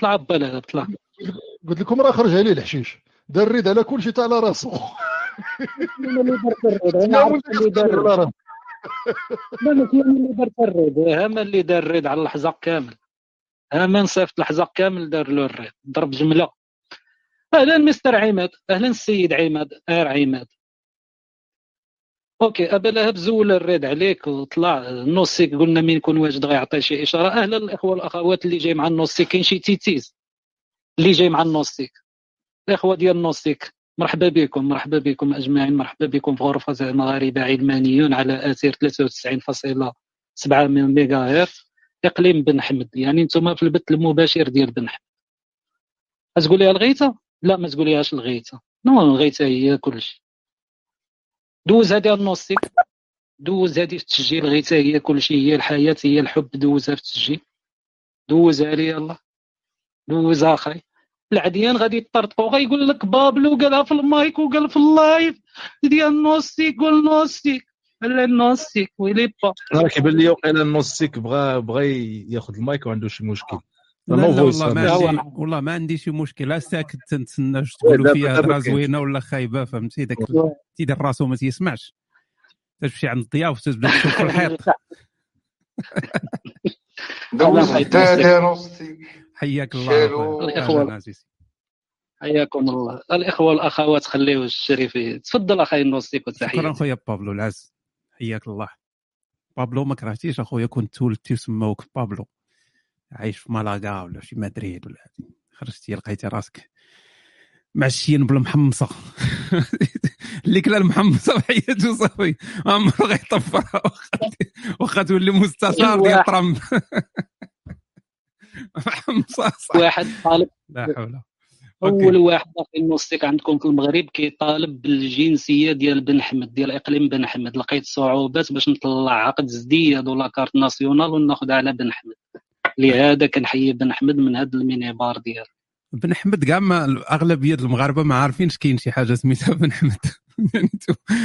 طلع بالا طلع. قلت لكم راه خرج عليه الحشيش. دار الريد على كل شيء تاع على راسو. لا ماشي اللي دار الريد هما اللي دار الريد على الحزق كامل هما صيفط الحزق كامل دار له الريد ضرب جملة. أهلا مستر عماد أهلا السيد عماد آر عماد. أوكي ابا لهب زول الريد عليك وطلع. نوسيك قلنا مين يكون واجد غيعطي شي إشارة. أهلا الإخوة والأخوات اللي جاي مع النوسيك كاين شي تيتيز اللي جاي مع النوسيك الإخوة ديال النوسيك مرحبا بكم مرحبا بكم أجمعين مرحبا بكم في غرفة مغاربه علمانيون على أثير 93.7 ميجا هرتز إقليم بن حمد. يعني أنتم في البث المباشر ديال بن حمد. تقول لي الغيته لا ما تقوليهاش الغيته نو الغيته هي كلشي. دوز هذه النوستيك دوز هذه في التسجيل غيتا هي كلشي هي الحياة هي الحب. دوزها في التسجيل. دوزها لي يلا. دوزها أخي. العديان غادي يطرطقوا غيقول لك بابلو قالها في المايك وقال في اللايف. ديال النوستيك والنوستيك لا النوستيك ويلي با. راه كيبان لي وقيلا النوستيك بغى بغى ياخذ المايك وعنده شي مشكل. لا لا والله ما عندي والله ما عندي شي مشكل ساكت تنتسنى واش تقولوا فيها هضره زوينة ولا خايبة فهمتي؟ داك تيدير راسو ما تيسمعش. تمشي عند الضياف وتبدا تشوف في الحيط. حياك الله حياكم الله. الإخوة والأخوات خليو الشريف تفضل أخي النوستيك وتحيه شكرا خويا بابلو العز. حياك الله. بابلو ما كرهتيش أخويا كنت تولدتي وسموك بابلو. عايش في مالاغا ولا في مدريد ولا خرجتي لقيتي راسك معشيين بالمحمصه اللي كلا المحمصه بحياته صافي عمرو غيطفرها واخا تولي مستشار ديال ترامب. محمصه واحد طالب. لا حول. أول واحد في الموسيقى عندكم في المغرب كيطالب بالجنسية ديال بن حمد ديال إقليم بن حمد لقيت صعوبات باش نطلع عقد زديد ولا كارت ناسيونال وناخذ على بن حمد لهذا كنحيي بن أحمد من هذا المينيبار ديالو. بن أحمد كاع أغلبية المغاربة ما عارفينش كاين شي حاجة سميتها بن أحمد. يعني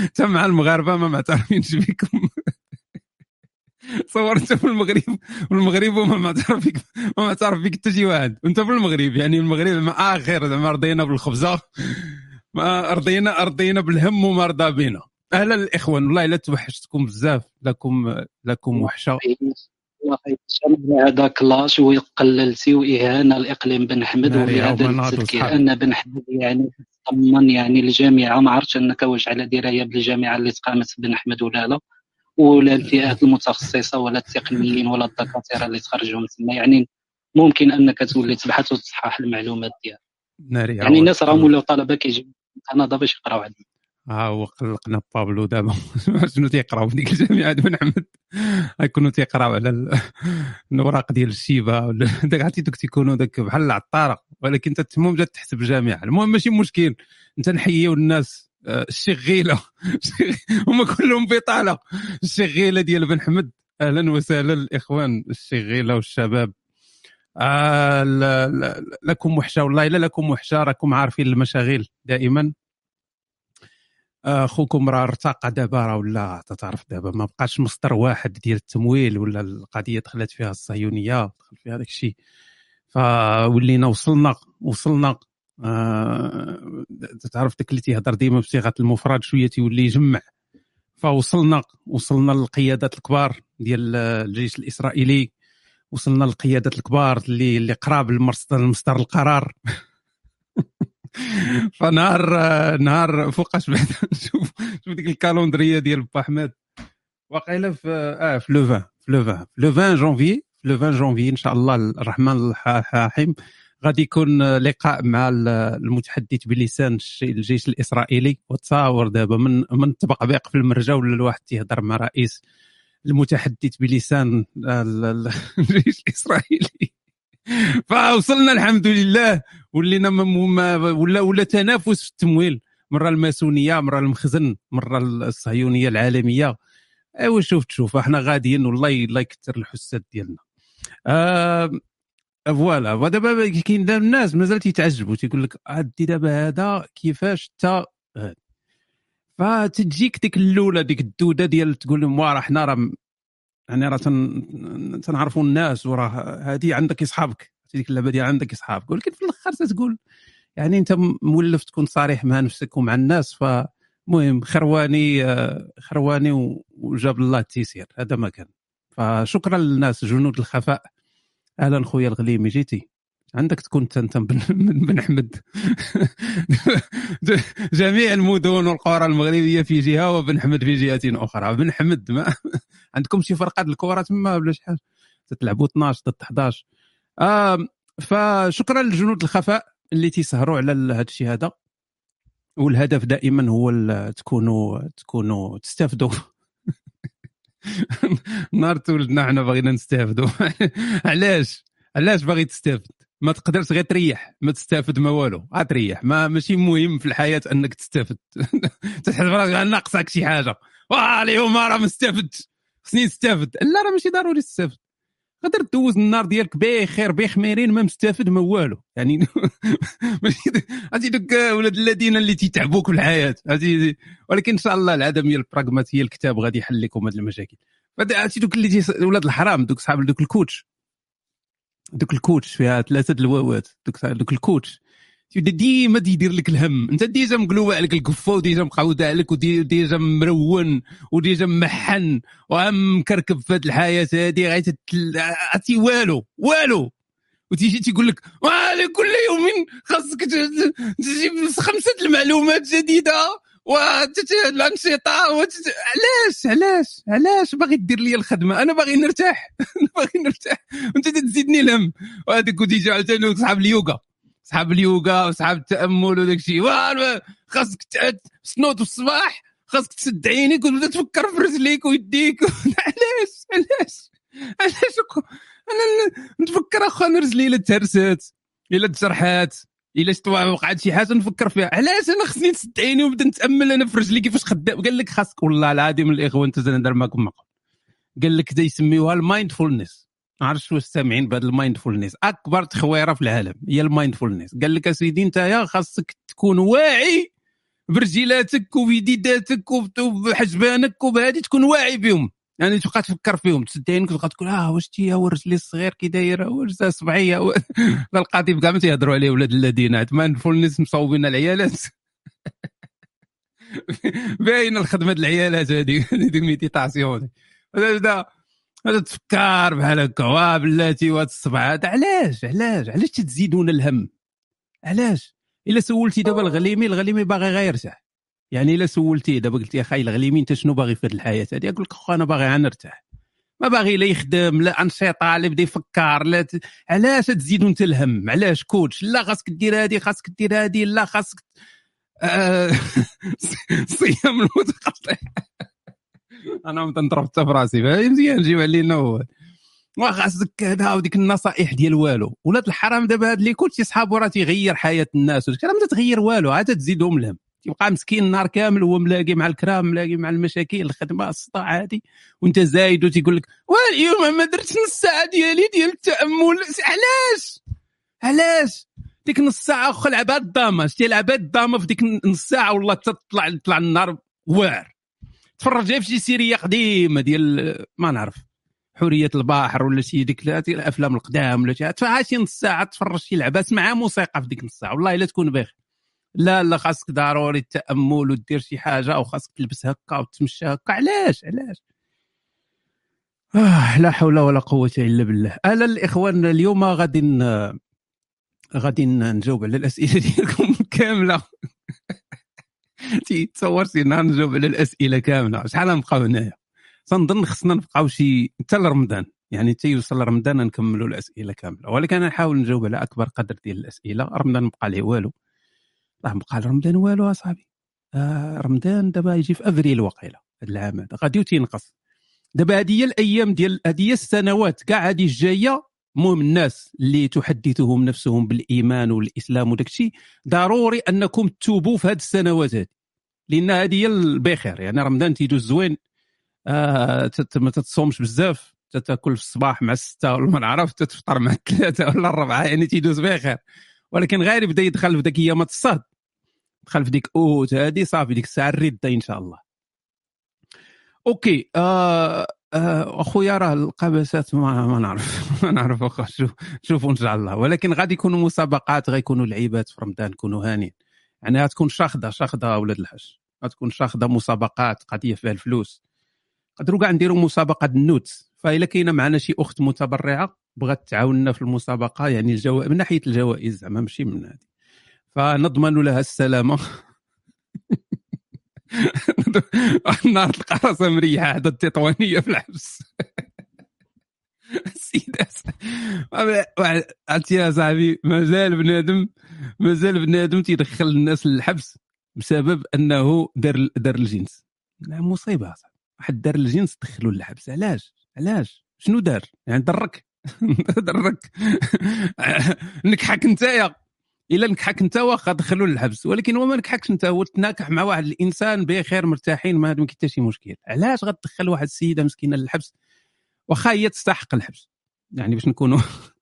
انت مع المغاربة ما معترفينش بكم صورت في المغرب والمغرب وما معترف بك ما معترف بك حتى شي واحد. وانت في المغرب يعني المغرب ما اخر زعما رضينا بالخبزة. ما رضينا رضينا بالهم وما رضى بينا. أهلا الإخوان والله إلا توحشتكم بزاف. لكم لكم وحشة. هذا كلاش وقللتي وإهانة الاقليم بن حمد وبهذا التذكير ان بن حمد يعني تضمن يعني الجامعة ما عرفتش أنك واش على دراية بالجامعة اللي تقامت بن حمد ولا لا ولا الفئات المتخصصة ولا التقنيين ولا الدكاترة اللي تخرجوا من تما. يعني ممكن أنك تولي تبحث وتصحح المعلومات ديالك. يعني الناس راهم ولاو طلبة كيجيو أنا باش يقراو عندنا ها هو قلقنا بابلو دابا. شنو تيقراو في ديك الجامعة بن حمد غيكونوا تيقراو على الأوراق ديال الشيبة ولا داك عرفتي دوك تيكونوا داك بحال العطارة. ولكن انت المهم جات تحسب الجامعة المهم ماشي مشكل. انت نحييو الناس. آه، الشغيله هما كلهم بطالة. الشغيله ديال بن حمد. أهلا وسهلا الإخوان. الشغيله والشباب. آه لكم وحشة والله. الا لكم وحشة. راكم عارفين المشاغل دائما. أخوكم راه ارتقى دابا راه ولا تعرف دابا ما بقاش مصدر واحد ديال التمويل ولا القضية دخلت فيها الصهيونية دخل فيها داك الشيء. فولينا وصلنا وصلنا. آه تعرف داك اللي تيهضر ديما بصيغة المفرد شوية تيولي يجمع. فوصلنا وصلنا للقيادات الكبار ديال الجيش الإسرائيلي وصلنا للقيادات الكبار اللي اللي قراب لمصدر القرار. فنهار نهار فوقاش بعد؟ نشوف شوف ديك calendrier ديال با أحمد. واقيلا في آه في le 20 في le 20 في le 20 جونفي في le 20 جونفي إن شاء الله الرحمن الرحيم. غادي يكون لقاء مع المتحدث بلسان الجيش الإسرائيلي. وتصاور دابا من من التبقبيق في المرجا ولا الواحد تيهضر مع رئيس المتحدث بلسان الجيش الإسرائيلي؟ فوصلنا الحمد لله. ولينا ولا ولا تنافس في التمويل. مرة الماسونية مرة المخزن مرة الصهيونية العالمية. أيوا شوف تشوف إحنا غاديين والله الله يكثر الحساد ديالنا. آه فوالا. ودابا كاين الناس مازال تيتعجبوا تيقول لك عدي دابا هذا كيفاش تا فتجيك ديك الاولى ديك الدودة ديال تقول لهم راه حنا راه يعني راه تنعرفوا الناس وراه هذه عندك اصحابك. ديك اللعبة ديال عندك اصحابك. ولكن في الآخر تتقول يعني انت مولف تكون صريح مع نفسك ومع الناس فمهم خرواني خرواني وجاب الله التيسير. هذا ما كان. فشكرا للناس جنود الخفاء. أهلا خويا الغليمي جيتي. عندك تكون انت بن, بن أحمد. جميع المدن والقرى المغربية في جهة وبن حمد في جهة أخرى. بن حمد ما عندكم شي فرقة الكره تما ولا شحال؟ تتلعبوا 12 ضد 11 آه فشكرا لجنود الخفاء اللي تيسهروا على هذا الشيء هذا. والهدف دائما هو تكونوا تكونوا تستافدوا. نهار تولدنا حنا باغينا نستافدوا. علاش؟ علاش باغي تستافد؟ ما تقدرش غير تريح ما تستافد ما والو. غتريح ما ماشي مهم في الحياة أنك تستافد. تحس براسك ناقصك شي حاجة. واه اليوم راه ما استفدتش خصني نستافد. لا راه ماشي ضروري تستافد. تقدر دوز النهار ديالك بخير بخميرين ما مستافد ما والو. يعني ماشي عرفتي دوك ولاد الذين اللي تيتعبوك في الحياة. عرفتي ولكن إن شاء الله العدميه البراغماتية الكتاب غادي يحل لكم هذه المشاكل. عرفتي دوك اللي ولاد الحرام دوك صحاب دوك ال coach. دوك ال coach فيها ثلاثة الواوات دوك دوك ال coach. ديما تيدير لك الهم. انت déjà مقلوب عليك الكفه و déjà مقعود عليك و déjà مرون و déjà محن وعم مكركب في هذه الحياة هذه تتل- عرفتي؟ والو والو. وتيجي تيقول لك "واه، كل يوم خاصك تجيب خمسة المعلومات جديدة. والانشطه وتت... علاش؟ علاش؟ علاش؟ باغي دير لي الخدمة. أنا باغي نرتاح. أنا باغي نرتاح. وأنت تزيدني الهم وهذاك وتيجي عاوتاني صحاب اليوغا. صحاب اليوغا وصحاب التأمل وداك الشيء. خاصك تسنوض في الصباح. خاصك تسد عينيك وتبدا تفكر في رجليك ويديك. علاش؟ علاش؟ علاش؟ أنا نتفكر أخو أنا رجلي إلا تهرست إلا تجرحات إلا شت وقعت شي حاجة نفكر فيها. علاش أنا خصني نسد عيني ونبدا نتأمل أنا في رجلي؟ كيفاش خدام قال لك خاصك؟ والله العظيم الاخوان أنت نهضر معكم قال لك دا يسميوها ال mindfulness. ما عرفتش واش سامعين بهذا المايندفولنس. أكبر تخويرة في العالم هي ال mindfulness. قال لك أسيدي أنت خاصك تكون واعي برجيلاتك وبيديداتك وب- وبحجبانك وبهذه تكون واعي بهم. يعني تبقى تفكر فيهم تسد عينك وتبقى تقول آه واش تي هو رجلي الصغير كي داير واش صبعية و- القاضي كاع ما تيهضروا عليه ولاد الذين mindfulness مصوبين العيالات. باين الخدمة د العيالات هذه ديك ال méditation. هذا هذا تفكر بحال هكا واه بلاتي وهاد الصبع هذا علاش؟ علاش؟ علاش تزيدون الهم؟ علاش؟ إلا سولتي دابا الغليمي الغليمي باغي غير يرتاح يعني إلا سولتيه دابا قلت يا خاي الغليمي أنت شنو باغي في هذه الحياة؟ هذه يقول لك اخو أنا باغي نرتاح ما باغي لا يخدم لا أنشطة لا يبدا يفكر لا ت... علاش تزيدوا انت الهم؟ علاش coach؟ لا خاصك دير هذه خاصك دير هذه لا خاصك آه، صيام المتقطع أنا تنضرب حتى في راسي فهي مزيان نجيب علينا هو. وخاصك كذا وديك النصائح ديال والو. ولاد الحرام دابا هاد اللي كلشي صحابو راه تيغير حياة الناس راه ما تتغير والو عاد تزيدهم الهم. تيبقى مسكين النهار كامل هو ملاقي مع الكرام ملاقي مع المشاكل الخدمه الصداع هادي وأنت زايد وتيقول لك واليوم ما درتش نص ساعة ديالي ديال التأمل. علاش؟ علاش؟ ديك نص ساعة أخو لعبها الضامه شتي لعبها الضامه في ديك نص ساعة والله تطلع طلع النهار واعر تفرج في شي سيريه قديمة ديال ما نعرف حورية البحر ولا شي ديك لا- ديك الأفلام القدام ولا شي. شي نص ساعة تفرج شي لعبة اسمعها موسيقى في ديك نص ساعة. والله إلا تكون بخير لا لا خاصك ضروري التأمل ودير شي حاجة أو خاصك تلبس هكا وتمشى هكا. علاش؟ علاش؟ آه لا حول ولا قوة إلا بالله. أنا الإخوان اليوم غادي غادي نجاوب على الأسئلة ديالكم كاملة. تي تصور شي نهار نجاوب على الأسئلة كاملة. شحال نبقاو هنايا؟ تنظن خصنا نبقاو شي حتى لرمضان. يعني حتى يوصل رمضان نكملوا الأسئلة كاملة. ولكن نحاول نجاوب على أكبر قدر ديال الأسئلة. رمضان مبقى ليه والو. راه مبقى لرمضان والو اصاحبي آه رمضان دابا يجي في أفريل وقيله هذا العام هذا. غادي تينقص دابا هذه هي الأيام ديال هذه هي السنوات كاع هذه الجاية المهم الناس اللي تحدثهم نفسهم بالإيمان والإسلام وداك الشيء ضروري أنكم تتوبوا في هذه السنوات هذه لأن هذه هي البخير يعني رمضان تيدوز زوين آه ما تتصومش بزاف تاكل في الصباح مع الستة ولا ما نعرف تفطر مع الثلاثة ولا الربعة يعني تيدوز بخير. ولكن غير يبدا يدخل في ذاك ايامات الصاد. دخل في ديك أوت هذه صافي ديك الساعة الردة إن شاء الله. أوكي آه آه، أخويا راه القبسات ما, ما نعرف ما نعرف أخو شوف شوفوا إن شاء الله. ولكن غادي يكونوا مسابقات غيكونوا لعيبات في رمضان كونوا هانين. يعني غتكون شاخدة شاخدة أولاد الحج غتكون شاخدة مسابقات قضية فيها الفلوس. نقدروا كاع نديروا مسابقة النوتس. فإلا كاينة معنا شي أخت متبرعة بغات تعاوننا في المسابقة يعني الجو... من ناحية الجوائز زعما ماشي من هذه فنضمن لها السلامة. النار القرصة مريحة حدا التطوانية في الحبس. السيدات عرفتي يا صاحبي مازال بنادم مازال بنادم تيدخل الناس للحبس بسبب أنه دار دار الجنس. مصيبة واحد دار الجنس دخلوا للحبس. علاش؟ علاش؟ شنو دار؟ يعني درك. درك. نكحك نتايا. إلا نكحك أنت وأخا دخلوا للحبس. ولكن وما نكحكش أنت هو تناكح مع واحد الإنسان بخير مرتاحين ما ما حتى شي مشكل. علاش غتدخل واحد السيدة مسكينة للحبس؟ وأخا هي تستحق الحبس. يعني باش نكونوا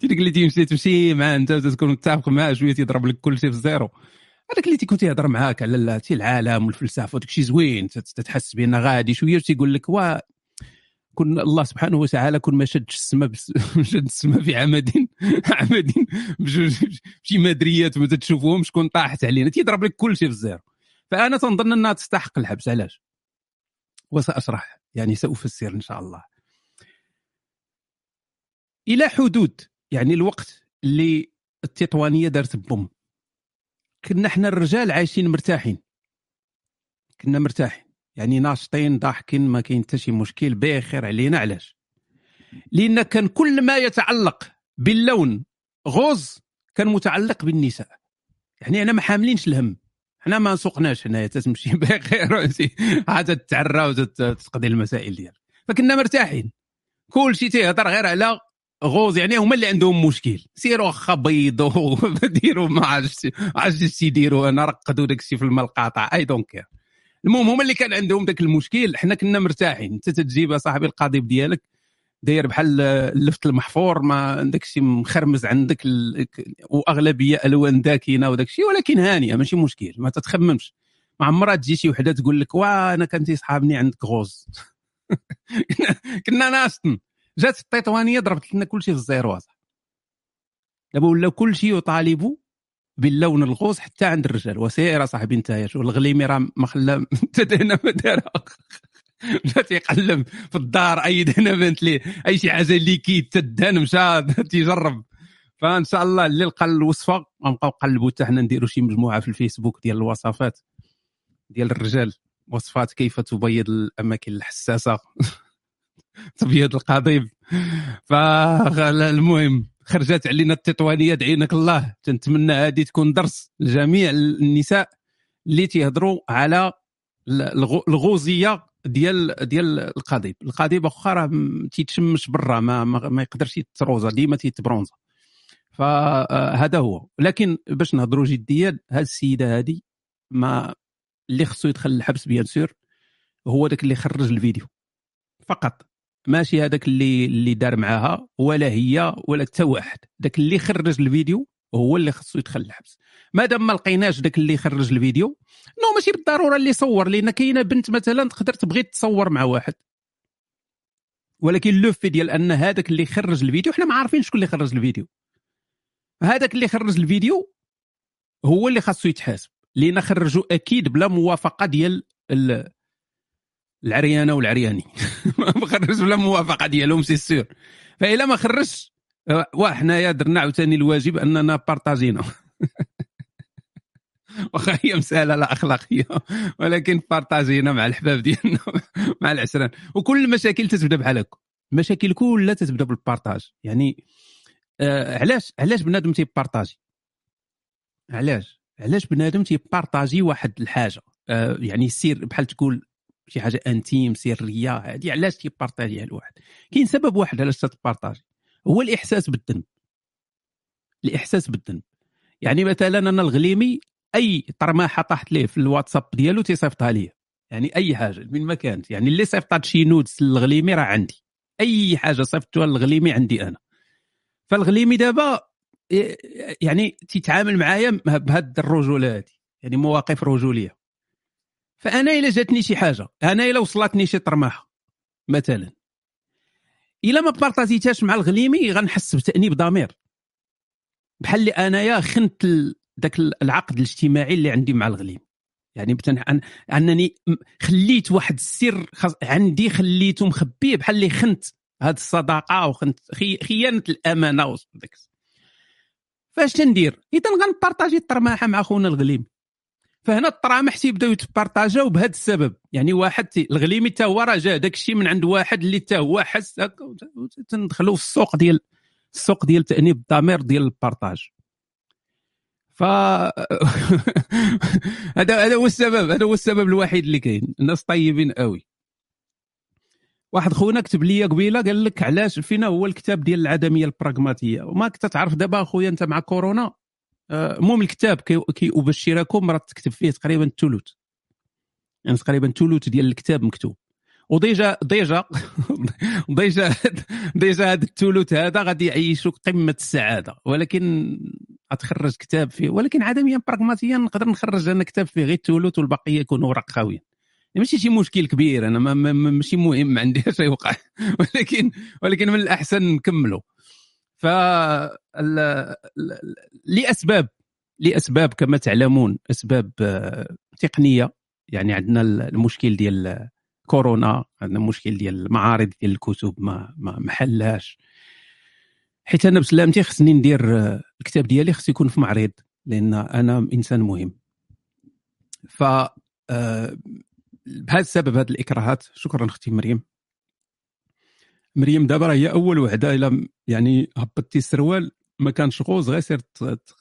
ديك اللي تيمشي تمشي مع أنت تكون متفق معاه شوية تيضرب لك كل شيء في الزيرو هذاك اللي تيكون تيهضر معاك على العالم والفلسفة وداك الشيء زوين تتحس بان غادي شوية تيقول لك وا كن الله سبحانه وتعالى كن ما شدش السماء شد السماء في عمد عمد بشي مدريات ما تشوفوهمش كون طاحت علينا. تيضرب لك كل شيء في الزيرو فأنا تنظن أنها تستحق الحبس. علاش؟ وسأشرح. يعني سأفسر إن شاء الله. إلى حدود. يعني الوقت اللي التطوانية دارت بوم. كنا إحنا الرجال عايشين مرتاحين. كنا مرتاحين. يعني ناشطين ضاحكين ما كاين حتى شي مشكل بخير علينا علاش؟ لأن كان كل ما يتعلق باللون غوز كان متعلق بالنساء. يعني أنا ما حاملينش الهم. حنا ما سوقناش هنايا تمشي بخير عاد تتعرى وتقضي المسائل ديالك. فكنا مرتاحين. كل شيء تيهضر غير على غوز. يعني هما اللي عندهم مشكل. سيروا واخا بيضوا ديروا ما عرفتش عرفتش يديروا أنا رقدوا داك الشيء في الماء القاطع I don't care المهم هما اللي كان عندهم ذاك المشكل. حنا كنا مرتاحين. انت تجيب صاحبي القضيب ديالك داير بحال اللفت المحفور ما داك الشيء مخرمز عندك ال... وأغلبية ألوان داكنة وداك الشيء ولكن هانيه ماشي مشكل ما تتخممش. ما عمرها تجي شي وحدة تقول لك وا أنا كان تيصحابني عندك rose. كنا ناشطين جات التطوانيه ضربت لنا كل شيء في الزيرو دابا ولا كل شيء يطالب باللون الغوص حتى عند الرجال. وسير صاحبي شو الغليمي راه ما خلى تدهنا ما دار مشى تيقلب في الدار أي دهنا بنت ليه أي شي حاجة اللي كي تدهن مشى تيجرب. فإن شاء الله اللي لقى الوصفة غنبقاو نقلبوا حتى حنا نديروا شي مجموعة في الفيسبوك ديال الوصفات ديال الرجال. وصفات كيف تبيض الأماكن الحساسة. تبيض القضيب. فالمهم خرجت علينا التطوانية دعينك الله. تنتمنى هذه تكون درس لجميع النساء اللي تيهضروا على الغوزيه ديال ديال القضيب. القضيب اخا راه تيتشمش برا ما, ما, يقدرش يتروزا ديما تيتبرونزا. فهذا هو. لكن باش نهضروا جديا هذه السيدة هذه ما اللي خصو يدخل الحبس بيان سور هو داك اللي خرج الفيديو. فقط. ماشي هذاك اللي اللي دار معاها ولا هي ولا حتى واحد. ذاك اللي خرج الفيديو هو اللي خصو يدخل الحبس. مادام ما لقيناش ذاك اللي خرج الفيديو نو ماشي بالضرورة اللي صور لأن كاينة بنت مثلا تقدر تبغي تصور مع واحد. ولكن لو في ديال أن هذاك اللي خرج الفيديو حنا ما عارفين شكون اللي خرج الفيديو. هذاك اللي خرج الفيديو هو اللي خاصو يتحاسب لأن خرجوا أكيد بلا موافقة ديال العريانة والعرياني. ما خرج بلا موافقة ديالهم c'est sûr فإلا ما خرجش وحنايا درنا عاوتاني الواجب أننا partagينا واخا هي مسألة لا أخلاقية ولكن partagينا مع الحباب ديالنا مع العشران وكل المشاكل تتبدأ بحال هكا المشاكل كلها تتبدأ بال partage. يعني آه علاش علاش بنادم تيبارطاجي؟ علاش؟ علاش بنادم تيبارطاجي واحد الحاجة؟ آه يعني سير بحال تقول شي حاجة intime سرية هذه علاش تيبارطاجيها الواحد؟ كاين سبب واحد علاش تتبارطاجي. هو الإحساس بالذنب. الإحساس بالذنب. يعني مثلا أنا الغليمي أي طرماحة طاحت ليه في الواتساب ديالو تيصيفطها لي يعني أي حاجة من ما كانت. يعني اللي صيفطات شي nudes للغليمي راه عندي. أي حاجة صيفطتها للغليمي عندي أنا. فالغليمي دابا يعني تيتعامل معايا بهذه الرجولة هذه يعني مواقف رجولية. فأنا إلا جاتني شي حاجة أنا إلا وصلتني شي طرماحة مثلا. إلا ما بارطاجيتهاش مع الغليمي غنحس بتأنيب ضمير. بحال اللي أنايا خنت ذاك العقد الاجتماعي اللي عندي مع الغليم. يعني بتن... أن... أنني خليت واحد السر خص... عندي خليته مخبيه بحال اللي خنت هذه الصداقة وخنت خي... خيانة الأمانة فاش تندير؟ اذا غنبارطاجي الطرماحة مع خونا الغليم. فهنا الطرامح تيبداو يتبارطاجاو بهذا السبب. يعني واحد. الغليمي حتى هو راه جا داك الشيء من عند واحد اللي حتى هو حس تندخلوا في السوق ديال السوق ديال تأنيب الضمير ديال البارطاج. ف هذا هذا هو السبب. هذا هو السبب الوحيد اللي كاين. الناس طيبين قوي واحد خونا كتب لي قبيلة قال لك علاش فينا هو الكتاب ديال العدمية البراغماتية؟ وما كنت تعرف دابا خويا أنت مع كورونا؟ المهم الكتاب كي, كي ابشركم راه تكتب فيه تقريبا الثلث. يعني تقريبا الثلث ديال الكتاب مكتوب. و déjà déjà déjà déjà هذا الثلث هذا غادي يعيشوك قمة السعادة. ولكن غتخرج كتاب فيه. ولكن عدميا براغماتيا نقدر نخرج أنا كتاب فيه غير الثلث والبقية يكونوا ورق خاويين ماشي شي مشكل كبير. أنا ما ما ماشي مهم عندي اش يوقع ولكن ولكن من الأحسن نكملوا. ف لأسباب لأسباب كما تعلمون أسباب آه، تقنية. يعني عندنا المشكل ديال كورونا عندنا مشكل ديال المعارض ديال الكتب ما ما محلاش حيت أنا بسلامتي خصني ندير آه، الكتاب ديالي خص يكون في معرض لأن أنا إنسان مهم. ف آه، بهذا السبب هذه الإكراهات شكرا أختي مريم. مريم دابا راه هي أول وحدة إلى يعني هبطتي السروال ما كانش غوز غير سير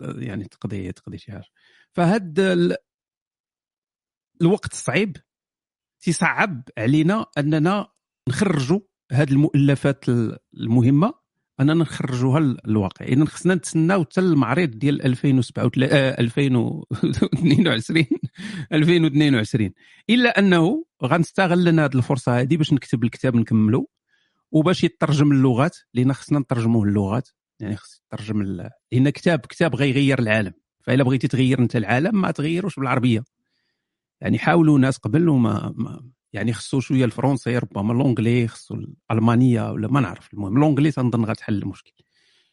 يعني تقضي تقضي شي حاجة فهاد الوقت الصعيب تيصعب علينا أننا نخرجوا هذه المؤلفات المهمة أننا نخرجوها للواقع. اذا خصنا نتسناو حتى المعرض ديال 2027 2022 2022 إلا أنه غنستغل لنا هذه الفرصة هذه باش نكتب الكتاب نكملو. وباش يترجم اللغات لأن خصنا نترجموه اللغات يعني خص يترجم لأن كتاب كتاب غيغير العالم فاذا بغيتي تغير أنت العالم ما تغيروش بالعربية. يعني حاولوا ناس قبل وما ما يعني خصو شوية الفرونسي ربما l'anglais خصو الألمانية ولا ما نعرف. المهم l'anglais تنظن غتحل المشكل.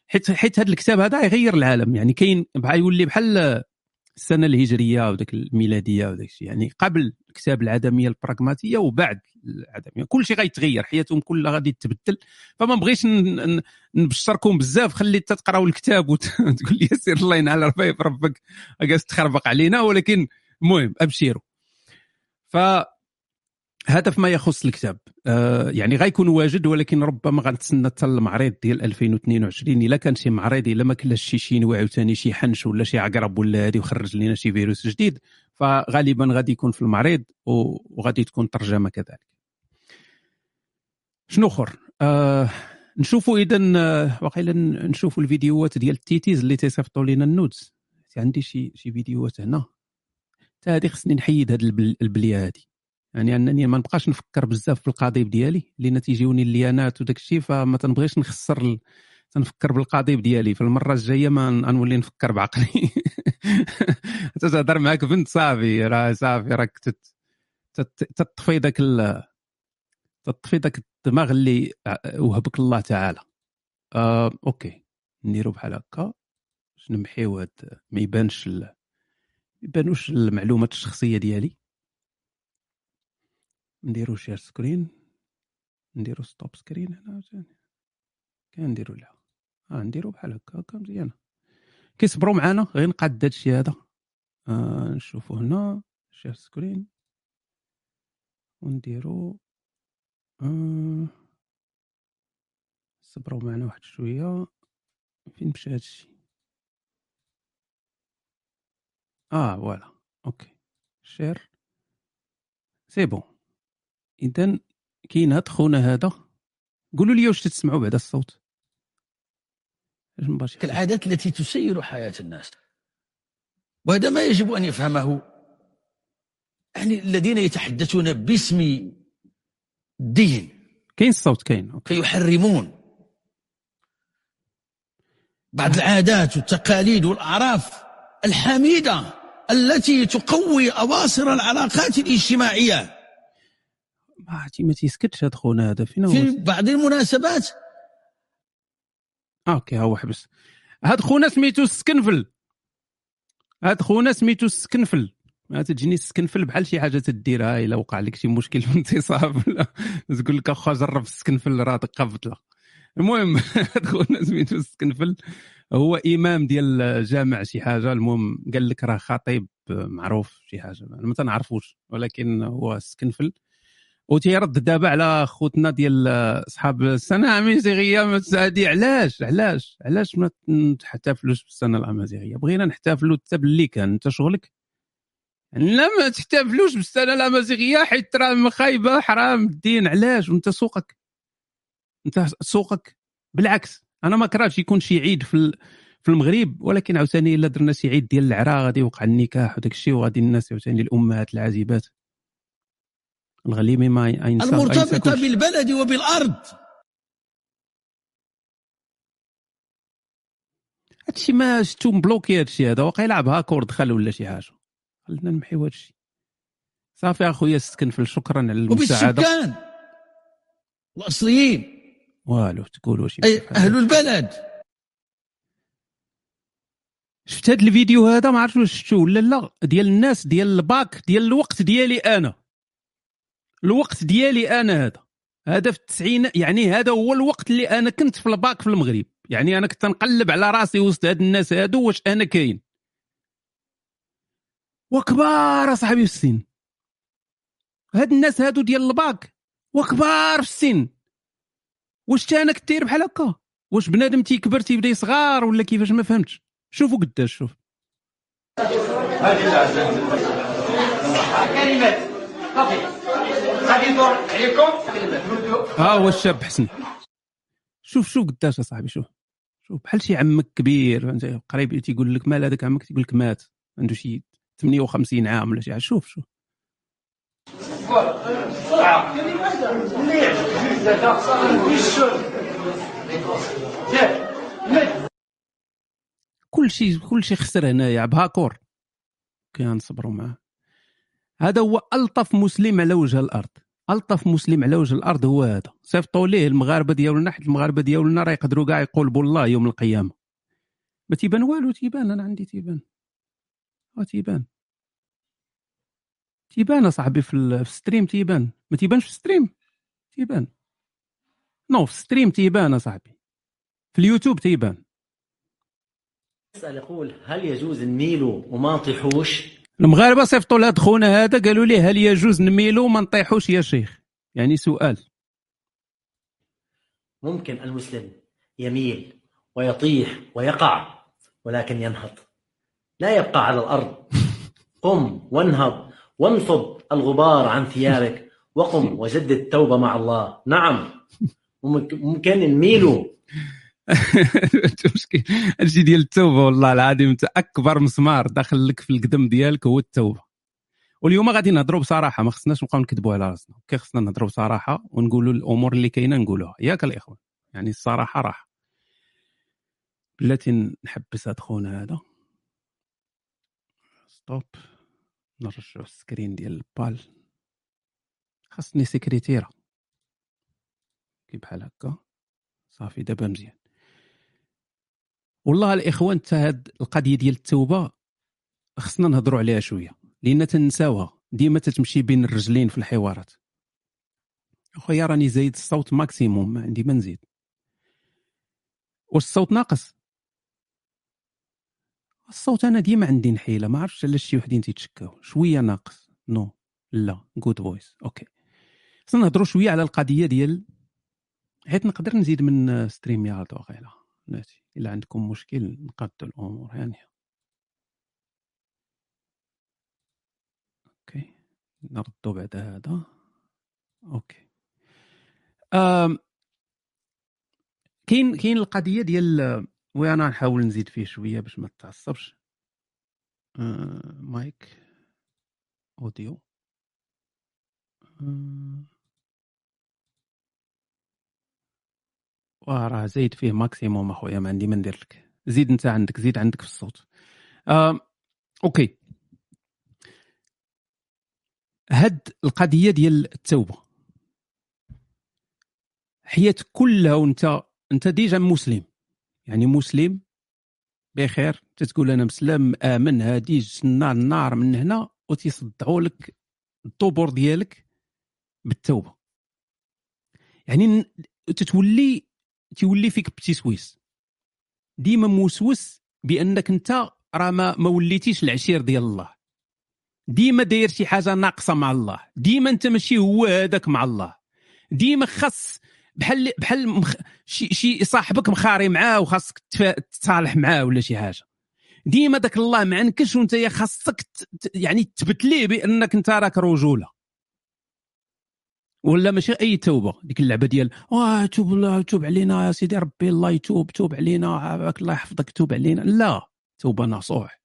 حيت حيت هذا الكتاب هذا يغير العالم. يعني كاين يولي بحال السنة الهجرية وداك الميلادية وداك الشيء يعني قبل كتاب العدمية البراغماتية وبعد العدمية. كل شيء غيتغير حياتهم كلها غادي تتبدل فما بغيتش نبشركم بزاف خلي تقراو الكتاب وتقول لي سير الله ينعل ربي ربك اجاز تخربق علينا. ولكن المهم أبشروا. ف هذا فيما يخص الكتاب. آه يعني غيكون واجد ولكن ربما غنتسنى حتى المعرض ديال 2022 إلا كان شي معرض إلا ما كلاش شي شينوي عاوتاني شي حنش ولا شي عقرب ولا هادي وخرج لنا شي فيروس جديد فغالبا غادي يكون في المعرض وغادي تكون ترجمة كذلك. شنو أخر؟ آه نشوفوا اذا آه، واقيلا نشوفوا الفيديوهات ديال التيتيز اللي تيصيفطوا لنا ال nudes. عندي شي شي فيديوهات هنا. حتى هذه خصني نحيد هذه البلية هذه يعني أنني ما نبقاش نفكر بزاف في القضيب ديالي. لأن تيجيوني العيالات وداك الشيء فما تنبغيش نخسر. تنفكر بالقضيب ديالي. فالمرة الجاية ما نولي نفكر بعقلي. تتهضر معاك بنت صافي. راه صافي راك تطفي ال... تطفي ذاك الدماغ اللي وهبك الله تعالى. آه، okay. نديرو بحال هكا. باش نمحيو هاد ما يبانش. ما يبانوش المعلومات الشخصية ديالي. نديرو share screen نديرو stop screen هنا عاوتاني كان نديرو لها آه نديرو بحال هكا هكا مزيانة. كيصبروا معانا غير نقاد هادشي هذا. آه نشوفو هنا share screen ونديرو آه صبروا معنا واحد شوية. فين مشى هادشي آه voilà. okay. share. اذا كاين هاد خونا هذا قولوا لي واش تسمعوا بعد الصوت. العادات التي تسير حياة الناس. وهذا ما يجب أن يفهمه. يعني الذين يتحدثون باسم الدين كاين الصوت كاين فيحرمون. بعض العادات والتقاليد والأعراف الحميدة التي تقوي أواصر العلاقات الاجتماعية. ما عرفتي ما تيسكتش هذا خونا هذا. فين في بعض المناسبات. okay ها هو حبس. هاد خونا سميتو السكنفل هاد خونا سميتو السكنفل ما تجيني السكنفل بحال شي حاجة تديرها إلا وقع لك شي مشكل في الانتصاب ولا تقول لك اخا جرب السكنفل راه دقة بطلة. المهم هاد خونا سميتو السكنفل هو إمام ديال جامع شي حاجة. المهم قال لك راه خطيب معروف شي حاجة. أنا ما تنعرفوش ولكن هو السكنفل وتيرد دابا على خوتنا ديال اصحاب السنة الامازيغيه هادي علاش؟ علاش؟ علاش ما نحتفلوش بالسنة الامازيغيه بغينا نحتفلوا حتى باللي كان انت شغلك؟ لا ما تحتفلوش بالسنة الامازيغيه حيت راه خايبة حرام الدين علاش؟ وانت سوقك. انت سوقك. بالعكس أنا ما كرهتش يكون شي عيد في في المغرب ولكن عاوتاني إلا درنا شي عيد ديال العرا غادي يوقع النكاح وداك الشيء وغادي الناس عاوتاني الأمهات العازبات. الغليمي ما ينسى المرتبطة بالبلد وبالأرض. هادشي ما شفتو مبلوكي هادشي هذا. واقيلا لعب هاكور دخل ولا شي حاجة. خلينا نمحيو هادشي صافي أخويا سكنفل شكرا على المساعدة. وبالسكان. الأصليين. والو تقولوا شي أهل البلد. شفت هاد الفيديو هذا؟ ما عرفتش واش شفتو ولا لا. ديال الناس ديال الباك ديال الوقت ديالي أنا. الوقت ديالي أنا هذا. هذا في التسعين يعني هذا هو الوقت اللي أنا كنت في الباك في المغرب. يعني أنا كنت نقلب على راسي وسط هاد الناس هادو واش أنا كاين. وكبار اصاحبي في السن. هاد الناس هادو ديال الباك وكبار في السن. واش أنا كنت داير بحال هكا؟ واش بنادم تيكبر تيبدا يصغار ولا كيفاش؟ ما فهمتش. شوفوا قداش شوف. كلمات. صافي ها هو الشاب حسن. شوف شوف قداش أصاحبي شوف. شوف بحال شي عمك كبير قريب تيقول لك مال هذاك عمك؟ تيقول لك مات. عنده شي 58 عام ولا شي. حاجة شوف شوف. كل شيء كل شيء خسر هنايا بهاكور. كنصبروا معاه. هذا هو ألطف مسلم على وجه الأرض. ألطف مسلم على وجه الأرض هو هذا. صيفطوا ليه المغاربة ديالنا حيت المغاربة ديالنا راه يقدروا كاع يقولبوا الله يوم القيامة. ما تيبان والو؟ تيبان أنا عندي تيبان. آه تيبان. تيبان أصاحبي في, ال- في ال stream تيبان. ما تيبانش في ال stream؟ تيبان. no في ال stream تيبان أصاحبي. في اليوتيوب تيبان. يسأل يقول هل يجوز نميلو وما نطيحوش؟ المغاربة صيفطوا لهاد خونا هذا قالوا ليه هل يجوز نميلو ما نطيحوش يا شيخ؟ يعني سؤال. ممكن المسلم يميل ويطيح ويقع ولكن ينهض. لا يبقى على الأرض. قم وانهض وانفض الغبار عن ثيابك وقم وجدد التوبة مع الله. نعم. ممك- ممكن نميلو. هادشي ديال التوبة والله العظيم أنت أكبر مسمار داخل لك في القدم ديالك هو التوبة. واليوم غادي نهضروا بصراحة ما خصناش نبقاو نكذبوا على راسنا. كي خصنا نهضروا بصراحة ونقولوا الأمور اللي كاينة نقولوها. ياك الإخوان يعني الصراحة راحه بلاتي نحبس هاد خونا هذا. stop نرجعوا ال screen ديال البال. خاصني سكرتيرة. كي بحال هكا. صافي دابا مزيان. والله الإخوان حتى هاد القضية ديال التوبة خصنا نهضروا عليها شوية لأن تنساوها ديما تتمشي بين الرجلين في الحوارات. أخويا راني زايد الصوت maximum ما عندي ما نزيد. واش الصوت ناقص؟ الصوت أنا ديما عندي نحيلة ما عرفتش علاش شي وحدين تيتشكاو. شوية ناقص. no لا جود فويس أوكي. خصنا نهضروا شوية على القضية ديال حيت نقدر نزيد من ستريم يارد وغيرها بلاتي إلا عندكم مشكل نقاد الأمور يعني. أوكي. نردو بعد هذا. أوكي. آم. كاين كاين القضية ديال وأنا نحاول نزيد فيه شوية باش ما تتعصبش. آه، mic audio. آه. واه راه زايد فيه maximum اخويا ما عندي ما ندير لك. زيد انت عندك زيد عندك في الصوت. آه. okay. هاد القضية ديال التوبة. حياتك كلها وانت انت déjà مسلم. يعني مسلم بخير تتقول أنا مسلم آمن هادي جنة النار من هنا وتيصدعوا لك الطبور ديالك بالتوبة. يعني تتولي تولي فيك بتسويس ديما موسوس بأنك انت راه ما, ما وليتيش العشير ديال الله ديما داير شي حاجة ناقصة مع الله ديما انت ماشي هو هذاك مع الله ديما خاص بحال بحال مخ... شي شي صاحبك مخاري معاه وخاصك. تصالح معاه ولا شي حاجة ديما داك الله معنكش وانت خاصك. ت- يعني تثبت ليه بأنك انت راك رجولة ولا ماشي أي توبة ديك اللعبة ديال واه توب الله توب علينا يا سيدي ربي الله يتوب توب علينا الله يحفظك توب علينا. لا توبة نصوح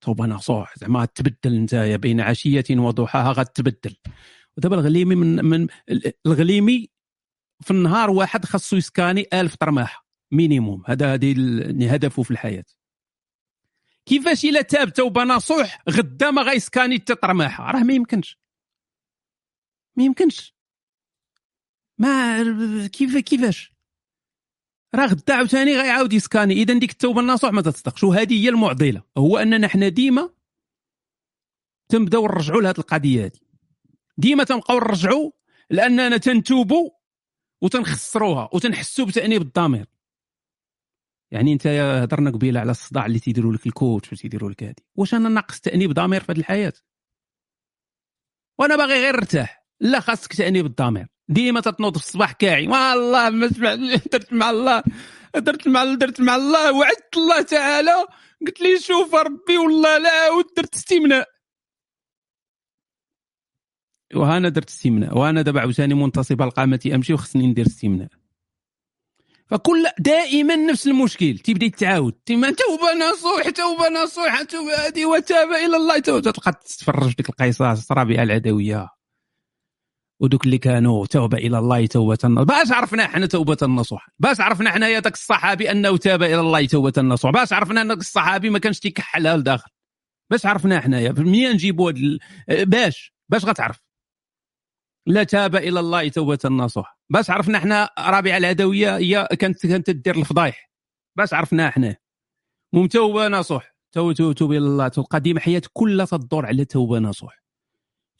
توبة نصوح زعما تبدل أنت بين عشية وضحاها غتبدل. ودابا الغليمي من من الغليمي في النهار واحد خاصو يسكاني ألف طرماحه مينيموم. هذا هذه ال- هدفه في الحياة. كيفاش إلا تاب توبة نصوح غدا ما غيسكاني حتى طرماحة؟ راه ما يمكنش. ما يمكنش. ما كيف كيفاش؟ راه غدا عاوتاني غيعاود يسكاني. إذا ديك التوبة النصوح ما تتصدقش. وهذه هي المعضلة. هو اننا حنا ديما تنبداو نرجعوا لهذه القضية هذه. ديما تنبقاو نرجعوا لأننا تنتوبوا وتنخسروها وتنحسوا بتأنيب الضمير. يعني أنت هضرنا قبيلة على الصداع اللي تيديروا لك الكوتش وتيديروا لك هذه واش أنا ناقص تأنيب ضمير في هذه الحياة؟ وأنا باغي غير نرتاح. لا خاصك تانيب الضمير ديما تتنوض في الصباح كاعي. والله ما درت مع الله. درت مع درت مع الله. وعدت الله تعالى. قلت لي شوف ربي والله لا عاود درت استمناء. وهنا درت استمناء. وأنا دابا عاوتاني منتصب القامة أمشي وخصني ندير استمناء. فكل دائما نفس المشكل. تيبدأ يتعاود. تيما توبة نصوح توبة نصوح توبة هذه وتاب إلى الله. توبه تلقى تتفرج ديك القصص. ربيعه العدوية. ودوك اللي كانوا توبة إلى الله توبة باش عرفنا إحنا توبة النصوح. باش عرفنا إحنا يا ذاك الصحابي أنه تاب إلى الله توبة النصوح. باش عرفنا ان الصحابي ما كانش تيكحلها لداخل باش عرفنا حنايا منين نجيبوا ال- باش؟ باش غتعرف. لا تاب إلى الله توبة نصوح باش عرفنا إحنا رابعة العدوية هي كانت كانت تدير الفضايح. باش عرفنا إحنا. مم توبة نصوح. تو تو توب إلى الله. تو قديم حياتك كلها تدور على توبة نصوح.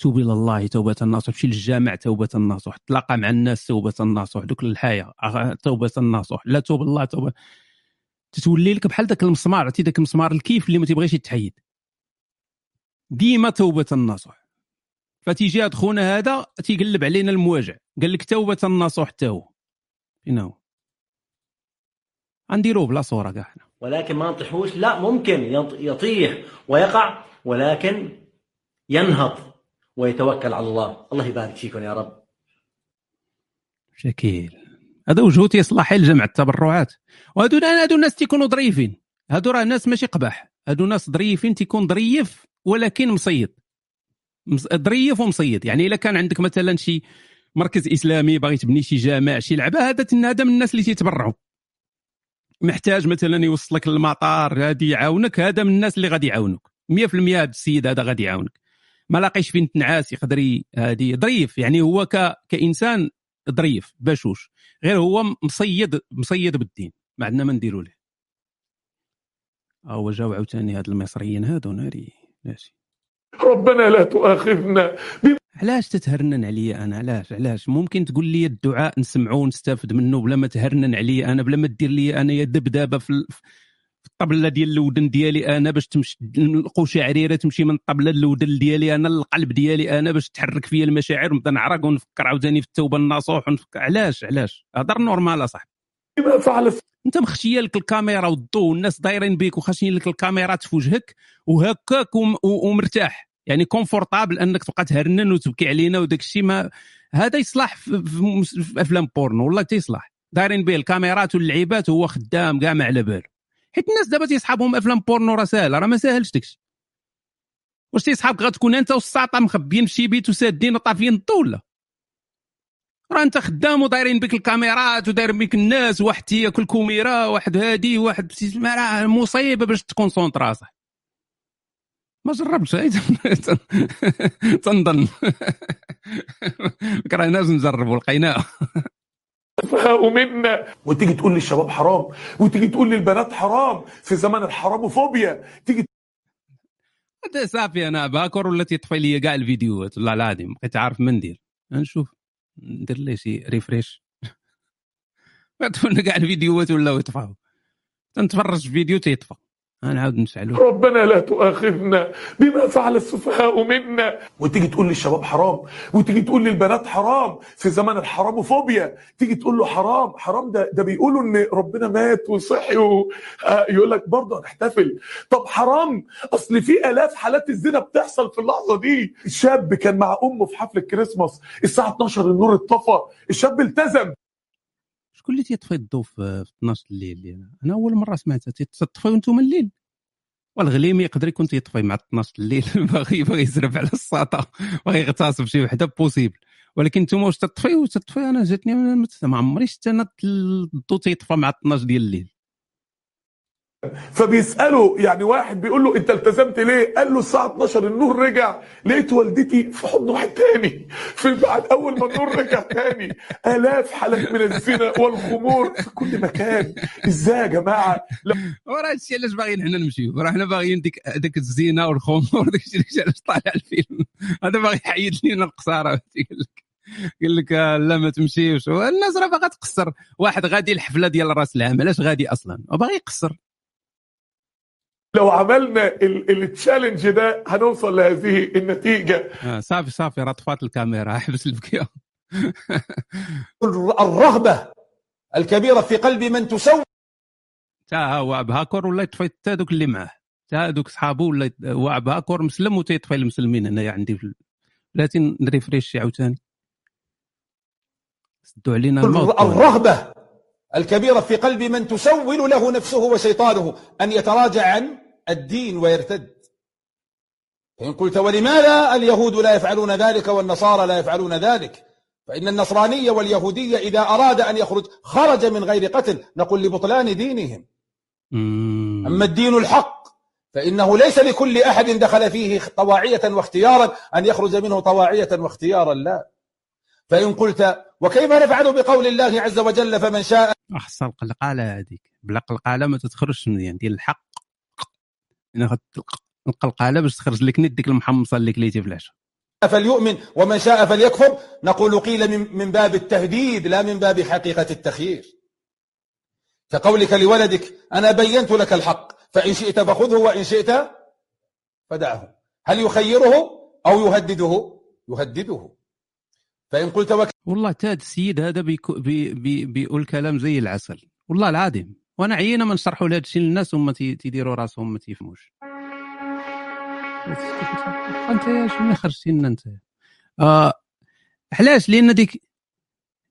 توب إلى الله توبة نصوح تمشي للجامع توبة نصوح تلاقى مع الناس توبة نصوح دوك الحياة توبة نصوح لا توب الله توبة. تتولي لك بحال ذاك المسمار عرفتي ذاك المسمار الكيف اللي ما تيبغيش يتحيد. ديما توبة النصوح فتيجي هاد خونا هذا تيقلب علينا المواجع. قال لك توبة النصوح حتى هو. فين هو غنديروه بلا صورة كاع حنا. ولكن ما نطيحوش. لا ممكن. يط- يطيح ويقع ولكن ينهض. ويتوكل على الله. الله يبارك فيكم يا رب. شكيل. هذا وجهه تيصلح لجمع التبرعات. وهادو هادو الناس تيكونوا ظريفين هادو راه ناس ماشي قباح. هادو ناس ظريفين تيكون ظريف ولكن مصيد مص- ظريف ومصيد يعني إلا كان عندك مثلا شي مركز إسلامي باغي تبني شي جامع شي لعبة هذا هذا من الناس اللي تيتبرعوا. محتاج مثلا يوصلك للمطار غادي يعاونك هذا من الناس اللي غادي يعاونوك. 100% هذا السيد هذا غادي يعاونك. ما لاقيش فين تنعاس يقدر هادي ظريف يعني هو ك... كإنسان ظريف بشوش. غير هو مصيد مصيد بالدين. ما عندنا ما نديروا له. هو جاو عاوتاني هاد المصريين هادو ناري ماشي ربنا لا تؤاخذنا علاش تتهرنن عليا أنا؟ علاش علاش؟ ممكن تقول لي الدعاء نسمعوه ونستافد منه بلا ما تهرنن عليا أنا بلا ما دير لي أنا يا دبدابه في الطبلة ديال الودن ديالي أنا باش تمشي نلقوا شعريرة تمشي من الطبلة للودن ديالي أنا للقلب ديالي أنا باش تحرك فيا المشاعر ونبدا نعرق ونفكر عاوتاني في التوبة النصوح ونفكر. علاش؟ علاش؟ هضر normal اصاحبي أنت مخشية لك الكاميرا والضوء والناس دايرين بيك وخاشين لك الكاميرات في وجهك وهكاك وم- ومرتاح. يعني confortable أنك تبقى تهرنن وتبكي علينا وداك الشيء ما هذا يصلح في, في, في أفلام بورنو والله تيصلح دايرين به الكاميرات واللعيبات وهو خدام كاع ما على باله حيت الناس دابا تيصحابهم أفلام بورنو راه ساهلة راه ما ساهلش داكشي. واش تيصحابك غتكون أنت والساطة مخبيين في شي بيت وسادين وطافيين الضو ولا؟ راه أنت خدام ودايرين بك الكاميرات ودايرين بك الناس واحد تياكل كوميرا واحد هادي واحد راه مصيبة باش تكونسونطرا صح ما جربتش تنظن. كرهناش نجربوا لقيناه. السفهاء منا وتيجي تقول للشباب حرام وتيجي تقول للبنات حرام في زمن الحراموفوبيا تيجي هذا صافي أنا باكر ولا تيطفي لي كاع الفيديوهات والله العظيم بقيت عارف ما ندير نشوف. ندير لي شي refresh كاع الفيديوهات ولاو يطفاو تنتفرج في فيديو تيطفى. نعاود نشعلو ربنا لا تؤاخذنا بما فعل السفهاء منا. وتيجي تقول للشباب حرام. وتيجي تقول للبنات حرام. في زمن الحراموفوبيا. تيجي تقول له حرام. حرام ده ده بيقولوا إن ربنا مات وصحي. آه، يقول لك برضه هنحتفل. طب حرام. أصل في آلاف حالات الزنا بتحصل في اللحظة دي. الشاب كان مع أمه في حفله كريسماس الساعة 12 النور اتطفى. الشاب التزم. شكون اللي تيطفي الضو في في 12 الليل. اللي أنا أول مرة سمعتها. تطفيو أنتم الليل. والغليم يقدر يكون تيطفي مع 12 الليل. باغي باغي يزرب على الساطا باغي يغتصب شي وحدة بوسيبل ولكن أنتم واش تطفيو تطفي؟ أنا جاتني ما عمري شفت أنا الضو تيطفى مع 12 ديال الليل. فبيساله يعني واحد بيقول له انت التزمت ليه؟ قال له الساعة 12 النور رجع لقيت والدتي في حضن واحد تاني في بعد أول ما النور رجع تاني. آلاف حالات من الزنا والخمور في كل مكان. إزاي يا جماعة؟ وراه هادشي علاش باغيين حنا نمشيو. راه حنا باغيين ديك ديك الزينة والخمور داك الشيء علاش طالع الفيلم. هذا باغي يحيد لينا القصاره قال لك قال لك آه، لا ما تمشيوش. الناس راه باغا تقصر. واحد غادي الحفلة ديال راس العام علاش غادي أصلا؟ وباغي يقصر. لو عملنا ال- التشالنج ده هنوصل لهذه النتيجة. آه صافي صافي راه طفات الكاميرا. حبس البكية. الرغبة الكبيرة في قلب من تسوي تا هو بهاكور ولا يطفي حتى دوك اللي معاه؟ تا دوك صحابو ولا هو بهاكور مسلم وتيطفي المسلمين هنايا عندي في بلاتي نريفريشي عاوتاني. سدوا علينا الموت. الرغبة الكبيرة في قلب من تسول له نفسه وشيطانه. أن يتراجع عن الدين ويرتد. فإن قلت ولماذا اليهود لا يفعلون ذلك والنصارى لا يفعلون ذلك؟ فإن النصرانية واليهودية إذا أراد أن يخرج خرج من غير قتل نقول لبطلان دينهم. أما الدين الحق فإنه ليس لكل أحد دخل فيه طواعية واختيارا أن يخرج منه طواعية واختيارا لا. فإن قلت وكيف نفعل بقول الله عز وجل فمن شاء؟ أحسن القلقاله هذيك. بلا قلقاله ما تتخرجش من ديال الحق. غتلق- القلقاله باش تخرج لك نيت ديك المحمصة اللي كليتي في العشاء فليؤمن ومن شاء فليكفر. نقول قيل من, باب التهديد لا من باب حقيقة التخيير. كقولك لولدك أنا بينت لك الحق فإن شئت فخذه وإن شئت فدعه. هل يخيره أو يهدده؟ يهدده. فإن قلت وك... والله تاد السيد هذا بيكو بي بي بيقول كلام زي العسل. والله العظيم. وانا عيينا ما نشرحوا لهذا الشيء للناس تي- تيديروا راسهم ما تيفهموش. انت شنو خرجتي لنا انت؟ آه علاش؟ لأن ديك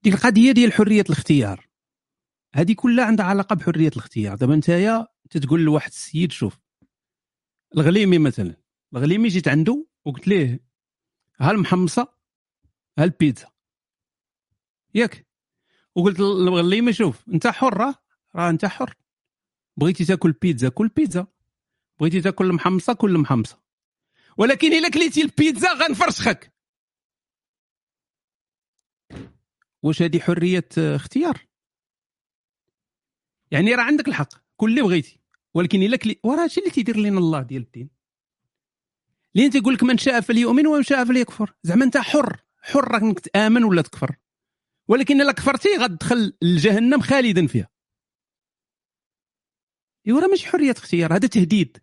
ديك القضية ديال حرية الاختيار. هذه كلها عندها علاقة بحرية الاختيار. دابا انت تتقول لواحد السيد شوف الغليمي مثلا. الغليمي جيت عنده وقلت ليه ها المحمصة ها البيتزا. ياك. وقلت للغليمي شوف انت حر راه انت حر. بغيتي تاكل بيتزا كل بيتزا. بغيتي تاكل محمصه كل محمصة. ولكن إلا كليتي البيتزا غنفرشخك. واش هذه حرية اختيار؟ يعني راه عندك الحق كل اللي بغيتي. ولكن إلا كلي وراه هادشي اللي تيدير لنا الله ديال الدين. لين تيقول لك من شاء فليؤمن ومن شاء فليكفر. زعما انت حر. حر انك تآمن ولا تكفر. ولكن إلا كفرتي غتدخل لجهنم خالدا فيها. ايوا راه ماشي حرية اختيار هذا تهديد.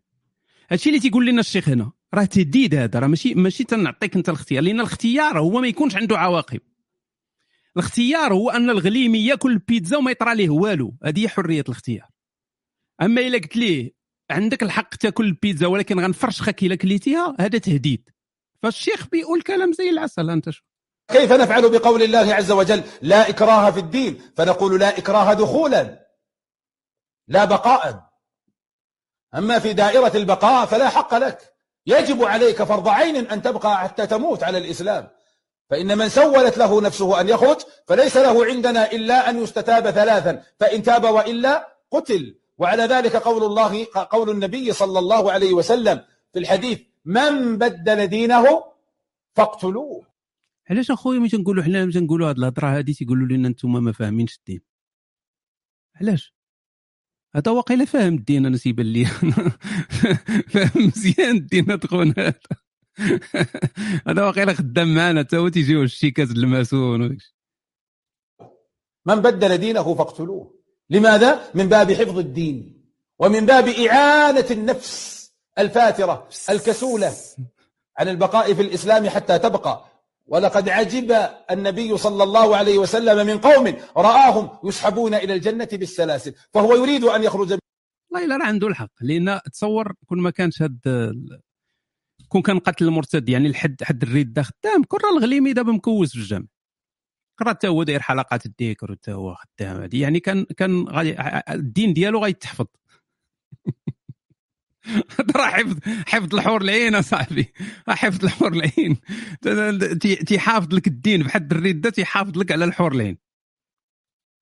هادشي اللي تيقول لنا الشيخ هنا راه تهديد هذا راه ماشي ماشي تنعطيك أنت الاختيار لأن الاختيار هو ما يكونش عنده عواقب. الاختيار هو أن الغليمي يأكل البيتزا وما يطرى ليه والو هذه هي حرية الاختيار. أما إلا قلت ليه عندك الحق تأكل البيتزا ولكن غنفرشخك إلا كليتيها هذا تهديد. فالشيخ بيقول كلام زي العسل أنت شو؟ كيف نفعل بقول الله عز وجل لا إكراه في الدين؟ فنقول لا إكراه دخولا لا بقاء. أما في دائرة البقاء فلا حق لك. يجب عليك فرض عين أن تبقى حتى تموت على الإسلام. فإن من سولت له نفسه أن يخرج فليس له عندنا إلا أن يستتاب ثلاثا. فإن تاب وإلا قتل. وعلى ذلك قول الله قول النبي صلى الله عليه وسلم في الحديث من بدل دينه فاقتلوه. علاش أخويا ملي تنقولوا حنا ملي تنقولوا هاد الهضرة هادي تيقولوا لنا أنتم ما فاهمينش الدين؟ علاش؟ هذا واقيلا فاهم الدين أنا تيبان لي فاهم مزيان الدين خونا هذا. هذا واقيلا خدام معنا حتى هو تيجيو الشيكات الماسون. من بدل دينه فاقتلوه. لماذا؟ من باب حفظ الدين. ومن باب إعانة النفس الفاترة الكسولة. عن البقاء في الإسلام حتى تبقى. ولقد عجب النبي صلى الله عليه وسلم من قوم رآهم يسحبون إلى الجنة بالسلاسل فهو يريد أن يخرج والله إلا راه عنده الحق لأن تصور كون ما كانش هاد كون كان قتل المرتد يعني الحد حد الرده خدام كون راه الغليمي دابا مكوس في الجامع. راه حتى هو داير حلقات الذكر حتى هو خدام يعني كان كان غادي الدين ديالو غيتحفظ. راه حفظ حفظ الحور العين أصاحبي. راه حفظ الحور العين. تي- تيحافظ لك الدين بحد الرده تيحافظ لك على الحور العين.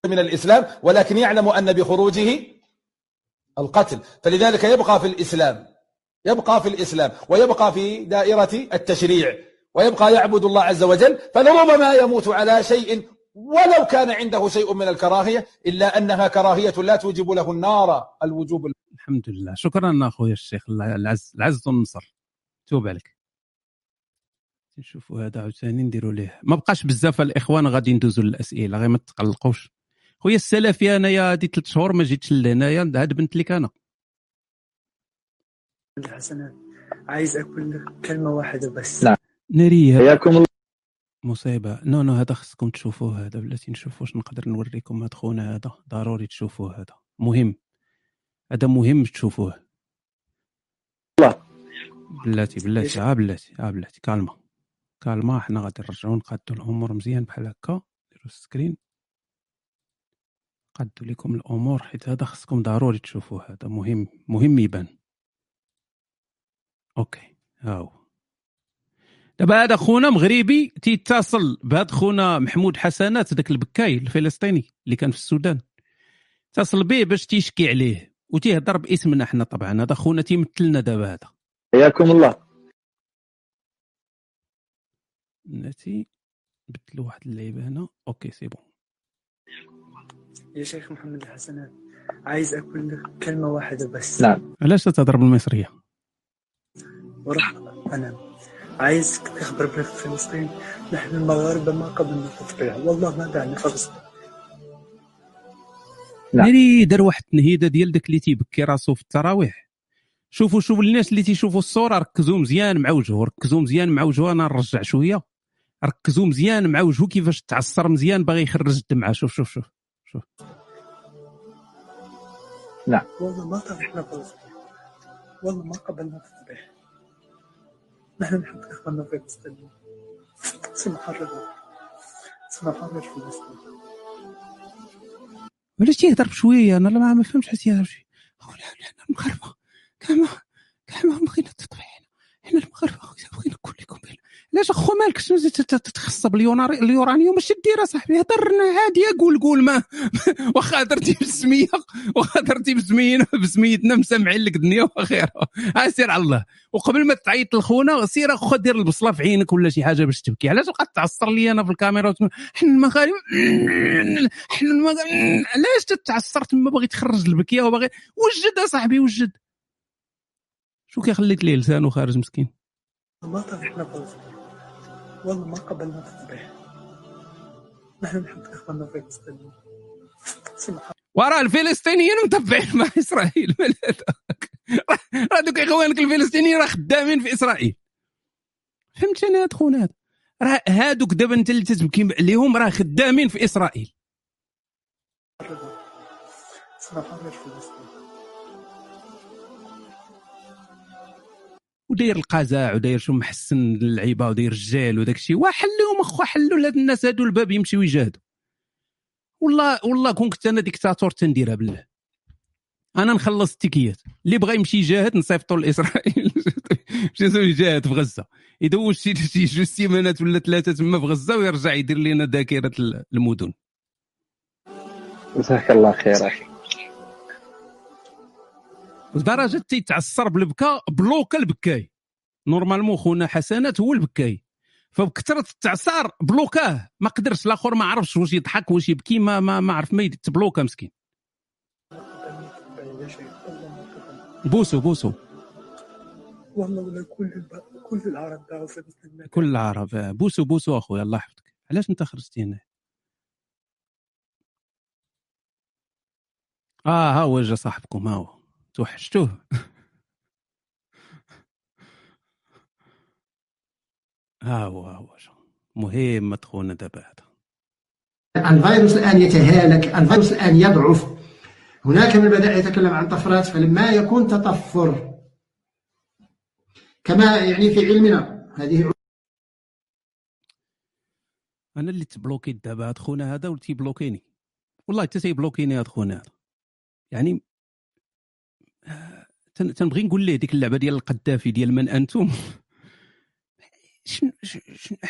من الإسلام ولكن يعلم أن بخروجه القتل. فلذلك يبقى في الإسلام. يبقى في الإسلام. ويبقى في دائرة التشريع. ويبقى يعبد الله عز وجل فلربما يموت على شيء ولو كان عنده شيء من الكراهية إلا أنها كراهية لا توجب له النار الوجوب الحمد لله. شكرا اخويا الشيخ العز العز والنصر توب عليك. نشوفوا هذا عاوتاني نديروا ليه. ما بقاش بزاف الإخوان غادي ندوزوا للأسئلة غير ما تقلقوش. خويا السلفي أنايا هادي ثلاث شهور ما جيتش لهنايا هاد بنت لك أنا الحسنات. عايز أقول لك كلمة واحدة بس. نعم. ناري هذا حياكم الله. مصيبة. non non هذا خصكم تشوفوه هذا بلاتي نشوفوا واش نقدر نوريكم هاد خونا هذا؟ ضروري تشوفوه هذا. مهم. هذا مهم تشوفوه. بلاتي بلاتي آه بلاتي آه بلاتي. calma. calma حنا غادي نرجعوا نقادوا الأمور مزيان بحال هكا. نديروا ال screen قادوا لكم الأمور حيت هذا خصكم ضروري تشوفوه هذا مهم مهم يبان. OK. ها هو دابا هذا خونا مغربي تيتصل بهذا خونا محمود حسنات ذاك البكاي الفلسطيني اللي كان في السودان. اتصل به باش تيشكي عليه وتيهضر باسمنا حنا طبعا. هذا خونا تيمثلنا دابا هذا. حياكم الله. نتي بدلوا واحد اللعيبة هنا. OK c'est bon. يا شيخ محمد الحسنات عايز أقول لك كلمة واحدة بس. نعم. علاش تهضر بالمصرية؟ وراح انام عايزك تخبر بلاد فلسطين. نحن المغاربه ما قبلنا التطبيع والله ما دعنا فلسطين نعم. ناري دار واحد التنهيده ديال داك اللي تيبكي راسو في التراويح. شوفوا شوفوا الناس اللي تيشوفوا الصورة ركزوا مزيان مع وجهه ركزوا مزيان مع وجهه. أنا نرجع شوية. ركزوا مزيان مع وجهه كيفاش تعصر مزيان باغي يخرج الدمعه شوف شوف شوف والله ما طرحنا فلسطين والله ما قبلنا التطبيع نحن نحب إخواننا في فلسطين سنحرر سنحرر فلسطين علاش تيهضر بشوية. أنا ما فهمتش علاش تيهضر بشوية. حنا المغاربه كاع ما كاع ما بغينا التطبيع حنا المغاربه بغينا نقول لكم علاش أخو مالك شنو زيد تت- تتخصب اليورانيوم؟ اش دير صاحبي. هضر عادي. قول قول ما. واخا هضرتي بالسميه واخا هضرتي بسمينا بسميتنا مسامعين لك الدنيا وخيرها ها سير على الله. وقبل ما تعيط لخونا سير أخو دير البصلة في عينك ولا شي حاجة باش تبكي. علاش بقات تعصر لي أنا في الكاميرا؟ وتقول حنا المغاربه حنا المغاربه علاش تتعصر؟ تما باغي تخرج البكية وباغي وجد اصاحبي وجد. شو كيخليك ليه لسانه خارج مسكين؟ ما طرحنا فلسطين والله ما قبلنا التطبيع نحن نحب إخواننا في فلسطين. سنحرر وراه الفلسطينيين متبعين مع إسرائيل. مال هذاك؟ راه دوك إخوانك الفلسطينيين راه خدامين في إسرائيل. فهمت أنا هاد خونا هذا راه هادوك دابا انت اللي تتبكي عليهم راه خدامين في إسرائيل. سنحرر فلسطين وداير القزاع وداير شو محسن اللعيبه وداير الرجال وداك الشيء. وحلوهم أخو حلوا لهاد الناس هادو الباب يمشيو يجاهدوا. والله والله كون كنت أنا ديكتاتور تنديرها بالله. أنا نخلص التيكيات. اللي بغى يمشي يجاهد نصيفطو لاسرائيل مشي يجاهد في غزة. يدوز شي جوج سيمانات ولا ثلاثة تما في غزة ويرجع يدير لنا ذاكرة المدن. جزاك الله خير أخي. لدرجه تيتعصر بالبكا بلوكا البكاي. normalement خونا حسنات هو البكاي. فبكثرة التعصار بلوكاه. ما قدرش الآخر ما عرفش واش يضحك واش يبكي ما ما, ما عرف ما تبلوكا مسكين. بوسو بوسو. والله ولا كل. كل العرب كل العرب. بوسو بوسو اخويا الله يحفظك. علاش أنت خرجتي هنا؟ آه ها هو جا صاحبكم ها هو. توحشتوه. ها هو ها هو. مهم خونا دابا هذا. الفيروس الآن يتهالك الفيروس الآن يضعف. هناك من بدأ يتكلم عن طفرات فلما يكون تطفر. كما يعني في علمنا هذه أنا اللي تبلوكيت دابا هاد خونا هذا ولتي بلوكيني. والله حتى تيبلوكيني هاد خونا هذا. يعني تنبغي نقول ليه ديك اللعبة ديال القذافي ديال من أنتم؟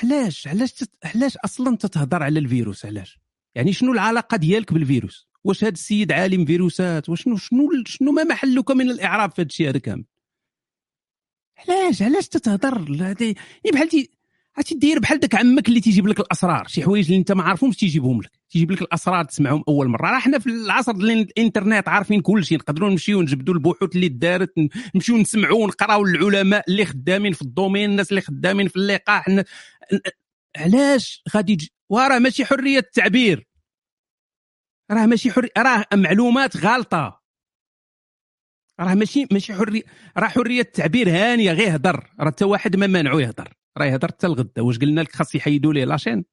علاش؟ علاش علاش أصلا تتهضر على الفيروس؟ علاش؟ يعني شنو العلاقة ديالك بالفيروس؟ واش هاد السيد عالم فيروسات؟ وشنو شنو شنو ما محلك من الإعراب في هاد الشيء هذا كامل؟ علاش؟ علاش تتهضر؟ هادي بحال عرفتي داير بحال داك عمك اللي تيجيب لك الأسرار. شي حوايج اللي انت ما عارفهمش تيجيبهم لك. تيجيب لك الأسرار تسمعهم أول مرة. راه حنا في العصر ديال الإنترنت عارفين كل شيء نقدروا نمشيو نجبدوا البحوث اللي دارت نمشيو نسمعوا ونقراو العلماء اللي خدامين في الدومين الناس اللي خدامين في اللقاح. علاش غادي تج- وراه ماشي حرية التعبير. راه ماشي حريه راه معلومات غالطة. راه ماشي ماشي حريه راه حرية التعبير هانية غير هضر راه حتى واحد ما مانعو يهضر راه يهضر حتى الغدا واش قلنا لك خاص يحيدوا ليه لاشين؟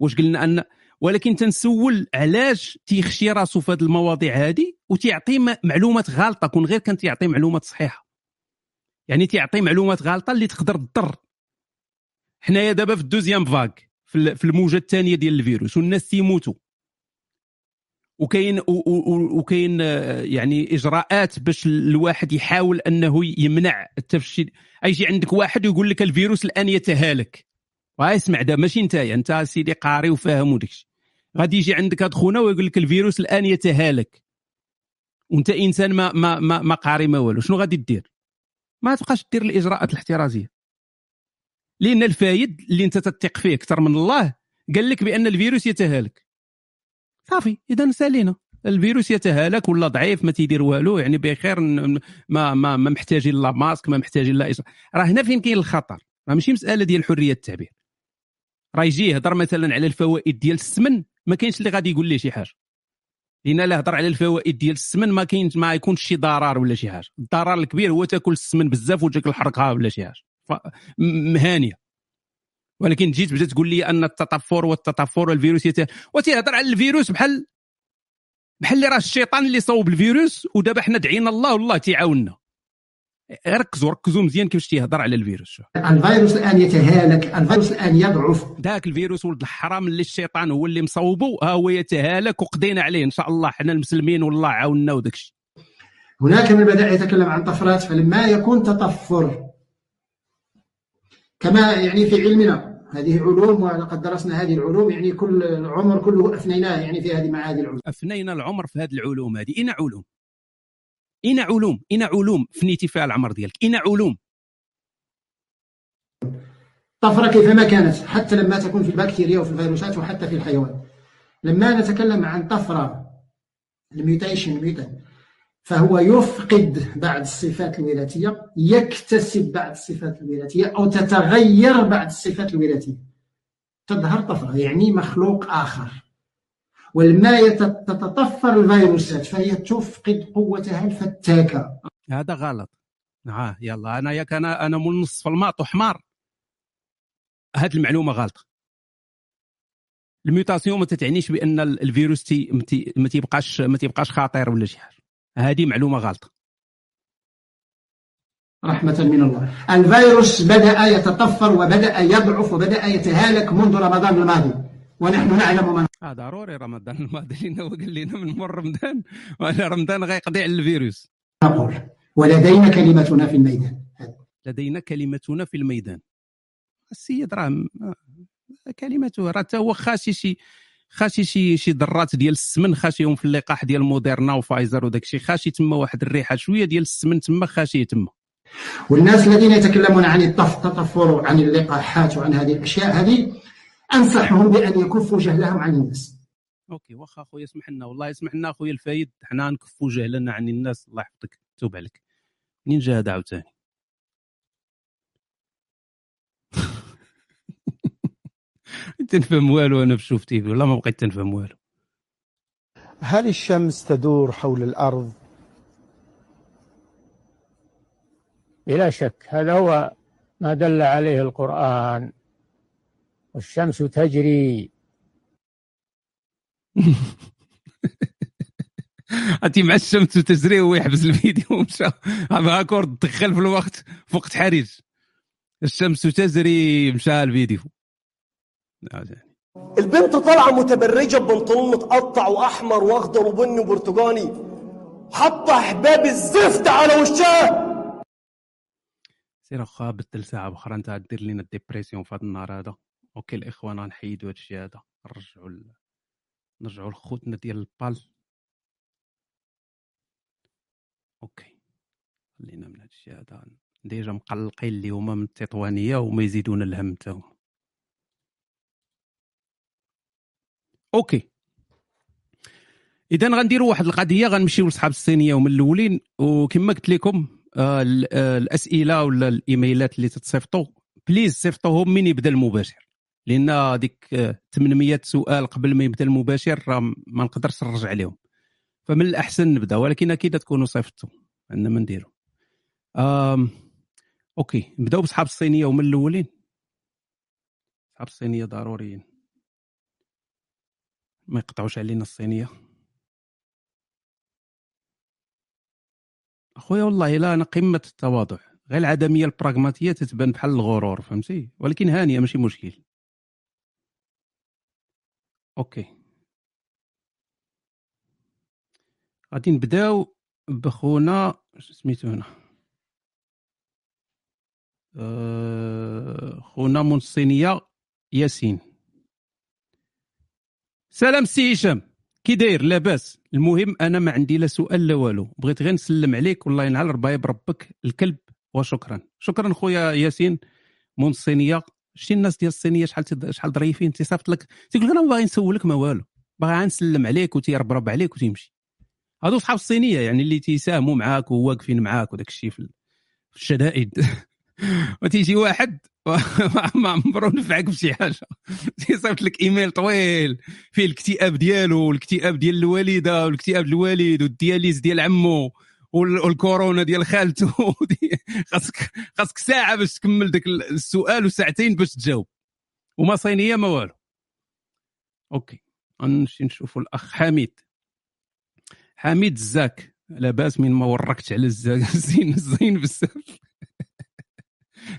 واش قلنا ان ولكن تنسول علاش تيخشي راسو في هذه المواضيع هذه وتيعطي معلومات غالطة. كون غير كان تيعطي معلومات صحيحة. يعني تيعطي معلومات غالطة اللي تقدر تضر. حنايا دابا في الدوزيام فاك في الموجة الثانية ديال الفيروس والناس تيموتوا. وكاين وكاين آه، يعني إجراءات باش الواحد يحاول أنه يمنع التفشي. يجي عندك واحد ويقول لك الفيروس الآن يتهالك. واسمع دا ماشي انت أنت سيدي قاري وفاهم وداك الشيء غادي يجي عندك هاد خونا ويقول لك الفيروس الآن يتهالك. وأنت إنسان ما ما ما, ما قاري ما والو. شنو غادي دير؟ ما تبقاش دير الإجراءات الاحترازية. لأن الفايد اللي أنت تثق فيه أكثر من الله قال لك بأن الفيروس يتهالك. صافي اذا سالينا. الفيروس يتهالك ولا ضعيف؟ ما تيدير والو يعني بخير ما ما ما محتاجين لا ماسك ما محتاجين لا. راه هنا فين كاين الخطر؟ راه ماشي مسألة ديال حرية التعبير. راه يجي يهضر مثلا على الفوائد ديال السمن ما كاينش اللي غادي يقول ليه شي حاجة. لأن لا هضر على الفوائد ديال السمن ما كاين ما يكونش شي ضرر ولا شي حاجة. الضرر الكبير هو تاكل السمن بزاف وتجيك الحرقه ولا شي حاجة. مهانيه ولكن جيت بدأت تقول لي أن التطفر والتطفر والفيروس يت... وتيهضر على الفيروس بحال بحال اللي راه الشيطان اللي صوب الفيروس ودابا حنا دعينا الله والله تيعاوننا. ركزوا ركزوا مزيان كيفاش تيهضر على الفيروس. الفيروس الآن يتهالك الفيروس الآن يضعف. ذاك الفيروس ولد الحرام اللي الشيطان هو اللي مصوبه ها هو يتهالك وقضينا عليه. إن شاء الله حنا المسلمين والله عاوننا وداك الشيء. هناك من بدأ يتكلم عن طفرات فلما يكون تطفر كما يعني في علمنا. هذه علوم ولقد درسنا هذه العلوم يعني كل العمر كله أفنيناه يعني في هذه مع هذه العلوم. افنينا العمر في هذه العلوم هذه. اين علوم. اين علوم. اين علوم. فنيتي فيها العمر ديالك. اين علوم. طفرة كيفما كانت حتى لما تكون في البكتيريا وفي الفيروسات وحتى في الحيوان. لما نتكلم عن طفرة ال mutation mutant فهو يفقد بعض الصفات الوراثية يكتسب بعض الصفات الوراثية أو تتغير بعض الصفات الوراثية تظهر طفرة يعني مخلوق آخر. ولما تتطفر الفيروسات فهي تفقد قوتها الفتاكة. هذا غلط. آه يلا أنا ياك أنا أنا مول نص في ال maths وحمار هذه المعلومة غلطه ال mutation ما تتعنيش بأن ال- الفيروس تي- ما تيبقاش ما تيبقاش خطير ولا شي حاجة. هذه معلومة غلطه رحمة من الله. الفيروس بدأ يتطفر وبدأ يضعف وبدأ يتهالك منذ رمضان الماضي. ونحن نعلم من آه ضروري رمضان الماضي. لنا هو قال لنا من مر رمضان. وأنا رمضان غيقضي على الفيروس. نقول ولدينا كلمتنا في الميدان. لدينا كلمتنا في الميدان. السيد راه آه، كلمته راه تا هو خاشي شي خاشي شي شي ذرات ديال السمن خاشيهم في اللقاح ديال موديرنا وفايزر وداك الشيء خاشي تما واحد الريحة شوية ديال السمن تما خاشيه تما. والناس الذين يتكلمون عن التطفر عن اللقاحات وعن هذه الأشياء هذه أنصحهم بأن يكفوا جهلهم عن الناس. okay واخا أخويا اسمح لنا. والله اسمح لنا أخويا الفايد حنا نكفوا جهلنا عن الناس. الله يحفظك. توب عليك. منين جا هذا عاوتاني؟ تنفهم والو أنا في شوف تيفي والله ما بقيت تنفهم والو. هل الشمس تدور حول الأرض؟ بلا شك هذا هو ما دل عليه القرآن. والشمس تجري. انت مع الشمس تجري وهو يحبس الفيديو ومشى d'accord دخل في الوقت في وقت حرج الشمس تجري مشى الفيديو. زين. البنت طالعة متبرجة ببنطلون متقطع وأحمر وأخضر وبني وبرتقاني حاطة هباب الزفت على وشها. سير اخا بدل ساعة أخرى أنت دير لنا ال dépression في هذا النهار هذا. okay الاخوان غنحيدوا هذا الشيء هذا. نرجعوا ال... نرجعوا لخوتنا ديال PayPal. أوكي خلينا من هذا الشيء هذا. déjà مقلقين اليوم من التطوانية وما يزيدون الهم تاهم okay. اذا غنديروا واحد القضية غنمشيو لصحاب الصينية ومن الأولين. وكما قلت لكم آه، آه، الأسئلة ولا الإيميلات اللي تتصيفطوا please صيفطوهم من يبدأ المباشر. لأن ديك آه، 800 سؤال قبل ما يبدأ المباشر راه ما نقدرش نرجع عليهم فمن الأحسن نبدأ ولكن أكيد تكونوا صيفطوا عندنا ما نديروا أوكي. نبدأو بصحاب الصينية ومن الأولين. صحاب الصينية ضروريين. ما يقطعوش علينا الصينية. أخويا والله لا أنا قمة التواضع. غير العدمية البراغماتية تتبان بحال الغرور فهمتي؟ ولكن هانيه ماشي مشكل. okay. غادي نبداو بخونا سميتو هنا؟ أه... خونا من الصينية ياسين. سلام سي هشام. كي داير لاباس؟ المهم أنا ما عندي لا سؤال لا والو. بغيت غير نسلم عليك والله ينعل ربايب ربك الكلب وشكرا. شكرا خويا ياسين. من الصينيه شتي الناس ديال الصينية شحال شحال ظريفين؟ تيصيفط لك. تيقول لك أنا ما باغي نسولك ما والو. باغي نسلم عليك وتيربرب عليك وتيمشي هادو صحاب الصينية يعني اللي تيساهموا معاك وواقفين معاك وداك الشيء في الشدائد. وتيجي واحد ما عمرو نفعك بشي حاجة. تيصيفط لك إيميل طويل فيه الاكتئاب ديالو والاكتئاب ديال الوالدة والاكتئاب الوالد والدياليز ديال عمو وال- والكورونا ديال خالته. خاصك خاصك ساعة باش تكمل داك السؤال وساعتين باش تجاوب. وما صينية ما والو. okay. غنمشي نشوفوا الأخ حميد. حميد الزاك. لاباس من ما وركت على الزاك زين زين بزاف.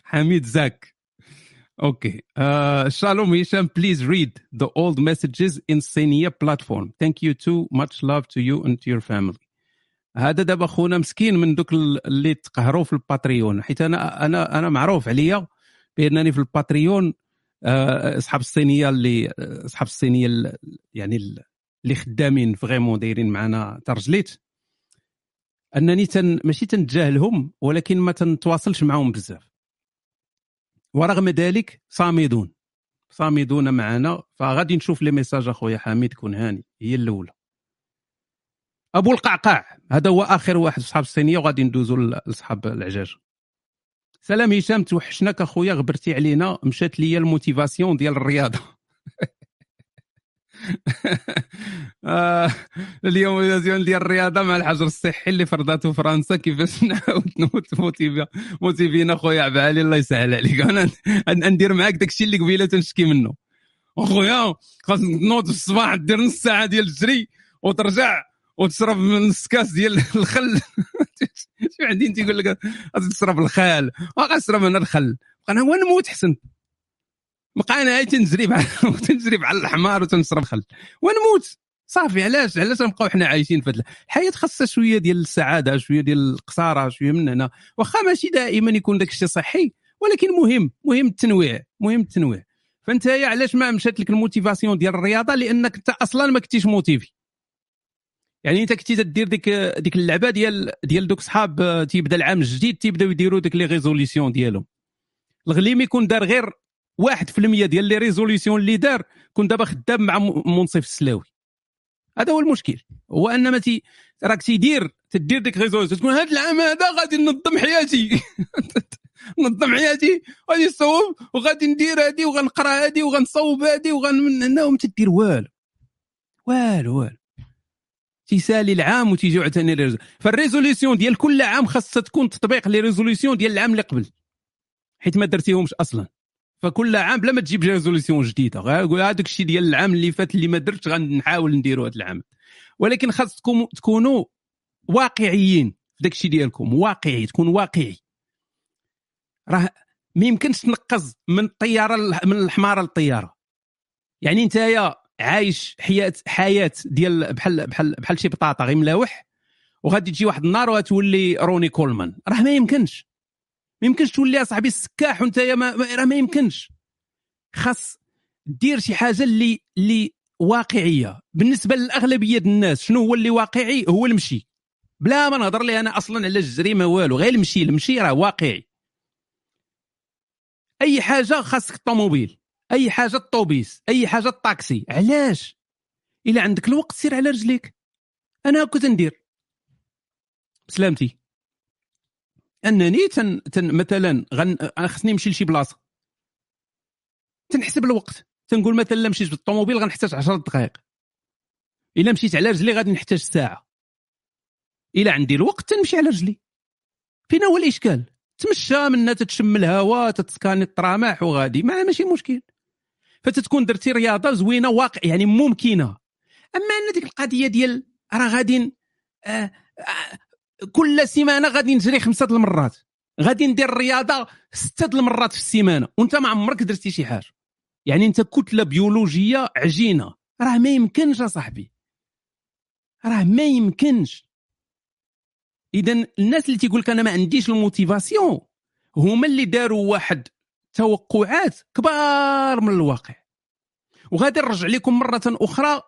حميد زاك. okay shalom Hisham. Please read the old messages in Senia platform. Thank you too. Much love to you and to your family. هذا دابا خونا مسكين من دوك ال- اللي تقهروا في ال Patreon. حيت أنا أنا أنا معروف عليا بأنني في ال Patreon آه، أصحاب الصينية اللي أصحاب الصينية ال- يعني ال- اللي خدامين vraiment دايرين معنا ترجليت. أنني تن ماشي تنتجاهلهم ولكن ما تنتواصلش معاهم بزاف. ورغم ذلك صامدون. صامدون معنا. فغادي نشوف les messages أخويا حميد كون هاني. هي الأولى. أبو القعقاع. هذا هو آخر واحد في اصحاب الصينيه وغادي ندوزو ل- لاصحاب العجاج. سلام هشام توحشناك أخويا غبرتي علينا. مشات ليا ال motivation ديال الرياضة. اليوم motivation ديال الرياضة مع الحجر الصحي اللي فرضته فرنسا كيفاش نعاود نموت موتيفي موتيفينا خويا علي الله يسهل عليك. أنا ندير معاك داكشي اللي قبيلة تنشكي منه. أخويا خاص تنوض في الصباح دير نص ساعة ديال الجري وترجع وتشرب من نص كاس ديال الخل. شي عندي تيقول لك غادي تشرب الخال. غنشرب أنا الخل. أنا هو نموت حسن. بقى أنا هاي بحال تنجري بحال الحمار وتنشرب خل ونموت. صافي علاش؟ علاش نبقاو حنا عايشين في الحياة خاصها شوية ديال السعادة شوية ديال القصاره شوية من هنا. واخا ماشي دائما يكون داك الشيء صحي ولكن مهم مهم التنويع مهم التنويع. فأنت علاش ما مشات لك la motivation ديال الرياضة؟ لأنك أنت أصلا ما كنتيش motivé. يعني أنت كنتي تدير ديك ديك اللعبة ديال ديال دوك صحاب آه، تيبدا العام الجديد تيبداو يديروا ديك les résolutions ديالهم. الغليمي يكون دار غير 1% ديال les résolutions اللي دار كون دابا خدام مع منصف السلاوي. هذا هو المشكل. هو أن ما راك تيدير تدير ديك résolution تكون هذا العام هذا غادي ننظم حياتي. ننظم حياتي غادي نصوب وغادي ندير هادي وغنقرأ هادي وغنصوب هادي وغن من هنا وما تدير والو. والو والو. تيسالي العام وتيجيو عاوتاني réso فال résolution ديال كل عام خاصها تكون تطبيق les résolutions ديال العام اللي قبل. حيت ما درتيهمش أصلا. فكل عام بلا ما تجيب résolution جديدة. غير قول هذاك الشيء ديال العام اللي فات اللي ما درتش غنحاول نديرو هذا العام. ولكن خاصكم تكونوا واقعيين في داك الشيء ديالكم. واقعي تكون واقعي. راه ما يمكنش تنقز من الطياره من الحمارة للطيارة. يعني انت يا عايش حياه حياة ديال بحال بحال بحال شي بطاطا غير ملاوح وغادي تجي واحد النهار وتولي روني كولمان. راه ما يمكنش. ما يمكنش تولي اصاحبي السكاح وانت ما راه ما يمكنش. خاص دير شي حاجة اللي اللي واقعية. بالنسبة للأغلبية ديال الناس شنو هو اللي واقعي؟ هو المشي. بلا ما نهضر لي أنا أصلا على الجري ما والو غير المشي. المشي راه واقعي. أي حاجة خاصك الطوموبيل أي حاجة الطوبيس أي حاجة الطاكسي. علاش؟ إلا عندك الوقت سير على رجليك. أنا كنت ندير. بسلامتي انني تن, تن مثلا غن خصني نمشي لشي بلاصة. تنحسب الوقت. تنقول مثلا لا مشيت بالطوموبيل غنحتاج 10 دقائق. إلا مشيت على رجلي غادي نحتاج ساعة. إلا عندي الوقت تنمشي على رجلي. فين هو الإشكال؟ تمشى منا تتشم الهواء تتسكاني الطرامح وغادي. ما ماشي مشكل. فتتكون درتي رياضة زوينة واقع يعني ممكنة. أما أن ديك القضية ديال راه غادي آه آه كل سيمانة غادي نجري خمسة المرات. غادي ندير الرياضه ستة المرات في السيمانة. وانت ما عمرك درتي شي حاجة. يعني انت كتلة بيولوجية عجينة. راه ما يمكنش اصاحبي راه ما يمكنش. اذا الناس اللي تيقول لك أنا ما عنديش الموتيفاسيون هما اللي داروا واحد توقعات كبار من الواقع. وغادي نرجع لكم مرة أخرى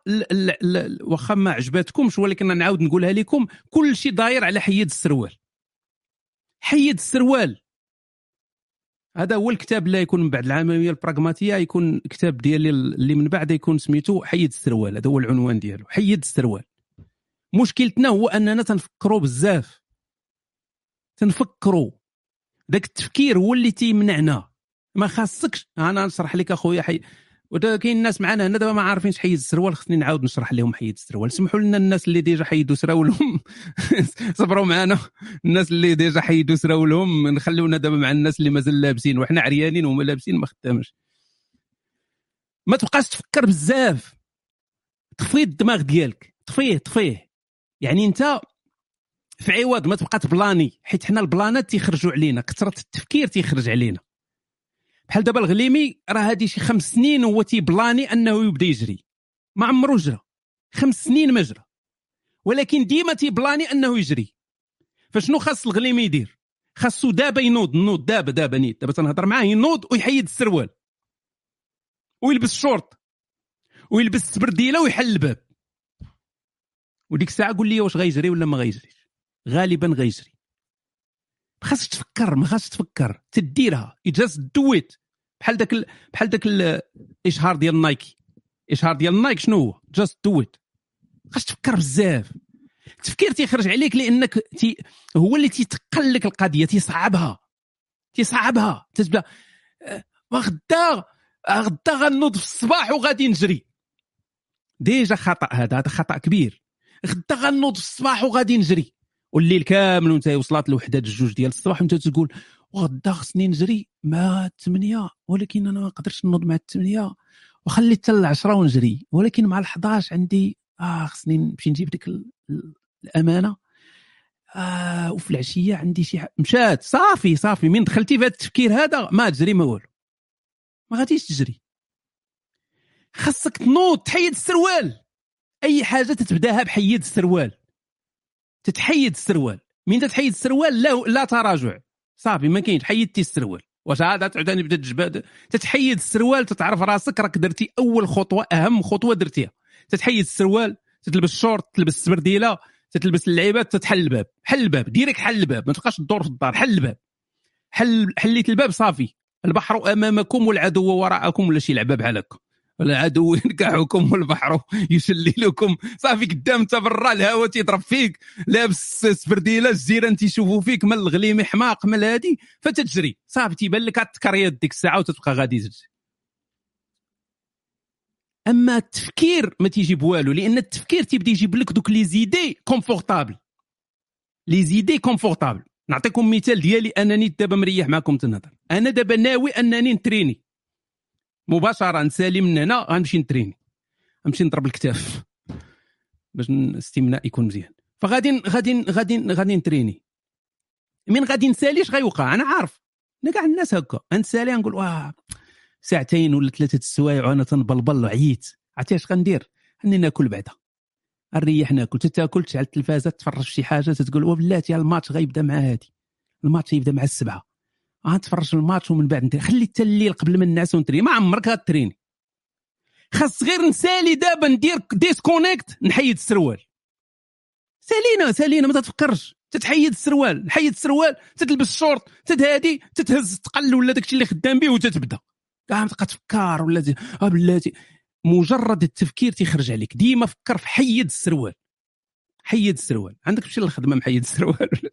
واخا ما عجباتكمش ولكن نعاود نقولها لكم كل شيء داير على حيد السروال. حيد السروال. هذا هو الكتاب اللي يكون من بعد العملية البراغماتية يكون كتاب ديالي اللي من بعد يكون سميتو حيد السروال. هذا هو العنوان ديالو حيد السروال. مشكلتنا هو أننا تنفكروا بزاف. تنفكروا. ذاك التفكير هو اللي تيمنعنا. ما خاصكش أنا نشرح لك أخويا حي كاين الناس معنا هنا دابا ما عارفينش حيد السروال خصني نعاود نشرح لهم حيد السروال سمحوا لنا الناس اللي ديجا حيدوا سراولهم. صبروا معنا الناس اللي déjà حيدوا سراولهم نخليونا دابا مع الناس اللي مازال لابسين وحنا عريانين وهما لابسين ما خدامش. ما تبقاش تفكر بزاف. طفي الدماغ ديالك. طفيه طفيه. يعني انت في عوض ما تبقى تبلاني حيت حنا ال plانات تيخرجوا علينا كثرة التفكير تيخرج علينا. بحال دابا الغليمي راه هادي شي خمس سنين هو تيبلاني انه يبدا يجري. ما عمرو جرى. خمس سنين ما جرى. ولكن ديما تيبلاني انه يجري. فشنو خاص الغليمي يدير؟ خاصو دابا ينوض نوض دابا دابا نيت. دابا تنهضر معاه ينوض ويحيد السروال. ويلبس شورت. ويلبس سبرديلة ويحل الباب. وديك الساعة قول لي واش غيجري ولا ما غيجريش. غالبا غيجري. ما خاصش تفكر ما خاصش تفكر. تديرها. just do it بحال داك ال... بحال داك ال- الاشهار ديال نايكي. الاشهار ديال نايك شنو هو؟ just do it خاص تفكر بزاف. التفكير تيخرج عليك لأنك تي... هو اللي تيتقل لك القضية تيصعبها. تيصعبها. تتبدا آه، غدا غدا غنوض في الصباح وغادي نجري. déjà خطأ هذا هذا خطأ كبير. غدا غنوض في الصباح وغادي نجري. والليل كامل وانت وصلات الوحده الجوج ديال الصباح وانت تقول وغدا خصني نجري مع الثمانية ولكن أنا ما نقدرش نوض مع الثمانية وخلي حتى العشرة ونجري ولكن مع ال11 عندي آه خصني نمشي نجيب ديك ال- ال- الأمانة. آه وفي العشية عندي شي. مشات. صافي صافي من دخلتي في هذا التفكير هذا ما تجري ما والو. ما غاديش تجري. خاصك تنوض تحيد السروال. أي حاجة تتبداها بحيد السروال. تتحيد السروال. من تتحيد السروال؟ لا لا تراجع. صافي ما كاينش. حيدتي السروال. واش عاد تعاوداني بدا تجبد؟ تتحيد السروال تتعرف راسك راك درتي أول خطوة أهم خطوة درتيها. تتحيد السروال تتلبس شورت تلبس سبرديله تتلبس اللعيبات تتحل الباب. حل الباب. direct حل الباب. ما تبقاش تدور في الدار. حل الباب. حل حليت الباب صافي. البحر أمامكم والعدو وراءكم ولا شي لعبة بحال هكا العدو ينكحكم والبحر يشللكم صافي قدام انت برا الهواء تيضرب فيك. لابس سبرديله الجيران تيشوفوا فيك. من الغليمي حماق من هادي فتتجري صافي تيبان لك التكريات ديك الساعة وتتبقى غادي تجري أما التفكير ما تيجيب والو لأن التفكير تيبدا يجيب لك دوك les idées confortables. les idées confortables. نعطيكم مثال ديالي أنني دابا مريح معكم تنهضر. أنا دابا ناوي أنني نتريني. مباشرة نسالي من هنا غنمشي نتريني. غنمشي نضرب الكتاف باش الاستمناء يكون مزيان. فغادي غادي غادي غادي نتريني. من غادي نسالي اش غيوقع أنا عارف. أنا كاع الناس هكا. نسالي نقول واه ساعتين ولا ثلاثة السوايع وأنا تنبلبل عييت. عرفتي اش غندير؟ اني ناكل بعدا. نريح ناكل. تتاكل تشعل التلفازة تتفرج في شي حاجة تتقول وبلاتي الماتش غيبدأ مع هادي. الماتش يبدأ مع السبعة. غنتفرج في الماتش ومن بعد ندير خلي حتى الليل قبل ما الناس ونتري. ما عمرك غتريني خاص غير نسالي دابا ندير disconnect نحيد السروال. سالينا سالينا ما تفكرش تتحيد السروال. نحيد السروال تتلبس شورت تتهادي تتهز الثقل ولا داكشي اللي خدام به وتتبدا كاع تبقى تفكر ولا آه بلاتي. مجرد التفكير تيخرج عليك. ديما فكر في حيد السروال. حيد السروال عندك تمشي للخدمة محيد السروال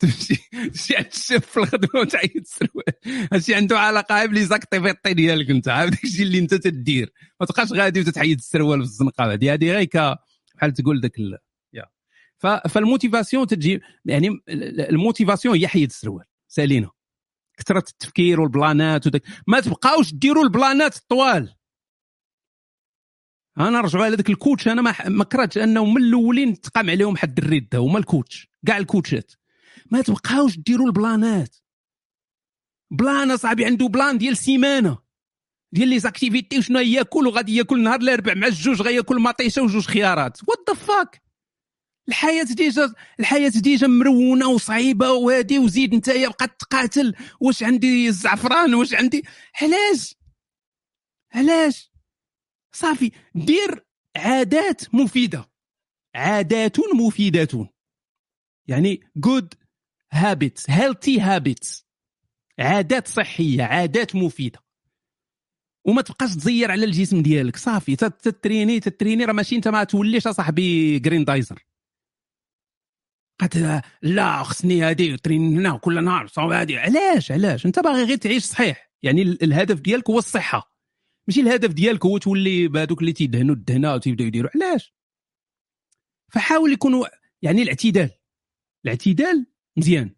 تمشي تمشي عند الشيف في الخدمة وتحيد السروال هادشي عنده علاقة غير ب les activités ديالك انت عارف داكشي اللي أنت تدير. ما تبقاش غادي وتتحيد السروال في الزنقة. هذه هذه غير ك- بحال تقول داك ال... فال motivation تجي يعني الموتيفاسيون هي حيد السروال سالينا كثرة التفكير والبلانات وداك ما تبقاوش ديروا البلانات الطوال. أنا نرجعوا على ذاك ال coach أنا ما ما كرهتش انهم من الاولين تقام عليهم حد الرده هما ال coach كاع الكوتشات. ما تبقاوش ديروا البلانات. plan صاحبي عنده plan ديال سيمانة ديال les activités وشنو ياكل وغادي ياكل نهار الاربع مع الجوج غياكل مطيشة وجوج خيارات. what the fuck الحياة déjà الحياة déjà مرونة وصعيبة وهادي وزيد انت بقى تقاتل. واش عندي الزعفران؟ واش عندي؟ علاش؟ علاش؟ صافي. دير عادات مفيدة. عادات مفيدة يعني good habits healthy habits عادات صحية عادات مفيدة. وما تبقاش تزير على الجسم ديالك. صافي. تت- تتريني تتريني. راه ماشي انت ما توليش أصاحبي جرين دايزر قد لا خصني هادي ترين هنا كل نهار صوب هادي. علاش؟ علاش؟ أنت باغي غير تعيش صحيح. يعني ال- الهدف ديالك هو الصحة. ماشي الهدف ديالك هو تولي بهذوك اللي تيدهنوا الدهنه وتيبداو يديروا علاش؟ فحاول يكونوا يعني الاعتدال. الاعتدال مزيان.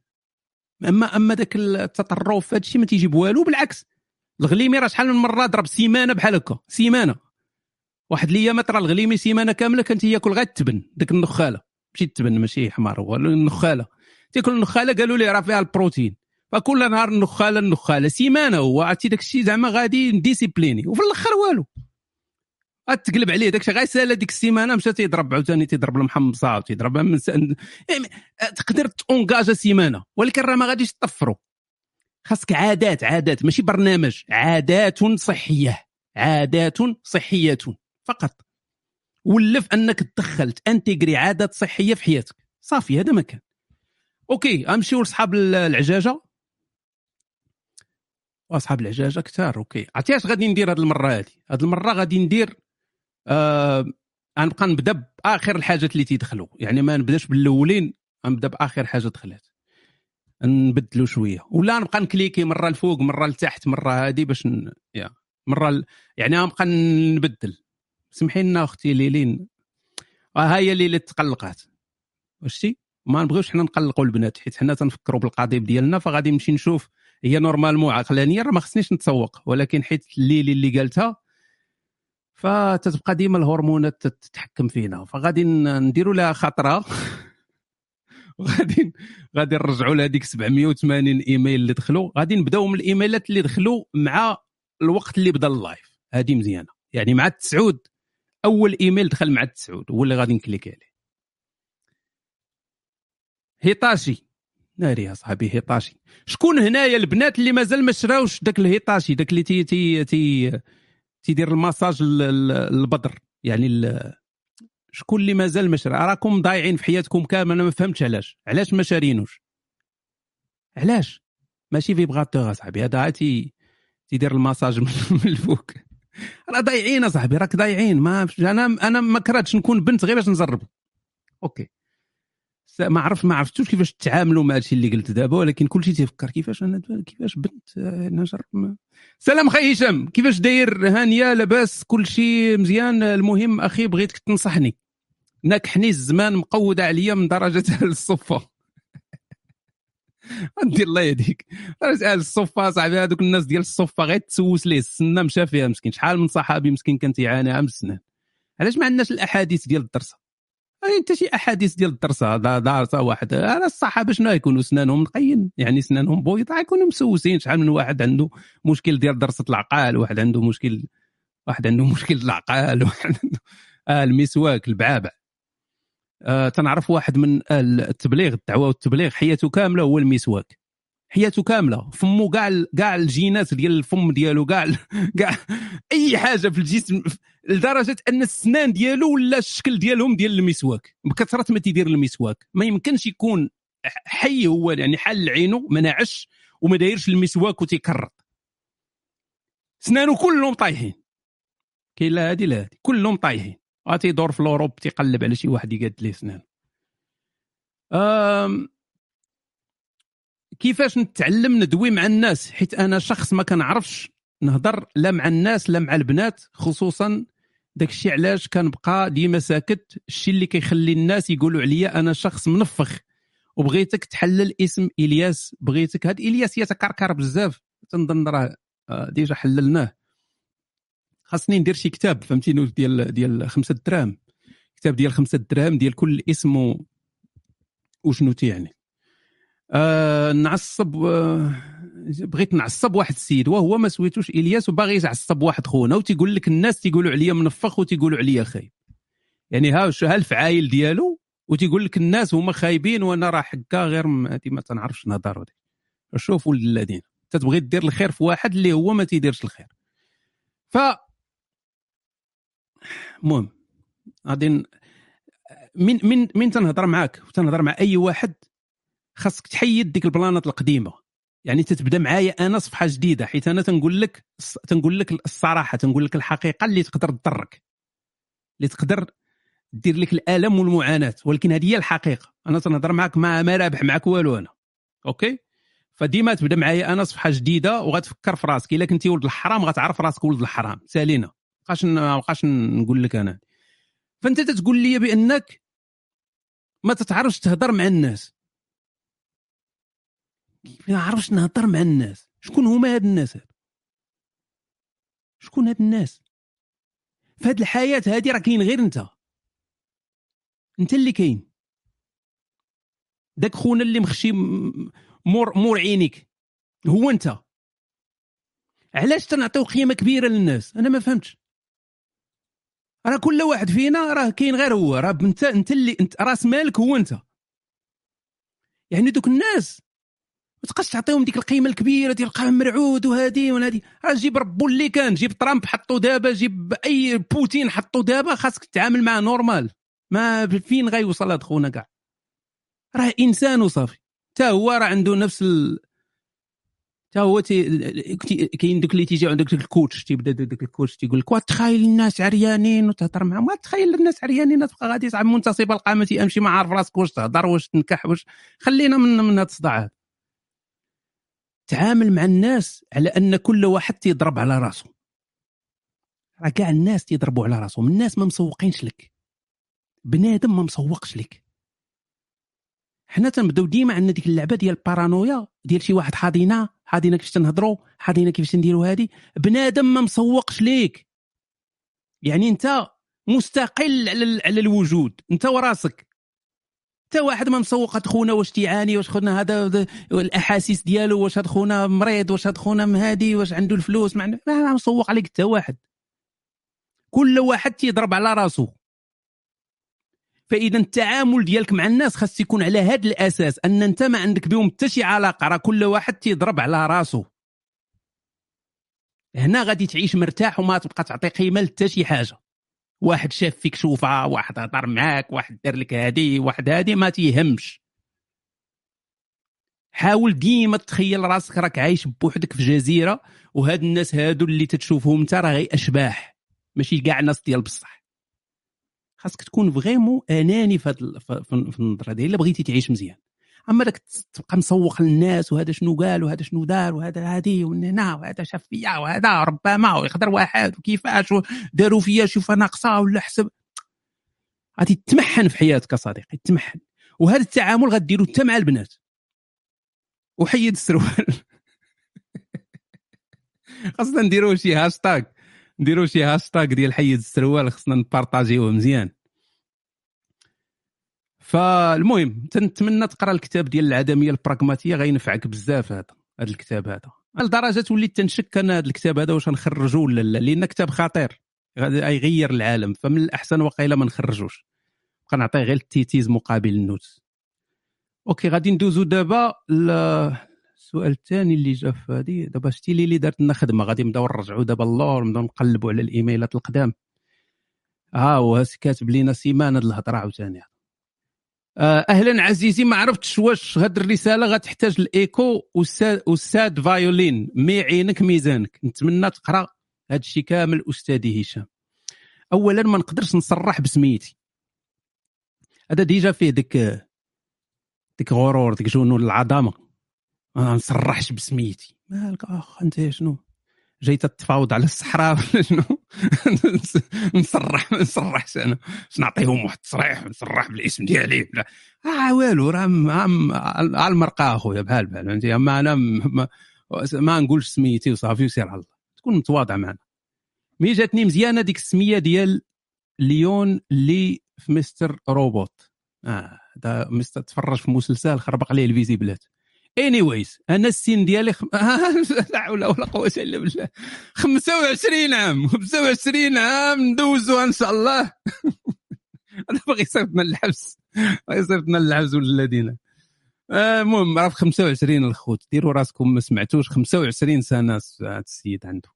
اما أما ذاك التطرف هذا الشيء ما تيجيب والو بالعكس. الغليمي راه شحال من مرة ضرب سيمانة بحال هكا. سيمانة. واحد الأيام ترى الغليمي سيمانة كاملة كان تياكل غير التبن ديك النخالة. ماشي التبن ماشي حمار هو النخالة. تياكل النخالة قالوا لي راه فيها البروتين. فكل نهار النخاله النخاله سيمانة هو عرفتي داك الشيء زعما غادي نديسيبليني. وفي الأخر والو. تقلب عليه داك الشيء غير سالا ديك السيمانة مشى تيضرب عاوتاني تيضرب المحمصه وتيضرب من. يعني تقدر تونجاجا سيمانة. ولكن راه ما غاديش تطفروا خاصك عادات عادات ماشي برنامج. عادات صحية. عادات صحية فقط. ولف أنك تدخل تانتيغري عادات صحية في حياتك. صافي هذا ما كان okay غنمشيو لصحاب العجاجة. وأصحاب العجاجه كثار okay. عرفتي اش غادي ندير هذه المرة هذه هذه المرة غادي ندير آه غنبقى نبدأ بآخر الحاجات اللي تيدخلوا. يعني ما نبدأش بالأولين غنبدأ بآخر حاجة دخلت نبدلوا شوية. ولا نبقى نكليكي مرة الفوق مرة لتحت مرة هذه باش ن... يا مرة ال... يعني غنبقى نبدل. سمحي لنا أختي ليلين. آه هاي اللي تقلقات. واش شتي؟ ما نبغيوش حنا نقلقوا البنات حيت حنا تنفكروا بالقضيب ديالنا فغادي نمشي نشوف هي normalement عقلانيا راه ما خصنيش نتسوق. ولكن حيت الليلي اللي قالتها فتتبقى ديما الهرمونات تتحكم فينا. فغادي نديروا لها خطرة. وغادي غادي نرجعوا لها ديك 780 إيميل اللي دخلوا غادي نبداو من ال emailات اللي دخلوا مع الوقت اللي بدا ال live. هذه مزيانة. يعني مع التسعود أول إيميل دخل مع التسعود هو اللي غادي ن clic عليه. هيطاشي ناري يا صاحبي هيطاشي. شكون هنايا البنات اللي مازال ما شراوش داك الهيطاشي داك اللي تي تي تي تيدير الماساج للبدر؟ يعني شكون اللي مازال ما شرا؟ راكم ضايعين في حياتكم كامل أنا ما فهمتش علاش. علاش ما شارينوش؟ علاش؟ ماشي vibrateur اصاحبي هذا عادي تيدير الماساج من الفوق راه ضايعين اصاحبي راك ضايعين. ما أنا أنا ما كرهتش نكون بنت غير باش نجرب أوكي. ما عرف ما عرفتوش كيفاش تتعاملوا مع هادشي اللي قلت دابا ولكن كلشي تيفكر. كيفاش أنا كيفاش بنت؟ نجرب ما- سلام خي هشام. كيفاش داير هانية؟ لاباس كلشي مزيان. المهم أخي بغيتك تنصحني. ناكحني الزمان مقودة عليا من درجة أهل الصفة. ندير الله يهديك. درجة أهل الصفة صاحبي هذوك الناس ديال الصفة غير تسوس ليه. السنة مشى فيها مسكين. شحال من صحابي مسكين كان تيعاني عام السنان علاش ما عندناش الأحاديث ديال الدرسة أي انت شي أحاديث ديال الدرسة دا- دارسه واحد. أنا الصحابة شنو يكونوا؟ سنانهم نقيين يعني سنانهم بويضاء يكونوا مسوسين. شحال من واحد عنده مشكل ديال درسة العقال واحد عنده مشكل واحد عنده مشكل العقال واحد عنده آه المسواك البعابع. آه تنعرف واحد من التبليغ الدعوة والتبليغ حياته كاملة هو المسواك. حياته كامله فمو كاع كاع الجينات ديال الفم ديالو كاع كاع أي حاجة في الجسم لدرجة أن السنان ديالو ولا الشكل ديالهم ديال المسواك. بكثرة ما تيدير المسواك. ما يمكنش يكون حي هو يعني حل عينه ما ناعش وما دايرش المسواك وتيكرط سنانه كلهم طايحين. كاين لا هادي لا هادي. كلهم طايحين. تيدور في الأوروب تيقلب على شي واحد يقاد ليه سنان. كيفاش نتعلم ندوي مع الناس؟ حيت أنا شخص ما كنعرفش نهضر لا مع الناس لا مع البنات خصوصا داك الشيء علاش كنبقى ديما ساكت. الشيء اللي كيخلي الناس يقولوا عليا أنا شخص منفخ. وبغيتك تحلل اسم إلياس. بغيتك هاد إلياس يتكركر بزاف. تنظن راه آه، ديجا حللناه. خاصني ندير شي كتاب فهمتيني؟ ديال ديال خمسة دراهم. كتاب ديال خمسة دراهم ديال كل اسم وشنو تيعني آه نعصب آه بغيت نعصب واحد السيد وهو ما سويتوش إلياس وباغي يعصب واحد خونا وتيقول لك الناس تيقولوا عليا منفخ وتيقولوا عليا خايب. يعني ها وش- ها الفعايل ديالو؟ وتيقول لك الناس هما خايبين وأنا راه حكا غير ما تنعرفش نهضر شوف ولد الذين. تتبغي دير الخير في واحد اللي هو ما تيديرش الخير. ف المهم غادي من من من تنهضر معاك وتنهضر مع أي واحد خاصك تحيد ديك ال planات القديمة. يعني تتبدأ معايا أنا صفحة جديدة حيت أنا تنقول لك تنقول لك الصراحة تنقول لك الحقيقة اللي تقدر تضرك. اللي تقدر دير لك الالم والمعاناة ولكن هذه هي الحقيقة. أنا تنهضر معاك ما ما رابح معاك والو أنا. okay؟ فديما تبدأ معايا أنا صفحة جديدة وغتفكر في راسك. إلا كنتي ولد الحرام غتعرف راسك ولد الحرام. سالينا. بقاش ما بقاش نقول لك أنا. فأنت تتقول لي بأنك ما تتعرفش تهضر مع الناس. ما عرفش نهضر مع الناس. شكون هما هاد الناس هاد؟ شكون هاد الناس؟ في هاد الحياة هادي راه كاين غير انت. انت اللي كاين. داك خونا اللي مخشي مور مور عينيك. هو انت. علاش تنعطيو قيمة كبيرة للناس؟ أنا ما فهمتش. راه كل واحد فينا راه كاين غير هو. راه انت انت اللي انت راس مالك هو انت. يعني دوك الناس ما تبقاش تعطيهم ديك القيمة الكبيرة قام مرعود وهادي وهادي راه جيب ربو اللي كان جيب ترامب حطو دابا جيب أي بوتين حطو دابا خاصك تتعامل معاه نورمال. ما فين غيوصل هاد خونا كاع؟ راه إنسان وصافي. حتى هو راه عنده نفس ال... حتى هو تي... كاين دوك اللي تيجي عندك الكوتش تيبدا دوك الكوتش تيقول لك تخيل الناس عريانين وتهضر معاهم. تخيل الناس عريانين تبقى غادي صعب منتصب القامة امشي ما عارف راسك واش تهضر واش تنكح واش خلينا من من هاد الصداع هذا. تعامل مع الناس على أن كل واحد تيضرب على راسه. راه كاع الناس تيضربوا على راسهم. الناس ما مسوقينش لك. بنادم ما مسوقش لك. حنا تنبداو ديما عندنا ديك اللعبة ديال البارانويا ديال شي واحد حاضينا حاضينا كيفاش تنهضروا حاضينا كيفاش نديروا هادي. بنادم ما مسوقش ليك يعني انت مستقل على الوجود. انت وراسك. حتى واحد ما مسوق هاد خونا واش تيعاني واش خونا هذا الأحاسيس ديالو واش هاد خونا مريض واش هاد خونا مهادي واش عنده الفلوس ما عنده ما مسوق عليك حتى واحد. كل واحد تيضرب على راسو. فإذا التعامل ديالك مع الناس خاص يكون على هذا الأساس أن أنت ما عندك بهم حتى شي علاقة راه كل واحد تيضرب على راسو. هنا غادي تعيش مرتاح وما تبقى تعطي قيمة لحتى شي حاجة. واحد شاف فيك شوفه واحد هضر معاك واحد دار لك هادي واحد هادي ما تيهمش. حاول ديما تخيل راسك راك عايش بوحدك في جزيره وهاد الناس هادو اللي تتشوفهم انت راه غير أشباح. ماشي كاع ناس ديال بصح. خاصك تكون فغيمون أناني في هاد في النظرة ديال إلا بغيتي تعيش مزيان. أما داك تبقى مسوق للناس وهذا شنو قال وهذا شنو دار وهذا هادي ومن هنا وهذا شاف فيا وهذا ربما ويقدر واحد وكيفاش داروا فيا شوف ناقصه ولا حسب. غادي تمحن في حياتك اصديقي تمحن وهذا التعامل غديروا حتى مع البنات. وحيد السروال. خاصنا نديروا شي هاشتاغ نديروا شي هاشتاغ ديال حيد السروال خصنا نبارطاجيوه مزيان. فالمهم تنتمنى تقرأ الكتاب ديال العدمية البراغماتية غينفعك بزاف هذا هذا الكتاب هذا. لدرجة وليت تنشك أنا هذا الكتاب هذا واش نخرجوه ولا لا؟ لأن كتاب خطير غادي يغير العالم. فمن الأحسن وقيله ما نخرجوش. بقى غير التيتيز مقابل النوت أوكي غادي ندوزو دابا السؤال الثاني اللي جا في هذه. دابا شتي لي اللي دارت لنا خدمة غادي نبداو نرجعوا دابا اللور نبداو نقلبوا على الإيميلات القدام. ها هو كاتب لينا سيمان هاد الهضرة عاوتاني. أهلا عزيزي ما عرفتش واش هاد الرسالة غتحتاج الإيكو. والساد فايولين مي عينك ميزانك. نتمنى تقرأ هاد الشيء كامل أستاذي هشام. اولا ما نقدرش نصرح بسميتي. هذا ديجا فيه ديك ديك غرور ديك جنون العظمة. ما نصرحش بسميتي. مالك أخ أنت شنو؟ جاي تتفاوض على الصحراء ولا شنو؟ نصرح ما نصرحش أنا باش نعطيهم واحد التصريح نصرح بالاسم ديالي. بلا آه والو راه م- عم- على المرقه أخويا بحال بحال فهمتي؟ أما أنا ما, ما نقولش سميتي وصافي وسير على الله. تكون متواضع معنا. مي جاتني مزيانة ديك السمية ديال ليون اللي في مستر روبوت. آه هذا مستر تفرج في مسلسل خربق عليه الفيزيبلات. اني ويز أنا السن ديالي خم... لا حول ولا قوة إلا بالله. 25 عام 25 عام ندوزوها إن شاء الله. أنا باغي يصيفطنا للحبس. باغي يصيفطنا للحبس والذين آه، المهم راه في 25 الخوت. ديروا راسكم ما سمعتوش. 25 سنة هاد السيد عنده.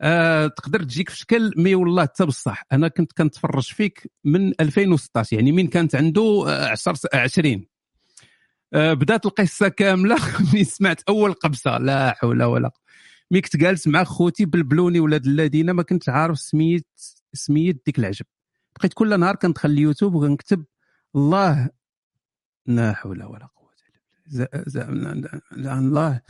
آه، تقدر تجيك في شكل مي والله حتى بصح. أنا كنت كنتفرج فيك من 2016 يعني من كانت عنده آه، 10 س- 20 آه، بدأت القصة كاملة. من سمعت أول قبسه لا حول ولا مي كنت جالس مع خوتي بالبلوني ولاد الذين ما كنتش عارف سميت سميت ديك العجب. بقيت كل نهار كندخل اليوتيوب وكنكتب الله لا حول ولا قوة إلا بالله. الله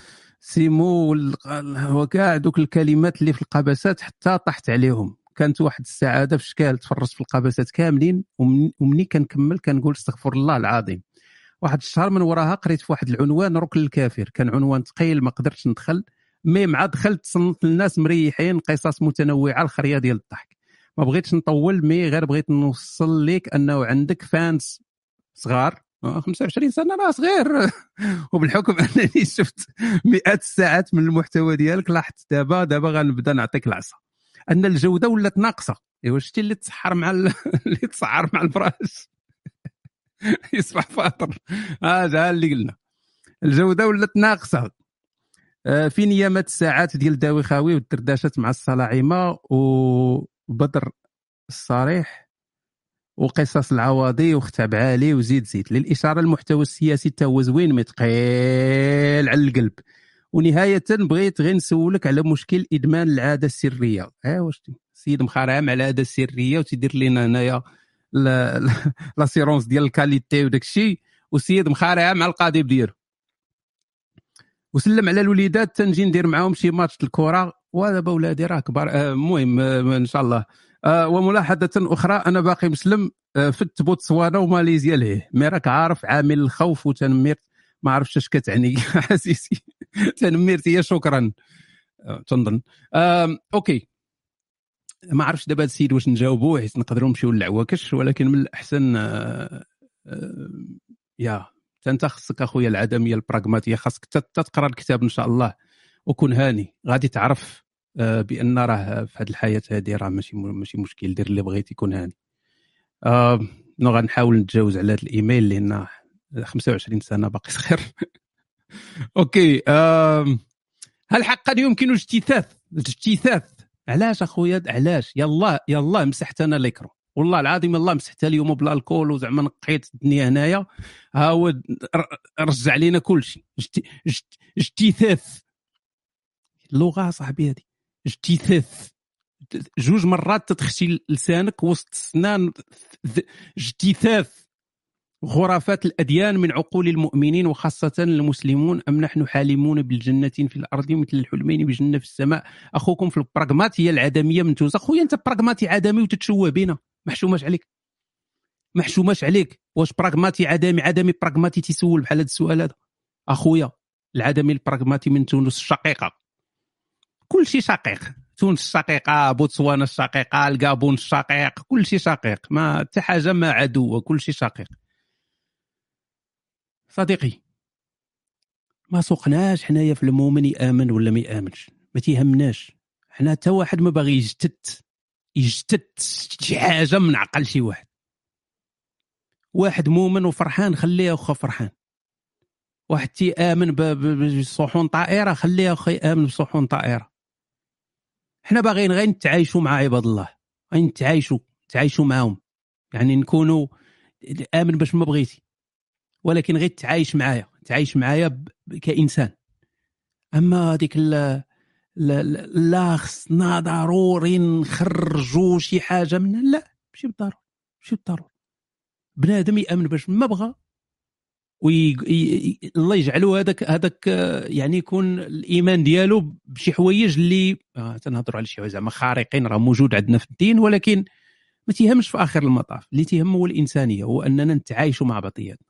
سيمو وال- هو كاع دوك الكلمات اللي في القبسات حتى طحت عليهم. كانت واحد السعادة في شكال تفرجت في القبسات كاملين. ومن- ومني كنكمل كنقول استغفر الله العظيم. واحد الشهر من وراها قريت في واحد العنوان ركن الكافر. كان عنوان ثقيل ما قدرتش ندخل. mais مع دخلت صنت الناس مريحين قصص متنوعة الخرية ديال الضحك. ما بغيتش نطول mais غير بغيت نوصل لك أنه عندك fans صغار. آه، 25 سنة راه صغير. وبالحكم أنني شفت مئات الساعات من المحتوى ديالك لاحظت دابا دابا غنبدا نعطيك العصا. أن الجودة ولات ناقصة. إيوا شتي اللي تسحر مع ال... اللي تسعر مع الفراش. يصبح فاطر. هذا اللي قلنا. الجودة ولات ناقصة. آه، في نيامات الساعات ديال داوي خاوي والدردشات مع الصلاعمة وبدر الصريح وقصص العواضي وختاب عالي وزيد زيد. للإشارة المحتوى السياسي تا هو زوين مي ثقيل على القلب. ونهاية بغيت غير نسولك على مشكل إدمان العادة السرية. آه واش السيد مخرام على العادة السرية وتيدير لنا هنايا لاسيرونس ديال الكاليتي وداك الشيء. والسيد مخارع مع القضيب ديالو وسلم على الوليدات تنجي ندير معاهم شي ماتش الكرة. ودابا ولادي راه كبار. آه، المهم آه، إن شاء الله. آه، وملاحظة أخرى أنا باقي مسلم فت بوتسوانا وماليزيا ليه. مي راك عارف عامل الخوف وتنمير ما عرفتش اش كتعني. عزيزي تنميرت هي شكرا. تنظن. OK. ما عرفتش دابا السيد واش نجاوبوه حيت نقدروا نمشيو للعواكش ولكن من الأحسن آه، آه، يا أنت خصك أخويا العدمية البراغماتية خاصك تقرا الكتاب إن شاء الله وكن هاني. غادي تعرف آه، بأن راه في هذه الحياة هذه راه ماشي ماشي مشكل دير اللي بغيتي يكون هاني. non غنحاول نتجاوز على هذا الإيميل لأن 25 سنة باقي صغير. OK هل حقا يمكن اجتثاث؟ اجتثاث علاش أخويا؟ علاش؟ يلا يلا مسحت أنا ليكرو والله العظيم الله مسحتها اليوم بلا الكول وزعما نقيت الدنيا هنايا. ها هو رجع لينا كل شيء. اجتثاث اللغة صاحبي هذه اجتثاث جوج مرات تدخشي لسانك وسط السنان اجتثاث خرافات الأديان من عقول المؤمنين وخاصة المسلمون أم نحن حالمون بالجنة في الأرض مثل الحلمين بجنة في السماء؟ أخوكم في البراغماتية العدمية من توزة خويا أنت براغماتي عدمي وتتشوه بينا. محشوماش عليك. محشوماش عليك. واش براغماتي عدمي؟ عدمي براغماتي تيسول بحال هذا السؤال هذا. أخويا العدمي البراغماتي من تونس الشقيقة. كل شيء شقيق. تونس الشقيقة بوتسوانا الشقيقة الكابون الشقيق كل شيء شقيق. ما حتى حاجة ما عدو كل شيء شقيق. صديقي ما سوقناش حنايا في المؤمن يآمن ولا ما يآمنش. ما تيهمناش. حنا حتى واحد ما باغي يجتت يجتت شي حاجة من عقل شي واحد. واحد مؤمن وفرحان خليه اخا فرحان. واحد تيآمن بصحون طائرة خليه اخا يآمن بصحون طائرة. حنا باغيين غير نتعايشوا مع عباد الله. غير نتعايشوا نتعايشوا معاهم. يعني نكونوا امن باش ما بغيتي. ولكن غير تعايش معايا تعايش معايا كإنسان. أما هذيك لا خصنا ضروري نخرجوا شي حاجة من لا ماشي بالضروره ماشي بالضروره بنادم يأمن باش ما بغى وي... ي... الله يجعلو هذاك هذاك يعني يكون الإيمان ديالو بشي حوايج اللي آه تنهضروا على شي حوايج زعما خارقين راه موجود عندنا في الدين ولكن ما تيهمش في آخر المطاف. اللي تيهم هو الإنسانية هو أننا نتعايشوا مع بعضياتنا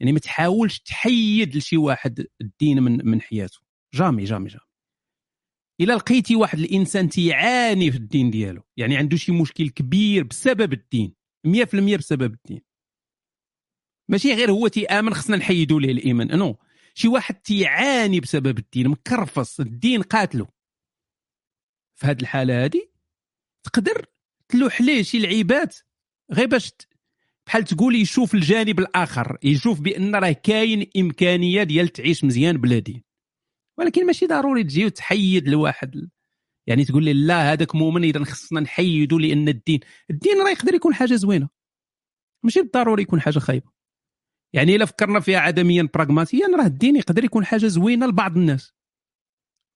يعني ما تحاولش تحيد لشي واحد الدين من من حياته. جامي جامي جامي. إلا لقيتي واحد الإنسان تيعاني في الدين ديالو. يعني عنده شي مشكل كبير بسبب الدين. 100% بسبب الدين. ماشي غير هو تيآمن خصنا نحيدوا ليه الإيمان. نو شي واحد تيعاني بسبب الدين مكرفص. الدين قاتله في هذه الحالة هذه تقدر تلوح ليه شي لعيبات غير باش بحال تقول يشوف الجانب الآخر يشوف بأن راه كاين إمكانية ديال تعيش مزيان بلا دين ولكن ماشي ضروري تجي وتحيد لواحد يعني تقول لي لا هذاك مؤمن إذا خصنا نحيدوا لأن الدين الدين راه يقدر يكون حاجة زوينة. ماشي بالضروري يكون حاجة خايبة. يعني إلا فكرنا فيها عدميا براغماتيا راه الدين يقدر يكون حاجة زوينة لبعض الناس.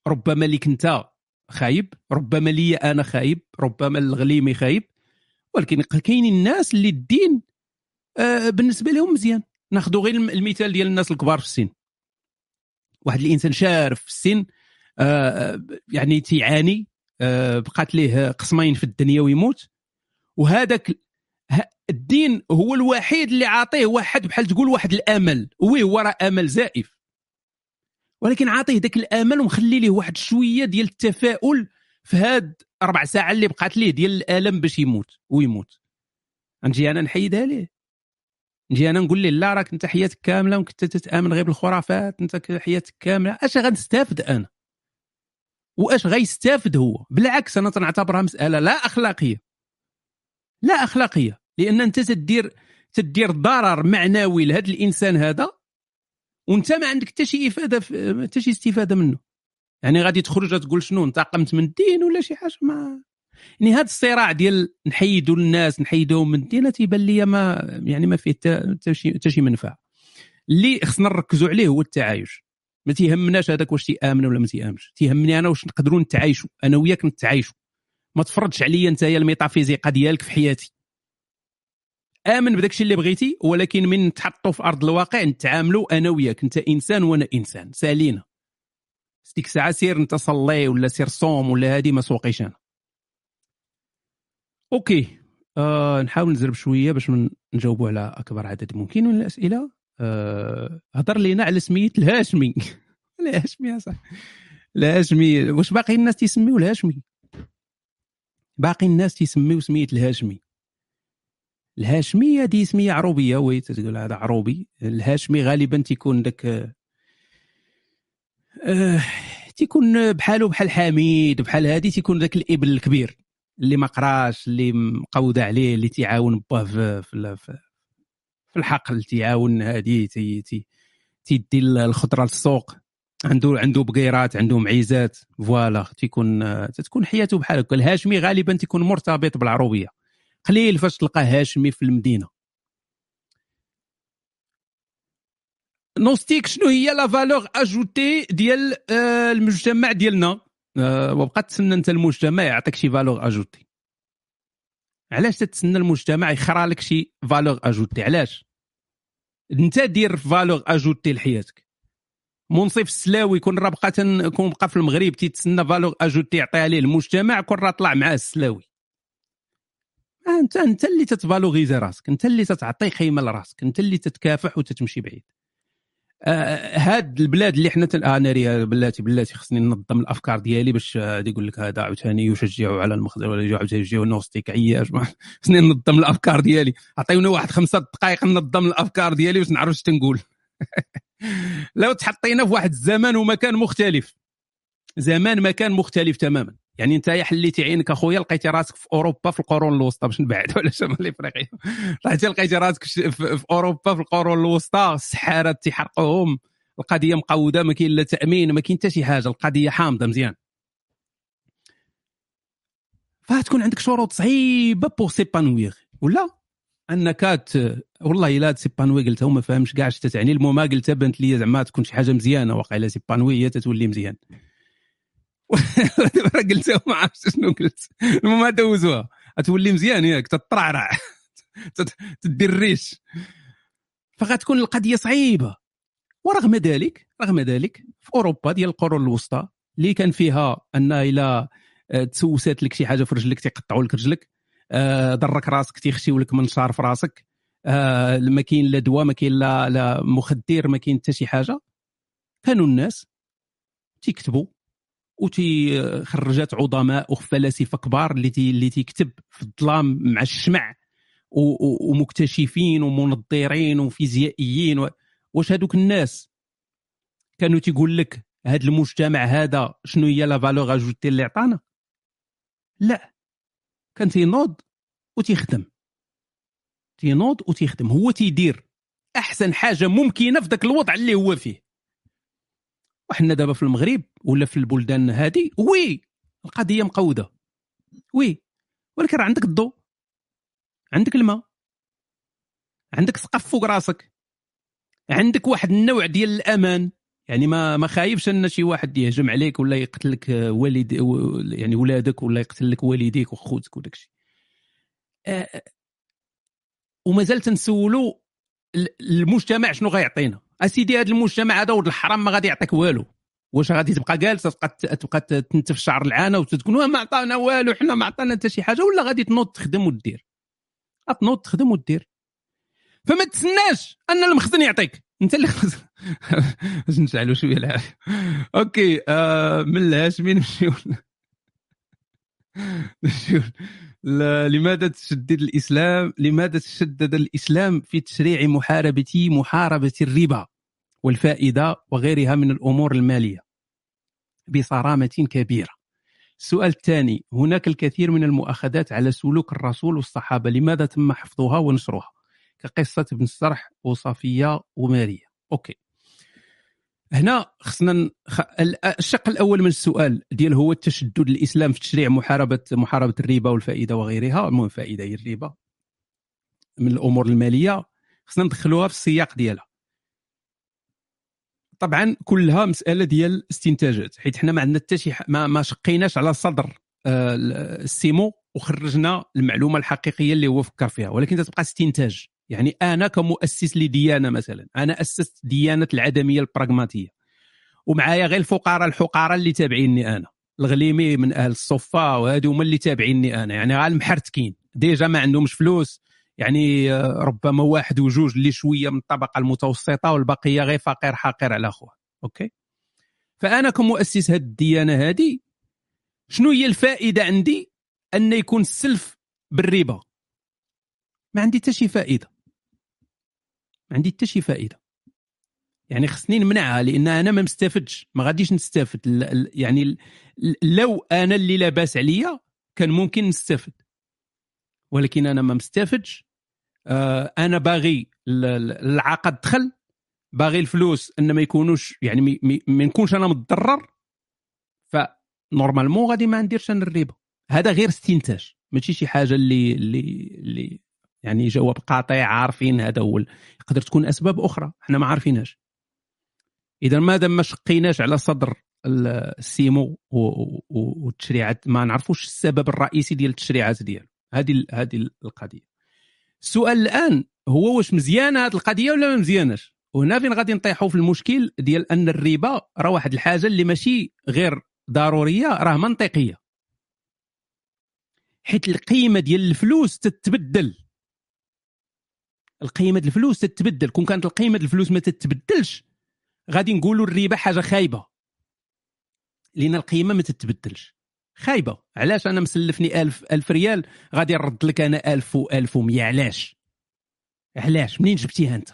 ربما ليك أنت خايب ربما لي أنا خايب ربما الغليمي خايب ولكن كاينين الناس اللي الدين بالنسبة لهم مزيان. ناخذ غير الم- المثال ديال الناس الكبار في السن. واحد الإنسان شارف في السن آه، يعني تيعاني آه، بقات ليه قسمين في الدنيا ويموت. وهذاك الدين هو الوحيد اللي عاطيه واحد بحال تقول واحد الأمل. وي هو راه أمل زائف. ولكن عاطيه ذاك الأمل ومخلي ليه واحد شوية ديال التفاؤل في هاد ربع ساعة اللي بقات ليه ديال الالم باش يموت ويموت. نجي أنا نحيدها ليه؟ نجي أنا نقول ليه لا راك انت حياتك كاملة وكنت تتآمن غير بالخرافات انت حياتك كاملة. اش غنستافد أنا؟ واش غيستافد هو؟ بالعكس أنا تنعتبرها مسألة لا أخلاقية. لا أخلاقية. لأن انت تدير تدير ضرر معنوي لهذا الإنسان هذا وانت ما عندك حتى شي إفادة حتى شي استفادة منه. يعني غادي تخرج تقول شنو انتقمت من الدين ولا شي حاجة ما يعني هذا الصراع ديال نحيدوا الناس نحيدوهم من الدين تيبان لي ما يعني ما فيه حتى شي منفعة. اللي خصنا نركزوا عليه هو التعايش. ما تيهمناش هذاك واش تيآمن ولا ما تيآمنش. تيهمني أنا واش نقدروا نتعايشوا أنا وياك نتعايشوا ما تفرضش عليا انت الميتافيزيقا ديالك في حياتي. آمن بداك الشيء اللي بغيتي ولكن من نتحطوا في أرض الواقع نتعاملوا أنا وياك. أنت إنسان وأنا إنسان. سالينا. ديك الساعة سير انت صلي ولا سير صوم ولا هذه ما سوقيش أنا. OK. آه نحاول نزرب شوية باش نجاوبوا على أكبر عدد ممكن من الأسئلة. آه هضر لينا على سمية الهاشمي. الهاشمي صاحبي الهاشمي. واش باقي الناس تيسميو الهاشمي؟ باقي الناس تيسميو سمية الهاشمي. الهاشميه دي سمية عروبية. وتيقول هذا عروبي. الهاشمي غالبا تيكون داك آه، تيكون بحالو بحال حميد بحال هادي تيكون ذاك الابن الكبير. اللي ما قراش اللي مقوده عليه اللي تيعاون باه في في, في, الحقل تيعاون هادي تي تي تيدي الخضره للسوق. عنده عنده بقيرات عنده معيزات. voilà تيكون تتكون حياته بحال هكا. الهاشمي غالبا تيكون مرتبط بالعروبية. قليل فاش تلقى هاشمي في المدينة. نوستيك شنو هي la valeur ajoutée ديال آه، المجتمع ديالنا؟ وبقى تسنى أنت المجتمع يعطيك شي valeur ajoutée علاش تتسنى المجتمع يخرى لك شي valeur ajoutée علاش؟ أنت دير valeur ajoutée لحياتك. منصف السلاوي كون راه بقى. كون بقى في المغرب تيتسنى valeur ajoutée يعطيها ليه المجتمع كون راه طلع معاه السلاوي. آه، أنت أنت اللي تتفالوريزي راسك أنت اللي تتعطي قيمه لراسك أنت اللي تتكافح وتتمشي بعيد. آه هاد البلاد اللي حنا تل... آه ناري بلاتي بلاتي خصني ننظم الأفكار ديالي باش آه يقول لك هذا عاوتاني يشجعوا على المخدر ولا عاوتاني يشجعوا النوستيك عياش خصني ننظم الأفكار ديالي. عطيوني واحد خمسة دقائق ننظم الأفكار ديالي باش نعرف تنقول. لو تحطينا في واحد الزمان ومكان مختلف. زمان مكان مختلف تماما. يعني انت حليتي عينك اخويا لقيتي راسك في أوروبا في القرون الوسطى. باش نبعد ولا شمال إفريقيا. طلعتي لقيتي راسك في, أوروبا في القرون الوسطى. السحارات تيحرقوهم القضية مقودة ما كاين لا تأمين ما كاين حتى شي حاجة. القضية حامضة مزيان. فتكون عندك شروط صعيبة بوغ سيبانويغ ولا؟ أنك. والله إلا سيبانوي قلتها وما فهمش كاع اش تعني المهم قلتها بانت لي زعما تكون شي حاجة مزيانة. واقيلا سيبانوي هي تتولي مزيان. قلتها ما عرفتش شنو قلت. المهم دوزوها تولي مزيان ياك تطرعرع تدير الريش فغتكون القضية صعيبة. ورغم ذلك رغم ذلك في أوروبا ديال القرون الوسطى اللي كان فيها أن إلى تسوسات لك شي حاجة في رجلك تيقطعوا لك رجلك آه، ضرك راسك تيخشيو لك منشار في راسك آه، ما كاين لا دواء ما كاين لا مخدر ما كاين حتى شي حاجة. كانوا الناس تيكتبوا وتيخرجات عظماء وفلاسفه كبار اللي اللي تيكتب في الظلام مع الشمع ومكتشفين ومنظرين وفيزيائيين. واش هذوك الناس كانوا تيقول لك هذا المجتمع هذا شنو هي la valeur ajoutée اللي عطانا؟ لا. كان تينوض وتيخدم تينوض وتيخدم هو تيدير أحسن حاجة ممكنة في ذاك الوضع اللي هو فيه. وحنا دابا في المغرب ولا في البلدان هذه oui! القضية مقودة. oui! ولكن راه عندك الضوء عندك الماء عندك سقف فوق راسك عندك واحد النوع ديال الأمان. يعني ما ما خايفش أن شي واحد يهجم عليك ولا يقتل لك والد يعني ولادك ولا يقتل لك والديك وخوتك وداك الشيء. آه، ومازال تنسولوا المجتمع شنو غيعطينا. أسيدي هذا المجتمع هذا ولد الحرام ما غادي يعطيك والو. واش غادي تبقى جالس تبقى تبقى تنتف شعر العانة وتقول ما عطانا والو حنا ما عطانا حتى شي حاجة ولا غادي تنوض تخدم ودير تنوض تخدم ودير فما تسناش أن المخزن يعطيك. أنت اللي باش نشعلوا شوية العافية. أوكي آه من الهاشمي نمشيو. نمشيو. لماذا تشدد الإسلام؟ لماذا تشدد الإسلام في تشريع محاربه محاربة الربا والفائدة وغيرها من الأمور المالية بصرامة كبيرة؟ السؤال الثاني هناك الكثير من المؤاخذات على سلوك الرسول والصحابة لماذا تم حفظها ونشرها؟ كقصة ابن السرح وصفيه وماريا أوكي. هنا خصنا نخ... الشق الأول من السؤال ديال هو التشدد الاسلام في تشريع محاربه محاربة الربا والفائدة وغيرها. المهم فائدة هي الربا. من الأمور المالية. خصنا ندخلوها في السياق ديالها. طبعا كلها مسألة ديال استنتاجات حيت حنا ما عندنا حتى شي ما, ما شقيناش على صدر آه، السيمو وخرجنا المعلومة الحقيقية اللي هو فكر فيها. ولكن تبقى استنتاج. يعني أنا كمؤسس لديانة مثلا أنا أسست ديانة العدمية البراغماتية. ومعايا غير الفقراء الحقراء اللي تابعيني أنا. الغليمي من أهل الصفه وهذو هما اللي تابعيني أنا. يعني غير المحرتكين. ديجا ما عندهمش فلوس. يعني آه، ربما واحد وجوج اللي شوية من الطبقة المتوسطة والبقية غير فقير حقير على اخوه OK؟ فأنا كمؤسس هذه الديانة هذه شنو هي الفائدة عندي؟ أن يكون السلف بالربا. ما عندي حتى شي فائدة. ما عندي حتى شي فائدة. يعني خصني نمنعها لأن أنا ما مستفدش. ما غاديش نستافد يعني لو أنا اللي لاباس عليا كان ممكن نستافد ولكن أنا ما مستافدش آه، أنا باغي العقد دخل. باغي الفلوس أن ما يكونوش يعني ما نكونش أنا متضرر. ف normalement غادي ما نديرش أنا الربا. هذا غير استنتاج. ماشي شي حاجة اللي اللي اللي يعني جواب قاطع عارفين هذا هو يقدر تكون أسباب أخرى إحنا ما عارفينهاش. إذا ما دام ما شقيناش على صدر ال- السيمو والتشريعات ما نعرفوش السبب الرئيسي ديال التشريعات ديالو. هذه هذه القضية. السؤال الآن هو واش مزيانة هذه القضية ولا ما مزياناش؟ وهنا فين غادي نطيحوا في المشكل ديال أن الربا راه واحد الحاجة اللي ماشي غير ضرورية راه منطقية. حيت القيمة ديال الفلوس تتبدل. القيمة الفلوس تتبدل. كون كانت القيمة الفلوس ما تتبدلش غادي نقولوا الربا حاجة خايبة. لأن القيمة ما تتبدلش. خايبة. علاش؟ أنا مسلفني ألف ألف ريال غادي نرد لك أنا ألف و1100 علاش؟ علاش؟ منين جبتيها أنت؟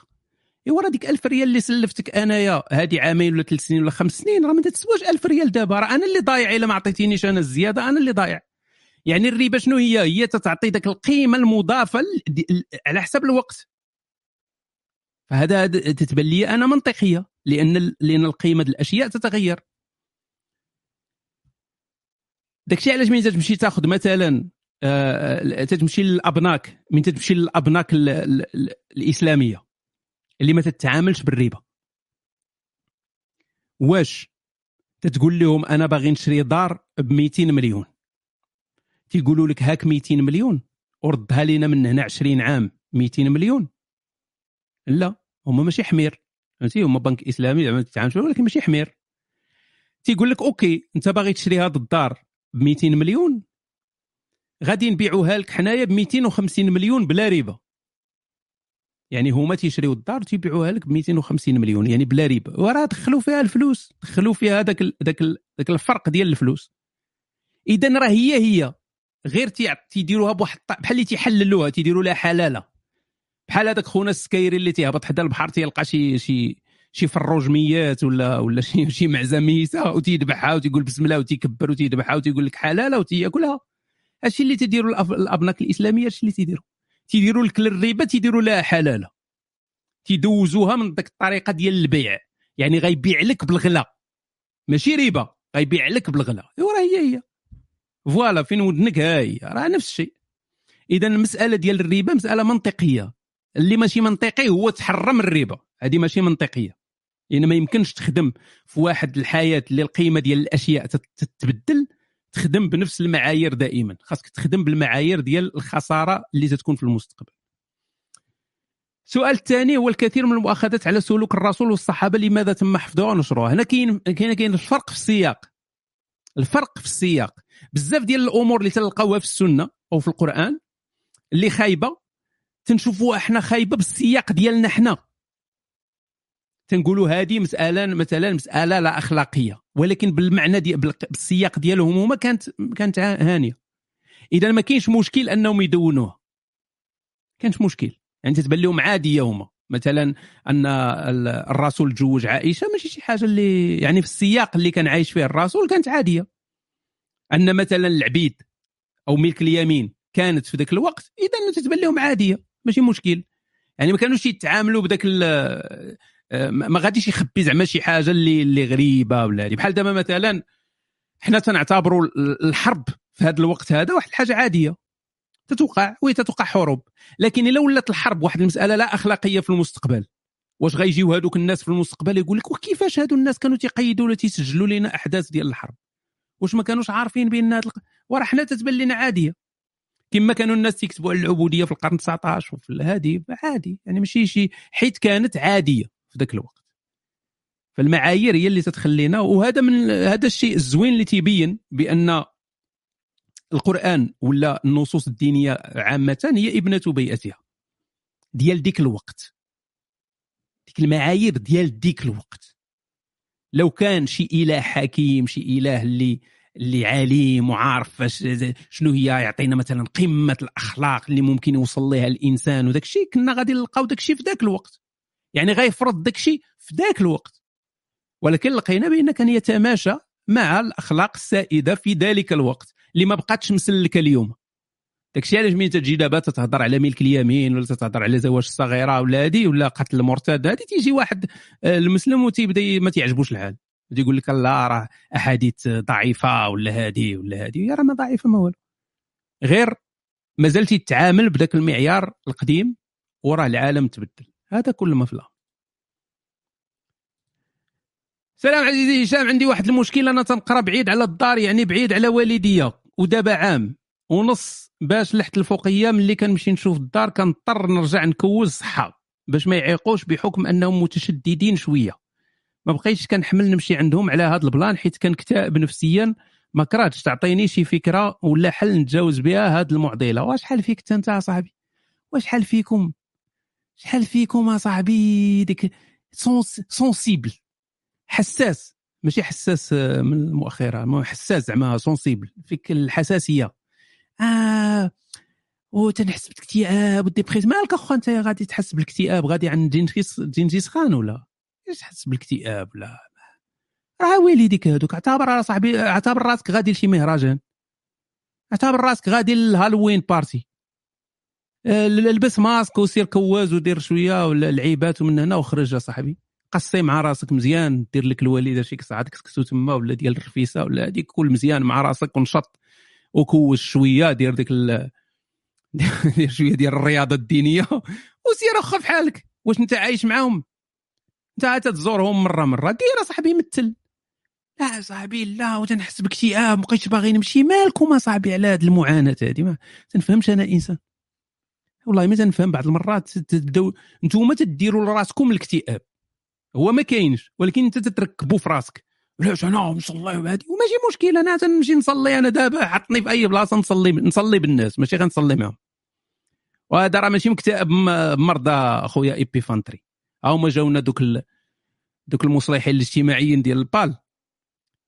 إيوا راه ديك 1000 ريال اللي سلفتك أنايا. هادي عامين ولا ثلاث سنين ولا خمس سنين راه ما تسواش 1000 ريال دابا. راه أنا اللي ضايع. إلا ما عطيتينيش أنا الزيادة أنا اللي ضايع. يعني الربا شنو هي؟ هي تتعطي داك القيمة المضافة على حسب الوقت. فهذا هذا تتبان لي أنا منطقية لأن لأن القيمة الأشياء تتغير. داكشي علاش ملي تمشي تاخذ مثلا آه، تتمشي للأبناك من تتمشي للأبناك ال- ال- ال- الإسلامية اللي ما تتعاملش بالربا. واش؟ تتقول لهم أنا باغي نشري دار ب 200 مليون. تيقولوا لك هاك 200 مليون وردها لينا من هنا 20 عام 200 مليون. لا هما ماشي حمير. فهمتي؟ هما بنك إسلامي زعما تتعامل ولكن ماشي حمير. تيقول لك OK أنت باغي تشري هاد الدار ب 200 مليون غادي نبيعوها لك حنايا ب 250 مليون بلا ربا يعني هما تيشريو الدار تيبيعوها لك ب 250 مليون يعني بلا ربا وراه دخلوا فيها الفلوس دخلوا فيها داك ال- داك ال- داك الفرق ديال الفلوس. اذا راه هي هي غير تيديروها بواحد بحال اللي تيحللوها تيديروا لها حلالة. بحال هذاك خونا السكايري اللي تيهبط حدا البحر تيلقى شي شي شي فروج ميات ولا ولا شي شي معزة ميتة وتيذبحها وتيقول بسم الله وتيكبر وتيذبحها وتيقول لك حلالة وتياكلها. هادشي اللي تيديروا الأبناك الإسلامية هادشي اللي تيديروا تيديروا لك الربا تيديروا لها حلالة. تيدوزوها من ديك الطريقة ديال البيع. يعني غيبيع لك بالغلا. ماشي ربا غيبيع لك بالغلا. إيوا راه هي هي. فوالا فين ودنك؟ ها هي راه نفس الشيء. اذا المسألة ديال الربا مسألة منطقية. اللي ماشي منطقي هو تحرم الربا. هذه ماشي منطقية. لأن ما يمكنش تخدم في واحد الحياة اللي القيمة ديال الأشياء تت- تتبدل تخدم بنفس المعايير دائما. خاصك تخدم بالمعايير ديال الخسارة اللي تتكون في المستقبل. السؤال الثاني هو الكثير من المؤاخذات على سلوك الرسول والصحابة لماذا تم حفظها ونشرها هنا كاين كاين كاين الفرق في السياق. الفرق في السياق. بزاف ديال الأمور اللي تلقاوها في السنة أو في القرآن اللي خايبة تنشوفوها إحنا خايبة بالسياق ديالنا إحنا. تنقولوا هذه مسألة مثلا مسألة لا أخلاقية ولكن بالمعنى دي بالسياق ديالهم هما كانت كانت ها- هانية. إذا ما كاينش مشكل أنهم يدونوها. كانش مشكل. يعني تتبان لهم عادية هما. مثلا أن ال- الرسول تزوج عائشة ماشي شي حاجة اللي يعني في السياق اللي كان عايش فيه الرسول كانت عادية. أن مثلا العبيد أو ملك اليمين كانت في ذاك الوقت اذا تتبان لهم عادية. ماشي مشكل. يعني ما كانوش يتعاملوا بداك آه، ما غاديش يخبي زعما شي حاجة اللي اللي غريبة ولا بحال دابا مثلا حنا تنعتبروا ال- الحرب في هذا الوقت هذا واحد الحاجة عادية. تتوقع؟ وي تتوقع حروب. لكن إلا ولات الحرب واحد المسألة لا أخلاقية في المستقبل. واش غيجيو هذوك الناس في المستقبل يقول لك وكيفاش هادو الناس كانوا تيقيدوا ولا تيسجلوا لنا أحداث ديال الحرب؟ واش ما كانوش عارفين بأن الق- وراه حنا تتبان لنا عادية. كما كانوا الناس تكتبوا على العبودية في القرن 19 وفي هذه عادي. يعني ماشي شي حيت كانت عادية في ذاك الوقت. فالمعايير هي اللي تتخلينا وهذا من هذا الشيء الزوين اللي تيبين بأن القرآن ولا النصوص الدينية عامة هي ابنة بيئتها ديال ديك الوقت. ديك المعايير ديال ديك الوقت. لو كان شي إله حكيم شي إله اللي اللي عليم وعارف فاش شنو هي يعطينا مثلا قمة الأخلاق اللي ممكن يوصل لها الإنسان وداك الشيء كنا غادي نلقاو داك الشيء في ذاك الوقت. يعني غيفرض داك الشيء في ذاك الوقت. ولكن لقينا بأن كان يتماشى مع الأخلاق السائدة في ذلك الوقت اللي ما بقاتش مسلكة اليوم. داكشي علاش ملي تجي دابا تتهضر على ملك اليمين ولا تتهضر على زواج الصغيرة ولا هادي ولا قتل المرتد هادي تيجي واحد آه، المسلم وتيبدأ ما تيعجبوش الحال. بدا يقول لك لا راه أحاديث ضعيفة ولا هادي ولا هادي يا راه ما ضعيفة ما والو. غير مازال تيتعامل بداك المعيار القديم وراه العالم تبدل. هذا كل ما في سلام عزيزي هشام عندي واحد المشكل أنا تنقرأ بعيد على الدار يعني بعيد على والديا. ودابا عام ونص باش لحت الفوقية ملي كنمشي نشوف الدار كنضطر نرجع نكوز صحه باش ما يعيقوش بحكم أنهم متشددين شوية. ما بقيتش كنحمل نمشي عندهم على هذا ال plan حيت كنكتئب نفسيا. ما كرهتش تعطيني شي فكرة ولا حل نتجاوز بها هاد المعضلة. واش حال فيك أنت صاحبي؟ واش حال فيكم؟ شحال فيكم اصاحبي ديك sens- sensible. حساس. ماشي حساس آه، من المؤخرة. حساس زعما sensible. فيك الحساسية. آه وتنحس بالاكتئاب وال dépression. مالك أخو أنت غادي تحس بالاكتئاب؟ غادي عند جنجيس جنجيس خان ولا؟ إيش تحس بالاكتئاب لا راه والديك هذوك اعتبر راه صاحبي اعتبر راسك غادي لشي مهرجان. اعتبر راسك غادي لل Halloween party. آه، لبس ماسك وسير كواز ودير شوية العيبات ومن هنا وخرج صاحبي. قصي مع راسك مزيان دير لك الوالدة شي كسعه كسكسو تما ولا ديال الرفيسة ولا هذيك كل مزيان مع راسك ونشط. وكوز شوية دير ديك ال... دير شوية ديال الرياضة الدينية. وسير أخا في حالك. واش أنت عايش معاهم؟ انت تزورهم مرة مرة. دير صاحبي مثل لا صاحبي لا وتنحس باكتئاب مبقيتش باغي نمشي. مالكم اصاحبي على هاد المعاناة هادي ما تنفهمش أنا إنسان. والله ما تنفهم بعض المرات تبداو نتوما تديروا لراسكم الاكتئاب. هو ما كاينش ولكن انت تتركبوا في راسك. علاش أنا نصلي وهادي وماشي مشكل أنا تنمشي نصلي أنا دابا حطني في أي بلاصة نصلي نصلي بالناس ماشي غنصلي معاهم. وهذا راه ماشي مكتئب مرضى أخويا ايبيفانتري هما جاونا دوك ال... دوك المصلحين الاجتماعيين ديال البال.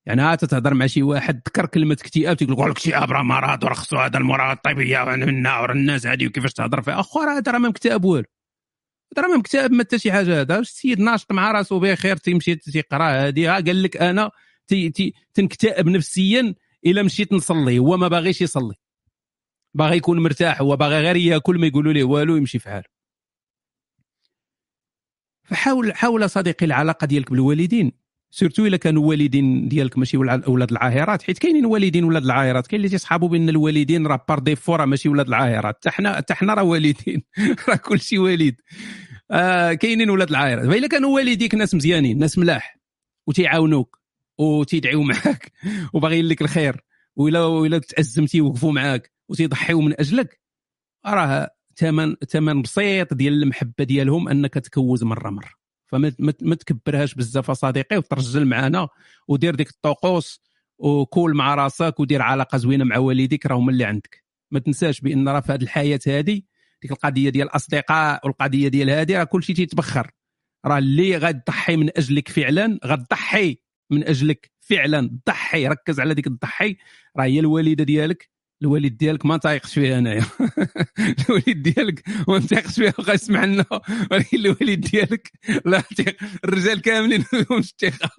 يعني ها تتهضر مع شي واحد ذكر كلمة اكتئاب تقول لك الاكتئاب راه مرض وراه خصو هذا المراقبه الطبيه منا ورا الناس هذه وكيفاش تهضر فيها؟ اخو راه هذا راه ما مكتئب والو. هذا راه ما مكتئب ما حتى شي حاجة هذا. السيد ناشط مع راسو بخير تيمشي تيقرا هذه ها قال لك أنا تي تي تنكتئب نفسيا إلا مشيت نصلي هو ما باغيش يصلي. باغي يكون مرتاح هو باغي غير ياكل ما يقولوا ليه والو يمشي في حاله. فحاول حاول صديقي العلاقة ديالك بالوالدين. سيرتو إلا كانوا والدين ديالك ماشي أولاد العاهرات. حيت كاينين والدين ولاد العاهرات. كاين اللي تيصحابوا بأن الوالدين راه par défaut راه ماشي ولاد العاهرات. حتى حنا حتى حنا راه والدين. راه كلشي والد آه كاينين ولاد العاهرات. فإلا كانوا والديك ناس مزيانين ناس ملاح وتيعاونوك وتيدعيو معاك وباغيين لك الخير وإلا وإلا تأزمتي وقفوا معاك وتيضحيو من أجلك راه ثمن ثمن بسيط ديال المحبة ديالهم أنك تكوز مرة مرة. فما ما- تكبرهاش بزاف اصديقي وترجل معنا ودير ديك الطقوس وكول مع راسك ودير علاقة زوينة مع والديك راهم اللي عندك. ما تنساش بأن راه في هذه الحياة هذه ديك القضية ديال الأصدقاء والقضية ديال هذه راه كلشي تيتبخر. راه اللي غتضحي من أجلك فعلا غتضحي من أجلك فعلا. ضحي ركز على ديك الضحي. راه هي الوالدة ديالك. الوالد ديالك ما تايقش فيها انايا الوالد ديالك ما تايقش فيها بقى يسمع لنا. ولكن الوالد ديالك لا الرجال كاملين فيهم الثقه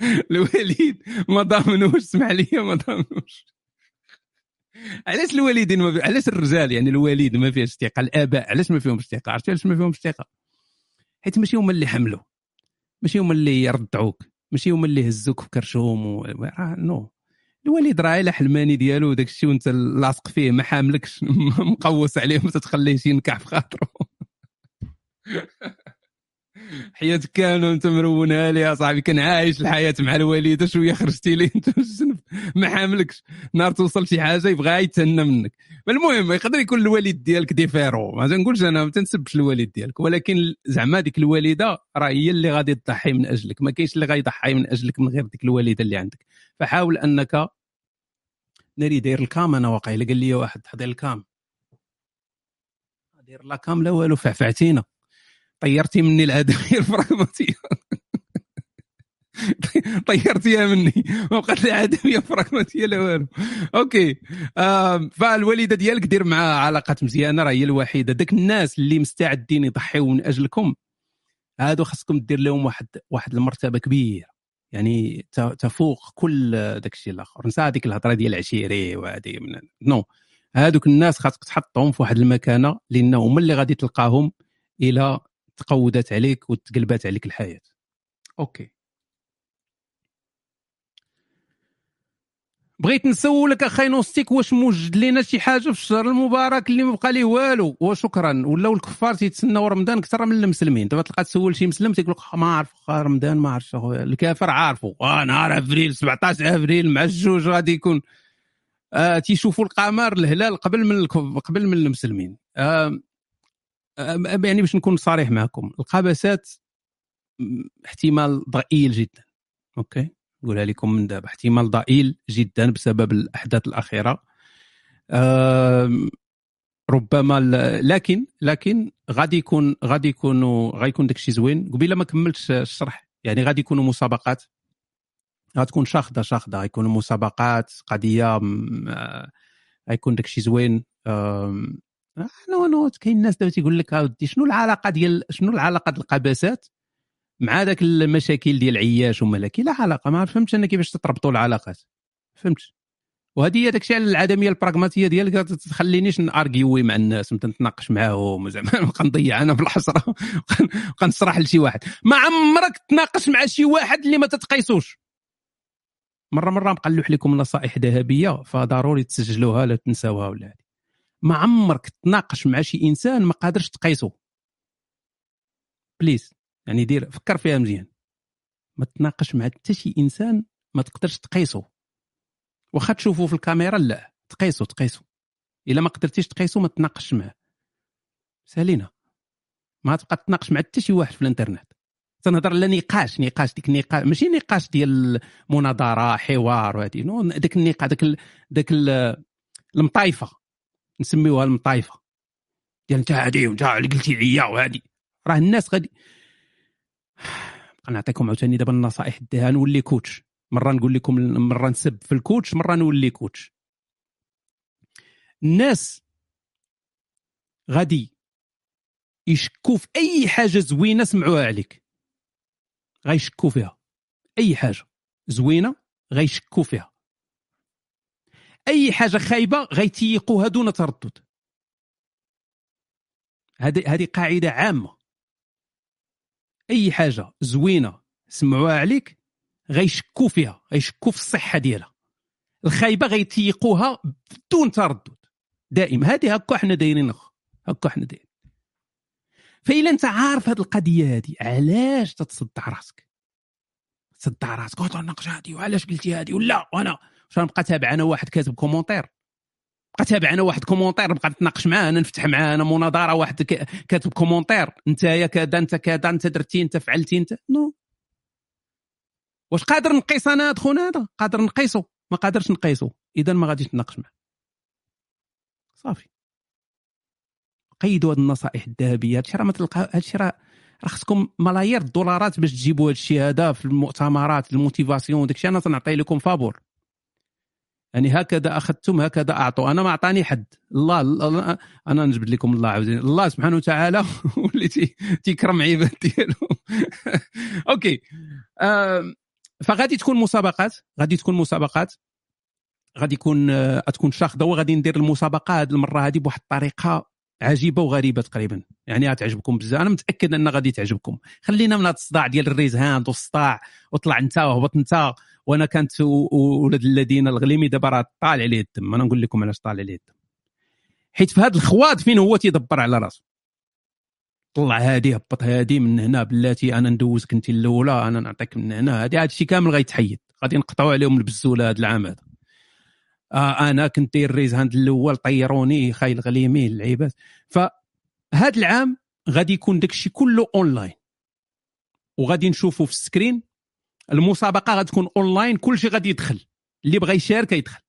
الوالد ما ضامنوش. اسمح لي ما ضامنوش. علاش الوالدين ما. علاش الرجال يعني الوالد ما فيهش ثقه الآباء علاش ما فيهمش ثقه عرفتي علاش ما فيهمش ثقه حيت ماشي هما اللي حملوا. ماشي هما اللي يرضعوك ماشي هما اللي هزوك في كرشهم و... راه نو. الوالد راه الا حلماني ديالو وداك الشيء وانت لاصق فيه ما حاملكش مقوس عليه ما تتخليه شي ينكح في خاطره حياتك كامله وانت مرونها لي صاحبي كان عايش الحياة مع الوالده شوية خرجتي لي انت ما حاملكش. نهار توصل شي حاجة يبغى يتهنى منك. المهم يقدر يكون الوالد ديالك ديفيرو ما تنقولش أنا ما تنسبش الوالد ديالك ولكن زعما ديك الوالدة راه هي اللي غادي تضحي من أجلك. ما كاينش اللي غيضحي من أجلك من غير ديك الوالدة اللي عندك. فحاول أنك ناري داير ال cam أنا واقيلا. قال لي واحد حضر ال cam. داير لا cam لا والو فعفعتينا. طيرتي مني العدمية البراغماتية طيرتيها مني. ما بقات لي عدمية براغماتية لا والو. OK. فالوالده ديالك دير معها علاقات مزيانة راه هي الوحيدة. داك الناس اللي مستعدين يضحيو من أجلكم هادو خاصكم دير لهم واحد واحد المرتبة كبيرة. يعني تفوق كل داك الشيء الآخر. نسى هذيك الهضرة ديال العشيري وهذه من نو. هذوك الناس خاصك تحطهم في واحد المكانة لأن هما اللي غادي تلقاهم إلى تقودت عليك وتقلبات عليك الحياة. OK. بغيت نسولك أخي نوستيك واش موجد لنا شي حاجة في الشهر المبارك اللي ما بقى ليه والو؟ وشكرا. ولاو الكفار تيتسناو رمضان أكثر من المسلمين. دابا تلقى تسول شي مسلم تيقول لك ما عارف رمضان ما عرفتش أخويا. الكافر عارفه. آه نهار أفريل 17 أفريل مع الجوج غادي يكون. آه تيشوفوا القمر الهلال قبل من الكف- قبل من المسلمين. آه يعني باش نكون صريح معكم القبسات احتمال ضئيل جدا أوكي؟ نقولها لكم من دابا احتمال ضئيل جدا بسبب الأحداث الأخيرة. ربما لكن لكن غادي يكون غادي يكونوا غيكون داك الشيء زوين. قبيلة ما كملتش الشرح يعني غادي يكونوا مسابقات. غتكون شاخده شاخدة غيكونوا مسابقات قضية آه، غيكون داك الشيء زوين. non non كاين الناس دابا تيقول لك أودي شنو العلاقة ديال شنو العلاقة ديال القباسات مع ذاك المشاكل ديال عياش وملكي لا علاقة ما فهمتش أنا كيفاش تتربطوا العلاقات فهمتش. وهذه هي داك الشيء على العدمية البراغماتية ديالك ما تخلينيش نارجيوي مع الناس نتناقش معاهم زعما نبقى نضيع أنا في الحسره نبقى نصرح لشي واحد. ما عمرك تناقش مع شي واحد اللي ما تتقيسوش. مرة مرة نقلح لكم نصائح ذهبية فضروري تسجلوها لا تنساوها ولا هذه ما عمرك تناقش مع شي إنسان ما قادرش تقيسه please يعني دير فكر فيها مزيان. ما تناقش مع حتى شي إنسان ما تقدرش تقيسه واخا تشوفه في الكاميرا لا تقيسه تقيسه إلا ما قدرتيش تقيسه ما تناقش معاه. سالينا. ما تبقى تناقش مع حتى شي واحد في الإنترنت. تنهضر على نقاش نقاش ديك النقاش ماشي نقاش ديال مناظرة حوار non داك النقاش داك. داك ال... المطايفة. نسميوها المطايفة. ديال انت هادي وانت قلتي ليا وهادي. راه الناس غادي نعطيكم عاوتاني دابا النصائح ديها نولي coach. مرة نقول لكم مرة نسب في ال coach مرة نولي coach. الناس غادي يشكوا في أي حاجة زوينة سمعوها عليك. غيشكوا فيها. أي حاجة زوينة غيشكوا فيها. أي حاجة خايبة غيتيقوها دون تردد. هذه هذه قاعدة عامة. أي حاجة زوينة سمعوها عليك غيشكوا فيها غيشكوا في الصحة ديالها. الخايبة غيتيقوها بدون تردد. دائما هذه هكا حنا دايرين هكا حنا دايرين. فإلا أنت عارف هذه القضية هذه علاش تتصدع راسك؟ تصدع راسك. وتناقش هذه وعلاش قلتي هذه؟ ولا وأنا واش نبقى تابع أنا واحد كاتب commentaire؟ بقى تابع أنا واحد commentaire نبقى نتناقش معاه أنا نفتح معاه أنا مناظرة واحد كاتب commentaire. انت يا كذا انت كذا انت درتي انت فعلتي انت non. واش قادر نقيس أنا هاد خونا هذا؟ قادر نقيسو؟ ما قادرش نقيسو. اذا ما غاديش نتناقش معاه. صافي. قيدوا هاد النصائح الذهبية. هادشي راه ما تلقى هادشي راه راه خصكم ملايير الدولارات باش تجيبوا هادشي هذا في المؤتمرات ال motivation داكشي أنا تنعطي لكم فابور. يعني هكذا أخذتم هكذا أعطوا. أنا ما أعطاني حد. الله, الله أنا نجبد لكم الله عاوزين الله سبحانه وتعالى واللي تي- تيكرم عباد ديالو. OK. فغادي تكون مسابقات غادي تكون مسابقات. غادي يكون آه، تكون شاخده وغادي ندير المسابقة هذه المرة هذه بواحد الطريقة عجيبة وغريبة تقريبا. يعني غتعجبكم بزاف. أنا متأكد انها غادي تعجبكم. خلينا من هذا الصداع ديال ال raise hand والصداع وطلع أنت وهبط أنت. وأنا كانت ولاد الذين الغليمي دابا راه طالع عليه الدم. أنا نقول لكم علاش طالع عليه الدم. حيت في هذا الخواد فين هو تيدبر على راسه طلع هادي هبط هادي من هنا بلاتي أنا ندوزك انت الاولى أنا نعطيك من هنا. هادي هادشي كامل غيتحيد. غادي نقطعوا عليهم البزولة هذا العام هذا. آه أنا كنت داير raise hand الأول طيروني خاي الغليمي اللعيبات. فهذا العام غادي يكون داكشي كله اونلاين وغادي نشوفوا في ال screen المسابقة غادي تكون أونلاين كلشي غادي يدخل. اللي بغى يشارك يدخل.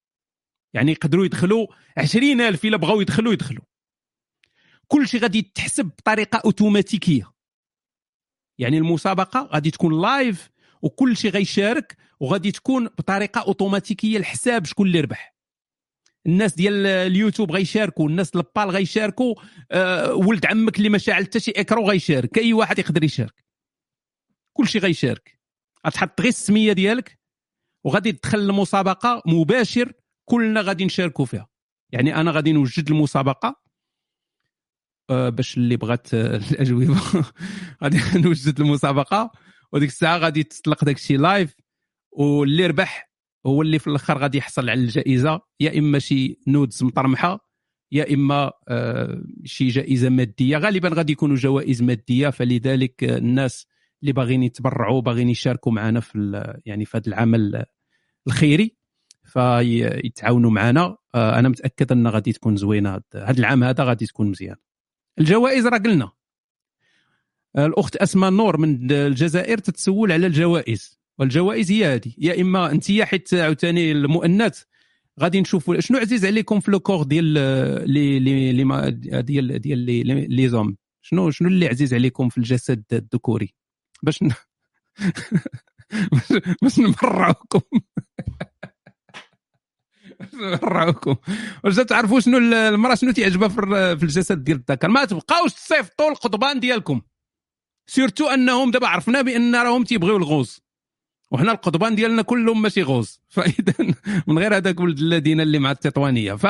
يعني يقدروا يدخلوا 20000 إلا بغاو يدخلوا يدخلوا. كلشي غادي يتحسب بطريقة أوتوماتيكية. يعني المسابقة غادي تكون live وكل شيء غيشارك وغادي تكون بطريقة أوتوماتيكية الحساب شكون اللي ربح. الناس ديال اليوتيوب غيشاركوا الناس البال غيشاركوا آه ولد عمك اللي ما شاعل حتى شي إكرو غيشارك. أي واحد يقدر يشارك. كل شيء غيشارك. غتحط غير السمية ديالك وغادي تدخل المسابقة مباشر كلنا غادي نشاركوا فيها. يعني أنا غادي نوجد المسابقة آه، باش اللي بغات آه، الأجوبة. غادي نوجد المسابقة وديك الساعة غادي تطلق داك الشيء live واللي ربح هو اللي في الآخر غادي يحصل على الجائزة. يا إما شي nudes مطرمحة يا إما آه، شي جائزة مادية. غالبا غادي يكونوا جوائز مادية فلذلك آه، الناس اللي باغيين يتبرعوا باغيين يشاركوا معنا في يعني في هذا العمل الخيري فيتعاونوا معنا آه، أنا متأكد أن غادي تكون زوينة هاد العام هذا غادي تكون مزيان. الجوائز راه قلنا. آه، الأخت أسماء نور من الجزائر تتسول على الجوائز. والجوائز هي هذه يا إما أنت حيت عاوتاني المؤنث غادي نشوفوا شنو عزيز عليكم في لو كور ديال لي لي ديال ديال لي زوم. شنو شنو اللي عزيز عليكم في الجسد الذكوري؟ باش ن... باش- باش نمرعوكم. باش تعرفوا شنو ال- المرأة شنو تعجبها في الجسد ديال الذكر؟ ما تبقاوش تصيفطوا القضبان ديالكم. سيرتو أنهم دابا عرفنا بأن راهم تيبغيو ال rose وحنا القضبان ديالنا كلهم ماشي rose فإذا من غير هذاك ولد الذين اللي مع التطوانية. ف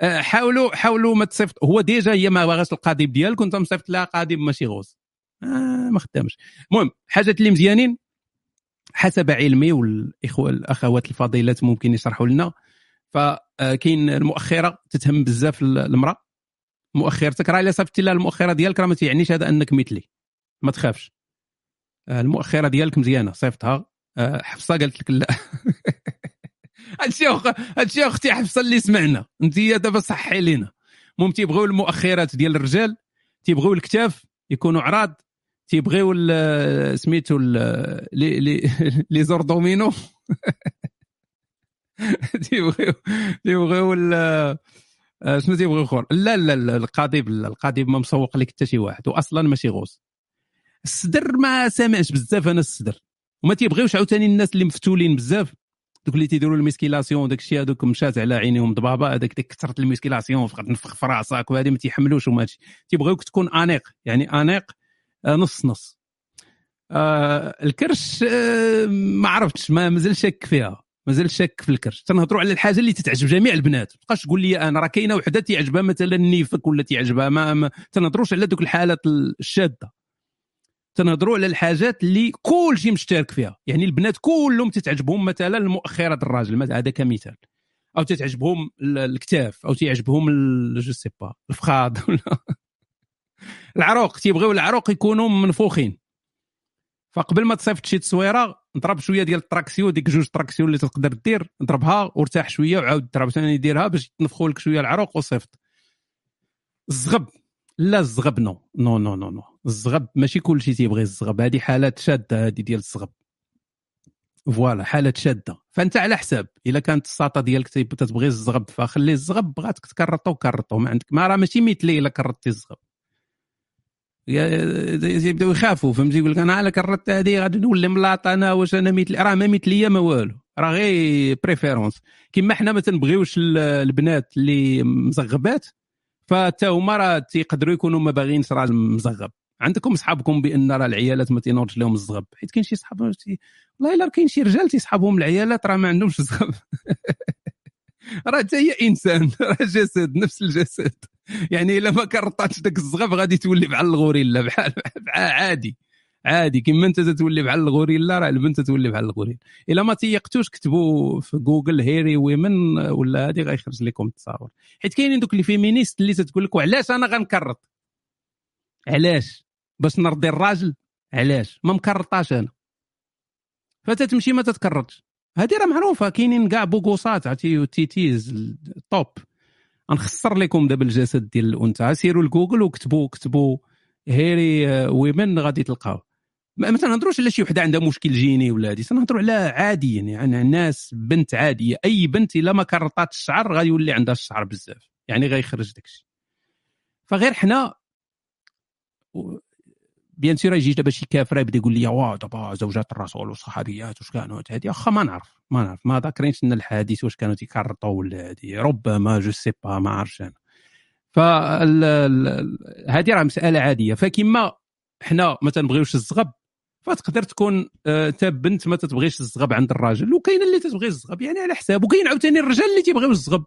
آه، حاولوا حاولوا ما تصيفط. هو déjà هي ما باغاش القضيب ديالك وانت مصيفط لها قضيب ماشي rose آه ما خدامش. المهم حاجات اللي مزيانين حسب علمي والاخوه الأخوات الفضيلات ممكن يشرحوا لنا. فكاين المؤخرة تتهم بزاف المرأة. مؤخرتك راه الا صيفطتي لها المؤخرة ديالك راه ما تيعنيش هذا أنك مثلي. ما تخافش. آه، المؤخرة ديالك مزيانة صيفطها. آه، حفصة قالت لك لا. هادشي هادشي أختي حفصة اللي سمعنا. أنت دابا صحي لينا. المهم تيبغيو المؤخرات ديال الرجال تيبغيو الكتاف يكونوا عراض تيبغيو سميتو لي لي les abdominaux. تيبغيو تيبغيو آه، شنو تيبغيو أخر؟ لا لا لا القضيب لا القضيب ما مسوق لك حتى شي واحد واصلا ماشي rose. الصدر ما سامعش بزاف أنا الصدر وما تيبغيوش عاوتاني الناس اللي مفتولين بزاف. دوك اللي تيديروا ال musculation داك الشيء هذوك مشات على عينيهم ضبابة هذاك ديك كثره ال musculation فقط نفخ في راسك وهذه ما تيحملوش وما تيبغيوك تكون أنيق يعني أنيق نص نص. آه الكرش آه ما عرفتش ما مازال شاك فيها مازال شاك في الكرش. تنهضروا على الحاجة اللي تتعجب جميع البنات. ما تبقاش تقول لي أنا راه كاينة وحدة تعجبها مثلا النيفك ولا تعجبها ما, ما تنهضروش على دوك الحالات الشادة. تنهضروا على الحاجات اللي كل شيء مشترك فيها. يعني البنات كلهم تتعجبهم مثلا المؤخرة الراجل. هذا كمثال. أو تتعجبهم ال- الكتاف أو تعجبهم ال- je sais pas ولا العروق تيبغيو العروق يكونوا منفوخين. فقبل ما تصيفط شي تصويرة نضرب شوية ديال ال tractions ديك جوج tractions اللي تقدر دير نضربها وارتاح شوية وعاود ثاني ديرها باش تنفخوا لك شوية العروق وصيفط. الزغب. لا الزغب non non non non non الزغب ماشي كل شيء تيبغي الزغب. هذه حالات شادة هذه ديال الزغب. voilà حالات شادة. فأنت على حساب. إلا كانت الساطة ديالك تتبغي الزغب فخلي الزغب بغاتك تكرطو كرطو. ما عندك ما راه ماشي مثلي إلا كرطتي الزغب. يبداو يخافوا فهمتي يقول لك أنا على كرطت هذه غادي نولي ملاط أنا واش أنا مثل راه ما مثليه ما والو. راه غير préférence كما حنا ما تنبغيوش ال- البنات اللي مزغبات فتا هما راه تيقدروا يكونوا ما باغيينش راجل مزغب عندكم صحابكم بأن راه العيالات ما تينوضش لهم الزغب؟ حيت كاين شي صحاب والله إلا كاين شي رجال تيصحابهم العيالات راه ما عندهمش الزغب. راه حتى هي إنسان راه جسد نفس الجسد. يعني إلا ما كرطاتش داك الزغب غادي تولي بحال الغوريلا بحال عادي. عادي. كما أنت تتولي بحال الغوريلا راه البنت تولي بحال الغوريلا إلا ما تيقتوش كتبوا في Google hairy women ولا هذه غيخرج لكم التصاور. حيت كاينين دوك ال féministes اللي تتقول لك وعلاش أنا غنكرط؟ علاش؟ باش نرضي الراجل؟ علاش؟ ما مكرطاش أنا. فتتمشي ما تتكرطش. هذه راه معروفة. كاينين كاع بوكوسات عرفتي تيتيز ال top غنخسر لكم دابا الجسد ديال الأنثى. سيروا لجوجل وكتبوا كتبوا hairy آه، women غادي تلقاو. ما تنهضروش على شي وحدة عندها مشكل جيني ولا هادي. تنهضروا على عاديا يعني ناس بنت عادية. أي بنت إلا ما كرطات الشعر غادي يولي عندها الشعر بزاف. يعني غيخرج داكشي. فغير حنا bien sûr يجي دابا شي كافر يبدا يقول لي واه دابا زوجات الرسول والصحابيات واش كانوا هادي؟ واخا ما نعرف ما نعرف ما ذاكرينش لنا الحديث واش كانوا تيكرطوا ولا هادي. ربما je sais pas ما عرفتش أنا. ف هذه راه مسألة عادية. فكما حنا ما تنبغيوش الزغب فتقدر تكون آه، أنت بنت ما تتبغيش الزغب عند الراجل. وكاين اللي تتبغي الزغب يعني على حساب وكاين عاوتاني الرجال اللي تيبغيو الزغب.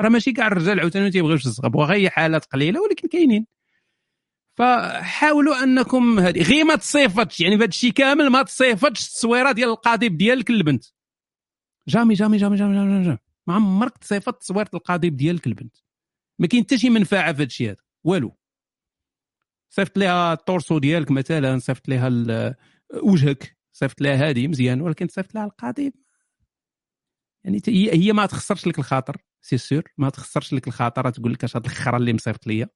راه ماشي كاع الرجال عاوتاني ما تيبغيوش الزغب وغير حالات قليلة ولكن كاينين. فحاولوا أنكم هذه غير ما تصيفطش يعني بهذا الشيء كامل ما تصيفطش التصويره ديال القضيب ديالك للبنت jamais jamais jamais jamais jamais, jamais. ما عمرك تصيفط تصويره القضيب ديالك للبنت ما كاين حتى شي منفعة في هذا الشيء هذا. والو. صيفط لها ال torso ديالك مثلا صيفط لها وجهك صيفط لها هذه مزيان ولكن صيفط لها القضيب يعني هي ما تخسرش لك الخاطر c'est sûr ما تخسرش لك الخاطر تقول لك اش هاد الخرا اللي مصيفط ليا.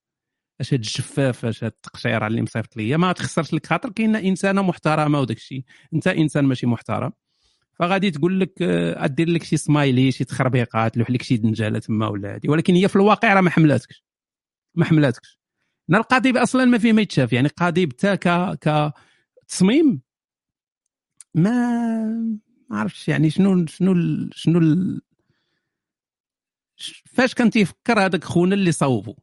اش هاد الجفاف اش هاد التقشيره اللي مصيفط ليا. ما تخسرش لك خاطر كاينة إنسانة محترمة وداك الشيء أنت إنسان ماشي محترم. فغادي تقول لك آه، أدير لك شي سمايلي شي تخربيقات تلوح لك شي دنجالة تما ولا هادي ولكن هي في الواقع راه ما حملاتكش. ما حملاتكش. نا القضيب أصلا ما فيه ما يتشاف. يعني قضيب تا ك كتصميم ما ما عرفتش يعني شنو شنو شنو فاش كان تيفكر هذاك خونا اللي صوبو.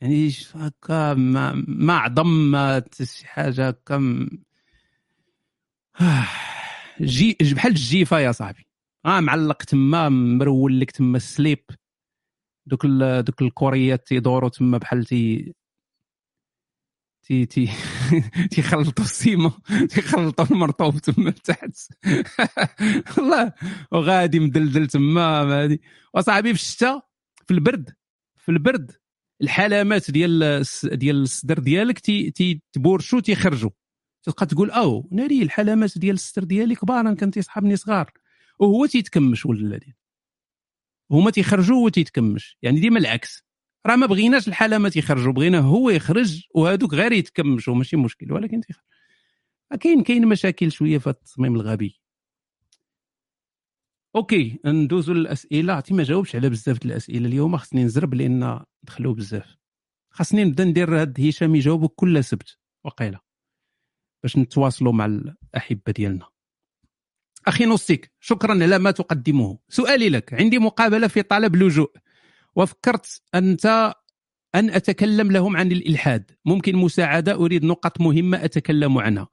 يعني هكا ما ما عظم ما ت- شي حاجة هكا جي بحال الجيفه يا صاحبي. آه معلق تما مرول لك تما السليب. دوك ال- دوك الكوريات تيدوروا تما بحال تي تي تي تيخلطوا السيما تيخلطوا المرطوب تما تحت والله وغادي مدلدل تما هادي. وصاحبي في الشتاء في البرد في البرد الحلامات ديال ديال الصدر ديالك تي تيتبورشوا تيخرجوا تبقى تقول أو ناري الحلامات ديال الصدر ديالي كبار كان تيصحابني صغار. وهو تيتكمش ولد الذين. هما تيخرجوا وهو تيتكمش. يعني ديما العكس. راه ما بغيناش الحلامات يخرجوا بغينا هو يخرج وهذوك غير يتكمشوا ماشي مشكل ولكن تيخرج. كاين كاين مشاكل شوية في التصميم الغبي. أوكي ندوزو للأسئلة. عرفتي ما جاوبش على بزاف الأسئلة اليوم. خصني نزرب لأن دخلوا بزاف. خاصني نبدأ ندير هاد هشام يجاوبوا كل سبت. وقيله باش نتواصلوا مع الأحبة ديالنا. أخي نوستيك شكرا على ما تقدمه سؤالي لك. عندي مقابلة في طلب اللجوء وفكرت أنت أن أتكلم لهم عن الإلحاد. ممكن مساعدة أريد نقط مهمة أتكلم عنها.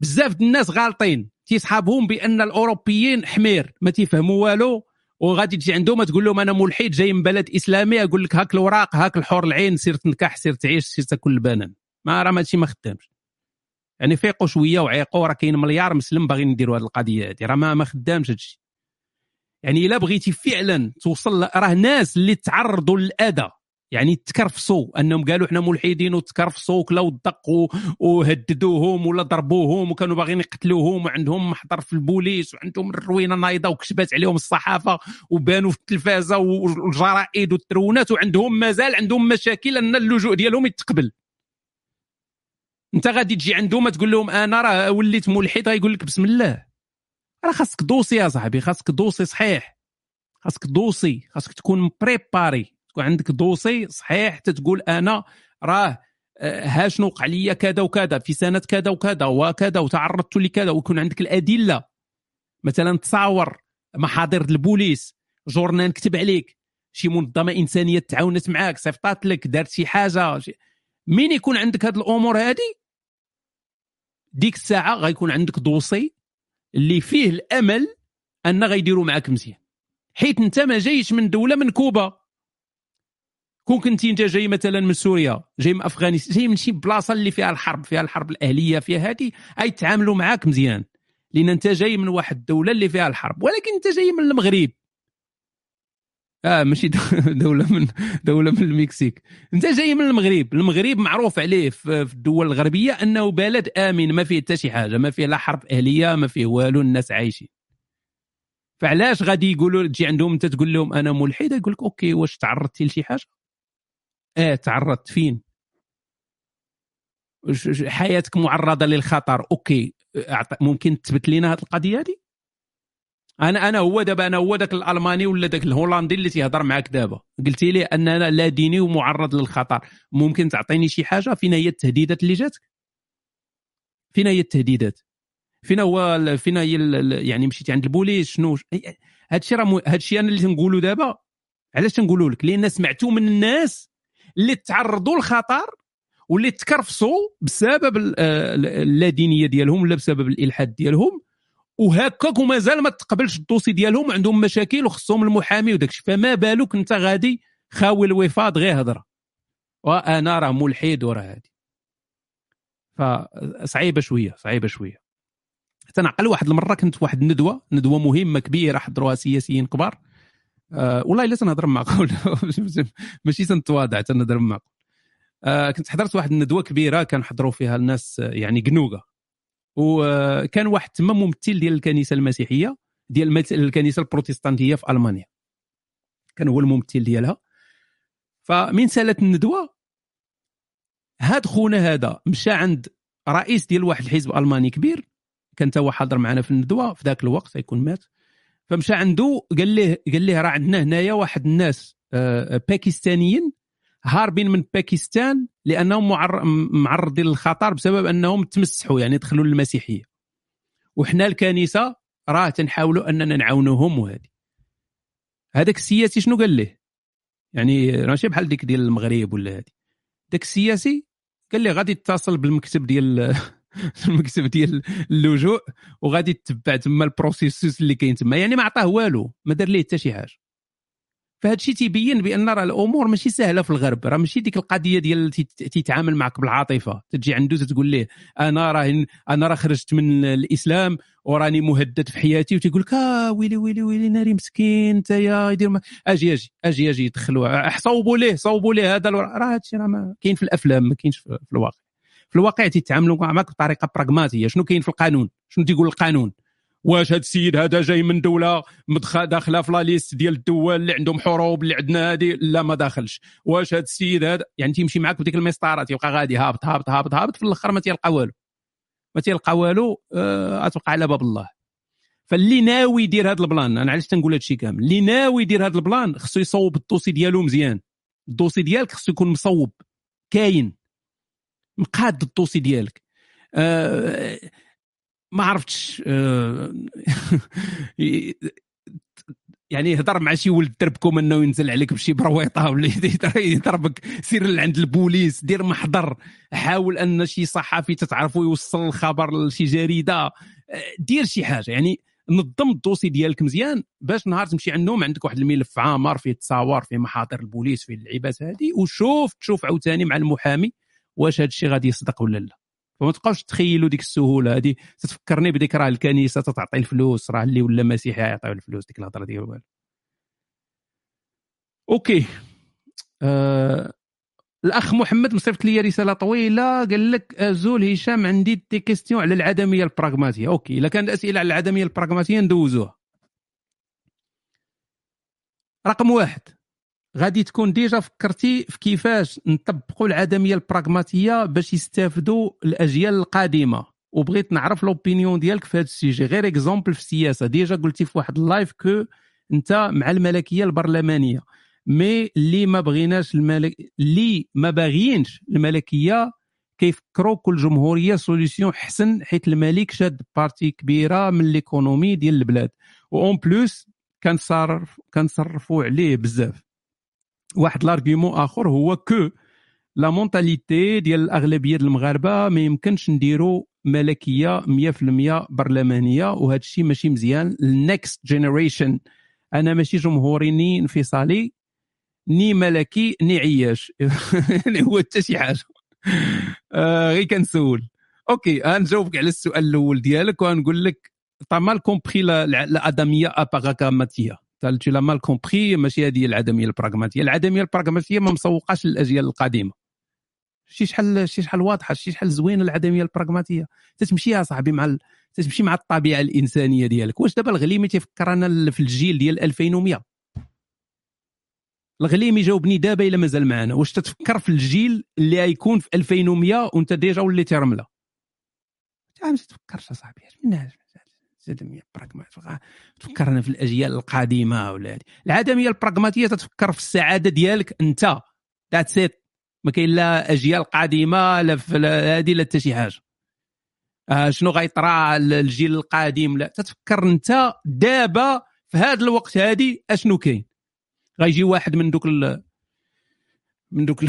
بزاف الناس غالطين. تيصحابهم بأن الأوروبيين حمير. ما تيفهموا والو؟ وغادي تجي عندهم تقول لهم أنا ملحد جاي من بلد إسلامي يقول لك هاك الوراق هاك الحور العين سير تنكح سير تعيش سير تاكل البنان. ما راه ماشي ما خدامش. يعني فيقوا شوية وعيقوا راه كاين مليار مسلم باغيين نديروا هذه القضية هذه راه ما خدامش هادشي. يعني إلا بغيتي فعلا توصل راه ناس اللي تعرضوا للأذى. يعني تكرفصوا أنهم قالوا إحنا ملحدين وتكرفصوا وكلاو الدق وهددوهم ولا ضربوهم وكانوا باغيين يقتلوهم وعندهم محضر في البوليس وعندهم الروينه نايضة وكشبات عليهم الصحافة وبانوا في التلفازة والجرائد والترونات وعندهم مازال عندهم مشاكل أن اللجوء ديالهم يتقبل. أنت غادي تجي عندهم تقول لهم أنا راه وليت ملحد غيقول لك بسم الله. راه خاصك dossier يا صاحبي خاصك dossier صحيح. خاصك dossier خاصك تكون préparé تكون عندك dossier صحيح تتقول أنا راه آه، ها شنو وقع لي كذا وكذا في سنة كذا وكذا وكذا وتعرضت لكذا ويكون عندك الأدلة. مثلا تصاور محاضر البوليس journal كتب عليك شي منظمة إنسانية تعاونت معاك صيفطات لك دارت شي حاجة. مين يكون عندك هاد الأمور هادي؟ ديك الساعة غيكون عندك دوسي اللي فيه الأمل أن غيديروا معاك مزيان. حيت أنت ما جايش من دولة منكوبه كون كنتي انت جاي مثلا من سوريا جاي من افغانستان جاي من شي بلاصة اللي فيها الحرب فيها الحرب الأهلية فيها هذه يتعاملوا معاك مزيان. لأن أنت جاي من واحد الدولة اللي فيها الحرب ولكن أنت جاي من المغرب. آه ماشي دولة من دولة من المكسيك. أنت جاي من المغرب. المغرب معروف عليه في الدول الغربية أنه بلد آمن ما فيه حتى شي حاجة ما فيه لا حرب أهلية ما فيه والو الناس عايشين. فعلاش غادي يقولوا تجي عندهم أنت تقول لهم أنا ملحد يقول لك okay واش تعرضتي لشي حاجة؟ آه تعرضت فين؟ حياتك معرضة للخطر. okay. ممكن تثبت لنا هذه القضية هذه؟ أنا أنا هو دابا أنا هو ذاك الالماني ولا ذاك الهولندي اللي تيهضر معاك دابا. قلتي لي ان أنا لا ديني ومعرض للخطر. ممكن تعطيني شي حاجة؟ فين هي التهديدات اللي جاتك؟ فين هي التهديدات. فين هو فين هي يعني مشيتي عند البوليس شنو؟ هذا الشيء راه الشيء أنا اللي تنقوله دابا؟ علاش تنقولوا لك لأن سمعتوا من الناس. اللي تعرضوا للخطر واللي تكرفصوا بسبب آه، اللادينية ديالهم ولا بسبب الإلحاد ديالهم. وهكاك ومازال ما تقبلش الدوسي ديالهم عندهم مشاكل وخصهم المحامي وداكشي فما بالك أنت غادي خاوي الوفاض غير هضرة؟ وأنا راه ملحد وراه هادي. فصعيبه شوية صعيبة شوية. حتى نعقل واحد المرة كنت واحد الندوة ندوة مهمة كبيرة حضروها سياسيين كبار. آه والله الا تنهضر معقول؟ ماشي تنتواضع تنهضر معقول. آه كنت حضرت واحد الندوه كبيرة كان حضروا فيها الناس آه، يعني قنوقة. وكان واحد تما ممثل ديال الكنيسة المسيحية ديال الكنيسة البروتستانتية في ألمانيا. كان هو الممثل ديالها. فمن سالت الندوة هاد خونا هذا مشى عند رئيس ديال واحد الحزب ألماني كبير كان تا هو حاضر معنا في الندوة في ذاك الوقت يكون مات. فمشى عنده قال له قال له راه عندنا هنايا واحد الناس آه، باكستانيين هاربين من باكستان لأنهم معر- معرضين للخطر بسبب أنهم تمسحوا يعني دخلوا للمسيحية. وحنا الكنيسة راه تنحاولوا أننا نعاونوهم وهذه هذاك السياسي شنو قال له يعني ماشي بحال ديك ديال المغرب ولا هذه داك السياسي قال لي غادي تتصل بالمكتب ديال المكتب ديال اللجوء وغادي تتبع تما ال processus اللي كاين تما. يعني ما عطاه والو ما دار ليه حتى شي حاجة. فهذا الشيء تيبين بأن راه الأمور ماشي سهلة في الغرب. راه ماشي ديك القضية ديال تي- تيتعامل معك بالعاطفة. تجي عنده تقول له أنا راه أنا راه خرجت من الإسلام وراني مهدد في حياتي. وتيقول لك آه ويلي ويلي ويلي ناري مسكين أنت يا يدير ما- أجي أجي أجي أجي دخلوا صوبوا ليه صوبوا ليه هذا راه هادشي راه كاين في الأفلام ما كاينش في الواقع. في الواقع تيتعاملوا معك بطريقه براغماتيه شنو كاين في القانون؟ شنو تيقول القانون؟ واش هذا السيد هذا جاي من دولة داخلة في لا ليست ديال الدول اللي عندهم حروب اللي عندنا هذه لا ما داخلش. واش هذا السيد هذا يعني تيمشي معك بديك المسطرة تيبقى غادي هابط هابط هابط هابط في الأخر ما تيلقى والو. ما تيلقى والو آه تبقى على باب الله. فاللي ناوي يدير هذا ال plan أنا علاش تنقول هذا الشيء كامل؟ اللي ناوي يدير هذا ال plan خصو يصوب ال dossier ديالو مزيان. ال dossier ديالك خصو يكون مصوب. كاين. مقاد ال dossier ديالك. آه ما عرفتش آه يعني هضر مع شي ولد دربكم انه ينزل عليك بشي برويطة ولا يضربك سير لعند البوليس دير محضر حاول ان شي صحفي تتعرفوا يوصل الخبر لشي جريدة. آه، دير شي حاجة يعني نظم الدوسي ديالك مزيان باش نهار تمشي عندهم عندك واحد الملف عامر فيه تصاور فيه محاضر البوليس فيه اللعيبات هذه وشوف تشوف عاوتاني مع المحامي. واش هذا الشيء غادي يصدق ولا لا. فما تبقاوش تخيلوا ديك السهولة هذه تتفكرني بديك راه الكنيسة تتعطي الفلوس راه اللي ولا مسيحي يعطيو الفلوس ديك الهضرة ديال والو. okay. آه الأخ محمد مصيفط لي رسالة طويلة قال لك ازول هشام عندي des questions على العدمية البراغماتية. okay إلا كانت أسئلة على العدمية البراغماتية ندوزوها. رقم واحد. غادي تكون déjà فكرتي في كيفاش نطبقوا العدمية البراغماتية باش يستافدوا الأجيال القادمة. وبغيت نعرف l'opinion ديالك في هذا ال sujet. par exemple في السياسة. déjà قلتي في واحد ال live que أنت مع الملكية البرلمانية. mais اللي ما بغيناش الملك اللي ما باغيينش الملكيه كيفكروا que la جمهوريه solution حسن حيت الملك شاد partie كبيره من l'économie ديال البلاد و en plus كنصرف كنصرفوا عليه بزاف واحد l'argument آخر هو que la mentalité ديال الأغلبية ديال المغاربة ما يمكنش نديروا ملكية 100% برلمانية وهذا الشيء ماشي مزيان. ال next generation أنا ماشي جمهوري ni انفصالي ni ملكي ni عياش. يعني هو حتى شي حاجة. آه غير كنسول. okay غنجاوبك على السؤال الأول ديالك وغنقول لك t'as mal compris العدمية البراغماتية tu l'as mal compris ماشي هذه هي العدمية البراغماتية. العدمية البراغماتية ما مسوقاش للأجيال القادمه شي شحال شي شحال واضحة شي شحال زوينة العدمية البراغماتية. تتمشي يا صاحبي مع ال... تتمشي مع الطبيعة الإنسانية ديالك. واش دابا الغليمي تيفكر أنا في الجيل ديال 2100 الغليمي جاوبني دابا إلا مازال معنا. واش تتفكر في الجيل اللي غيكون في 2100 وانت déjà وليتي رملة؟ ما تفكرش صاحبي من العدميه البراغماتيه تفكرنا في الأجيال القادمة ولا هذه. العدميه البراغماتية تتفكر في السعادة ديالك أنت. that's it ما كاين لا أجيال قادمة لا في هذه لا حتى شي حاجة. آه شنو غيطرا الجيل القادم؟ لا تتفكر أنت دابا في هذا الوقت هذه أشنو كاين. غيجي واحد من دوك ال... من دوك ال-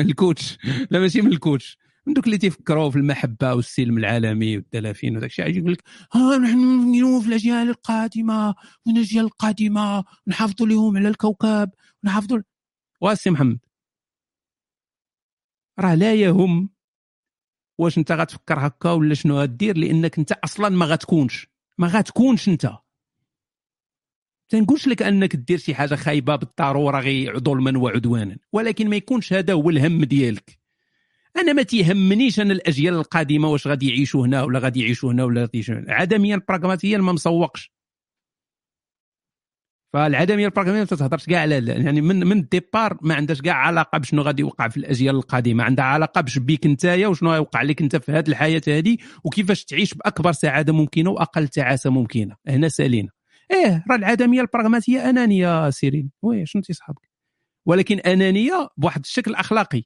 الكوتش. لا ماشي من الكوتش. من دوك اللي تيفكروا في المحبة والسلم العالمي والدلافين وداك الشيء يقول لك ها نحن نؤمنوا في الأجيال القادمة من الأجيال القادمة نحافظوا لهم على الكوكب نحافظوا واسي محمد راه لا يهم واش انت غتفكر هكا ولا شنو غدير لأنك انت أصلا ما غتكونش ما غتكونش انت. تنقولش لك أنك دير شي حاجة خايبة بالضرورة غير ظلما وعدوانا ولكن ما يكونش هذا هو الهم ديالك. أنا ما تيهمنيش أنا الأجيال القادمة واش غادي يعيشوا هنا ولا غادي يعيشوا هنا ولا غادي يعيشوا هنا. عدميا براغماتيا ما مسوقش. فالعدمية البراغماتية ما تتهضرش كاع على يعني من من الديبار ما عندهاش كاع علاقة بشنو غادي يوقع في الأجيال القادمة. عندها علاقة بش بيك نتايا وشنو غيوقع لك أنت في هذه الحياة هذه وكيفاش تعيش بأكبر سعادة ممكنة وأقل تعاسة ممكنة. هنا سالينا. إيه راه العدمية البراغماتية أنانية سيرين. وي شنو تيصحابك ولكن أنانية بواحد الشكل أخلاقي.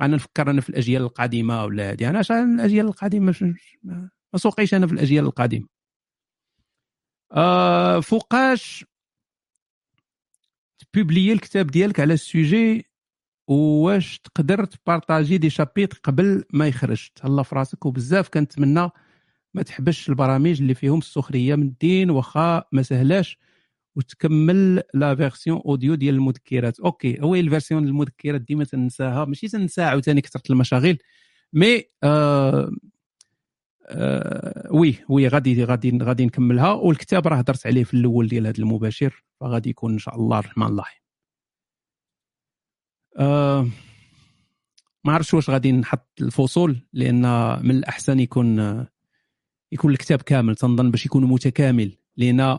أنا نفكر أنا في الأجيال القادمة ولا هذه أنا الأجيال مش- ما سوقيش أنا في الأجيال القادمة. آه فوقاش تبوبليي الكتاب ديالك على السوجي واش تقدر تبارطاجي des chapitres قبل ما يخرج. تهلا في راسك وبزاف كنتمنى ما تحبسش البرامج اللي فيهم السخرية من الدين واخا ما سهلاش. وتكمل la version audio ديال المذكرات. okay هو ال version المذكرات ديما تنساها. ماشي تنساها عاوتاني كثرت المشاغل mais آه آه oui oui غادي غادي غادي نكملها. والكتاب راه هضرت عليه في الأول ديال هذا المباشر فغادي يكون إن شاء الله الرحمن الرحيم. آه ما عرفتش واش غادي نحط الفصول لأن من الأحسن يكون آه، يكون الكتاب كامل تنظن باش يكون متكامل. لأن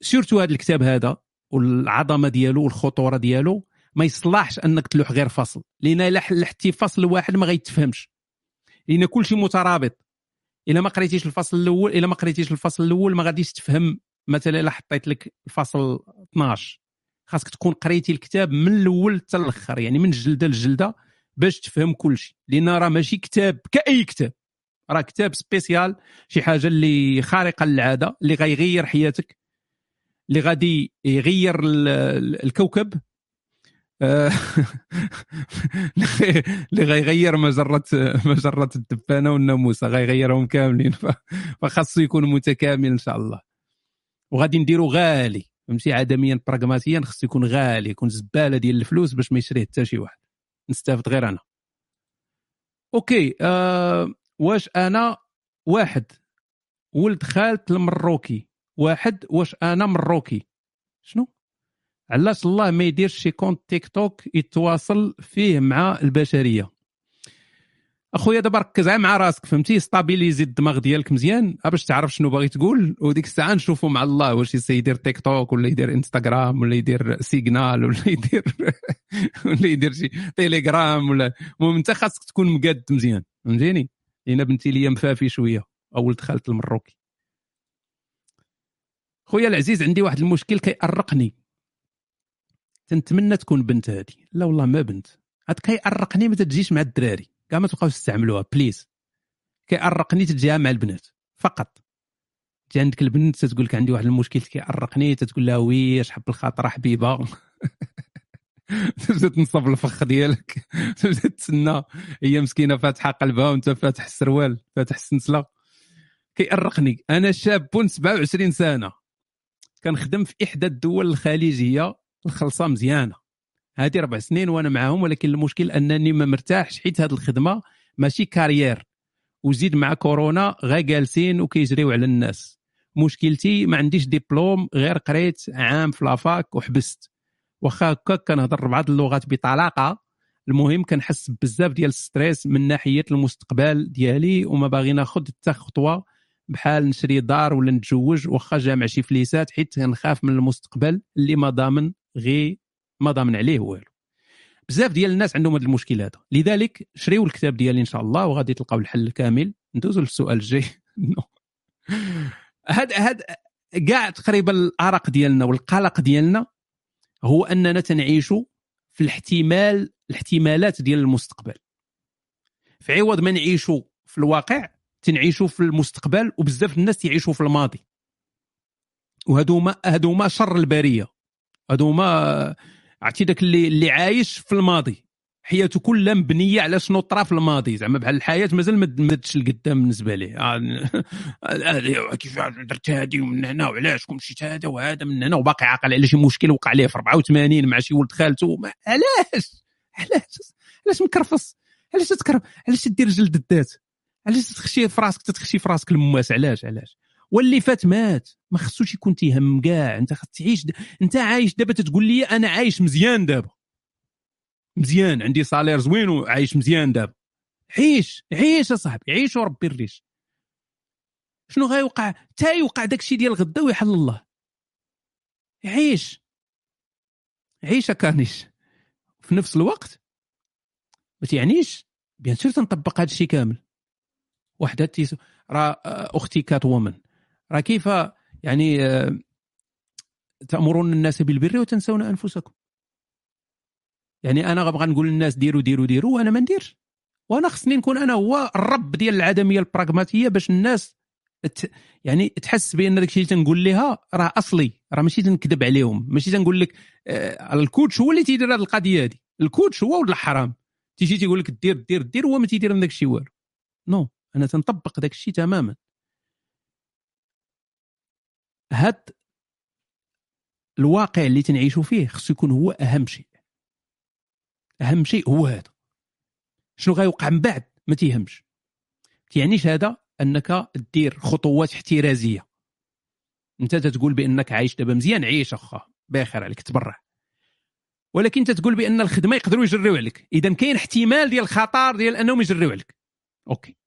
سورتو هذا الكتاب هذا والعظمة ديالو والخطورة ديالو ما يصلحش أنك تلوح غير فصل لأن إلا لحتي فصل واحد ما غيتفهمش. لأن كل شيء مترابط. إلا ما قريتيش الفصل الأول إلا ما قريتيش الفصل الأول ما غاديش تفهم مثلا إلا حطيت لك الفصل 12 خاصك تكون قريتي الكتاب من الأول حتى الأخر يعني من جلدة لجلدة باش تفهم كل شيء لأن راه ماشي كتاب كأي كتاب. راه كتاب سبيسيال شي حاجة اللي خارقة للعادة اللي غيغير حياتك. اللي غادي يغير ال- ال- الكوكب. آه، اللي غيغير مجرة مجرة الدبانة والناموسة. غيغيرهم كاملين. فخاصو يكون متكامل إن شاء الله. وغادي نديرو غالي. فهمتي؟ عدميا براغماتيا خصو يكون غالي. يكون زبالة ديال الفلوس باش ما يشريه حتى شي واحد. نستافد غير أنا. okay آه واش أنا؟ واحد. ولد خالت المروكي. واحد واش أنا مروكي شنو؟ علاش الله ما يديرش شي compte تيك توك يتواصل فيه مع البشرية؟ أخويا دابا ركز مع راسك فهمتي؟ ستابيليزي الدماغ ديالك مزيان. آه باش تعرف شنو باغي تقول. وديك الساعة نشوفوا مع الله واش يدير تيك توك ولا يدير انستغرام ولا يدير سيجنال ولا يدير ولا يدير شي تيليجرام ولا المهم أنت خاصك تكون مقاد مزيان. فهمتيني؟ لأن بنتي ليا مفافي شوية. أو ولد خالة المروكي خويا العزيز عندي واحد المشكل كيأرقني. تنتمنى تكون بنت هذه لا والله ما بنت. هاد كيأرقني ما تجيش مع الدراري. كاع ما تبقاوش تستعملوها please كيأرقني تجيها مع البنات. فقط. تجي عندك البنت تقول لك عندي واحد المشكل كيأرقني تقول لها oui اش حب الخاطر حبيبة؟ تبدا تنصب الفخ ديالك. تبدا تسنى. هي مسكينة فاتحة قلبها وانت فاتح السروال فاتح السنسله كيأرقني. أنا شاب 27 سنة. كنخدم في إحدى الدول الخليجية الخلصة مزيانة. هذه ربع سنين وأنا معاهم ولكن المشكل أنني ما مرتاحش حيت هذه الخدمة ماشي carrière وزيد مع كورونا غا جالسين وكيجريو على الناس. مشكلتي ما عنديش ديبلوم غير قريت عام في la fac وحبست. واخا هكا كنهضر بعض اللغات بطلاقة. المهم كنحس بزاف ديال الستريس من ناحية المستقبل ديالي وما باغي ناخذ حتى خطوة بحال نشري دار ولا نتزوج واخا جامع شي فليسات حيت كنخاف من المستقبل اللي ما ضامن غير ما ضامن عليه والو. بزاف ديال الناس عندهم هذا المشكل هذا. لذلك شريوا الكتاب ديالي إن شاء الله وغادي تلقاو الحل الكامل ندوزو للسؤال الجاي. هاد هاد كاع تقريبا الأرق ديالنا والقلق ديالنا هو أننا تنعيشوا في الاحتمال الاحتمالات ديال المستقبل. في عوض ما نعيشوا في الواقع تنعيشوا في المستقبل وبزاف الناس تيعيشوا في الماضي. وهذو هما هذو هما شر البرية. هذو هما عرفتي داك اللي اللي عايش في الماضي. حياته كلها مبنية على شنو طرا في الماضي. زعما بحال الحياة مازال ما مدتش لقدام بالنسبة ليه. آه، كيف درت هادي ومن هنا وعلاش كون مشيت هذا وهذا من هنا وباقي عاقل على شي مشكل وقع ليه في 84 مع شي ولد خالته. علاش؟ علاش؟ علاش مكرفص علاش تكرف؟ علاش تدير جلد الذات؟ علاش تخشي في راسك تتخشي في راسك المواس علاش علاش؟ واللي فات مات. ما خصوش يكون تيهم كاع انت خص تعيش. انت عايش دابا تتقول لي أنا عايش مزيان دابا. مزيان. عندي صالير زوين وعايش مزيان دابا. عيش. عيش أصاحبي. عيش وربي الريش. شنو غيوقع؟ تا يوقع داكشي ديال غدا ويحل الله. عيش. عيش كانيش في نفس الوقت ما تعنيش. بيان سور تنطبق هذا الشيء كامل. وحدة تيس راه آه، أختي كات وومن. راه كيف يعني آه، تأمرون الناس بالبر وتنسون أنفسكم؟ يعني أنا غنبغى نقول للناس ديروا ديروا ديروا وأنا ما نديرش. وأنا خصني نكون أنا هو الرب ديال العدمية البراغماتية باش الناس ت... يعني تحس بأن داك الشيء اللي تنقول لها راه أصلي. راه ماشي تنكذب عليهم. ماشي تنقول لك آه ال coach هو اللي تيدير هذه القضية هذه ال coach هو ولد الحرام؟ تيجي تيقول لك دير دير دير هو ما تيدير من داك الشيء والو. non. أنا تنطبق داك الشيء تماما. هاد الواقع اللي تنعيشوا فيه خصو يكون هو أهم شيء. أهم شيء هو هذا. شنو غيوقع من بعد؟ ما تيهمش. تيعنيش هذا أنك دير خطوات احترازية. أنت تتقول بأنك عايش دابا مزيان عيش أخا بخير عليك تبرع. ولكن أنت تقول بأن الخدمة يقدروا يجريو عليك. إذا كاين احتمال ديال الخطر ديال أنهم يجريو عليك. OK.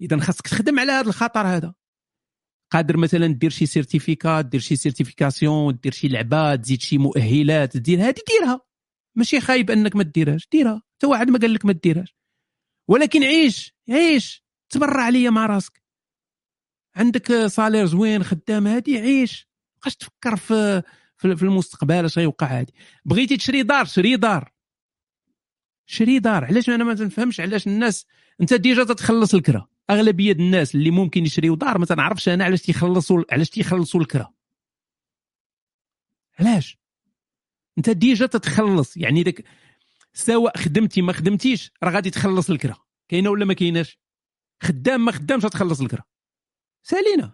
إذا خاصك تخدم على هذا الخطر هذا. قادر مثلا دير شي certificat دير شي certification دير شي لعبه تزيد شي مؤهلات دير هذه ديرها. ماشي خايب أنك ما ديرهاش ديرها. حتى واحد ما قال لك ما ديرهاش ولكن عيش عيش. تبرع عليا مع راسك. عندك salaire زوين خدام هادي عيش. بقاش تفكر في في المستقبل اش غيوقع هادي. بغيتي تشري دار شري دار. شري دار. علاش أنا ما تنفهمش علاش الناس أنت déjà تتخلص الكرا أغلبية الناس اللي ممكن يشريو دار ما تنعرفش أنا علاش تيخلصوا علاش تيخلصوا الكرا علاش؟ أنت déjà تتخلص. يعني داك سواء خدمتي ما خدمتيش راه غادي تخلص الكرا كاينة ولا ما كايناش؟ خدام ما خدامش غتخلص الكرا سالينا.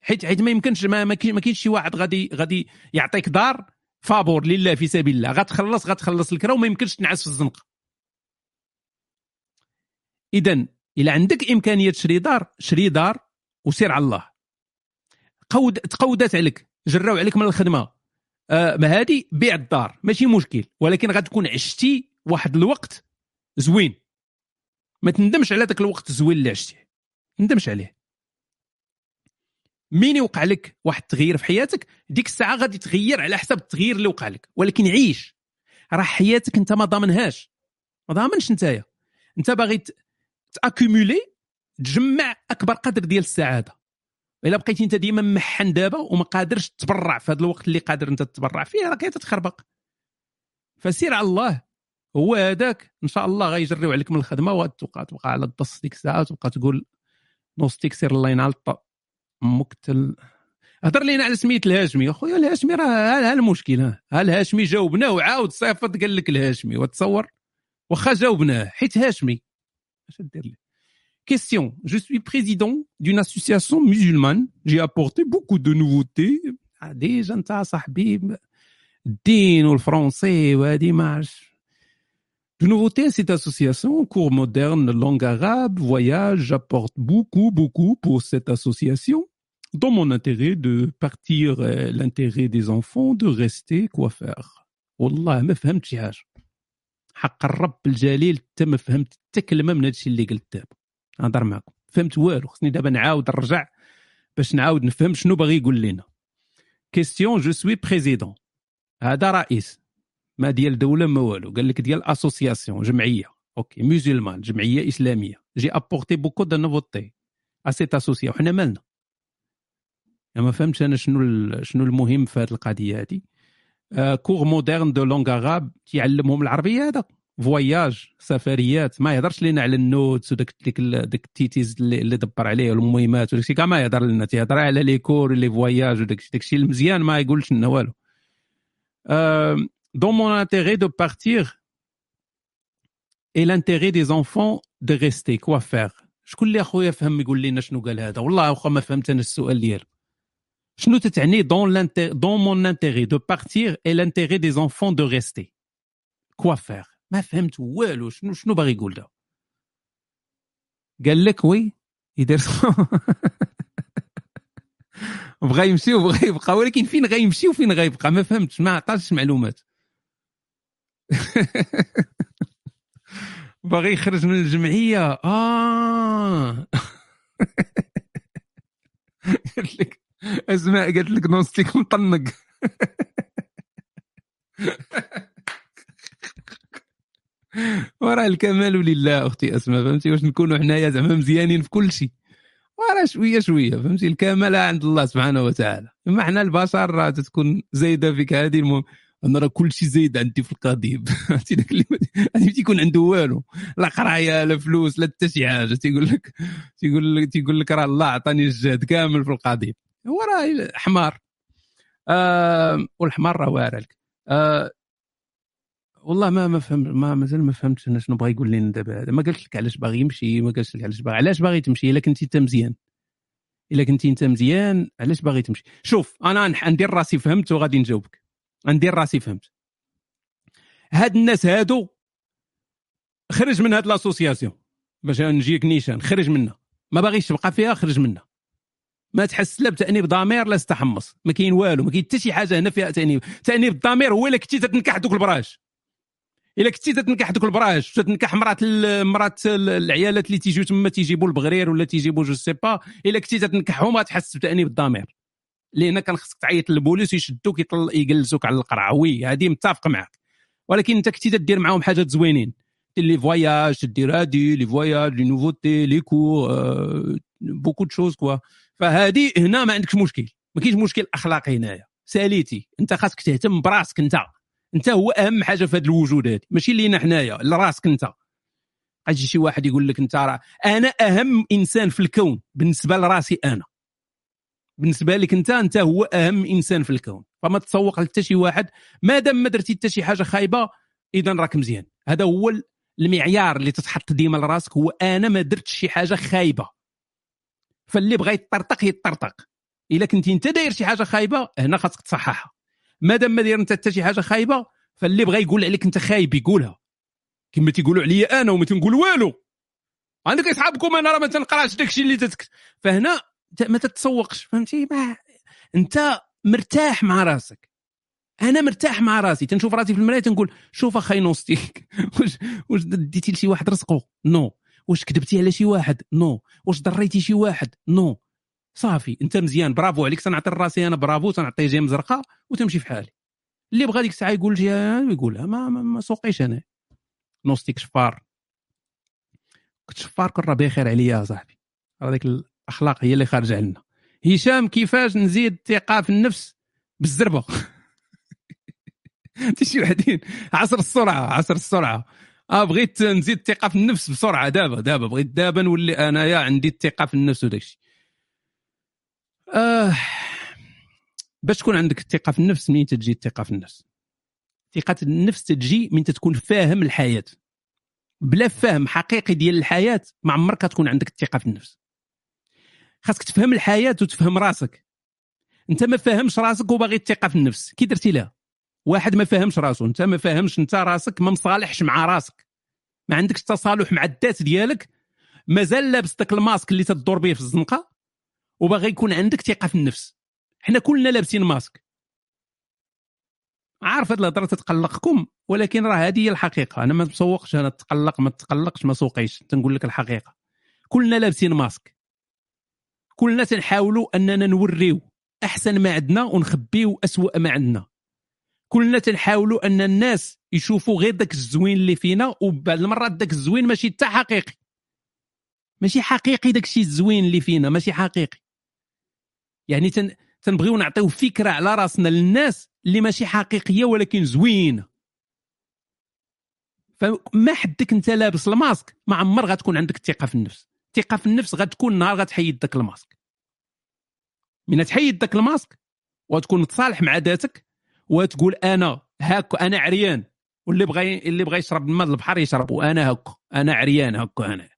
حيت حيت ما يمكنش ما, ما كاين- ما كاينش شي واحد غادي غادي يعطيك دار فابور لله في سبيل الله. غتخلص غتخلص الكرا وما يمكنش تنعس في الزنقة. اذا الا عندك إمكانية تشري دار شري دار وسير على الله. قود تقودات عليك جراو عليك من الخدمة. آه ما هادي؟ بيع الدار. ماشي مشكل ولكن غتكون عشتي واحد الوقت زوين. ما تندمش على ذاك الوقت الزوين اللي عشتيه. ما تندمش عليه. مين يوقع لك واحد التغيير في حياتك؟ ديك الساعة غادي تغير على حسب التغيير اللي وقع لك. ولكن عيش. راه حياتك انت ما ضامنهاش. ما ضامنش نتايا انت باغي تاكومولي تجمع أكبر قدر ديال السعادة. إلا بقيتي أنت ديما محن دابا وما قادرش تبرع في هذا الوقت اللي قادر أنت تتبرع فيه راك تتخربق فسير على الله. هو هذاك. إن شاء الله غيجريو عليك من الخدمة وتبقى تبقى على الدص ديك الساعة وتبقى تقول نوستيك سير الله ينعلط. أمك تل هضر لينا على سميت الهاشمي. أخويا الهاشمي راه ها المشكل ها ها الهاشمي جاوبناه وعاود صيفط قال لك الهاشمي وتصور؟ واخا جاوبناه. حيت هاشمي. Question. Je suis président d'une association musulmane. J'ai apporté beaucoup de nouveautés à des gens, le français, de nouveautés à cette association, cours moderne, langue arabe, voyage, j'apporte beaucoup, beaucoup pour cette association, dans mon intérêt de partir, euh, l'intérêt des enfants, de rester, quoi faire. والله، حق الرب الجليل حتى ما فهمت حتى كلمه من هذا الشيء اللي قلت دابا. نهضر معكم. فهمت والو خصني دابا نعاود نرجع باش نعاود نفهم شنو باغي يقول لنا question je suis président هذا رئيس. ما ديال دولة ما والو. قال لك ديال association جمعية. OK musulmane جمعية إسلامية. j'ai apporté beaucoup de nouveautés à cette association حنا مالنا؟ ما فهمتش أنا شنو شنو المهم في هذه القضية هذه cours modernes de langue arabe تيعلمهم العربية هذا. voyages سفريات ما يهضرش لنا على النوتس وداك ديك داك التيتيز اللي, دبر عليه والمهمات وداك الشيء. كاع ما يهضر لنا تيهضر على les cours les voyages وداك الشيء. المزيان ما يقولش لنا والو. dans mon intérêt de partir et l'intérêt des enfants de rester. Quoi faire? شكون اللي أخويا فهم يقول لنا شنو قال هذا؟ والله اخو ما فهمت أنا السؤال ديالو dans l'intérêt dans mon intérêt de partir et l'intérêt des enfants de rester. Quoi faire? ما فهمت والو شنو شنو باغي يقول ده قال لك وي يدير بغى يمشي وبغى يبقى ولكن فين غيمشي وفين غيبقى ما فهمتش ما عطاش معلومات باغي يخرج من الجمعيه آه قالت لك أسماء قالت لك نوستيك مطنق. وراه الكمال لله أختي أسماء فهمتي؟ واش نكونوا حنايا زعما مزيانين في كل شيء. وراه شوية شوية فهمتي؟ الكمال عند الله سبحانه وتعالى. أما حنا البشر راه تكون زايدة فيك. هذه المهم أنا راه كل شيء زايد عندي في القضيب. عرفتي داك اللي ما تيكون عنده والو. لا قرايه لا فلوس لا حتى شي حاجة. تيقول لك تيقول لك تيقول لك راه الله عطاني الجهد كامل في القضيب. هو راه حمار آه والحمار راه واعر آه والله ما ما فهم ما مازال ما فهمتش أنا شنو بغى يقول لنا دابا. هذا ما قالش لك علاش باغي يمشي ما قالش لك علاش باغي علاش باغي تمشي؟ إلا كنتي انت مزيان. إلا كنتي انت مزيان علاش باغي تمشي؟ شوف أنا ندير راسي فهمت وغادي نجاوبك. ندير راسي فهمت. هاد الناس هادو خرج من هاد l'association باش نجيك نيشان خرج منها ما باغيش تبقى فيها خرج منها ما تحس لا بتأنيب ضمير لا استحمص. ما كاين والو ما كاين حتى شي حاجة هنا فيها تأنيب. تأنيب الضمير هو إلا كنتي تتنكح دوك البراش. إلا كنتي تتنكح دوك البراش تتنكح مرات مرات ال- العيالات اللي تيجيو تما تيجيبوا البغرير ولا تيجيبوا je sais pas إلا كنتي تتنكحهم ما تحس بتأنيب الضمير. لأن كان خصك تعيط للبوليس يشدوك يطل- يجلسوك على القرعة. oui هذه متفق معك ولكن أنت كنتي تدير معاهم حاجات زوينين. les voyages تدير هادي les voyages les nouveautés les cours آه، beaucoup de choses quoi. فهذه هنا ما عندكش مشكل. ما كاينش مشكل أخلاقي هنايا. ساليتي. أنت خاصك تهتم براسك أنت. أنت هو أهم حاجة في هذا الوجود هذه ماشي لينا حنايا لراسك أنت. غيجي شي واحد يقول لك أنت راه أنا أهم إنسان في الكون بالنسبة لراسي أنا. بالنسبة لك أنت أنت هو أهم إنسان في الكون. فما تسوق لحتى شي واحد. ما دام ما درتي حتى شي حاجة خايبة اذا راك مزيان. هذا هو المعيار اللي تتحط ديما لراسك. هو أنا ما درتش شي حاجة خايبة. فاللي بغى يطرطق يطرطق. إلا كنتي أنت داير شي حاجة خايبة هنا خاصك تصححها. ما دام ما داير أنت حتى شي حاجة خايبة فاللي بغى يقول عليك أنت خايب يقولها. كما تيقولوا عليا أنا وما تنقول والو. عندك أصحابكم أنا راه ما تنقراش داكشي اللي تتك. فهنا ما تتسوقش فهمتي؟ ما أنت مرتاح مع راسك. أنا مرتاح مع راسي. تنشوف راسي في المراية تنقول شوف اخاي Nostik واش واش ديتي لشي واحد رزقه non واش كذبتي على شي واحد؟ non. واش ضريتي شي واحد؟ non. صافي انت مزيان برافو عليك تنعطي راسي أنا برافو تنعطي جيم زرقاء وتمشي في حالي. اللي بغى ديك الساعة يقول شي يقولها ما, ما, ما سوقيش أنا. Nostik شفار. كنت شفار كون راه بخير عليا يا صاحبي. راه ديك الأخلاق هي اللي خارجة عنا. هشام كيفاش نزيد الثقة في النفس؟ بالزربة. انت شي وحدين عصر السرعة عصر السرعة. آه بغيت نزيد الثقة في النفس بسرعة دابا دابا بغيت دابا نولي أنايا عندي الثقة في النفس وداك الشيء. آه باش تكون عندك الثقة في النفس منين تجي الثقة في النفس؟ ثقة النفس تجي من تكون فاهم الحياة. بلا فهم حقيقي ديال الحياة ما عمرك تكون عندك الثقة في النفس. خاصك تفهم الحياة وتفهم راسك. أنت ما فاهمش راسك وباغي الثقة في النفس. كي درتي لها؟ واحد ما فاهمش راسو انت ما فاهمش انت راسك ما مصالحش مع راسك. ما عندكش تصالح مع الذات ديالك مازال لابس داك الماسك اللي تدور به في الزنقة وباغي يكون عندك ثقة في النفس. حنا كلنا لابسين ماسك. عارف هاد الهضرة تتقلقكم؟ ولكن راه هذه هي الحقيقة. أنا ما مسوقش أنا تقلق ما تقلقش ما سوقيش. تنقول لك الحقيقة. كلنا لابسين ماسك. كلنا تنحاولوا أننا نوريو أحسن ما عندنا ونخبيو أسوأ ما عندنا. كلنا تنحاولوا أن الناس يشوفوا غير داك الزوين اللي فينا وبعض المرات داك الزوين ماشي حتى حقيقي. ماشي حقيقي داك الشيء الزوين اللي فينا ماشي حقيقي. يعني تن... تنبغيو نعطيو فكرة على راسنا للناس اللي ماشي حقيقية ولكن زوينة. فما حدك انت لابس الماسك ما عمر غتكون عندك الثقة في النفس. الثقة في النفس غتكون نهار غتحيد داك الماسك. من تحيد داك الماسك وتكون متصالح مع ذاتك وتقول أنا هاك أنا عريان. واللي بغى اللي بغى يشرب الماء البحر يشرب وأنا هاك أنا عريان هاك أنا.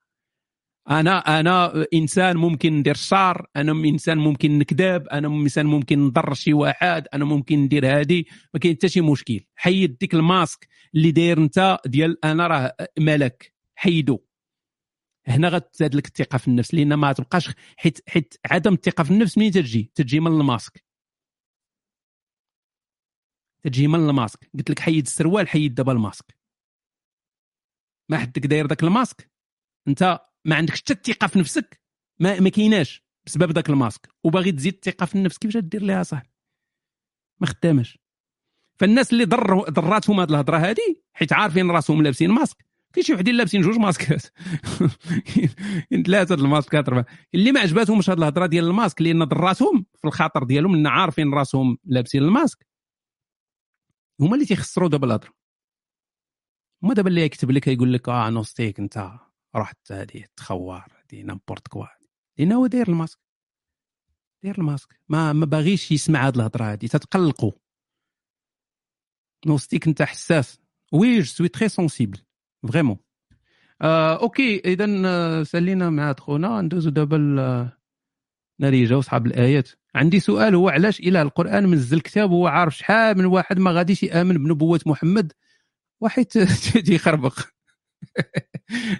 أنا أنا إنسان ممكن ندير الشر أنا إنسان ممكن نكذب أنا إنسان ممكن نضر شي واحد أنا ممكن ندير هادي. ما كاين حتى شي مشكل. حيد ديك الماسك اللي داير أنت ديال أنا راه ملك. حيدو. هنا غتزاد لك الثقة في النفس لأن ما تبقاش حيت حيت عدم الثقة في النفس منين تجي؟ تجي من الماسك. تجي من الماسك. قلت لك حيد السروال حيد دابا الماسك. ما حدك داير داك الماسك. انت ما عندكش حتى الثقة في نفسك. ما, ما كايناش بسبب داك الماسك. وباغي تزيد الثقة في النفس كيفاش دير ليها صح؟ ما خدامش فالناس اللي ضر ضراتهم هذه الهضرة هذه حيت عارفين راسهم لابسين ماسك. كاين شي وحدين لابسين جوج masqueات. كاين ثلاثة ال masqueات اربعه اللي ما عجباتهمش هذه الهضرة ديال الماسك لأن ضراتهم في الخاطر ديالهم لأن عارفين راسهم لابسين الماسك. هما اللي تيخسروا دابا الهضرة. هما دابا اللي يكتب لك يقول لك آه Nostik أنت رحت هذه تخوار هذه n'importe quoi لأن هو داير الماسك. داير الماسك. ما ما باغيش يسمع هذه الهضرة هذه تتقلقوا. Nostik أنت حساس. oui je suis très sensible vraiment OK اذا آه، سالينا مع خونا ندوزو دابا ل- ناريجا وصحاب الآيات. عندي سؤال هو علاش اله القرآن منزل كتاب وهو عارف شحال من واحد ما غاديش يآمن بنبوة محمد؟ واحد تيخربق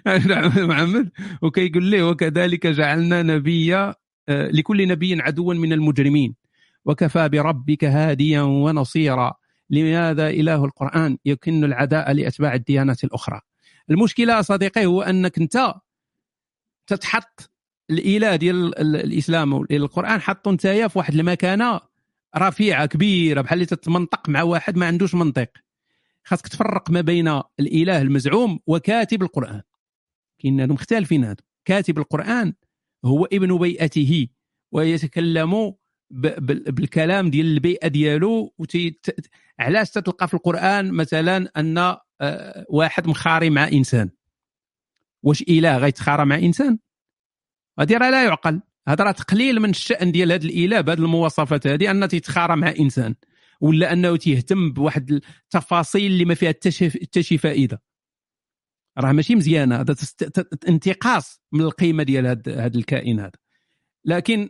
محمد وكيقول ليه وكذلك جعلنا نبيا آه، لكل نبي عدوا من المجرمين. وكفى بربك هاديا ونصيرا. لماذا إله القرآن يكن العداء لأتباع الديانات الأخرى؟ المشكلة صديقي هو أنك أنت تتحط الإله ديال ال- الإسلام والقران حطوا نتايا في واحد المكانة رفيعة كبيرة بحال اللي تتمنطق مع واحد ما عندوش منطق. خاصك تفرق ما بين الإله المزعوم وكاتب القرآن. كاين هادو مختلفين هادو. كاتب القرآن هو ابن بيئته ويتكلم بالكلام ديال البيئة ديالو علاش تتلقى في القرآن مثلا أن آه، واحد مخاري مع إنسان. واش إله غيتخارى مع إنسان؟ هذه راه لا يعقل. هذا راه تقليل من الشأن ديال هذا الاله بهذه المواصفات هذه انه تيتخارى مع إنسان ولا أنه تيهتم بواحد التفاصيل اللي ما فيها حتى شي- فائدة. راه ماشي مزيانه هذا انتقاص من القيمة ديال هذا الكائن هذا. لكن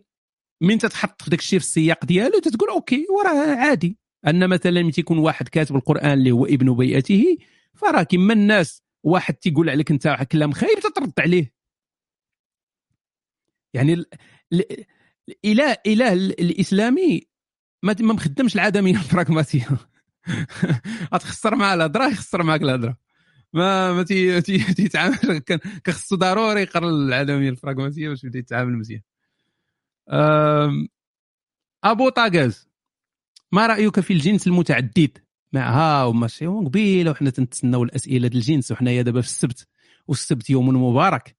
من تتحط داك الشيء في السياق ديالو تتقول أوكي وراه عادي. أن مثلا ملي تيكون واحد كاتب القرآن اللي هو ابن بيئته فراه كما الناس واحد تيقول عليك أنت كلام خايب تترد عليه. يعني ال- ال- الاله اله ال- الإسلامي ما ما مخدمش العدميه البراغماتيه غتخسر مع الهضره يخسر معك الهضره ما ما تي- تي- تيتعامل كخصو ضروري يقرا العدميه البراغماتيه باش يبدأ يتعامل مزيان. أبو طاقاز ما رأيك في الجنس المتعدد؟ مع ها وما شي قبيلة وحنا تنتسناو الأسئلة ديال الجنس وحنايا دابا في السبت والسبت يوم مبارك.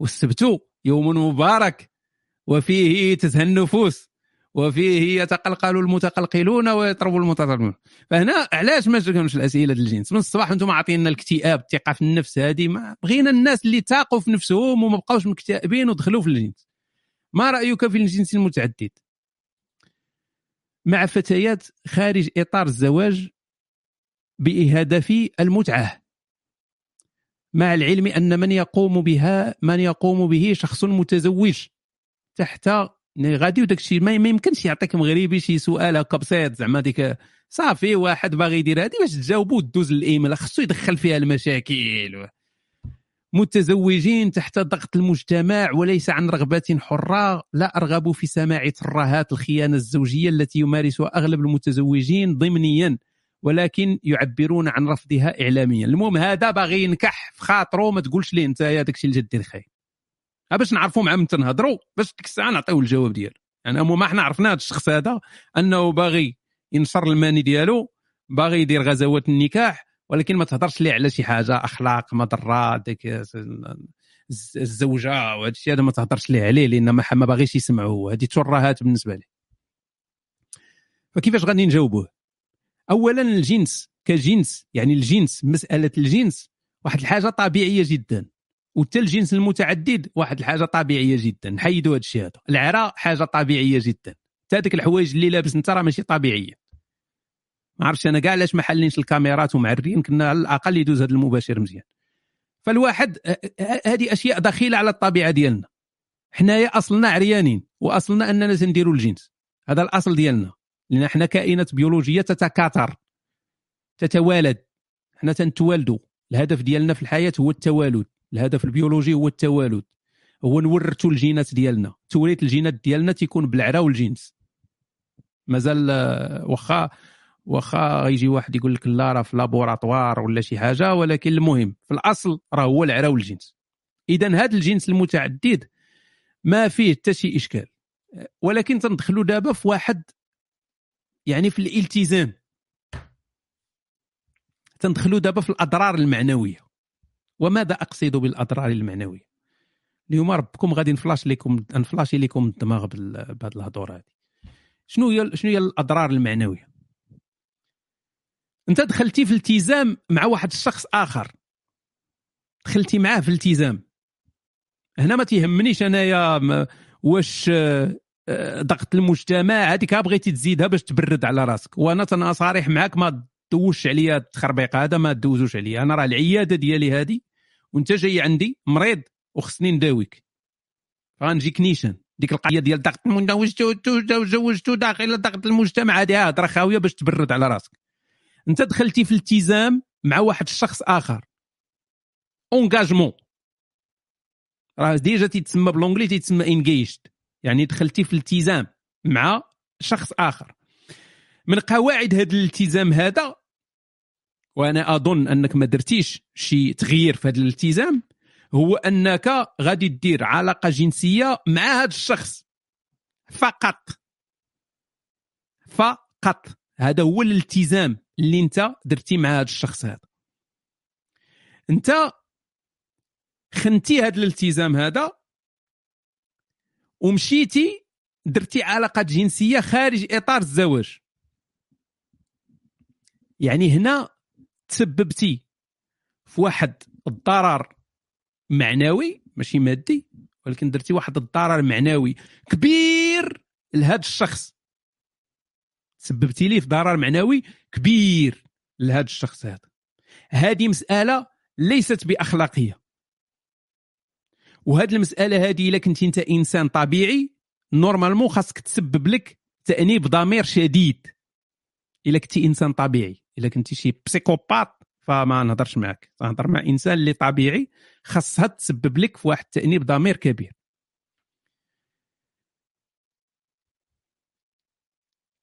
والسبت يوم مبارك وفيه تزهى النفوس وفيه يتقلقل المتقلقلون ويطرب المتطربون. فهنا علاش ما جاكمش الأسئلة ديال الجنس؟ من الصباح أنتم عاطينا الاكتئاب الثقة في النفس هذه ما بغينا الناس اللي تاقوا في نفسهم وما بقاوش مكتئبين ودخلوا في الجنس. ما رأيك في الجنس المتعدد؟ مع فتيات خارج إطار الزواج بهدف المتعة. مع العلم أن من يقوم بها من يقوم به شخص متزوج. تحت غادي وداك الشيء ما يمكنش يعطيك مغربي شي سؤال هكا بسيط زعما ديك. صافي واحد باغي يدير هذه باش تجاوبوا دوز الإيميل خصو يدخل فيها المشاكل. متزوجين تحت ضغط المجتمع وليس عن رغبة حرة لا أرغب في سماع ترهات الخيانة الزوجية التي يمارسها أغلب المتزوجين ضمنيا. ولكن يعبرون عن رفضها إعلاميا. المهم هذا باغي ينكح في خاطره ما تقولش ليه أنت يا الشيء اللي جدير خير ها باش نعرفوا مع من تنهضروا باش ديك الساعة نعطيو الجواب ديالو. يعني ما حنا عرفنا هذا الشخص هذا أنه باغي ينشر الماني ديالو باغي يدير غزوات النكاح ولكن ما تهضرش ليه على شي حاجة أخلاق مضرات ديك الز- الزوجة وهذا الشيء هذا ما تهضرش ليه عليه لأن ما ما باغيش يسمعوه. هذه ترهات بالنسبة ليه. فكيفاش غادي نجاوبوه؟ اولا الجنس كجنس يعني الجنس مسألة الجنس واحد الحاجة طبيعية جدا وحتى الجنس المتعدد واحد الحاجة طبيعية جدا نحيدوا هذا الشيء هذا العراء حاجة طبيعية جدا. حتى هذيك الحوايج اللي لابس انت راه ماشي طبيعية. ما عرفتش أنا كاع علاش ما حالينش الكاميرات ومعرين كنا على الأقل يدوز هذا المباشر مزيان. فالواحد هذه أشياء دخيلة على الطبيعة ديالنا. حنايا أصلنا عريانين وأصلنا أننا تنديروا الجنس. هذا الأصل ديالنا. لأن حنا كائنات بيولوجية تتكاثر تتوالد حنا تنتوالدوا الهدف ديالنا في الحياة هو التوالد الهدف البيولوجي هو التوالد. هو نورثوا الجينات ديالنا توريث الجينات ديالنا تيكون بالعرا والجنس مازال آه، واخا واخا يجي واحد يقول لك لا راه في laboratoire ولا شي حاجة ولكن المهم في الأصل راه هو العرا والجنس اذا هذا الجنس المتعدد ما فيه حتى شي إشكال. ولكن تندخلوا دابا في واحد يعني في الالتزام. تندخلوا دابا في الأضرار المعنوية. وماذا أقصد بالأضرار المعنوية؟ اليوم ربكم غادي نفلاش لكم نفلاشي لكم الدماغ بهذه الهضور هذه شنو هي شنو هي الأضرار المعنوية؟ أنت دخلتي في التزام مع واحد الشخص آخر. دخلتي معاه في التزام. هنا ما تيهمنيش أنايا واش ضغط المجتمع هذيك بغيتي تزيدها باش تبرد على راسك. وأنا تنا صريح معاك ما دوزش عليا التخربيق هذا ما دوزوش عليا. أنا راه العيادة ديالي هذه وأنت جاي عندي مريض وخصني نداويك. غنجيك نيشان. ديك القضية ديال ضغط وزوجتو زوجتو داخل ضغط المجتمع هذه هضره خاوية باش تبرد على راسك. أنت دخلتي في التزام مع واحد الشخص آخر. engagement راه ديجا تيتسمى بالونجلي تيتسمى engaged يعني دخلتي في الالتزام مع شخص آخر. من قواعد هذا الالتزام هذا وأنا أظن أنك ما درتيش شي تغيير في هذا الالتزام هو أنك غادي دير علاقة جنسية مع هذا الشخص. فقط. فقط. هذا هو الالتزام اللي أنت درتي مع هذا الشخص هذا. أنت خنتي هذا الالتزام هذا ومشيتي درتي علاقات جنسية خارج إطار الزواج. يعني هنا تسببتي في واحد الضرر معنوي ماشي مادي ولكن درتي واحد الضرر معنوي كبير لهذا الشخص. سببتي ليه في ضرر معنوي كبير لهذا الشخص هذا. هذه مسألة ليست بأخلاقية. وهذه المسألة هذه إلا كنت أنت إنسان طبيعي نورمالمون خاصك تسبب لك تأنيب ضمير شديد. إلا كنتي إنسان طبيعي إلا كنتي شي بسيكوبات فما نهضرش معك نهضر مع إنسان اللي طبيعي خاصها تسبب لك في واحد تأنيب ضمير كبير.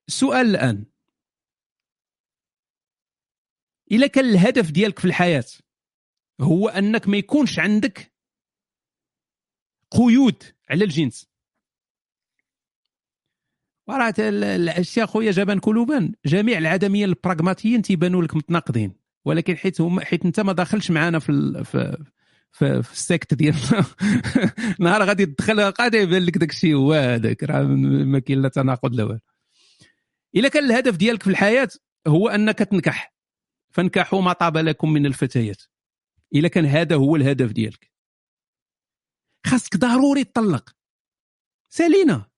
السؤال الآن. إلا كان الهدف ديالك في الحياة هو أنك ما يكونش عندك قيود على الجنس. وراه الأشياء خويا جبان كلوبان جميع العدميين البراغماتيين تيبانوا لك متناقضين. ولكن حيت هم حيت أنت ما داخلش معنا في. في في, في السيكت ديالنا نهار غادي تدخل غادي يبان لك داك الشيء هو هذاك. راه ما كاين لا تناقض لا والو. إلا كان الهدف ديالك في الحياة هو أنك تنكح. فانكحوا ما طاب لكم من الفتيات. إلا كان هذا هو الهدف ديالك. خاصك ضروري تطلق. سالينا.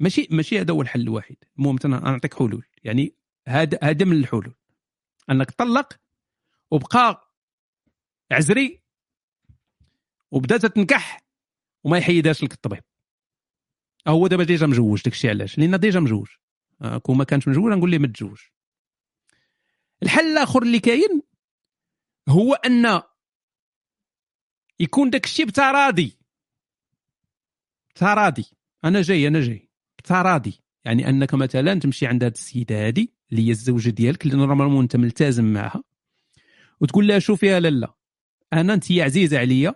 ماشي ماشي هذا هو الحل الوحيد. المهم نعطيك حلول. يعني هذا هذا من الحلول. أنك طلق وبقى عزري وبدا تنكح وما يحيدهاش لك الطبيب. هو دابا ديجا مجوج داكشي علاش؟ لأن ديجا مجوج. كون ما كانش مجوج نقول ليه ما تزوج الحل الآخر اللي كاين هو أن يكون داك الشيء بتراضي تراضي أنا جاي أنا جاي. بتراضي يعني أنك مثلا تمشي عند هذه السيدة هذه اللي هي الزوجة ديالك اللي نورمالمون أنت ملتزم معها وتقول لها شوفي يا لاله أنا أنت عزيزة عليا.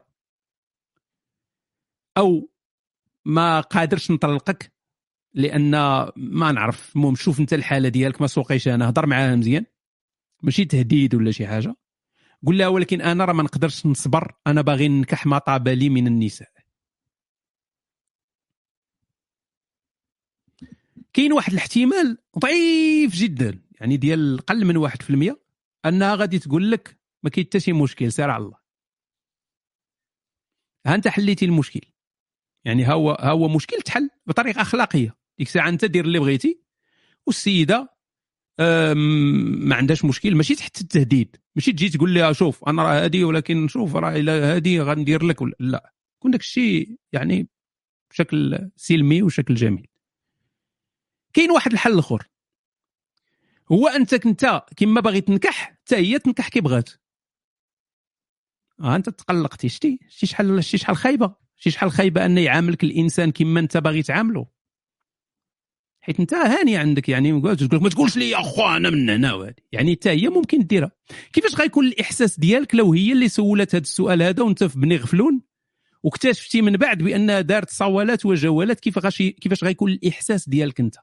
أو ما قادرش نطلقك لأن ما نعرف. المهم شوف أنت الحالة ديالك ما سوقيش أنا هضر معاها مزيان. ماشي تهديد ولا شي حاجة. قول لها ولكن أنا راه ما نقدرش نصبر. أنا باغي ننكح ما طاب لي من النساء. كاين واحد الاحتمال ضعيف جدا يعني ديال أقل من 1% أنها غادي تقول لك ما كاين حتى شي مشكل سير على الله. ها أنت حليتي المشكل. يعني ها هو ها هو مشكل تحل بطريقة أخلاقية. ديك الساعة أنت دير اللي بغيتي والسيدة ما عندهاش مشكل. ماشي تحت التهديد. ماشي تجي تقول لها شوف أنا راه هادي ولكن شوف راه إلا هادي غندير لك ولا لا. يكون داك الشيء يعني بشكل سلمي وشكل جميل. كاين واحد الحل آخر. هو أنت كنت كما باغي تنكح حتى هي تنكح كي بغات. أنت تقلقتي. شتي؟ شتي شحال شتي شحال خايبة؟ شتي شحال خايبة أن يعاملك الإنسان كما أنت باغي تعامله؟ حيت انت هاني عندك يعني تقول ما تقولش لي اخو أنا من هنا يعني حتى هي ممكن ديرها. كيفاش غيكون الإحساس ديالك لو هي اللي سولت هذا السؤال هذا وانت في بني غفلون؟ واكتشفتي من بعد بانها دارت صوالات وجولات كيف غاشي كيفاش غيكون الإحساس ديالك انت؟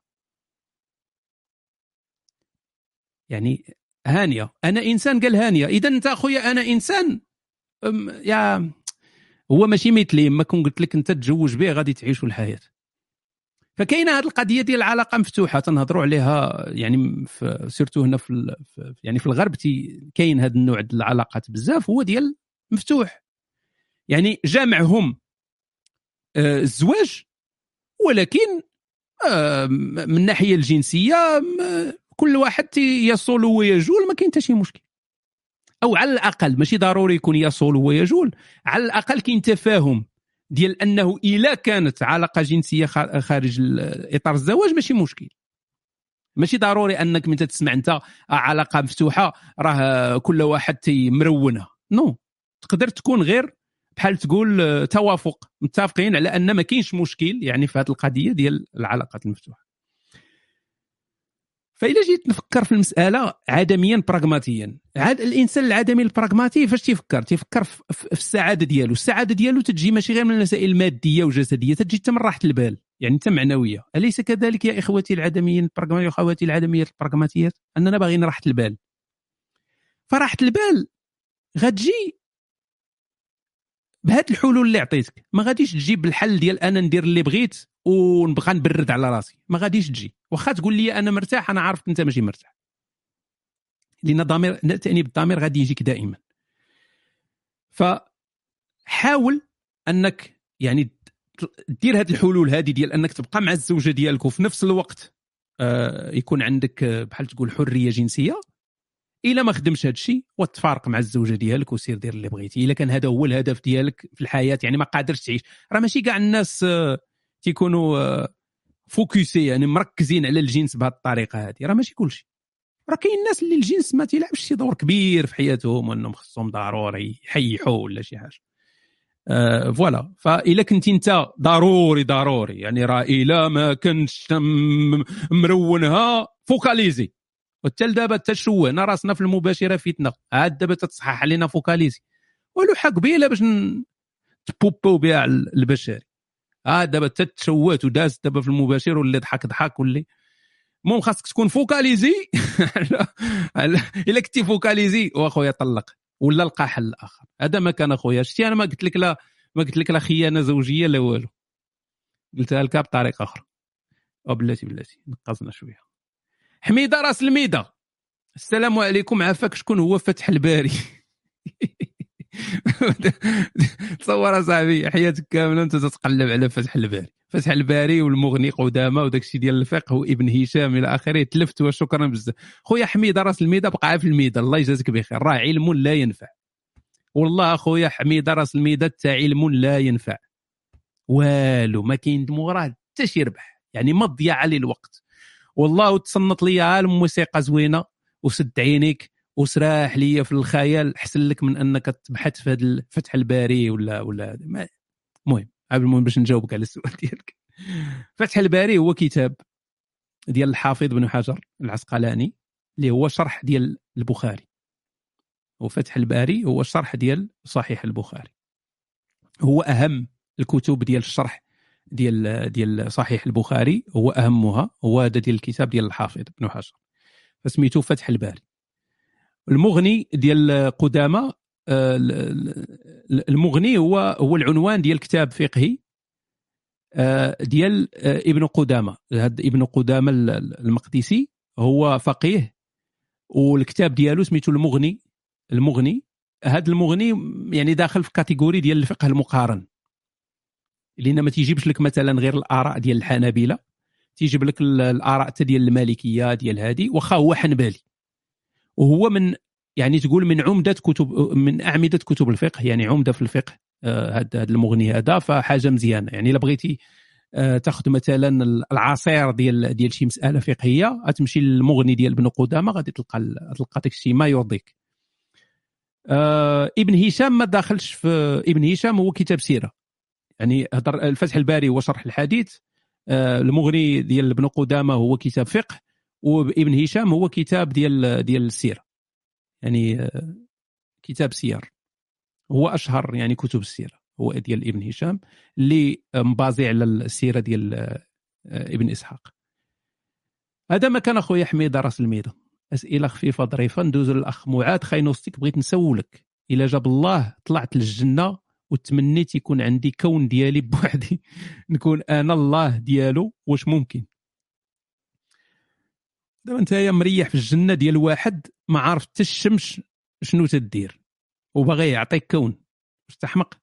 يعني هانية أنا إنسان؟ قال هانية. إذا أنت أخويا أنا إنسان؟ يا هو ماشي مثلي ما كون قلت لك أنت تتزوج به غادي تعيشوا الحياة. فكاينة هذه القضية ديال العلاقه مفتوحة تنهضروا عليها يعني سيرتو هنا في, يعني في الغرب كاين هذا النوع ديال العلاقات بزاف هو ديال مفتوح. يعني جامعهم آه، الزواج ولكن من الناحيه الجنسية كل واحد يصول ويجول ما كاين حتى شي مشكل. أو على الأقل ماشي ضروري يكون يصول ويجول على الأقل كاين تفاهم. ديال أنه إلا كانت علاقة جنسية خا- خارج إطار الزواج ماشي مشكل. ماشي ضروري أنك من تسمع أنت علاقة مفتوحة راه كل واحد تي مرونها non. تقدر تكون غير بحال تقول توافق متفقين على أن ما كاينش مشكل يعني في هذه القضية ديال العلاقات المفتوحة. فإلا جيت نفكر في المسألة عدميا براغماتيا عاد الإنسان العدمي البراغماتي فاش تيفكر؟ تيفكر في السعادة ديالو. السعادة ديالو تتجي ماشي غير من المسائل المادية وجسدية تتجي حتى من راحة البال يعني حتى معنوية. أليس كذلك يا إخوتي العدميين البراغماتيين وأخواتي العدميات البراغماتيات أننا باغيين راحة البال. فراحة البال غتجي بهاد الحلول اللي عطيتك. ما غاديش تجي بالحل ديال أنا ندير اللي بغيت. ونبقى نبرد على راسي. ما غاديش تجي. واخا تقول لي أنا مرتاح أنا عارف أنت ماشي مرتاح. لأن الضمير تأنيب الضمير غادي يجيك دائما. فحاول أنك يعني دير هذه الحلول هذه ديال أنك تبقى مع الزوجة ديالك وفي نفس الوقت آه، يكون عندك آه، بحال تقول حرية جنسية إلا ما خدمش هذا الشيء وتفارق مع الزوجة ديالك وسير دير اللي بغيتي. إلا كان هذا هو الهدف ديالك في الحياة يعني ما قادرش تعيش. راه ماشي كاع الناس آه، تيكونوا آه، focusé يعني مركزين على الجنس بهذه الطريقة هذه. راه ماشي كلشي. راه كاين الناس اللي الجنس ما تيلعبش شي دور كبير في حياتهم وأنهم خصهم ضروري يحيحوا ولا شي حاجة. آه voilà فاذا كنت أنت ضروري ضروري. يعني راه إلا ما كنتش مرونها فوكاليزي وحتى دابا تشوهنا راسنا في المباشرة فتنه عاد دابا تتصحح علينا فوكاليزي ولوحة قبيلة باش تبوبو بها البشري. آه دابا تتشوهت وداز دابا في المباشر واللي ضحك ضحك واللي المهم خاصك تكون فوكاليزي. إلا كنتي فوكاليزي. وأخويا طلق. ولا لقى حل آخر. هذا ما كان أخويا. شتي أنا ما قلت لك لا ما قلت لك لا خيانة زوجية لا والو. قلتها لك بطريقة أخرى. أو بلاتي بلاتي. نقصنا شوية. حميدة راس الميدة. السلام عليكم. عافاك. شكون هو؟ فتح الباري. تصور أصاحبي حياتك كاملة انت تتقلب على فتح الباري. فتح الباري والمغني قدامى وداك الشيء ديال الفقه وابن هشام إلى آخره تلفت وشكرا بزاف. خويا حميدة راس الميدة بقى في الميدة. الله يجازيك بخير. راه علم لا ينفع. والله أخويا حميدة راس الميدة تا علم لا ينفع. والو ما كاين موراه حتى شي ربح. يعني عليه الوقت. والله تصنت لي عالم موسيقى زوينة وسد عينيك. وسراح لي في الخيال أحسن لك من أنك تبحث في هذا فتح الباري ولا ولا المهم المهم باش نجاوبك على السؤال ديالك. فتح الباري هو كتاب ديال الحافظ بن حجر العسقلاني اللي هو شرح ديال البخاري. وفتح الباري هو الشرح ديال صحيح البخاري. هو أهم الكتب ديال الشرح ديال ديال صحيح البخاري هو أهمها هو هذا ديال الكتاب ديال الحافظ بن حجر. فسميتو فتح الباري. المغني ديال قدامى آه، ال- ال- المغني هو هو العنوان ديال كتاب فقهي آه، ديال آه، ابن قدامى هاد ابن قدامى ال- ال- المقدسي هو فقيه والكتاب ديالو سميتو المغني المغني. هذا المغني يعني داخل في كاتيجوري ديال الفقه المقارن. لأن ما تيجيبش لك مثلا غير الآراء ديال الحنابلة تيجيب لك ال- الآراء حتى ديال المالكية ديال هادي واخا هو حنبالي وهو من يعني تقول من عمدة كتب من أعمدة كتب الفقه يعني عمدة في الفقه آه، هاد هاد المغني هذا فحاجة مزيانة. يعني إلا بغيتي آه، تاخذ مثلا العصير ديال ديال شي مسألة فقهية غتمشي للمغني ديال ابن قدامة غادي تلقى تلقى داك ما يرضيك. آه ابن هشام ما داخلش في ابن هشام هو كتاب سيرة. يعني هضر الفتح الباري هو شرح الحديث. آه المغني ديال ابن قدامة هو كتاب فقه. وابن هشام هو كتاب ديال ديال السيره يعني كتاب سير. هو أشهر يعني كتب السيره هو ديال ابن هشام اللي مبازي على السيرة ديال آه، ابن إسحاق. هذا ما كان أخويا حميد راس الميدان أسئلة خفيفة ظريفة. ندوز للأخ معاد خاينوستيك بغيت نسولك إلا جاب الله طلعت للجنة وتمنيت يكون عندي كون ديالي بوحدي. نكون أنا الله ديالو. واش ممكن؟ دابا انت مريح في الجنة ديال واحد ما عارف حتى الشمس شنو تدير. وباغي يعطيك كون. واش تحمق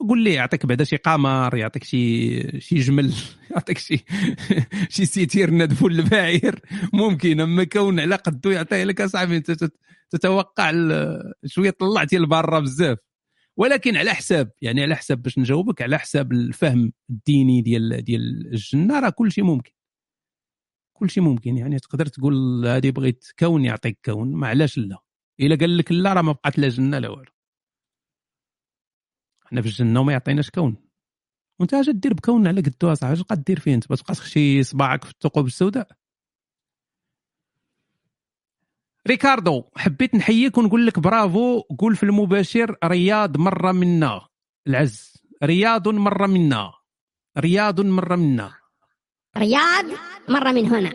قول لي يعطيك بعدا شي قمر يعطيك شي شي جمل يعطيك شي شي سيتير ندفو البعير ممكن أما كون على قدو يعطيه لك أصاحبي أنت تت- تتوقع شوية طلعتي لبرا بزاف. ولكن على حساب يعني على حساب باش نجاوبك على حساب الفهم الديني ديال ديال الجنة راه كل شيء ممكن. كل شيء ممكن يعني تقدر تقول هذه بغيت كون يعطيك كون ما علاش لا؟ إلا قال لك لا راه ما بقات لا جنة لا والو. حنا في الجنة وما يعطيناش كون. وأنت اش دير بكون على قدو اصاحبي اش غدير فيه أنت؟ تبقى تخشي صباعك في الثقوب السوداء. ريكاردو حبيت نحييك ونقول لك برافو. قول في المباشر رياض مرة منا. العز رياض مرة منا. رياض مرة منا. رياض مرة من هنا.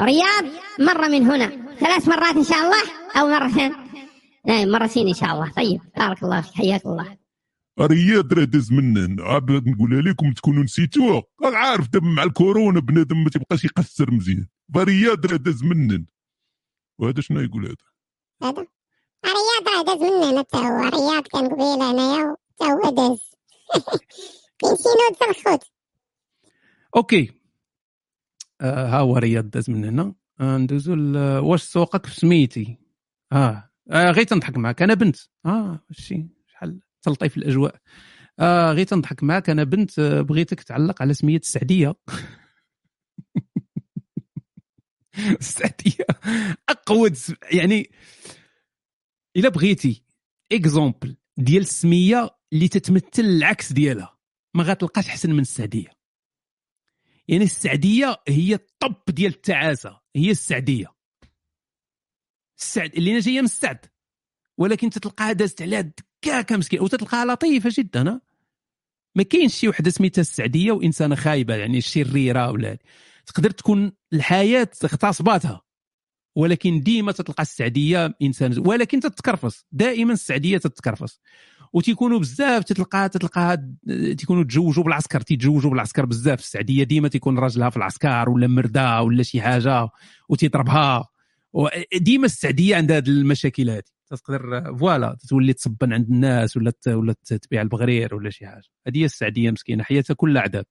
رياض مرة من هنا. ثلاث مرات إن شاء الله أو مرتين. لا مرتين إن شاء الله. طيب بارك الله فيك. حياك الله. رياض راه داز منن. عاد نقولها لكم تكونوا نسيتوها. راك عارف دابا مع الكورونا بنادم ما تيبقاش يقصر مزيان. فرياض راه داز منن. وهذا شنو يقول هذا؟ هذا؟ رياض راه داز مننا حتى هو. رياض كان قبيلة هنايا حتى هو داز. كاين شي note الخوت. OK. ها هو رياض داز من هنا. آه ندوزو واش سوقك في سميتي؟ آه, آه غير تنضحك معاك. أنا بنت. آه شي شحال تلطيف الأجواء. آه غير تنضحك معاك. أنا بنت آه بغيتك تعلق على سمية السعدية. السعدية اقود س- يعني إلا بغيتي اكزومبل ديال السمية اللي تتمثل العكس ديالها ما غتلقاش احسن من السعدية. يعني السعدية هي الطب ديال التعاسة هي السعدية السعد اللي جاية من السعد ولكن تتلقاها دازت عليها دكاكة مسكين وتتلقاها لطيفه جدا؟ ما كاينش شي وحدة سميتها السعدية وإنسانة خايبة يعني شريرة ولا. تقدر تكون الحياة اغتصباتها ولكن ديما تتلقى السعدية إنسان ولكن تتكرفص دائما السعدية تتكرفص وتيكونوا بزاف تتلقاها تتلقاها تيكونوا تزوجوا بالعسكر تيتزوجوا بالعسكر بزاف. السعديه ديما تيكون راجلها في العسكر ولا مرده ولا شي حاجة وتيضربها ديما السعديه عندها هذه المشاكل هذه تقدر فوالا تولي تصبن عند الناس ولا ولا تبيع البغرير ولا شي حاجة. هذه هي السعديه مسكينة حياتها كلها عذاب.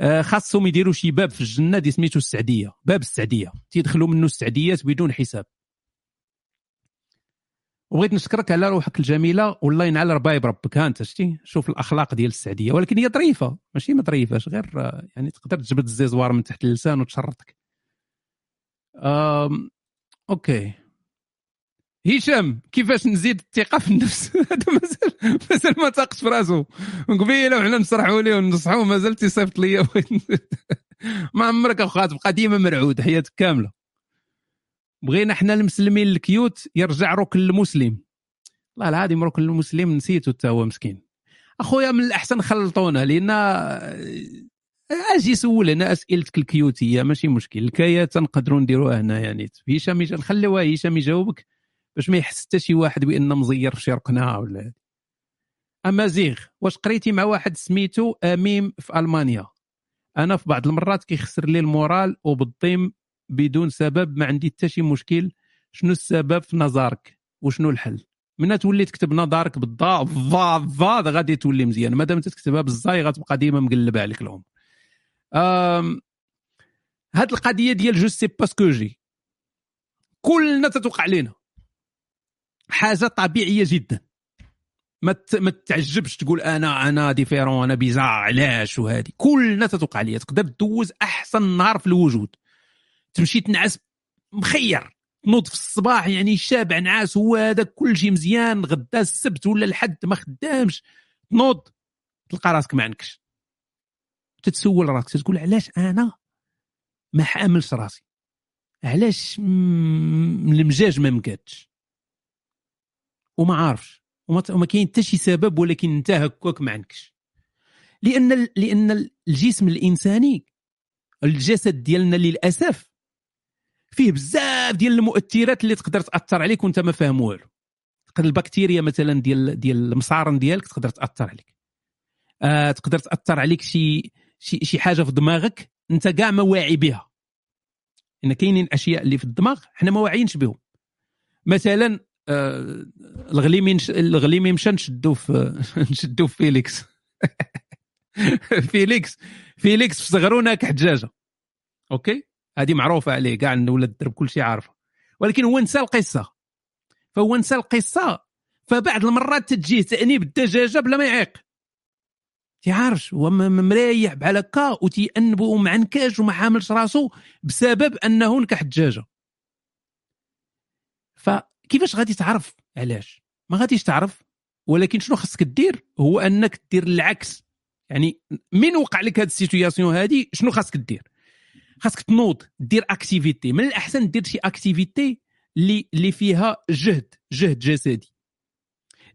آه، خاصهم يديروا شي باب في الجنة دي سميتو السعديه باب السعديه تيدخلوا منه السعديات بدون حساب. وبغيت نشكرك على روحك الجميلة والله ينعل رباي بربك. ها انت شتي؟ شوف الأخلاق ديال السعدية ولكن هي ظريفة. ماشي ما ظريفاش غير يعني تقدر تجبد الزيزوار من تحت اللسان وتشرطك آم، OK. هشام كيفاش نزيد الثقة في النفس؟ هذا مازال مازال ما تاقش في راسو. قبيلة وحنا نشرحوا ليه وننصحوه مازال تيصيفط ليا. ما عمرك اخويا تبقى ديما مرعود حياتك كاملة. بغينا حنا المسلمين ال cute يرجع ركن المسلم. الله العظيم ركن المسلم نسيته حتى هو مسكين. أخويا من الأحسن خلطونا لأن أجي سول هنا أسئلتك الكيوتية ماشي مشكل. الكايات نقدروا نديروها هنا يعني. هشام نخليوها هشام يجاوبك باش ما يحس حتى شي واحد بأن مزير في شي ركنه ولا هادي. امازيغ واش قريتي مع واحد سميتو أميم في ألمانيا؟ أنا في بعض المرات كيخسر لي المورال وبالضيم بدون سبب ما عندي حتى شي مشكل. شنو السبب في نظرك وشنو الحل؟ من تولي تكتب نظرك بالظاء فا فا غادي تولي مزيان. مادام تكتبها بالزاي غتبقى ديما مقلبة عليك العمر. هاد القضية ديال je sais pas ce que j'ai. كلنا تتوقع لنا حاجة طبيعية جدا. ما ما تعجبش تقول أنا أنا différent أنا bizarre علاش؟ وهادي. كلنا تتوقع ليا تقدر دوز أحسن نهار في الوجود. تمشي تنعس مخير. تنوض في الصباح يعني شابع نعاس هو هذا كل شيء مزيان غدا السبت ولا الحد ما خدامش. تنوض تلقى راسك ما عندكش. تتسول راسك تقول علاش أنا ما حاملش راسي؟ علاش المجاج ما مقادش وما عارفش وما, كاين حتى شي سبب ولكن انت هكاك ما عندكش لأن لأن الجسم الانساني الجسد ديالنا للاسف فيه بزاف ديال المؤثرات اللي تقدر تأثر عليك وانت ما فاهم والو. البكتيريا مثلا ديال ديال المصارن ديالك تقدر تأثر عليك. آه تقدر تأثر عليك شي شي شي حاجة في دماغك انت كاع ما واعي بها. إن كاينين أشياء اللي في الدماغ حنا ما واعيينش بهم. مثلا آه الغليمي الغليمي مشى نشدو في نشدو في فيليكس؟ فيليكس فيليكس في صغرو ناكح دجاجه OK؟ هذه معروفة عليه كاع ولاد الدرب كل شيء عارفه. ولكن هو نسى القصة فهو نسى القصة فبعض المرات تجيه تانيب الدجاجه بلا ما يعيق. تيعرفش هو مريح بحال هكا وتيأنبو ومعنكاش وما حاملش راسو بسبب أنه نكح الدجاجه فكيفاش غادي تعرف؟ علاش؟ ما غاديش تعرف. ولكن شنو خصك دير هو أنك دير العكس. يعني من وقع لك هاد ال situation هادي شنو خاصك دير خاصك تنوض دير activité. من الاحسن دير شي activité اللي اللي فيها جهد جهد جسدي.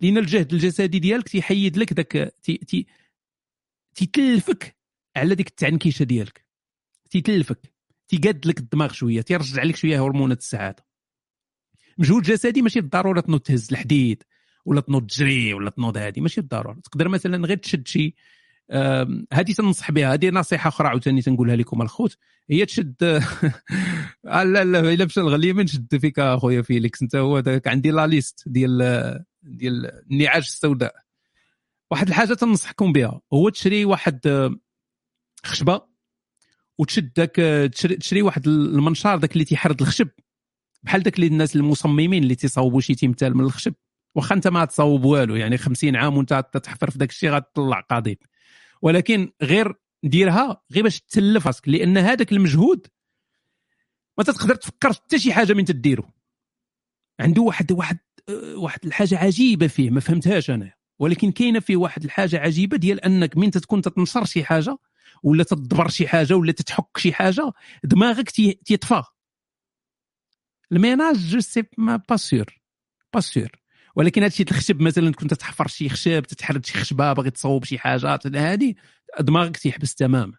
لأن الجهد الجسدي ديالك تيحيد لك داك تي تي تيتلفك على ديك التعنكيشة ديالك. تيتلفك تيقاد لك الدماغ شوية تيرجع لك شوية هرمونات السعادة. مجهود جسدي ماشي بالضرورة تنوض تهز الحديد ولا تنوض تجري ولا تنوض هادي ماشي بالضرورة. تقدر مثلا غير تشد شي هادي تنصح بها. هذه نصيحة أخرى عاوتاني تنقولها لكم الخوت. هي تشد لا لا إلا مشى الغليمه نشد فيك أخويا فيليكس. أنت هو داك عندي la liste ديال ديال النعاج السوداء. واحد الحاجة تنصحكم بها. هو تشري واحد آه، خشبة وتشد داك آه، تشري, تشري واحد المنشار داك اللي تيحرد الخشب. بحال داك اللي الناس المصممين اللي تيصاوبوا شي تمثال من الخشب. واخا أنت ما تصاوب والو يعني 50 عام وأنت تحفر في داك الشيء غتطلع قضيب. ولكن غير ديرها غير باش تسلف راسك لأن هذاك المجهود ما تقدر تفكر حتى شي حاجة من تديرو. عنده واحد واحد آه، واحد الحاجة عجيبة فيه ما فهمتهاش أنا. ولكن كاينة فيه واحد الحاجة عجيبة ديال أنك من تكون تتنشر شي حاجة ولا تدبر شي حاجة ولا تتحك شي حاجة دماغك تي- تيطفى. ال ménage je sais pas, pas sûr, pas sûr ولكن هادشي الخشب مثلا كنت تحفر شي خشب تتحرد شي خشبة باغي تصوب شي حاجة هادي دماغك تيحبس تماما.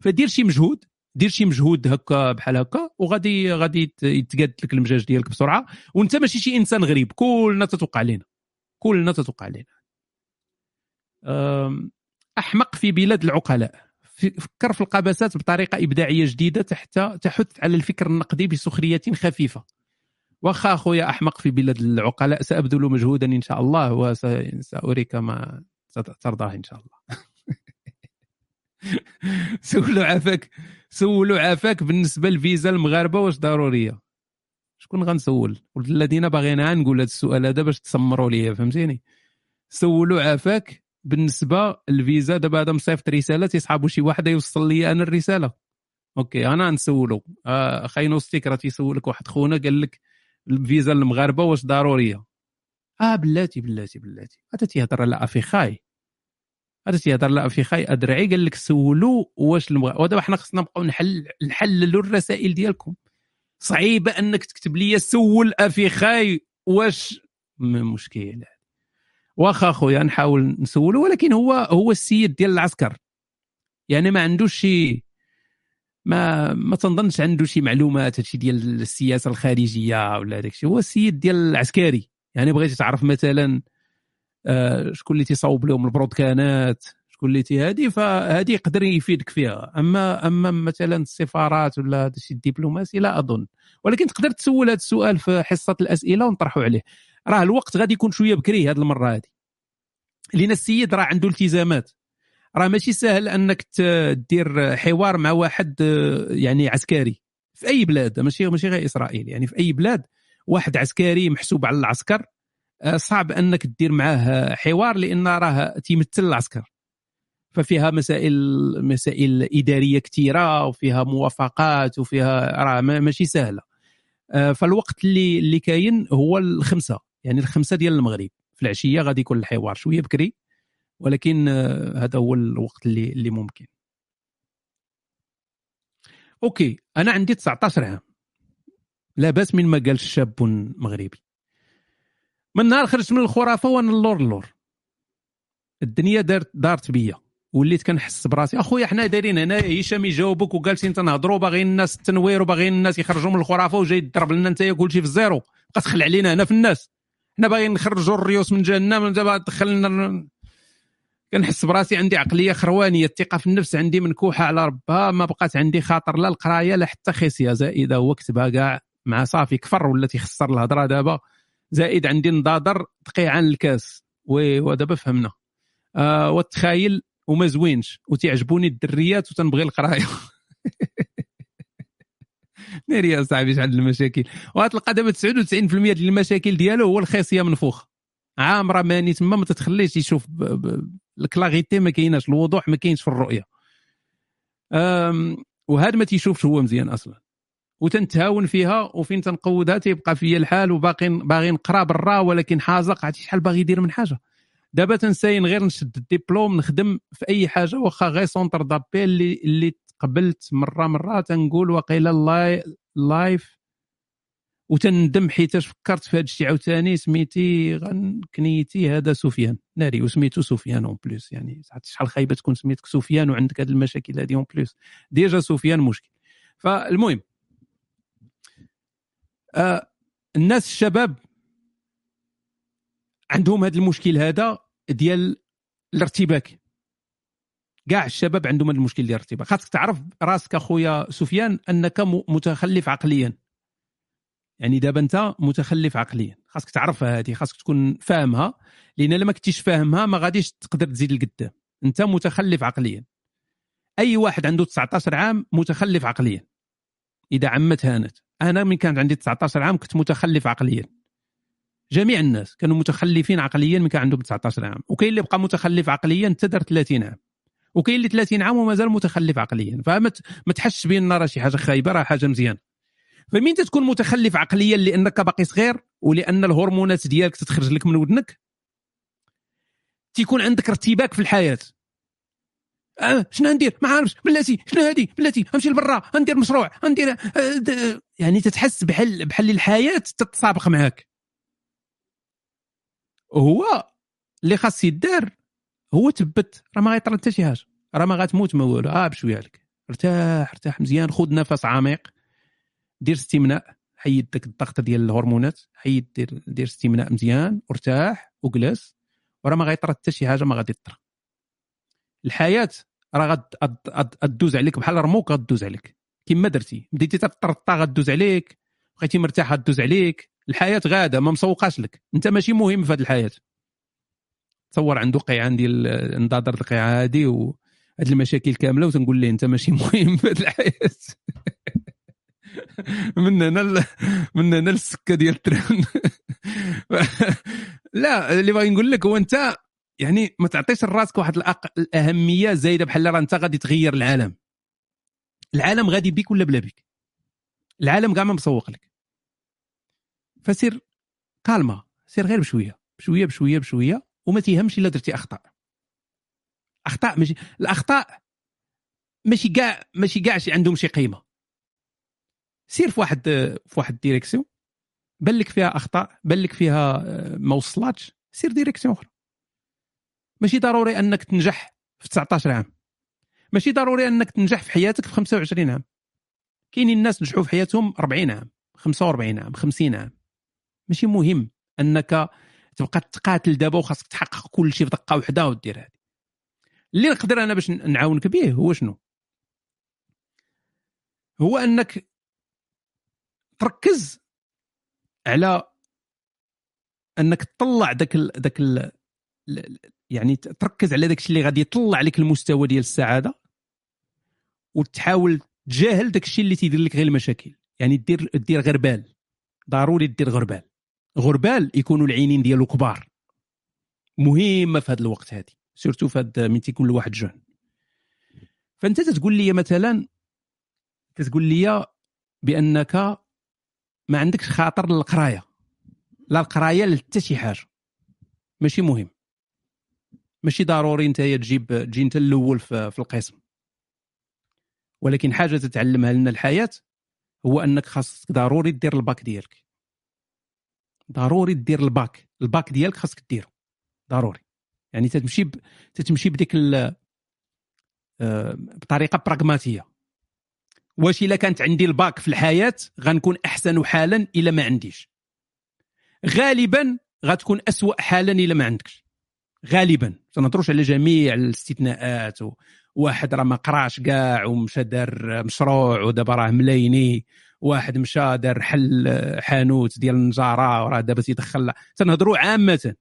فدير شي مجهود دير شي مجهود هكا بحال هكا وغادي غادي يت- يتقاد لك المزاج ديالك بسرعة. وانت ماشي شي إنسان غريب كلنا تتوقع علينا. كلنا تتوقع علينا. أحمق في بلاد العقلاء. فكر في القبسات بطريقة إبداعية جديدة تحت تحث على الفكر النقدي بسخرية خفيفة. واخا اخويا أحمق في بلاد العقلاء سأبذل مجهودا إن شاء الله وسأريك ما ترضاه إن شاء الله. سولوا عافاك سولوا عافاك بالنسبة للفيزا المغاربة واش ضروريه شكون غنسول؟ والذين باغينا نقول هذا السؤال هذا باش تسمروا ليا فهمتيني؟ سولوا عافاك بالنسبة للفيزا دابا هذا مصيفط رسالة تيصحابوا شي واحد يوصل لي أنا الرسالة. OK أنا نسولو. آه ستيك راه تيسولك واحد خونا قال لك الفيزا المغاربة واش ضرورية؟ آه بلاتي بلاتي بلاتي. هذا تيهضر على أفيخاي. هذا تيهضر على أفيخاي. أدرعي قال لك سولوا واش المغ... ودابا حنا خصنا نبقاو نحل نحللوا الرسائل ديالكم. صعيبة أنك تكتب لي سول أفيخاي واش مشكل واخا خويا نحاول نسولو ولكن هو هو السيد ديال العسكر. يعني ما عندوش شي ما ما تنظنش عنده شي معلومات هادشي ديال السياسة الخارجية ولا داك الشيء هو السيد ديال العسكري. يعني بغيتي تعرف مثلا آه، شكون اللي تيصاوب لهم البرودكانات شكون اللي تي هادي فهادي يقدر يفيدك فيها. أما أما مثلا السفارات ولا هذا الشيء الدبلوماسي لا أظن. ولكن تقدر تسول هذا السؤال في حصة الأسئلة ونطرحوا عليه. راه الوقت غادي يكون شوية بكري هذه المرة هذه لأن السيد راه عنده التزامات. راه ماشي سهل انك ت- دير حوار مع واحد آه، يعني عسكري. في أي بلاد ماشي ماشي غير إسرائيل يعني في أي بلاد واحد عسكري محسوب على العسكر آه، صعب أنك دير معاه حوار لأن راه تيمثل العسكر. ففيها مسائل مسائل إدارية كثيره وفيها موافقات وفيها راه ما- ماشي سهلة. آه، فالوقت اللي اللي كاين هو الخمسة يعني الخمسة ديال المغرب. في العشية غادي يكون الحوار شوية بكري. ولكن آه، هذا هو الوقت اللي اللي ممكن. OK أنا عندي 19 عام لا بأس من ما قال شاب مغربي. من نهار خرجت من الخرافة وأنا اللور اللور. الدنيا دارت دارت بيا. وليت كنحس براسي أخويا حنا دايرين هنا هشام يجاوبك وجالسين تنهضروا باغيين الناس التنوير وباغيين الناس يخرجوا من الخرافة وجاي تضرب لنا أنت كلشي في الزيرو. بقى تخلع علينا هنا في الناس. حنا باغيين نخرجوا الريوس من جهنم دابا دخلنا كنحس براسي عندي عقلية خروانية الثقة في النفس عندي منكوحة على ربها ما بقات عندي خاطر لا القراية لا حتى خصيه زائدة هو كتبها كاع مع صافي كفر ولا تيخسر الهضره دابا زائد عندي نضادر تقيعان الكاس وي ودابا فهمنا. آه والتخايل وما زوينش وتعجبوني الدريات وتنبغي القراية. ناري يا صاحبي شحال المشاكل؟ وغتلقى دابا 99% ديال المشاكل ديالو هو الخاصيه منفوخ عامره ماني تما ما تتخليش يشوف ب... ب... ال clarté ما كايناش الوضوح ما كاينش في الرؤية. وهذا ما تيشوفش هو مزيان أصلا وتنتهاون فيها وفين تنقودها تيبقى فيا الحال وباقي باغي نقرا برا ولكن حازق عرفتي شحال باغي يدير من حاجة دابا تنساين غير نشد الدبلوم نخدم في أي حاجة واخا غير centre d'appel اللي اللي تقبلت مره مرة تنقول وقيل اللاي live وتندم حيتاش فكرت في هذا الشيء. عاوتاني سميتي كنيتي هذا سفيان ناري وسميتو سفيان en plus يعني شحال خايبة تكون سميتك سفيان وعندك هذه المشاكل هذه en plus déjà سفيان مشكل. فالمهم آه الناس الشباب عندهم هذا المشكل هذا ديال الارتباك. كاع الشباب عندهم هذا المشكل ديال الارتباك. خاصك تعرف راسك أخويا سفيان أنك متخلف عقليا. يعني دابا انت متخلف عقليا. خاصك تعرفها هذه خاصك تكون فاهمها. لأن لما كنتيش فاهمها ما غاديش تقدر تزيد لقدام. انت متخلف عقليا. أي واحد عنده 19 عام متخلف عقليا. إذا عمت هانت. أنا من كان عندي 19 عام كنت متخلف عقليا. جميع الناس كانوا متخلفين عقليا من كان عندهم 19 عام. وكاين اللي بقى متخلف عقليا حتى دار 30 عام. وكاين اللي 30 عام ومازال متخلف عقليا. فما تحسش بان راه شي حاجة خايبة راه حاجة مزيانة. فمين تكون متخلف عقليا لأنك باقي صغير ولأن الهرمونات ديالك تتخرج لك من ودنك؟ تيكون عندك ارتباك في الحياة. آه شنو ندير؟ ما عارفش. بلاتي. شنو هادي؟ بلاتي. نمشي لبرا. ندير مشروع. ندير د- يعني تتحس بحال بحال الحياة تتسابق معاك. هو اللي خاص يدار هو تبت. راه ما غيطرى حتى شي حاجة. راه ما غتموت ما والو. آه بشوية لك ارتاح ارتاح مزيان. خذ نفس عميق. دير استمناء حيد داك الضغط ديال الهرمونات حيد دير دير استمناء مزيان وارتاح وجلس وراه ما غيطرى حتى شي حاجة ما غادي تطرى الحياة راه غد غد- غد- غدوز عليك بحال رموك غدوز عليك. كما درتي. بديتي تطرطا غدوز عليك. بقيتي مرتاح غدوز عليك. الحياة غادة ما مسوقاش لك. انت ماشي مهم في هذه الحياة. تصور عنده قيعان ديال انضادر القيعة هذه وهاد المشاكل كاملة وتنقول ليه انت ماشي مهم في هذه الحياة. من هنا من هنا للسكة ديال التران لا اللي باغي نقول لك هو أنت يعني ما تعطيش لراسك واحد الأق... الأهمية زايدة بحال راه أنت غادي تغير العالم. العالم غادي بيك ولا بلا بيك؟ العالم كاع ما مسوق لك. فسير كالما سير غير بشوية بشوية بشوية بشوية وما تيهمش إلا درتي أخطاء. أخطاء ماشي الأخطاء ماشي كاع ماشي كاع عندهم شي قيمة. سير في واحد في واحد direction بان لك فيها أخطاء بان لك فيها آه، ما وصلاتش سير ديريكسيون أخرى. ماشي ضروري أنك تنجح في 19 عام. ماشي ضروري أنك تنجح في حياتك في 25 عام. كاينين الناس نجحوا في حياتهم 40 عام 45 عام 50 عام. ماشي مهم أنك تبقى تقاتل دابا وخاصك تحقق كل شيء في دقة واحدة ودير هذه اللي نقدر أنا باش نعاونك به هو شنو؟ هو أنك تركز على أنك تطلع ذاك. ذاك يعني تركز على داك الشيء اللي غادي يطلع لك المستوى ديال السعادة وتحاول تجاهل داك الشيء اللي تيدير لك غير المشاكل. يعني دير دير غربال ضروري دير غربال غربال يكونوا العينين ديالو كبار. مهمة في هذا الوقت هذه surtout في هذا من تيكون الواحد jeune فأنت تتقول لي مثلا تتقول لي بأنك ما عندكش خاطر للقراية. لا القراية لا حتى شي حاجة. ماشي مهم. ماشي ضروري انت تجيب تجي انت الأول في, القسم. ولكن حاجة تتعلمها لنا الحياة هو أنك خاصك ضروري دير الباك ديالك. ضروري دير ال bac. ال bac ديالك خاصك ديرو ضروري. يعني تتمشي ب... تتمشي بديك ال... آه، بطريقة براغماتيه واش إلا كانت عندي الباك في الحياة غنكون أحسن حالا إلا ما عنديش. غالبا غتكون أسوأ حالا إلا ما عندكش. غالبا. تنهضروش على جميع الاستثناءات و... واحد راه ما قراش كاع ومشى دار مشروع ودابا راه ملايني. واحد مشى دار حل حانوت ديال النجارة وراه دابا تيدخل. تنهضروا عامة.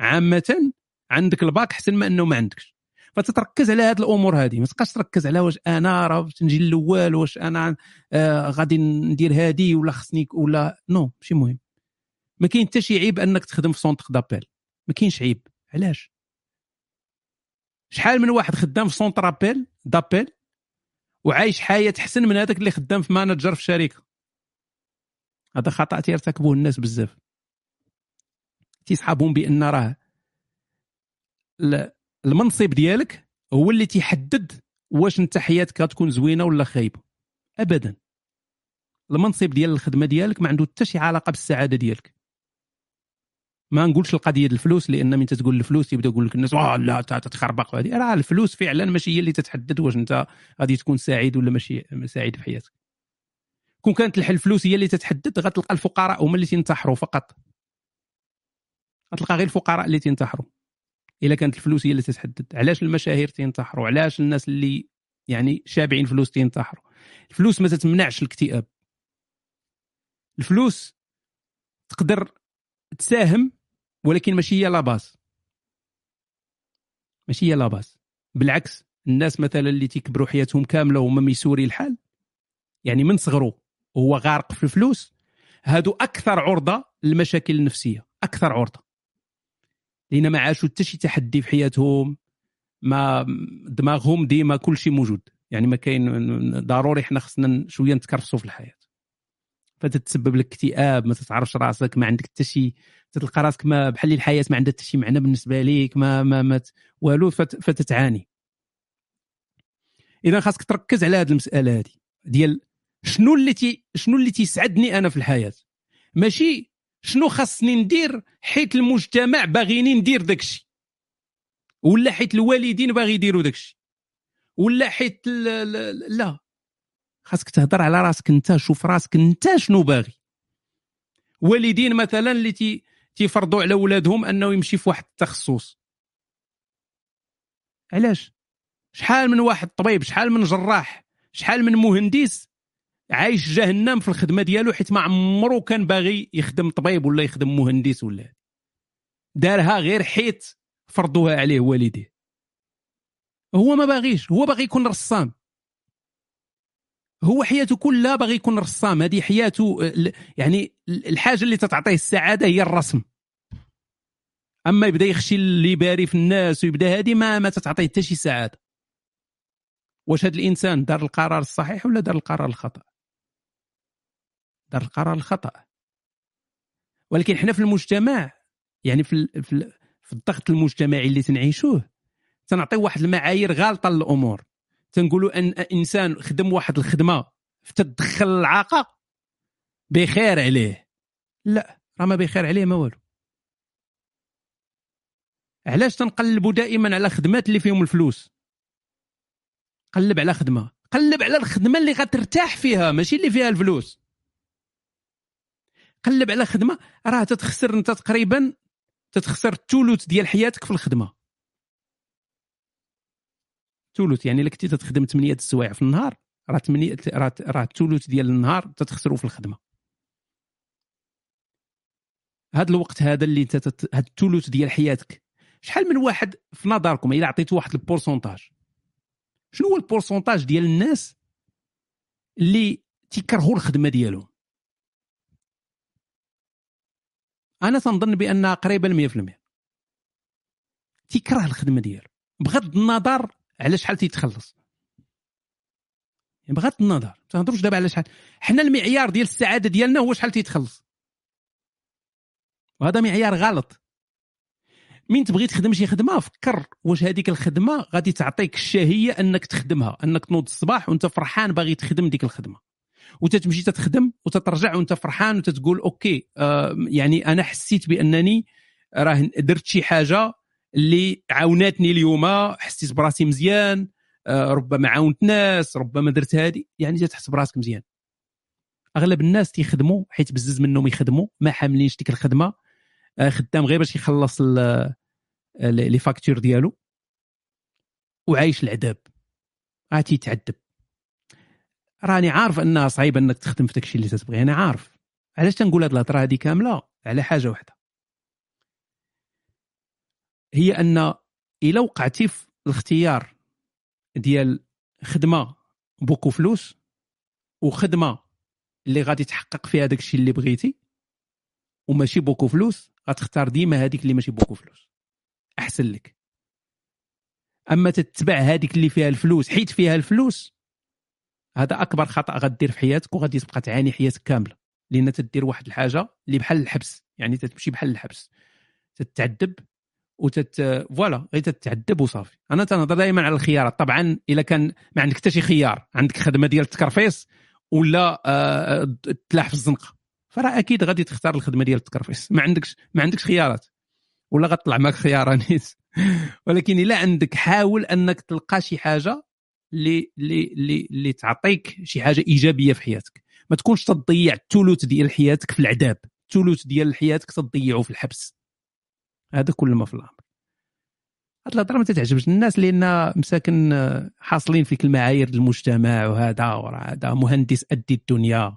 عامة عندك الباك أحسن ما أنه ما عندكش. فتتركز على هذه الأمور هذه ما تبقاش تركز على واش أنا راه نجي الأول واش أنا آه غادي ندير هذه ولا خصني ولا non ماشي مهم. ما كاين حتى شي عيب أنك تخدم في centre d'appel ما كاينش عيب. علاش؟ شحال من واحد خدام في centre appel d'appel وعايش حياة احسن من هذاك اللي خدام في manager في شركة. هذا خطأ تيرتكبوه الناس بزاف. تيصحابهم بأن راه المنصب ديالك هو اللي تيحدد واش انت حياتك غتكون زوينة ولا خايبة. ابدا. المنصب ديال الخدمة ديالك ما عنده حتى شي علاقة بالسعادة ديالك. ما نقولش القضية ديال الفلوس لأن من تتقول الفلوس يبدأ يقول لك الناس آه لا تتخربق. وهذه راه الفلوس فعلا ماشي هي اللي تتحدد واش انت غادي تكون سعيد ولا ماشي سعيد في حياتك كون كانت الفلوس هي اللي تتحدد غتلقى الفقراء هما اللي تنتحروا فقط. غتلقى غير الفقراء اللي تنتحروا. إلا كانت الفلوس هي اللي تتحدد علاش المشاهير تنتحروا علاش الناس اللي يعني شابعين فلوس تنتحروا الفلوس ما تتمنعش الاكتئاب. الفلوس تقدر تساهم ولكن ماشي هي لاباس ماشي هي لاباس بالعكس الناس مثلا اللي تيكبروا حياتهم كاملة وهما ميسوري الحال يعني من صغره وهو غارق في الفلوس هادو أكثر عرضة للمشاكل النفسية. أكثر عرضة. لأن ما عاشوا حتى شي تحدي في حياتهم ما دماغهم ديما كل شيء موجود. يعني ما كاين ضروري حنا خصنا شوية نتكرسوا في الحياة. فتتسبب لك اكتئاب ما تتعرفش راسك ما عندك حتى شي تلقى راسك ما بحال الحياة ما عندها حتى شي معنى بالنسبة ليك ما ما, ما والو فتتعاني. إذا خاصك تركز على هذه المسألة هذه ديال شنو اللي تي شنو اللي تيسعدني أنا في الحياة؟ ماشي شنو خاصني ندير حيت المجتمع باغيني ندير داكشي؟ ولا حيت الوالدين باغي يديروا داكشي؟ ولا حيت لا. خاصك تهضر على راسك انت شوف راسك انت شنو باغي. والدين مثلا اللي تي تيفرضوا على ولادهم أنه يمشي في واحد التخصص. علاش؟ شحال من واحد طبيب شحال من جراح شحال من مهندس عايش جهنم في الخدمة ديالو حيت ما عمره كان باغي يخدم طبيب ولا يخدم مهندس ولا دارها غير حيت فرضوها عليه والديه. هو ما باغيش هو باغي يكون رسام. هو حياته كلها باغي يكون رسام. هذه حياته يعني الحاجة اللي تتعطيه السعادة هي الرسم. أما يبدأ يخشي اللي باري في الناس ويبدأ هذه ما ما تتعطيه حتى شي سعادة. واش هذا الإنسان دار القرار الصحيح ولا دار القرار الخطأ؟ القرار الخطأ. ولكن حنا في المجتمع يعني في في, في الضغط المجتمعي اللي تنعيشوه تنعطيو واحد المعايير غالطة للأمور. تنقولوا أن إنسان خدم واحد الخدمة تدخل العاقه بخير عليه. لا راه ما بخير عليه ما والو. علاش تنقلبوا دائما على خدمات اللي فيهم الفلوس؟ قلب على خدمة. قلب على الخدمة اللي غترتاح فيها ماشي اللي فيها الفلوس. قلب على خدمة راه تتخسر أنت تقريبا تتخسر الثلث ديال حياتك في الخدمة. ثلث يعني إلا كنتي تخدم 8 السوايع في النهار راه 8 راه الثلث ديال النهار تتخسروا في الخدمة. هذا الوقت هذا اللي أنت هذا الثلث ديال حياتك. شحال من واحد في نظركم إلا عطيتو واحد ال pourcentage. شنو هو ال pourcentage ديال الناس اللي تيكرهوا الخدمة ديالهم؟ أنا تنظن بانها قريبه ل 100% تيكره الخدمة ديالو. بغض النظر على شحال تيتخلص. يعني بغض النظر. ما تهضروش دابا على شحال. حنا المعيار ديال السعادة ديالنا هو شحال تيتخلص. وهذا معيار غلط. من تبغي تخدم شي خدمة فكر واش هذيك الخدمة غادي تعطيك الشهية أنك تخدمها أنك تنوض الصباح وأنت فرحان باغي تخدم ديك الخدمة. وتتمشي تتخدم وتترجع وانت فرحان وتتقول OK آه يعني أنا حسيت بأنني راه درت شي حاجة اللي عاوناتني اليوم حسيت براسي مزيان آه ربما عاونت ناس ربما درت هذه يعني تحس براسك مزيان. أغلب الناس تيخدموا حيت بزز منهم يخدموا ما حاملينش ديك الخدمة آه خدام غير باش يخلص les factures ديالو وعايش العذاب. عاد يتعذب. راني عارف أنها صعيبة أنك تخدم في داكشي اللي تتبغي أنا عارف. علاش تنقول هاد الهضرة هذه كاملة؟ على حاجة واحدة هي أن إلا وقعتي في الاختيار ديال خدمة beaucoup فلوس وخدمة اللي غادي تحقق فيها داك الشيء اللي بغيتي وماشي beaucoup فلوس غتختار ديما هذيك اللي ماشي beaucoup فلوس. أحسن لك. أما تتبع هذيك اللي فيها الفلوس حيت فيها الفلوس هذا أكبر خطأ غدير في حياتك وغادي تبقى تعاني حياتك كاملة. لأن تدير واحد الحاجة اللي بحال الحبس. يعني تتمشي بحال الحبس. تتعذب وتت فوالا غير تتعذب وصافي. أنا تنهضر دائما على الخيارات. طبعا إلا كان ما عندك حتى شي خيار. عندك خدمة ديال التكرفيس ولا آه تلاح في الزنقة. فراه أكيد غادي تختار الخدمة ديال التكرفيس ما عندكش ما عندكش خيارات. ولا غطلع معك خيار نيس ولكن إلا عندك حاول أنك تلقى شي حاجة اللي اللي اللي اللي تعطيك شي حاجة إيجابية في حياتك. ما تكونش تضيع الثلث ديال حياتك في العذاب. الثلث ديال حياتك تضيعه في الحبس. هذا كل ما في الأمر. هاد الهضرة ما تتعجبش الناس لأن مساكن حاصلين فيك المعايير المجتمع وهذا هذا. مهندس أدي الدنيا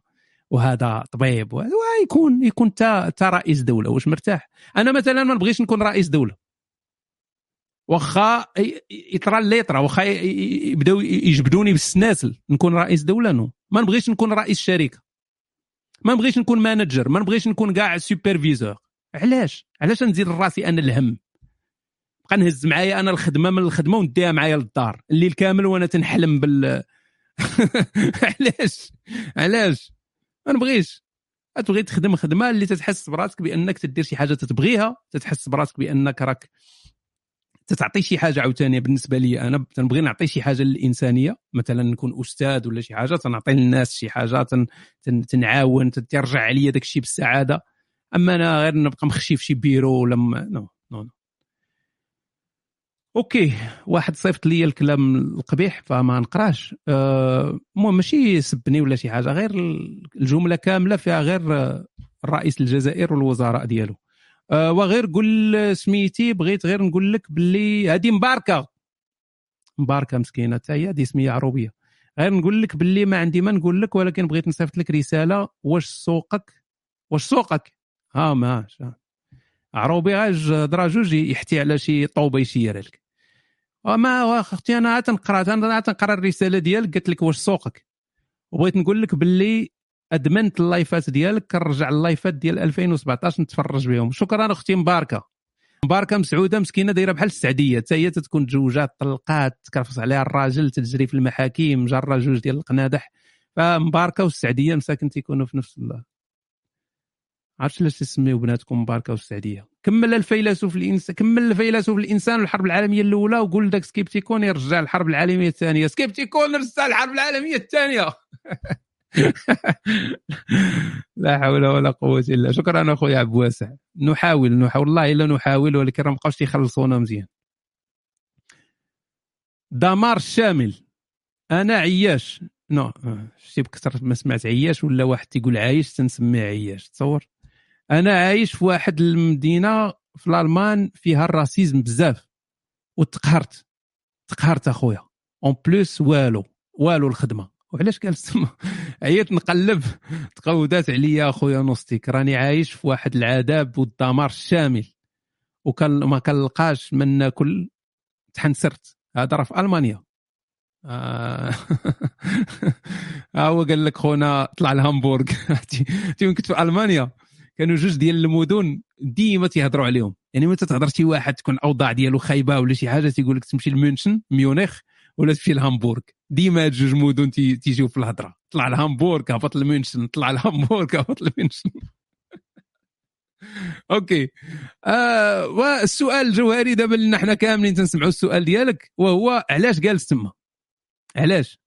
وهذا طبيب ويكون يكون تا تا رئيس دولة. واش مرتاح؟ أنا مثلا ما نبغيش نكون رئيس دولة. واخا يطرى اللي يطرى واخا يبداو يجبدوني بالسناسل. نكون رئيس دولة non. ما نبغيش نكون رئيس شركة. ما نبغيش نكون manager. ما نبغيش نكون كاع superviseur علاش؟ علاش نزيد راسي أنا الهم؟ بقى نهز معايا أنا الخدمة من الخدمة ونديها معايا للدار. الليل كامل وأنا تنحلم بال علاش؟ علاش؟ ما نبغيش. تبغي تخدم خدمة اللي تتحس براسك بأنك تدير شي حاجة تتبغيها؟ تتحس براسك بأنك راك تتعطي شي حاجة عاوتاني بالنسبة لي أنا تنبغي نعطي شي حاجة للإنسانية مثلا نكون أستاذ ولا شي حاجة تنعطي للناس شي حاجة تن... تن... تنعاون ترجع عليا داك الشيء بالسعادة. أما أنا غير نبقى مخشي في شي بيرو ولا م... non non non. OK واحد صيفط لي الكلام القبيح فما نقراش. المهم أه ماشي سبني ولا شي حاجة غير الجملة كاملة فيها غير رئيس الجزائر والوزراء ديالو. أه وغير قول سميتي بغيت غير نقول لك باللي هذه مباركة. مباركة مسكينة حتى هي هذه سمية عروبية. غير نقول لك باللي ما عندي ما نقول لك ولكن بغيت نصيفط لك رسالة. واش سوقك؟ واش سوقك؟ ها ما عروبي غاج هضره جوج يحتي على شي طوبة يشير لك. وما أختي أنا تنقرأ تنقرأ الرسالة ديالك قالت لك واش سوقك. وبغيت نقول لك باللي أدمنت اللايفات ديالك كنرجع اللايفات ديال 2017 نتفرج بهم. شكرا أختي مباركة. مباركة مسعودة مسكينة دايرة بحال السعدية. حتى هي تتكون تزوجات طلقات تكرفص عليها الراجل تجري في المحاكم جرى جوج ديال القنادح. فمباركة والسعدية مساكن تيكونوا في نفس الله عرفتش علاش تسميو بناتكم مباركة والسعدية. كمل الفيلسوف الانسان كمل الفيلسوف الإنسان الحرب العالمية الأولى وقول داك سكيبتيكون يرجع الحرب العالمية الثانية. سكيبتيكون رجع الحرب العالمية الثانية. لا حول ولا قوة إلا شكرا اخويا عبد واسع نحاول نحاول والله إلا نحاول ولكن راه مابقاوش يخلصونا مزيان. دمار شامل. أنا عياش. نو شتي بكثر ما سمعت عياش ولا واحد تيقول عايش تنسميه عياش. تصور؟ أنا عايش في واحد المدينة في الألمان فيها الراسيزم بزاف. وتقهرت. تقهرت أخويا. أون بلوس والو. والو الخدمة. وعلاش قال السما عييت نقلب تقودات عليا اخويا نوستيك. راني عايش في واحد العذاب والدمار الشامل وكان ما كنلقاش من ناكل تحنسرت. هذا راه في ألمانيا. آه. هو قال لك خونا طلع الهامبورغ تي كنت؟ في ألمانيا. كانوا جوج ديال المدن ديما تيهضروا عليهم. يعني متى تهضر شي واحد تكون الاوضاع ديالو خايبة ولا شي حاجة تيقول لك تمشي لميونشن ميونخ. ولا تمشي لهامبورغ ديما هاد جوج مدن تي- تيجيو في الهضرة. طلع لهامبورغ هبط لميونشن طلع لهامبورغ هبط لميونشن okay. آه والسؤال الجوهري دابا لنا حنا كاملين تنسمعوا السؤال ديالك وهو علاش جالس تما؟ علاش؟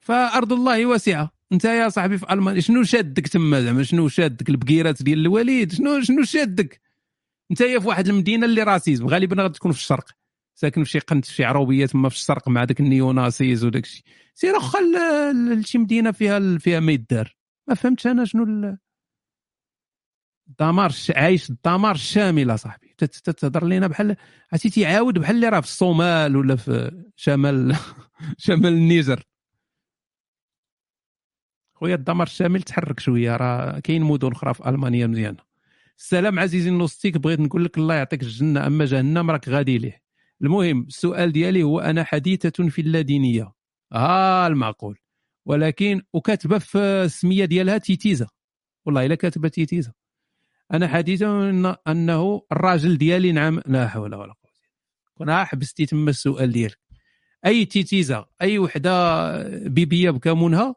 فأرض الله واسعة. أنت يا صاحبي في ألمانيا شنو شادك تما زعما؟ شنو شادك البقيرات ديال الوالد شنو شنو شادك؟ أنت في واحد المدينة اللي racisme غالبا غادي تكون في الشرق. ساكن في شي قنت في شي عروبية تما في الشرق مع داك ال néonazis وداك الشيء سير واخا لشي مدينة فيها فيها ما يدار. ما فهمتش أنا شنو ال- الدمار عايش الدمار الشامل أصاحبي. تت- تتهضر لينا بحال عرفتي تيعاود بحال اللي راه في الصومال ولا في شمال شمال النيجر. خويا الدمار الشامل تحرك شوية راه كاين مدن أخرى في ألمانيا مزيانة. السلام عزيزي النوستيك بغيت نقول لك الله يعطيك الجنة أما جهنم راك غادي ليه. المهم السؤال ديالي هو أنا حديثة في اللادينية. آه المعقول. ولكن وكاتبة في السمية ديالها تيتيزا والله إلا كاتبة تيتيزا أنا حديثه إن أنه الراجل ديالي نعم لا حول ولا قوة كنا حبستي تما السؤال ديالك. أي تيتيزا أي وحدة بيبية بكمونها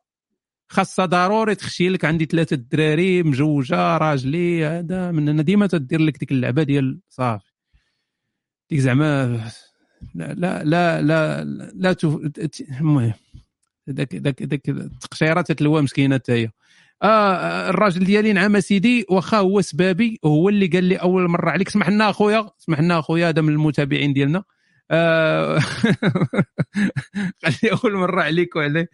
خاصها ضروري تخشي لك عندي ثلاثة دراري مجوجة راجلي هذا من هنا ديما تدير لك ديك اللعبة ديال صافي. ديك زعما لا لا لا لا, لا تف... المهم داك داك داك التقشيره تتلوى مسكينه حتى هي آه الراجل ديالي نعم سيدي واخا هو سبابي هو اللي قال لي أول مرة. عليك اسمح لنا أخويا اسمح لنا أخويا هذا من المتابعين ديالنا. آه قال لي أول مرة عليك وعليه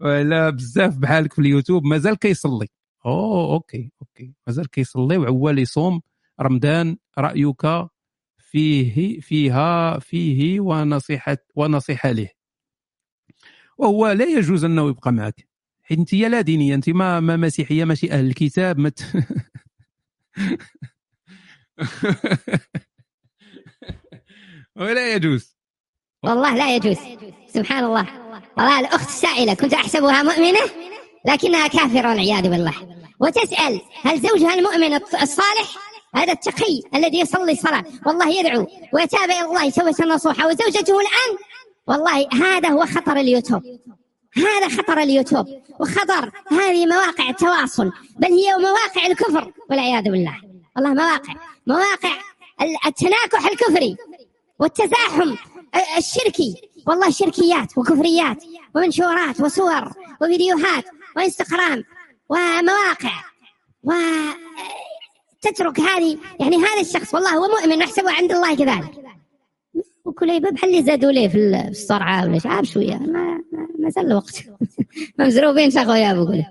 وعلى بزاف بحالك في اليوتيوب مازال كيصلي. أوه okay okay. مازال كيصلي وعوال يصوم رمضان رأيك فيه فيها فيه ونصيحة ونصيحة له وهو لا يجوز أنه يبقى معك. حيت انت لا دينية أنت ما ما مسيحية ماشي أهل الكتاب ما ت... ولا يجوز. والله لا يجوز. سبحان الله. والله الأخت السائلة كنت أحسبها مؤمنة لكنها كافرة والعياذ بالله. وتسأل هل زوجها المؤمن الصالح؟ هذا التقي الذي يصلي الصلاة. والله يدعو ويتابع إلى الله توبة نصوحة وزوجته الآن والله هذا هو خطر اليوتيوب. هذا خطر اليوتيوب. وخطر هذه مواقع التواصل. بل هي مواقع الكفر والعياذ بالله. والله مواقع. مواقع ال- التناكح الكفري والتزاحم الشركي. والله شركيات وكفريات ومنشورات وصور وفيديوهات وإنستغرام ومواقع. وتترك هذه يعني هذا الشخص والله هو مؤمن نحسبه عند الله كذلك. وكل بحال اللي زادوا ليه في ال- في الصرعة ولا شعاب شوية ما ما- زال الوقت. ممزروبين شغويا بقول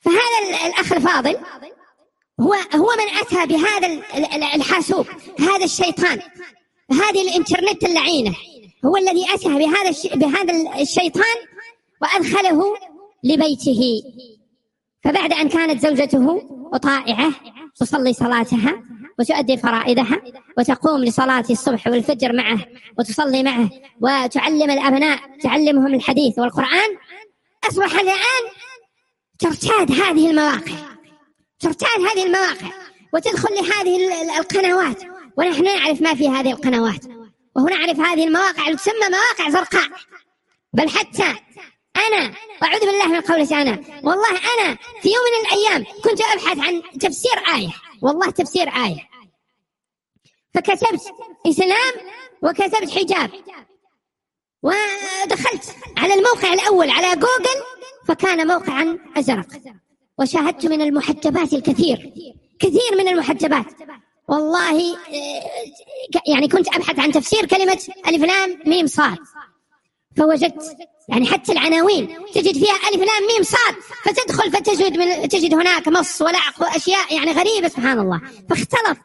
فهذا ال- الأخ الفاضل هو هو من أتى بهذا ال- ال- الحاسوب هذا الشيطان. هذه الإنترنت اللعينة. هو الذي أتى بهذا. بهذا الشيطان وأدخله لبيته. فبعد أن كانت زوجته طائعة تصلي صلاتها وتؤدي فرائضها وتقوم لصلاة الصبح والفجر معه وتصلي معه وتعلم الأبناء تعلمهم الحديث والقرآن. أصبح الآن ترتاد هذه المواقع ترتاد هذه المواقع وتدخل لهذه ال- ال- القنوات. ونحن نعرف ما في هذه القنوات وهنا نعرف هذه المواقع تسمى مواقع زرقاء. بل حتى أنا أعوذ بالله من قولة أنا. والله أنا في يوم من الأيام كنت أبحث عن تفسير آية. والله تفسير آية. فكتبت إسلام وكتبت حجاب. ودخلت على الموقع الأول على جوجل فكان موقعا أزرق. وشاهدت من المحجبات الكثير. كثير من المحجبات. والله آه، يعني كنت أبحث عن تفسير كلمة ألف لام ميم صاد. فوجدت يعني حتى العناوين تجد فيها ألف لام ميم صاد فتدخل فتجد من تجد هناك مص ولعق وأشياء يعني غريبة سبحان الله. فاختلط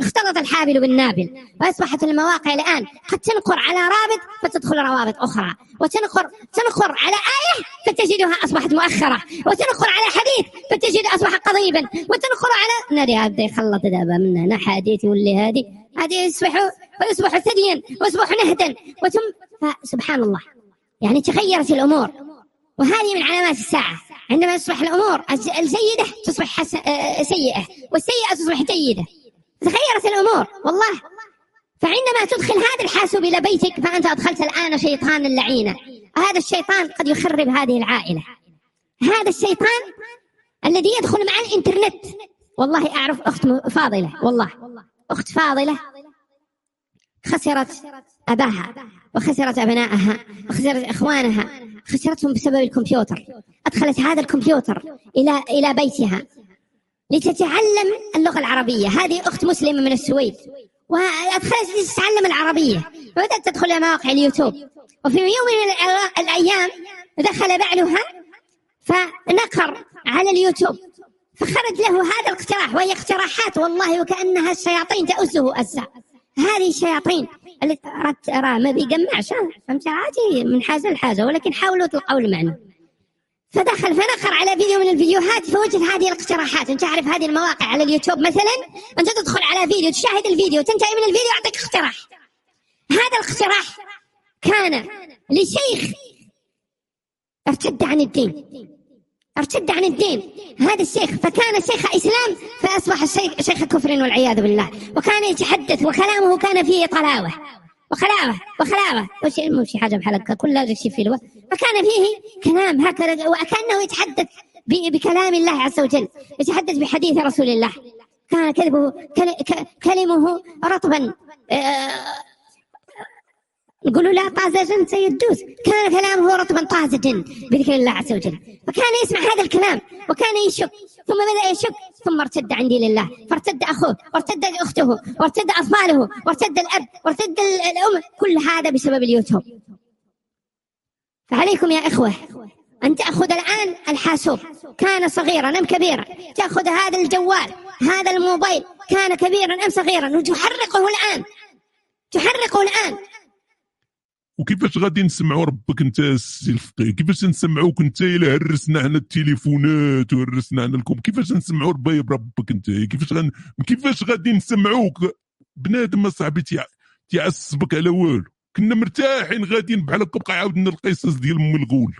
اختلط الحابل بالنابل وأصبحت المواقع الآن قد تنقر على رابط فتدخل روابط أخرى وتنقر تنقر على آية فتجدها أصبحت مؤخرة وتنقر على حديث فتجد أصبح قضيبا وتنقر على نادي هذا يخلط دابا من هنا حديث واللي هذه هذه يصبح ويصبح ثديا ويصبح نهدا وثم فسبحان الله. يعني تغيرت الأمور. وهذه من علامات الساعة. عندما تصبح الأمور الج- الجيدة تصبح حس... آه، سيئة. والسيئة تصبح جيدة. تغيرت الأمور. والله. فعندما تدخل هذا الحاسوب إلى بيتك فأنت أدخلت الآن شيطانا لعينا هذا الشيطان قد يخرب هذه العائلة. هذا الشيطان الذي يدخل مع الإنترنت. والله أعرف أخت فاضلة. والله. أخت فاضلة خسرت أباها. وخسرت أبنائها وخسرت إخوانها خسرتهم بسبب الكمبيوتر. أدخلت هذا الكمبيوتر إلى إلى بيتها لتتعلم اللغة العربية. هذه أخت مسلمة من السويد. وأدخلت لتتعلم العربية. وبدأت تدخل إلى مواقع اليوتيوب. وفي يوم من الأ- الأيام دخل بعلها فنقر على اليوتيوب. فخرج له هذا الاقتراح وهي اقتراحات والله وكأنها الشياطين تؤزه أزا هذه الشياطين اللي ترى ما بيجمعش؟ فهمت عادي من حاجة لحاجة ولكن حاولوا تلقوا المعنى. فدخل فنقر على فيديو من الفيديوهات فوجد هذه الاقتراحات. انت عارف هذه المواقع على اليوتيوب مثلا؟ انت تدخل على فيديو تشاهد الفيديو تنتهي من الفيديو يعطيك اقتراح. هذا الاقتراح كان لشيخ ارتد عن الدين. أرتد عن الدين. هذا الشيخ فكان شيخ إسلام فأصبح الشيخ شيخ كفر والعياذ بالله. وكان يتحدث وكلامه كان فيه طلاوة. وخلاوة وخلاوة. وش مش حاجة بحلقة كلها شيء في الوقت. فكان فيه كلام هكذا وكانه يتحدث بكلام الله عز وجل. يتحدث بحديث رسول الله. كان كذبه كلمه رطبا. نقولوا لا طازجا سيدوس كان كلامه رطبا طازجا بذكر الله عز وجل. فكان يسمع هذا الكلام وكان يشك ثم بدأ يشك ثم ارتد عن دين الله فارتد أخوه وارتد أخته وارتد أطفاله وارتد الأب وارتد ال- الأم. كل هذا بسبب اليوتيوب. فعليكم يا إخوة. أن تأخذ الآن الحاسوب. كان صغيرا أم كبيرا؟ تأخذ هذا الجوال هذا الموبايل. كان كبيرا أم صغيرا؟ وتحرقه الآن. تحرقه الآن. وكيفاش غادي نسمعوا ربك انت السي الفقيه كيفاش نسمعوك انت إلا هرسنا حنا التليفونات وهرسنا حنا الكم كيفاش نسمعوا ربي بربك انت؟ كيفاش غن... كيفاش غادي نسمعوك؟ بنادم أصاحبي تيع... تيعصبك على والو. كنا مرتاحين غاديين بحال هكا بقى عاودنا القصص ديال أم الغول.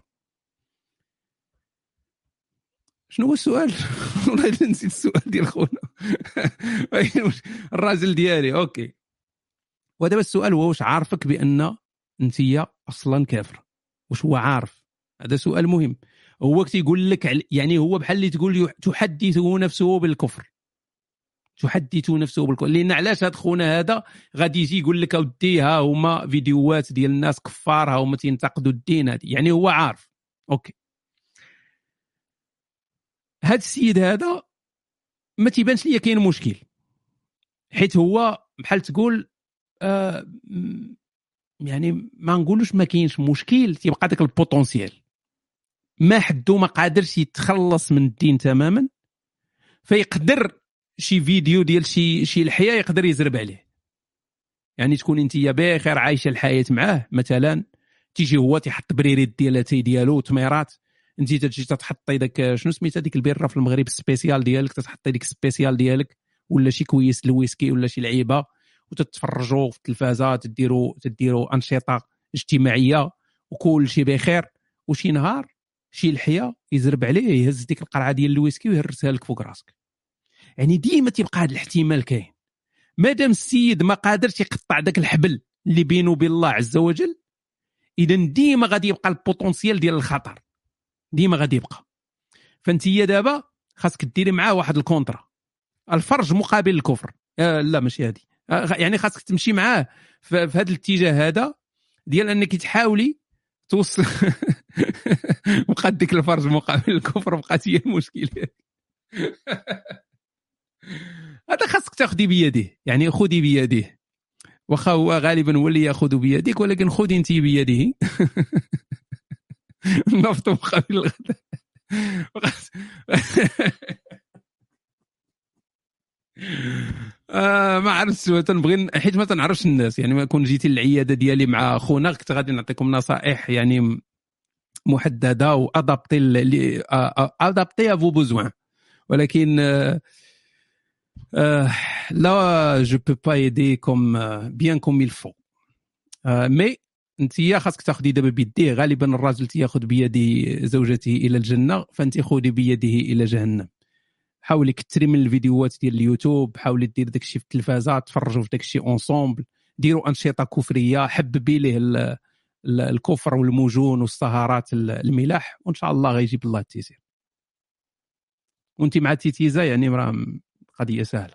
شنو هو السؤال؟ والله نسيت السؤال ديال خونا. الراجل ديالي أوكي. ودابا السؤال هو واش عارفك بأن انت أصلا كافر. واش هو عارف؟ هذا سؤال مهم. هو تيقول لك يعني هو بحال اللي تقول تحدثه نفسه بالكفر. تحدث نفسه بالكفر. لأن علاش هذا خونا هذا غادي يجي يقول لك أودي ها هما فيديوهات ديال الناس كفار ها هما تينتقدوا الدين هذه يعني هو عارف. okay. هذا السيد هذا ما تيبانش ليا كاين مشكل. حيت هو بحال تقول آه يعني ما نقولوش ما كاينش مشكل تيبقى داك ال potentiel. ما حدو ما قادرش يتخلص من الدين تماما فيقدر شي فيديو ديال شي شي لحية يقدر يزرب عليه. يعني تكون انت بخير عايشة الحياة معاه مثلا تيجي هو تيحط بريريد ديال اتاي ديالو تميرات انت تجي تحطي داك شنو سميتها ديك البيره في المغرب؟ السبيسيال ديالك تحطي ديك السبيسيال ديالك ولا شي كويس الويسكي ولا شي لعيبة. وتتفرجوا في التلفازه تديروا تديروا أنشطة اجتماعية وكل شيء بخير. وشي نهار شي لحية يزرب عليه يهز ديك القرعة ديال الويسكي ويهرسها لك فوق راسك. يعني ديما تيبقى هذا الاحتمال كاين. مادام السيد ما قادرش يقطع داك الحبل اللي بينه وبين الله عز وجل إذا ديما غادي يبقى ال potentiel ديال الخطر. ديما غادي يبقى. فانت دابا خاصك ديري معاه واحد ال contrat. الفرج مقابل الكفر. آه لا ماشي آه يعني خاصك تمشي معاه في في هذا الاتجاه هذا ديال انك تحاولي توصل بقات ديك الفرج مقابل الكفر بقات هي المشكلة. هذا خاصك تاخذي بيده يعني خذي بيده واخا هو غالبا هو اللي ياخذ بيدك ولكن خذي انت بيده النفط مقابل الغداء. آه ما عرفتش تنبغي حيت ما تنعرفش الناس. يعني ما كون جيتي للعيادة ديالي مع خونا كنت غادي نعطيكم نصائح يعني محددة و adaptés ل- adaptés à vos besoins ولكن آه، آه، là je peux pas aider comme bien comme il faut. آه، mais انت خاصك تاخذي دابا بيديه. غالبا الراجل تياخذ بيد زوجته إلى الجنة فانت خذي بيده إلى جهنم. حاولي كثري من الفيديوهات ديال اليوتيوب حاولي دير داكشي في التلفازة تفرجوا في داكشي ensemble ديروا أنشطة كفرية حببي ليه ال- ال- الكفر والمجون والسهرات ال- الملاح وإن شاء الله غيجيب الله التيسير. وأنت مع تيتيزا يعني راه قضية سهلة.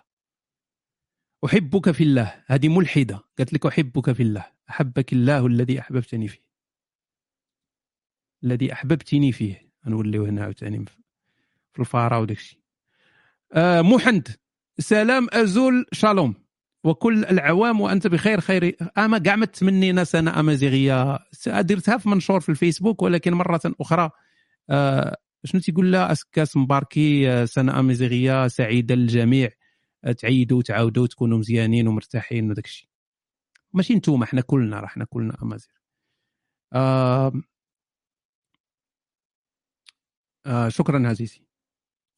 أحبك في الله. هذه ملحدة. قالت لك أحبك في الله. أحبك الله الذي أحببتني فيه. الذي أحببتني فيه. نوليو هنا عاوتاني في الفاره وداك الشيء آه محند سلام أزول شالوم. وكل العوام وأنت بخير خير. أما كاع ما تمنينا سنه امازيغيه درتها في منشور في الفيسبوك ولكن مرة أخرى آه شنو تيقول لها أسكاس مباركي آه، سنة امازيغيه سعيده للجميع آه، تعيدوا وتعاودوا تكونوا مزيانين ومرتاحين وداك الشيء. ماشي نتوما حنا كلنا راه كلنا امازيغ آه آه شكرا عزيزي.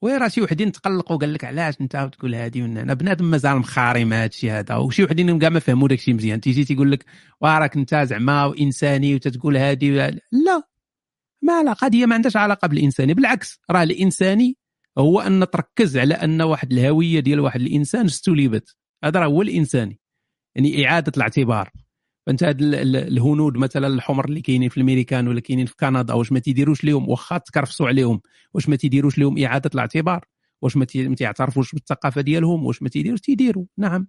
وي راه شي وحدين تقلقوا قال لك علاش أنت تقول هادي من هنا بنادم مازال مخاري مع هادشي هذا. وشي وحدين كاع ما فهموا داكشي مزيان. تيجي تيقول لك وراك أنت زعما إنساني وتتقول هادي لا. ما لا قضيه ما عندهاش علاقة بالإنساني. بالعكس راه الإنساني هو أن تركز على أن واحد الهوية ديال واحد الإنسان استلبت هذا راه هو الإنساني. يعني إعادة الاعتبار. فانت هاد ال- ال- الهنود مثلا الحمر اللي كاينين في الامريكان ولا كاينين في كندا واش ما تيديروش لهم واخا تكرفسوا عليهم. واش ما تيديروش لهم إعادة الاعتبار؟ واش ما تي- ما تيعترفوش بالثقافة ديالهم؟ واش ما تيديروش؟ تيديروا. نعم.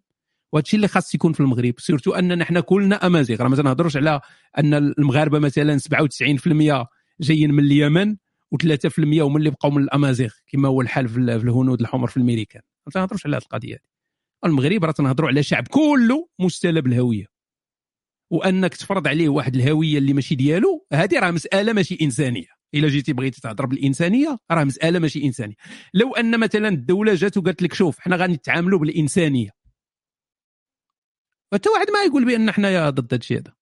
وهادشي اللي خاص يكون في المغرب. surtout اننا حنا كلنا أمازيغ. راه ما تنهضروش على أن المغاربة مثلا 97% جايين من اليمن و3% هما اللي بقاو من الأمازيغ كما هو الحال في ال- في الهنود الحمر في الأمريكان. ما تنهضروش على هذه القضية المغرب راه تنهضروا على شعب كله مستلب الهوية. وأنك تفرض عليه واحد الهوية اللي ماشي ديالو هذه راه مسألة ماشي إنسانية. إلا جيتي بغيتي تهضر بالانسانيه راه مسألة ماشي إنسانية. لو أن مثلا الدولة جات وقالت لك شوف حنا غادي نتعاملوا بالإنسانية. حتى واحد ما يقول بأن حنايا ضد هذا هذا.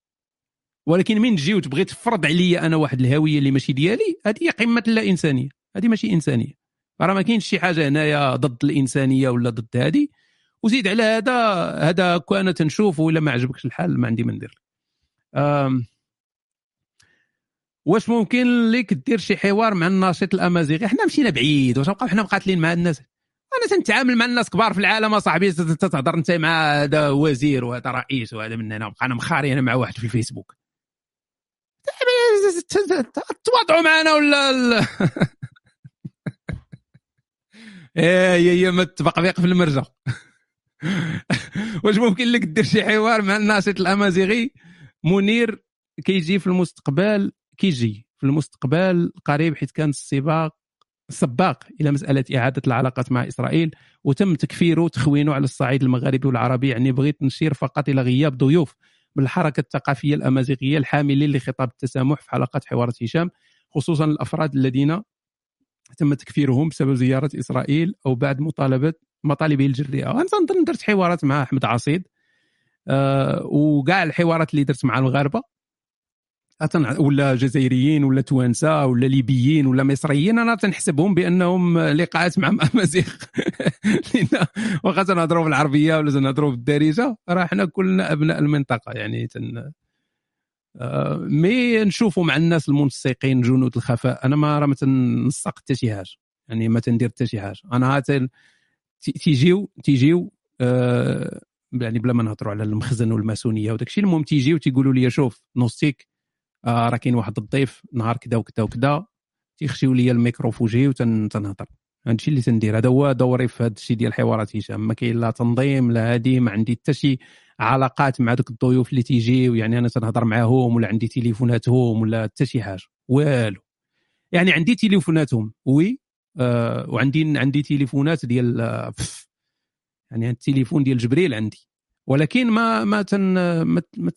ولكن من تجي وتبغي تفرض عليا أنا واحد الهوية اللي ماشي ديالي هذه هي قمة اللا إنسانية. هذه ماشي إنسانية. راه ما كاينش شي حاجة هنايا ضد الإنسانية ولا ضد هذه وزيد على هذا هذا كان تنشوف ولا ما عجبكش الحال ما عندي ما ندير. واش ممكن لك دير شي حوار مع الناشط الأمازيغي؟ حنا مشينا بعيد واش نبقاو حنا مقاتلين مع الناس؟ أنا تنتعامل مع الناس كبار في العالم أصاحبي تت- تتهضر أنت مع هذا وزير وهذا رئيس وهذا من هنا أنا مخاري أنا مع واحد في الفيسبوك. تواضعوا معنا ولا ال- إيه هي ما تبقبيق في المرجه واش ممكن لك دير شي حوار مع الناشط الامازيغي منير كيجي في المستقبل كيجي في المستقبل قريب حيت كان السباق سباق إلى مسألة إعادة العلاقات مع إسرائيل وتم تكفيره وتخوينه على الصعيد المغاربي والعربي يعني بغيت نشير فقط إلى غياب ضيوف من الحركه الثقافية الأمازيغية الحاملين لخطاب التسامح في حلقات حوارات هشام خصوصا الأفراد الذين تم تكفيرهم بسبب زيارة إسرائيل أو بعد مطالبة مطالبه الجريئة. تنظن درت حوارات مع أحمد عصيد آه وكاع الحوارات اللي درت مع المغاربه ولا جزائريين ولا توانسة ولا ليبيين ولا مصريين أنا تنحسبهم بأنهم لقاءات مع امازيغ لأن واخا تنهضروا بالعربيه ولا تنهضروا بالدارجه راه حنا كلنا أبناء المنطقة يعني تن آه، mais نشوفوا مع الناس المنسقين جنود الخفاء. أنا ما راه ما تنسق حتى شي حاجة. يعني ما تندير حتى شي حاجة. أنا هات تي- تيجيو تيجيو آه يعني بلا ما نهضروا على المخزن والماسونية وداك الشيء المهم تيجيو تيقولوا لي شوف نوستيك آه راه كاين واحد الضيف نهار كذا وكذا وكذا تيخشيو لي الميكروفوجي وتنهضر هذا الشيء اللي تندير. هذا هو دوري في هذا الشيء ديال حوارات هشام ما كاين لا تنظيم لا هادي ما عندي حتى شي علاقات مع دوك الضيوف اللي تيجيو. يعني أنا تنهضر معاهم ولا عندي تليفوناتهم ولا حتى شي حاجة. والو. يعني عندي تليفوناتهم. وي؟ آه وعندي عندي تليفونات ديال آه،. يعني التليفون ديال جبريل عندي. ولكن ما ما تن ما ما-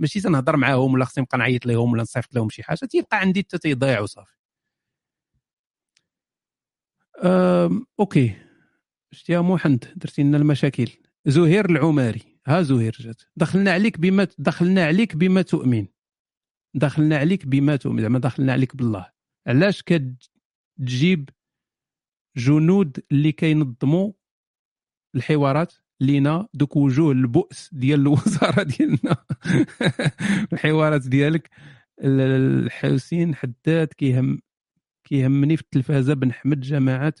ماشي تنهضر معاهم ولا خصني نبقى نعيط لهم ولا نصيفط لهم شي حاجة تيبقى عندي حتى تيضيع وصافي. أوكي. شتي يا محمد درتي لنا المشاكل. زهير العماري. ها زهير جات. دخلنا عليك بما دخلنا عليك بما تؤمن. دخلنا عليك بما تؤمن. زعما دخلنا عليك بالله. علاش كتجيب جنود اللي كينظموا الحوارات لينا دوك وجوه البؤس ديال الوزارة ديالنا. الحوارات ديالك. الحسين حداد كيهم كيهمني في التلفازة بن حمد جماعات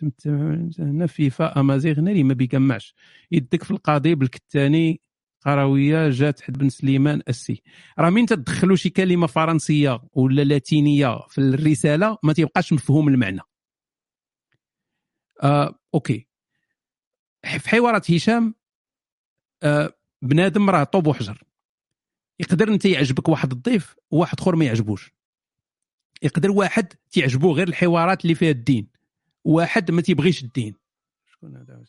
هنا فيفا أمازيغ ناري ما بيجمعش يدك في القاضي بالكتاني قرويه جات حد بن سليمان السي راه مين تدخلوا شي كلمة فرنسية ولا لاتينية في الرسالة ما تيبقاش مفهوم المعنى. آه، أوكي. في حوارات هشام آه، بنادم راه طوب وحجر. يقدر أنت يعجبك واحد الضيف وواحد آخر ما يعجبوش. يقدر واحد تعجبو غير الحوارات اللي فيها الدين. واحد ما تيبغيش الدين. شكون هذا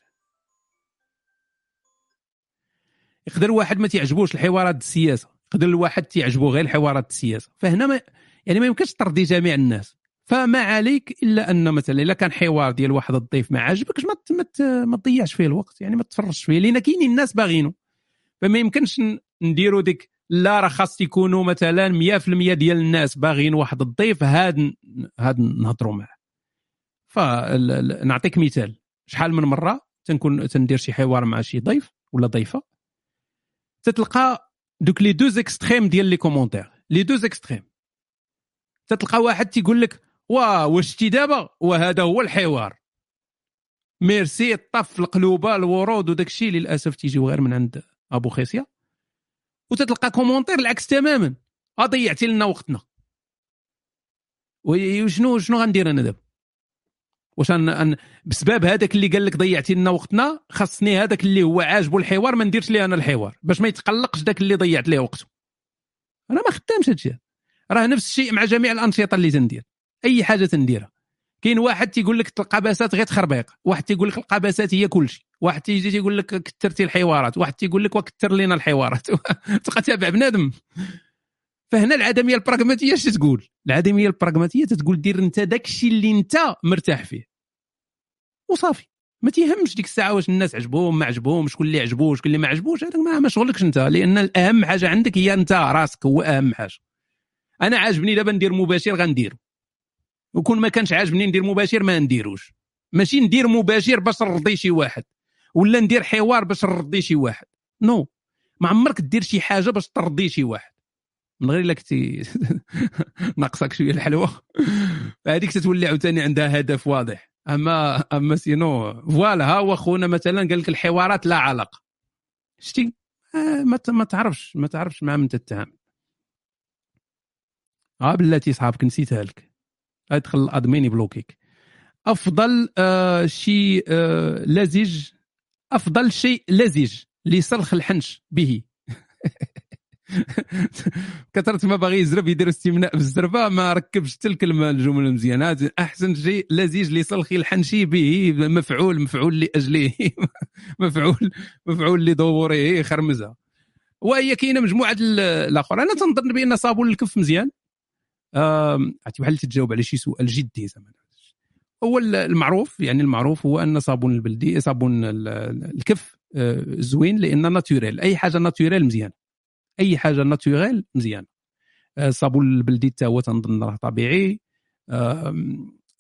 يقدر واحد ما تعجبوش الحوارات السياسة. يقدر الواحد تعجبو غير الحوارات السياسة. فهنا ما يعني ما يمكنش ترضي جميع الناس. فما عليك إلا أن مثلا الا كان حوار ديال واحد الضيف ما عجبكش ما ما, تضيعش فيه الوقت يعني ما تفرجش فيه لأن كاينين الناس باغينه. فما يمكنش نديروا ديك لا راه خاص يكونوا مثلا 100% ديال الناس باغيين واحد الضيف هاد هاد نهضروا معاه. فنعطيك مثال. شحال من مرة تنكون تندير شي حوار مع شي ضيف ولا ضيفة تتلقى دوك les deux extrêmes ديال les commentaires. les deux extrêmes. تتلقى واحد تيقول لك واش شتي دابا وهذا هو الحوار. ميرسي الطف القلوبة الورود وداك الشيء للأسف تيجيو غير من عند أبو خيسيا. وتتلقى كومونتير العكس تماما. ضيعتي لنا وقتنا. وشنو شنو غندير أنا دابا؟ واش أن, أن بسبب هذاك اللي قال لك ضيعتي لنا وقتنا خاصني هذاك اللي هو عاجبه الحوار ما نديرش ليه أنا الحوار. باش ما يتقلقش داك اللي ضيعت ليه وقته. أنا ما خدامش هادشي. راه نفس الشيء مع جميع الأنشطة اللي تندير. أي حاجة تنديرها. كاين واحد تيقول لك القباسات غير تخربيق واحد تيقول لك القباسات هي كل شيء واحد تيجي تيقول لك كثرتي الحوارات واحد تيقول لك وكثر لنا الحوارات. تبقى تابع بنادم. فهنا العدمية البراغماتية اش تقول؟ العدمية البراغماتية تتقول دير أنت داك الشيء اللي أنت مرتاح فيه. وصافي. ما تيهمش ديك الساعة واش الناس عجبوهم ما عجبوهم شكون اللي عجبوه شكون اللي ما عجبوش هذاك ما, ما شغلكش أنت لأن الأهم حاجة عندك هي أنت راسك هو أهم حاجة. أنا عاجبني دابا ندير مباشر غنديرو. وكون ما كانش عاجبني ندير مباشر ما نديروش. ماشي ندير مباشر باش نرضي شي واحد ولا ندير حوار باش نرضي شي واحد. non non. ما عمرك دير شي حاجة باش ترضي شي واحد. من غير إلا كنتي ناقصك شوية الحلوة. هذيك تتولي عاوتاني عندها هدف واضح. اما أما sinon voilà ها هو خونا مثلا قال لك الحوارات لا علاقة. شتي؟ آه ما ما تعرفش ما تعرفش مع من تتعامل آه بلاتي صحابك نسيتها لك. ادخل ال admin يبلوكيك افضل آه شيء آه لزج افضل شيء لزج لصرخ الحنش به كثرت ما باغي يزرب يدير استمناء بالزربه ما ركبش حتى الكلمة الجمله مزيانه احسن شيء لزيج لصلخي الحنشي به مفعول مفعول لاجله مفعول مفعول لظهوره خرمزه وهي كاينة مجموعه الآخر أنا تنظن بان صابون الكف مزيان عرفتي بحال تجاوب على شي سؤال جدي زعما. هو المعروف يعني المعروف هو أن صابون البلدي صابون الكف آه، زوين لأن ناتوريل أي حاجة ناتوريل مزيان. أي حاجة ناتوريل مزيان. الصابون آه، البلدي حتى هو تنظن راه طبيعي.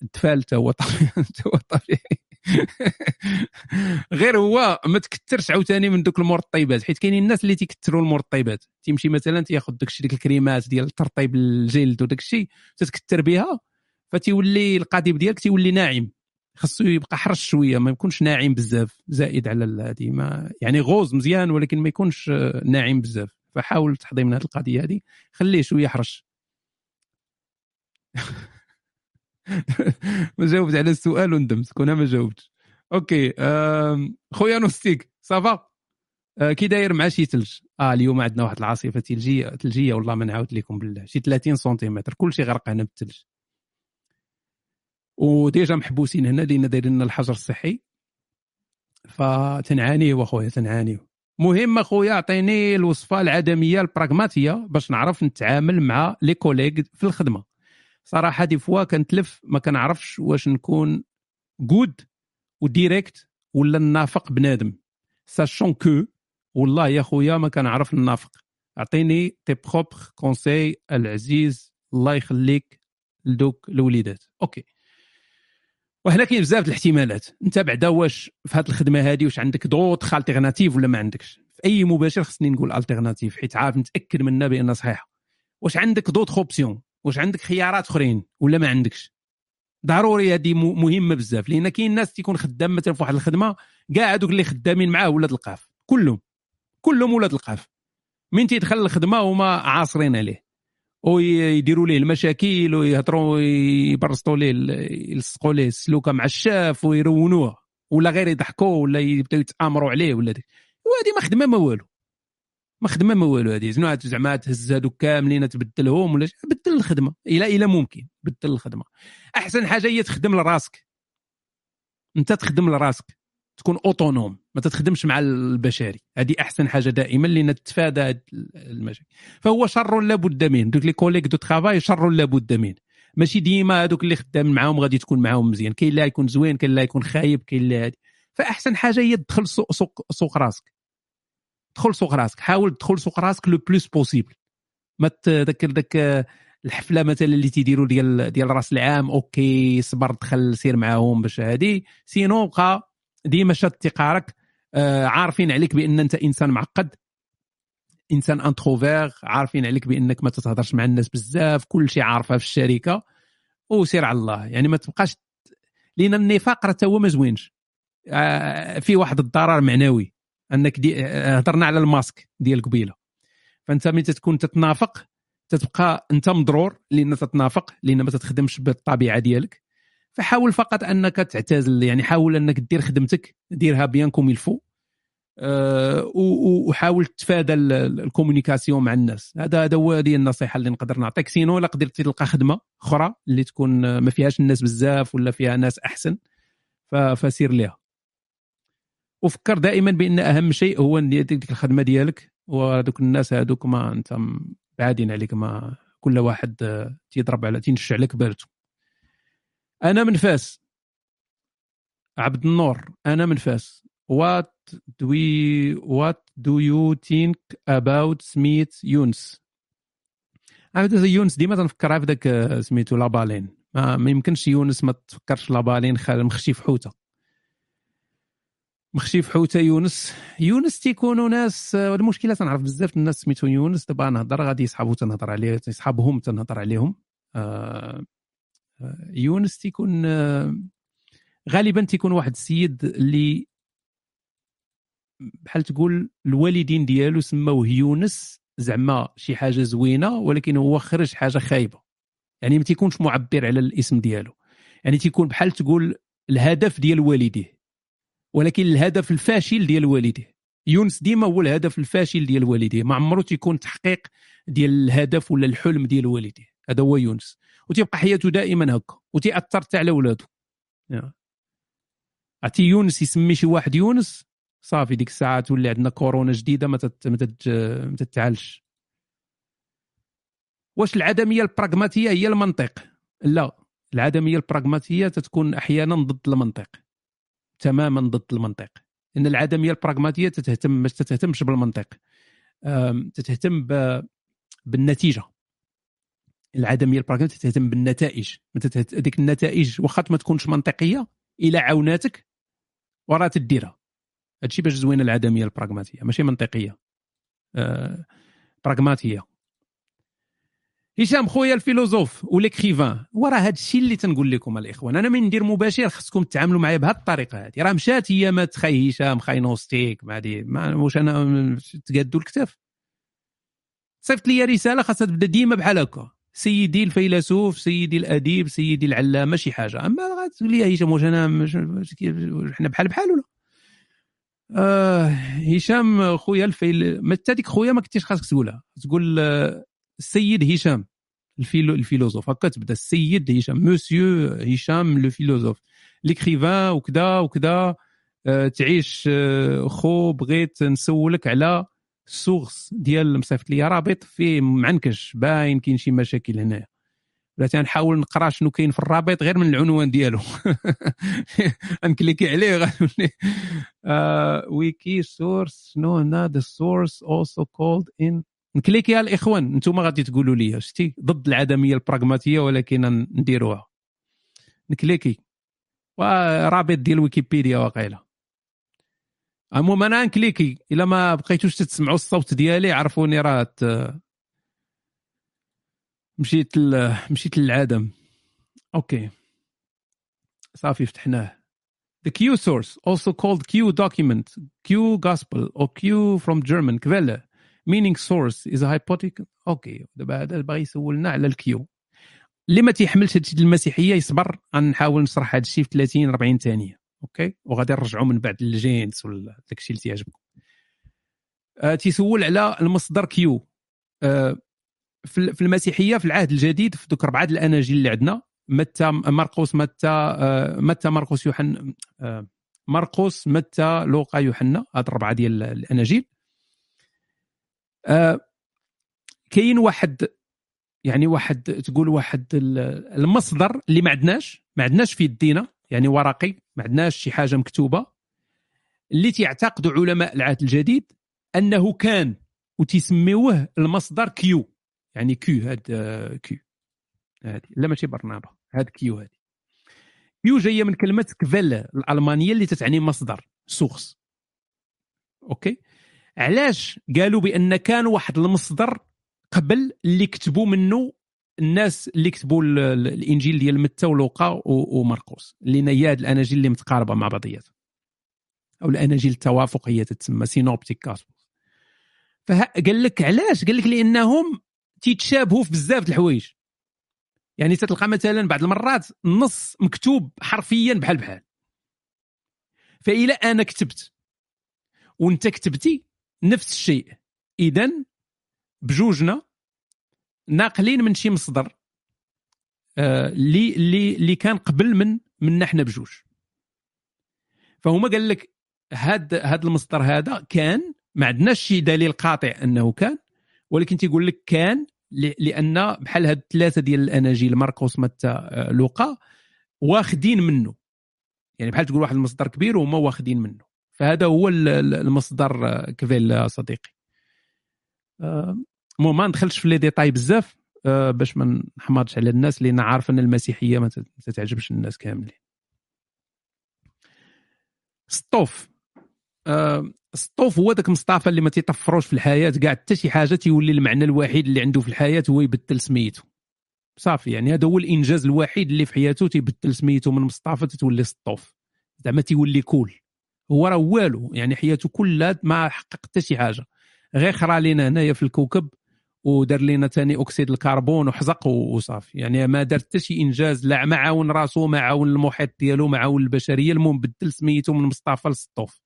التفال حتى هو طبيعي. غير هو ما تكثرش عاوتاني من دوك المرطبات حيت كاينين الناس اللي تيكثروا المرطبات تيمشي مثلا تياخذ داكشي ديك الكريمات ديال ترطيب الجلد وداك الشيء تتكثر بها فتيولي القضيب ديالك تيولي ناعم. خاصو يبقى حرش شوية ما يكونش ناعم بزاف زائد على هذه ما يعني غوز مزيان ولكن ما يكونش ناعم بزاف. فحاول تحضي من هذه القضية هذه خليه شوية حرش. ما جاوبت على السؤال وندمت كون ما جاوبتش. أوكي خويا نوستيك صافا آه كي داير مع شي ثلج. آه اليوم عندنا واحد العاصفة ثلجية ثلجية والله ما نعاود لكم بالله. شي 30 سنتيمتر كلشي غرق هنا بالثلج. و déjà محبوسين هنا لأن دايرين لنا الحجر الصحي. فتنعانيو اخويا تنعانيو مهم أخويا أعطيني الوصفة العدمية البراغماتيه باش نعرف نتعامل مع les collègues في الخدمة. صراحة des fois كنتلف ما كنعرفش واش نكون جود و direct ولا نافق بنادم. sachant que والله يا خويا ما كنعرف النافق أعطيني tes propres conseils العزيز الله يخليك لدوك الوليدات. OK. وهنا كاين بزاف د الاحتمالات. أنت بعدا واش في هذه الخدمة هذه واش عندك d'autres alternatives ولا ما عندكش؟ في أي مباشر خصني نقول alternative حيت عارف متاكد منها بان صحيحة. واش عندك d'autres options واش عندك خيارات اخرين ولا ما عندكش؟ ضروري هذه مهمه بزاف لأن كاين ناس تيكون خدام مثلا في واحد الخدمة كاع هذوك اللي خدامين معاه ولاد القاف كلهم كلهم ولاد القاف. من تيدخل الخدمة هما عاصرين عليه ويديروا ليه المشاكل ويهضروا يبرسطوا ليه يلصقوا ليه السلوكة مع الشاف ويرونوه ولا غير يضحكوا ولا يبداو يتآمروا عليه ولا وهذه ما خدمة ما والو. ما خدمة ما والو هذه زعما زعما تهز هذوك كاملين تبدلهم ولا بدل الخدمة. إلى إلى ممكن. بدل الخدمة. أحسن حاجة هي تخدم لراسك. أنت تخدم لراسك. تكون autonome. ما تتخدمش مع البشري. هذه أحسن حاجة دائما تتفادى هاد المشاكل. فهو شر لا بد منه. دوك les collègues de travail شر لا بد منه. ماشي ديما هذوك اللي خدام معاهم غادي تكون معاهم مزيان. كاين اللي يكون زوين كاين اللي يكون خايب كاين اللي هادي. فأحسن حاجة هي تدخل سوق, سوق راسك. دخل سوق راسك حاول تدخل سوق راسك le plus possible ما داك داك الحفلة مثلا اللي تيديروا ديال ديال راس العام OK صبر دخل سير معاهم باش هادي. sinon بقى ديما شاد تيقارك آه عارفين عليك بأن أنت إنسان معقد إنسان introvert عارفين عليك بأنك ما تتهضرش مع الناس بزاف كل شيء عارفه في الشركة وسير على الله. يعني ما تبقاش لأن النفاق راه هو ما زوينش. آه، في واحد الضرر معنوي. أنك دي هضرنا على الماسك ديال قبيلة. فأنت ملي تكون تتنافق تتبقى أنت مضرور لأن تتنافق لأن ما تتخدمش بالطبيعة ديالك. فحاول فقط أنك تعتزل يعني حاول أنك دير خدمتك ديرها bien comme il faut أه وحاول ال- ال communication مع الناس. هذا هذا هو هذه النصيحة اللي نقدر نعطيك. sinon لا قدرتي تلقى خدمة أخرى اللي تكون ما فيهاش الناس بزاف ولا فيها ناس أحسن فسير ليها. وفكر دائما بأن أهم شيء هو ديك الخدمة ديالك. وهذوك الناس هذوك ما أنت بعادين عليك ما كل واحد تيضرب على تينش عليك بارتو أنا من فاس عبد النور أنا من فاس do we what do you think about سميت يونس عبد يونس ديما تنفكرها في ذاك آه، سميتو لابالين. ما, يمكنش يونس ما تفكرش لابالين مخشي في حوته مخشي في حوتة يونس. يونس تيكونوا ناس آه، المشكلة تنعرف بزاف الناس سميتو يونس. دابا نهضر غادي يصحابو تنهضر عليه يصحابهم تنهضر عليهم. آه آه، يونس تيكون آه، غالبا تيكون واحد السيد اللي بحال تقول الوالدين ديالو سماوه يونس زعما شي حاجة زوينة ولكن هو خرج حاجة خايبة. يعني ما تيكونش معبر على الاسم ديالو. يعني تيكون بحال تقول الهدف ديال والديه. ولكن الهدف الفاشل ديال والديه. يونس ديما هو الهدف الفاشل ديال والديه. ما عمره تيكون تحقيق ديال الهدف ولا الحلم ديال والديه. هذا هو يونس. وتيبقى حياته دائما هكا. وتيأثر حتى على ولادو. عرفتي يونس يسمي شي واحد يونس؟ صافي ديك الساعة تولي عندنا كورونا جديدة ما تت- ما تت- ما تتعالجش واش العدمية البراغماتية هي المنطق؟ لا. العدمية البراغماتية تتكون أحيانا ضد المنطق. تماما ضد المنطق. إن العدميه البراغماتيه تتهتم ما تتهتمش بالمنطق. تتهتم بالنتيجة. العدميه البراغماتيه تتهتم بالنتائج. ديك النتائج واخا ما تكونش منطقية إلى عاوناتك وراه تديرها. هادشي باش زوينه العدميه البراغماتيه ماشي منطقية. براغماتيه هشام خويا الفيلوزوف وليكريفان وراه هذا الشيء اللي تنقول لكم الإخوان أنا من ندير مباشر خصكم تعاملوا معايا بهذه الطريقة هذه راه مشات ايامات خاي هشام خاي نوستيك ما هادي ما واش أنا تقادوا الكتاف صيفط لي رسالة خاصها تبدا ديما بحال هكا. سيدي الفيلسوف سيدي الأديب سيدي العلامة شي حاجة. أما غتقول لي هشام واش أنا حنا بحال بحال ولا؟ آه هشام خويا الفيل ما حتى خويا ما كنتيش خاصك تقولها. تقول آه، السيد هشام ال philo ال philosophe. هكا تبدا السيد هشام موسيو هشام le philosophe. l'écrivain وكذا وكذا آه، تعيش آه، خو بغيت نسولك على السورس ديال مصيفط لي رابط فيه معنكش باين كاين شي مشاكل هنايا. ولا تنحاول نقرا شنو كاين في الرابط غير من العنوان ديالو. نكليكي عليه غنولي ويكي سورس شنو هنا؟ ذا سورس اوسو كولد ان نكليكي على الإخوان أنتم غادي تقولوا لي شتي ضد العدمية البراغماتية ولكن نديروها. نكليكي رابط ديال ويكيبيديا واقيلا. المهم أنا نكليكي إلا ما بقيتوش تسمعوا الصوت ديالي عرفوني راه ت- مشيت ل... مشيت للعدم. أوكي. صافي فتحناه. The Q source, also called Q document, Q gospel, or Q from German, Quelle, source is a hypothetical. أوكي دابا هذا باغي يسولنا على الكيو. اللي ما تيحملش هادشي المسيحية يصبر غنحاول نشرح هادشي في 30 40 ثانية. أوكي وغادي نرجعوا من بعد للجنس ولا داكشي اللي تيعجبكم. آه تيسول على المصدر Q. آه في في المسيحية في العهد الجديد في دوك أربعة الأناجيل اللي عندنا متى مرقس متى آه، متى مرقس يوحنا آه، مرقس متى لوقا يوحنا هاد الأربعة ديال الأناجيل. آه، كاين واحد يعني واحد تقول واحد ال- المصدر اللي ما عندناش ما عندناش في يدينا يعني ورقي ما عندناش شي حاجة مكتوبة اللي تيعتقدوا علماء العهد الجديد أنه كان وتسميوه المصدر Q يعني Q هاد آه، Q هادي. لا ماشي برنابا هاد Q هادي. Q جاية من كلمة Quelle الألمانية اللي تتعني مصدر source أوكي؟ علاش قالوا بأن كان واحد المصدر قبل اللي كتبوا منه الناس اللي كتبوا ال- ال- الإنجيل ديال متى ولوقا و- ومرقس اللي هي هاد الأناجيل اللي متقاربة مع بعضياتها أو الأناجيل التوافقيه تتسمى synoptic gospel فقال لك علاش؟ قال لك لأنهم تيتشابهوا في بزاف الحوايج. يعني تتلقى مثلا بعض المرات النص مكتوب حرفيا بحال بحال. فإلى أنا كتبت وأنت كتبتي نفس الشيء. اذا بجوجنا ناقلين من شي مصدر آه، اللي اللي اللي كان قبل من منا حنا بجوج. فهما قال لك هاد هاد المصدر هذا كان ما عندناش شي دليل قاطع أنه كان ولكن تيقول لك كان لأن بحال هاد الثلاثة ديال الأناجيل مرقس متى آه، لوقا واخدين منه. يعني بحال تقول واحد المصدر كبير وهما واخدين منه. فهذا هو ال- ال- المصدر آه، Quelle آه، صديقي. آه، المهم ما ندخلش في les détails بزاف باش ما نحمرش على الناس لأن عارف أن المسيحية ما تت- ما تتعجبش الناس كاملين. سطوف آه، سطوف هو ذاك مصطفى اللي ما تيطفروش في الحياة كاع حتى شي حاجة تيولي المعنى الوحيد اللي عنده في الحياة هو يبدل سميتو. صافي يعني هذا هو الإنجاز الوحيد اللي في حياته تيبدل سميتو من مصطفى تتولي سطوف زعما تيولي cool. هو راه والو يعني حياته كلها ما حقق حتى شي حاجة. غير خرا لينا هنايا في الكوكب ودار لنا ثاني أكسيد الكربون وحزق وصافي. يعني ما دار حتى شي إنجاز لا ما عاون راسو ما عاون المحيط ديالو ما عاون البشرية المهم بدل سميتو من مصطفى لسطوف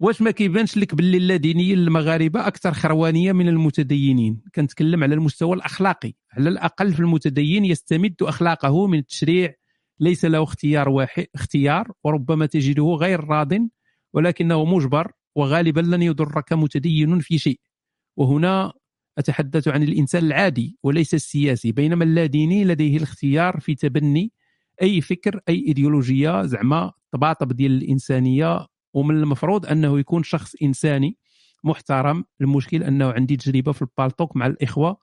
واش ما كيبانش لك باللي اللادينيين المغاربه أكثر خروانية من المتدينين. كنتكلم على المستوى الأخلاقي. على الأقل في المتدين يستمد أخلاقه من التشريع ليس له اختيار واحد اختيار وربما تجده غير راض ولكنه مجبر وغالبا لن يضرك متدين في شيء. وهنا أتحدث عن الإنسان العادي وليس السياسي بينما اللاديني لديه الاختيار في تبني أي فكر أي إيديولوجية زعما طباطب ديال الإنسانية. ومن المفروض أنه يكون شخص إنساني محترم. المشكل أنه عندي تجربة في البالتوك مع الإخوة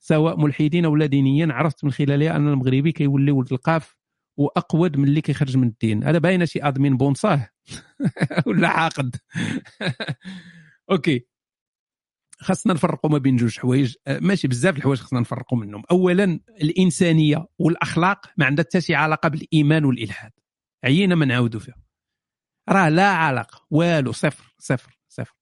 سواء ملحدين أو لا دينيين عرفت من خلالها أن المغربي كيولي ولد القاف. وأقود من اللي كيخرج من الدين. هذا باين شي admin بونصاه ولا عاقد؟ أوكي. خاصنا نفرقوا ما بين جوج حوايج. آه، ماشي بزاف الحوايج خاصنا نفرقوا منهم. اولا الإنسانية والأخلاق ما عندها حتى شي علاقة بالإيمان والإلحاد. عيينا ما نعاودوا فيها. راه لا علاقة. والو صفر صفر صفر.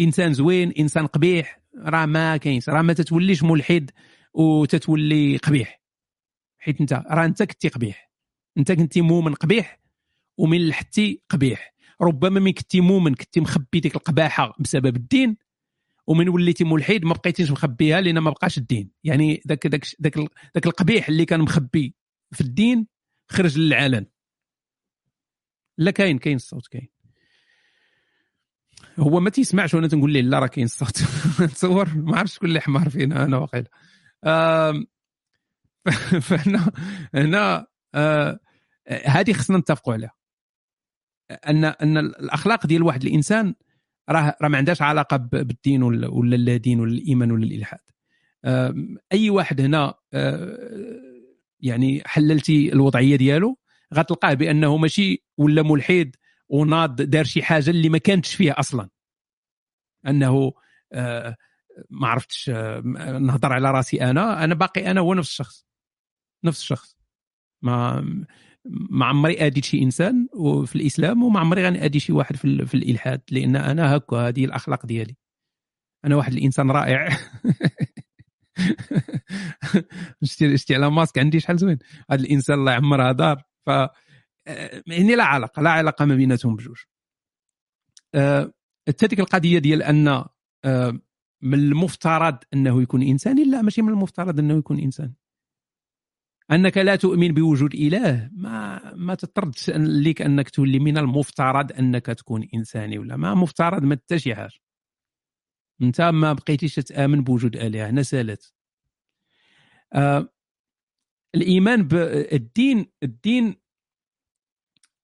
إنسان زوين إنسان قبيح راه ما كاينش. راه ما تتوليش ملحد وتتولي قبيح. حيت انت راه انت كنتي قبيح. انت كنتي مؤمن قبيح ومن لحتي قبيح. ربما من كنتي مؤمن كنتي مخبي ديك القباحة بسبب الدين ومن وليتي ملحد ما بقيتيش مخبيها لأن ما بقاش الدين. يعني ذاك ذاك ذاك ذاك القبيح اللي كان مخبي في الدين خرج للعلن لا كاين كاين الصوت كاين. هو ما تيسمعش وأنا تنقول ليه لا راه كاين الصوت. تصور ما عرفتش شكون اللي حمار فينا أنا واقيلا فهنا هنا آه، هذه خصنا نتفقوا عليها. أن أن الأخلاق ديال واحد الإنسان راه راه ما عندهاش علاقة بالدين ولا ولا لا دين ولا الايمان ولا الإلحاد. آم، أي واحد هنا آه، يعني حللتي الوضعية ديالو غتلقاه بأنه ماشي ولا ملحد وناض دار شي حاجة اللي ما كانتش فيها أصلا. أنه آه، ما عرفتش آه، نهضر على رأسي أنا أنا باقي أنا هو نفس الشخص. نفس الشخص. ما ما عمري اديت شي إنسان في الإسلام وما عمري غادي آدي شي واحد في, في الإلحاد لأن أنا هكا هذه الأخلاق ديالي. أنا واحد الإنسان رائع. شتي شتي على ماسك عندي شحال زوين؟ هذا الإنسان الله يعمرها دار. ف آه، يعني لا علاقة لا علاقة ما بيناتهم بجوج. آه، حتى ديك القضية ديال أن آه، من المفترض أنه يكون انساني لا ماشي من المفترض أنه يكون إنسان. أنك لا تؤمن بوجود إله. ما ما أن- ليك أنك تولي من المفترض أنك تكون إنساني ولا. ما مفترض ما حتى شي حاجة. أنت ما بقيتيش تامن بوجود آلهة هنا سالت. آه الإيمان بالدين الدين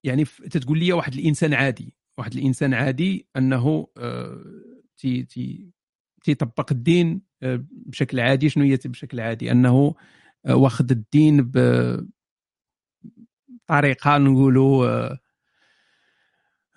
يعني تتقول لي واحد الإنسان عادي. واحد الإنسان عادي أنه آه تي تي تيطبق الدين آه، بشكل عادي. شنو هي بشكل عادي؟ أنه آه، واخد الدين بطريقه نقولوا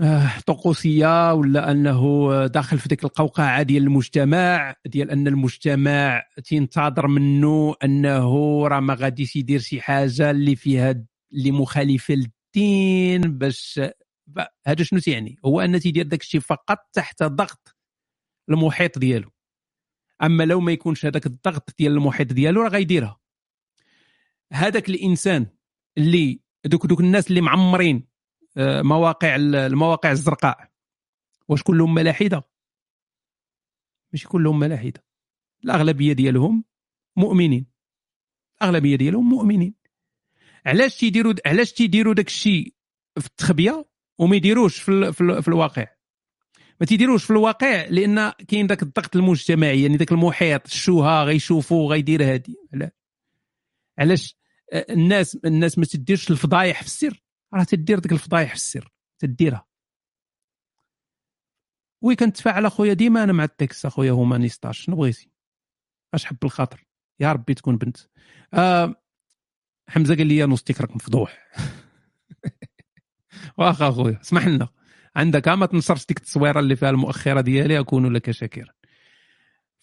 آه، طقوسية ولا أنه داخل في ديك القوقعة ديال المجتمع ديال أن المجتمع تنتظر منه أنه راه ما غاديش يدير شي حاجة اللي فيها اللي مخالفه للدين باش هذا شنو تيعني هو أن تيدير داك الشيء فقط تحت ضغط المحيط ديالو. أما لو ما يكونش هذاك الضغط ديال المحيط ديالو راه غيديرها هذاك الإنسان اللي دوك دوك الناس اللي معمرين آه، مواقع ال- المواقع الزرقاء. واش كلهم ملاحدة؟ ماشي كلهم ملاحدة. الأغلبية ديالهم مؤمنين. الأغلبية ديالهم مؤمنين. علاش تيديروا علاش تيديروا داك الشيء في التخبية وما يديروش في. في. في الواقع؟ ما تيديروش في الواقع لأن كاين داك الضغط المجتمعي يعني داك المحيط الشوهه غيشوفوا غيدير هادي. علاش علاش؟ الناس الناس ما تديرش الفضايح في السر. راه تدير ديك الفضايح في السر تديرها. oui كنتفاعل اخويا ديما أنا مع ال texte أخويا هومانيستاش شنو بغيتي؟ أش حب الخاطر؟ يا ربي تكون بنت. آه حمزة قال لي نوستيك راك مفضوح. واخا اخويا اسمح لنا. عندك ما تنشرش ديك التصويرة اللي فيها المؤخرة ديالي أكون لك شاكرا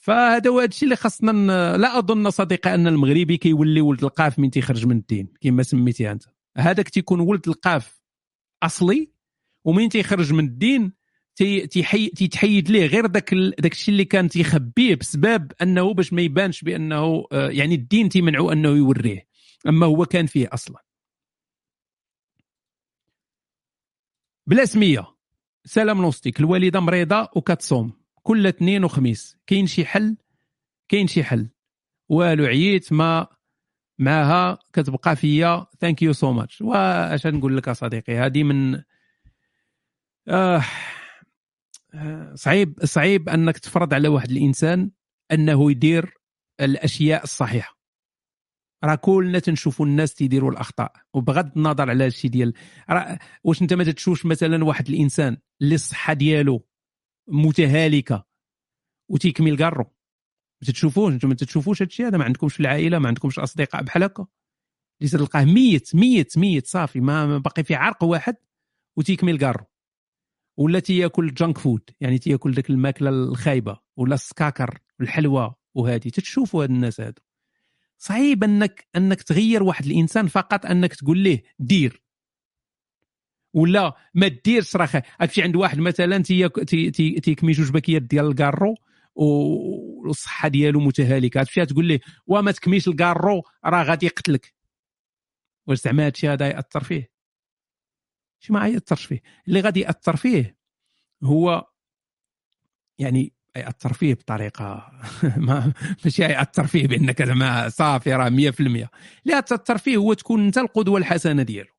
فهذا هو الشيء اللي خاصنا لا أظن صديقي أن المغربي كيولي ولد القاف من تيخرج من الدين كما سميتيها أنت. هذاك تيكون ولد القاف أصلي ومن تيخرج من الدين تيتحيد ليه غير داك داك الشيء اللي كان تيخبيه بسبب أنه باش ما يبانش بأنه آه، يعني الدين تيمنعوا أنه يوريه. أما هو كان فيه أصلا. بلا سمية. سلام نوستيك. الوالدة مريضة وكتصوم. كل اثنين وخميس. كاين شي حل؟ كاين شي حل. والو عييت ما معها كتبقى فيا. thank you so much وأش نقول لك صديقي؟ هذه من آه صعيب صعيب أنك تفرض على واحد الإنسان أنه يدير الأشياء الصحيحة. راه كلنا تنشوفوا الناس تيديروا الأخطاء. وبغض النظر على هادشي ديال واش أنت ما تتشوفش مثلا واحد الإنسان اللي الصحه ديالو متهالكة. وتيكمل كارو ما أنتم ما تتشوفوش هادشي هذا ما عندكمش في العائلة ما عندكمش أصدقاء بحال هكا. اللي تلقاه ميت ميت ميت صافي ما باقي في عرق واحد وتيكمل كارو ولا تياكل junk food يعني تياكل داك الماكلة الخايبة ولا السكاكر والحلوى وهذه تتشوفوا هاد الناس هادو. صعيب أنك أنك تغير واحد الإنسان فقط أنك تقول ليه دير. ولا ما ديرش راه غتمشي عند واحد مثلا تياك- تي- تي- تيكمي جوج باكيات ديال الكارو والصحة ديالو متهالكة. تمشي تقول ليه وما تكميش الكارو راه غادي يقتلك. واش زعما هادشي هذا يأثر فيه؟ شي ما يأثرش فيه. اللي غادي يأثر فيه هو يعني يأثر فيه بطريقة ما ماشي يأثر فيه بأنك زعما صافي راه 100% اللي تأثر فيه هو تكون أنت القدوة الحسنة ديالو.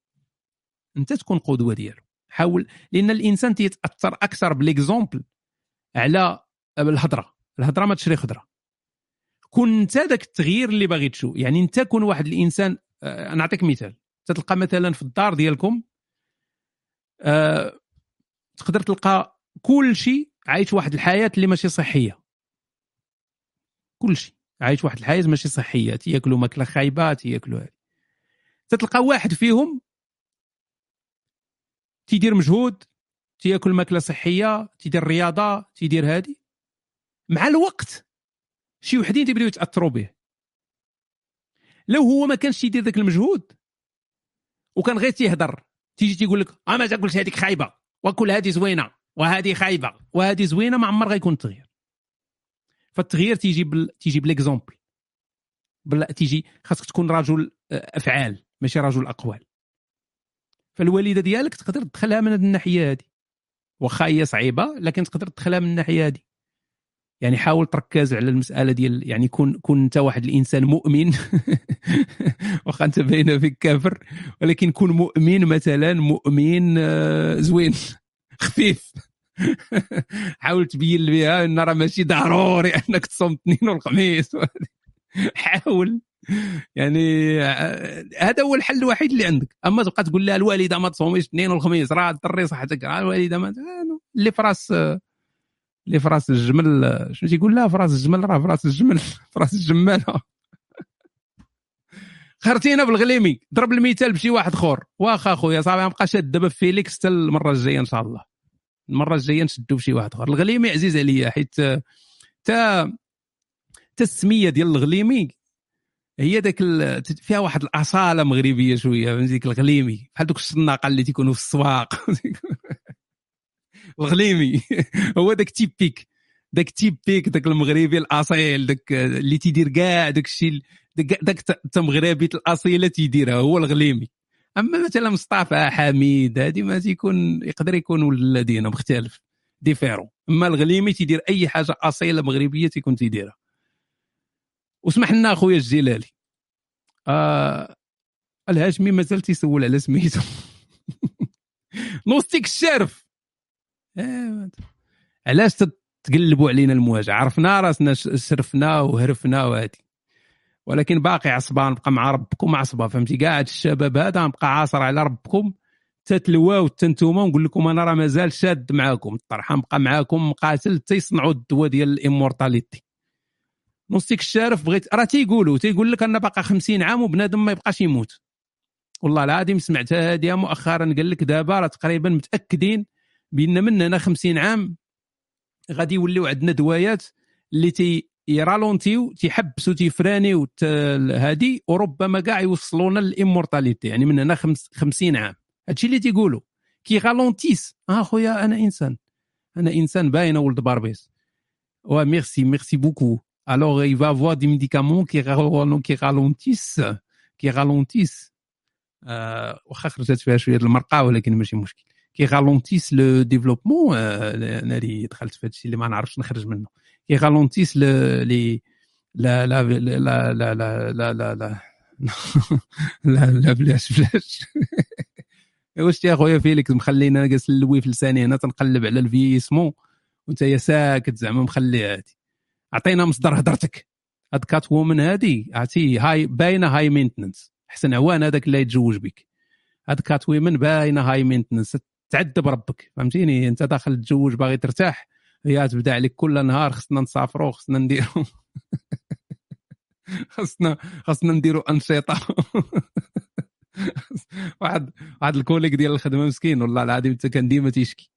انت تكون قدوة ديالو. حاول لأن الإنسان تيتأثر أكثر بالاكزومبل على الهضرة. الهضرة ما تشري خضرة. كون أنت ذاك التغيير اللي باغي تشوف يعني أنت كون واحد الإنسان آه، نعطيك مثال. تلقى مثلا في الدار ديالكم آه، تقدر تلقى كل شيء عايش واحد الحياة اللي ماشي صحية. كل شيء عايش واحد الحياة ماشي صحية. تياكلوا ماكلة خايبة تياكلوا تتلقى واحد فيهم تيدير مجهود تياكل ماكلة صحية تيدير رياضة تيدير هذه مع الوقت شي وحدين تيبداو يتأثروا به. لو هو ما كانش يدير ذاك المجهود وكان غير تيهضر تيجي تيقول لك آه ما تاكلش هذيك خايبة وكل هذه زوينة وهذه خايبة وهذه زوينة ما عمر غيكون التغيير فالتغيير تيجي بال... تيجي بالاكزومبل بل... تيجي خاصك تكون رجل آه، أفعال ماشي رجل أقوال. فالوالدة ديالك تقدر تدخلها من هذه الناحية هذه واخا هي صعيبة لكن تقدر تدخلها من الناحية هذه يعني حاول تركز على المسألة ديال يعني كون كون أنت واحد الإنسان مؤمن. واخا أنت باين فيك كافر. ولكن كون مؤمن مثلا مؤمن آه، زوين. خفيف. حاول تبين بها إن راه ماشي ضروري أنك تصوم الاثنين والخميس. حاول. يعني آه، هذا هو الحل الوحيد اللي عندك. أما تبقى تقول لها الوالدة ما تصوميش الاثنين والخميس راه تضري صحتك راه الوالدة ما اللي في راس اللي في راس الجمل شنو تيقول؟ لها في راس الجمل راه في راس الجمل في راس الجماله خرتينا بالغليمي ضرب المثال بشي واحد اخر واخا خويا صافي غنبقى شاد دابا في فيليكس حتى المرة الجاية إن شاء الله. المرة الجاية نشدو بشي واحد اخر الغليمي عزيز عليا حيت تا تا السمية ديال الغليمي هي داك ال... فيها واحد الأصالة مغربية شوية ديك الغليمي. بحال دوك السناقه اللي تيكونوا في السواق. الغليمي. هو داك typique. داك typique داك المغربي الأصيل داك اللي تيدير كاع داك الشيء داك التمغربي الاصيله تيديرها هو الغليمي. أما مثلا مصطفى حميد هذه ما تيكون يقدر يكون الذين مختلف ديفيرون أما الغليمي تيدير أي حاجة أصيلة مغربية تيكون تيديرها. واسمح لنا أخويا الجلالي. آه الهاشمي مازال تيسول على سميتو. نوستيك الشرف. آه علاش تقلبوا علينا المواجع؟ عرفنا راسنا شرفنا وهرفنا وهادي. ولكن باقي عصبان بقى مع ربكم عصبة فهمتي؟ كاع الشباب هذا نبقى عاصر على ربكم تتلواو تنتوما ونقول لكم أنا راه مازال شاد معاكم. الطرحة نبقى معاكم مقاتل تيصنعوا الدواء ديال الإمورتاليتي. نوستيك الشارف بغيت راه تيقولوا تيقول لك أنا باقي 50 عام وبنادم ما يبقاش يموت. والله العظيم سمعتها هذه مؤخرا قال لك دابا راه تقريبا متأكدين بأن من هنا 50 عام غادي يوليو عندنا دوايات اللي تي يralentiو تيحبسوا تي freiniو هادي وربما كاع يوصلونا لل immortalité يعني من هنا 50 عام. هادشي اللي تيقولوا. qui ralentissent. آه خويا أنا إنسان. أنا إنسان باين ولد باربيس. merci merci beaucoup. Alors il va avoir des médicaments qui, qui ralentissent qui ralentissent واخا خرجت فيها شوية المرقه ولكن ماشي مشكل. كي رالونتيس لو ديفلوبمون أنا اللي دخلت في هادشي اللي ما نعرفش نخرج منه. كي رالونتيس لي لا لا لا لا لا لا لا لا لا لا لا بلاش بلاش واش يا خويا فيليكس مخلينا جالس نلوي في لساني هنا تنقلب على الفيسمون وانت يا ساكت زعما مخلي هادي عطينا مصدر هضرتك هاد كات وومن هادي عرفتي هاي باينة هاي مينتننس حسن عوان هذاك اللي يتزوج بك هاد cat women باينة high maintenance تعذب ربك فهمتيني؟ أنت داخل تتزوج باغي ترتاح. هي تبدأ عليك كل نهار خصنا نسافروا خصنا نديروا خصنا خصنا نديروا أنشطة. واحد واحد ال collègue ديال الخدمة مسكين والله العظيم كان ديما تيشكي.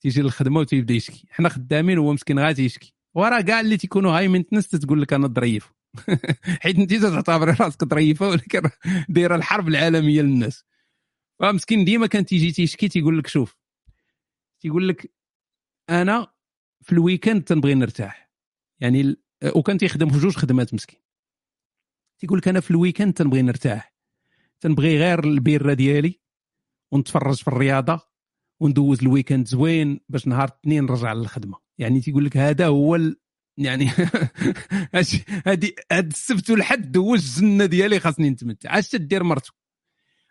تيجي للخدمة وتيبدأ يشكي. حنا خدامين وهو مسكين غادي تيشكي. وراه كاع اللي تيكونوا high maintenance تقول لك أنا ظريف حيت انت تعتبر راسك ظريفه ولكن دايرة الحرب العالمية للناس. فمسكين ديما كان تيجي تيشكي تيقول لك شوف تيقول لك أنا في ال weekend تنبغي نرتاح. يعني وكان تيخدم في جوج خدمات مسكين. تيقول لك أنا في ال weekend تنبغي نرتاح. تنبغي غير البيرة ديالي ونتفرج في الرياضة وندوز ال weekend زوين باش نهار الاثنين نرجع للخدمة. يعني تيقول لك هذا هو ال... يعني هذه هاد السبت والحد دوز الزنه ديالي خاصني نتمتع. اش تدير مرته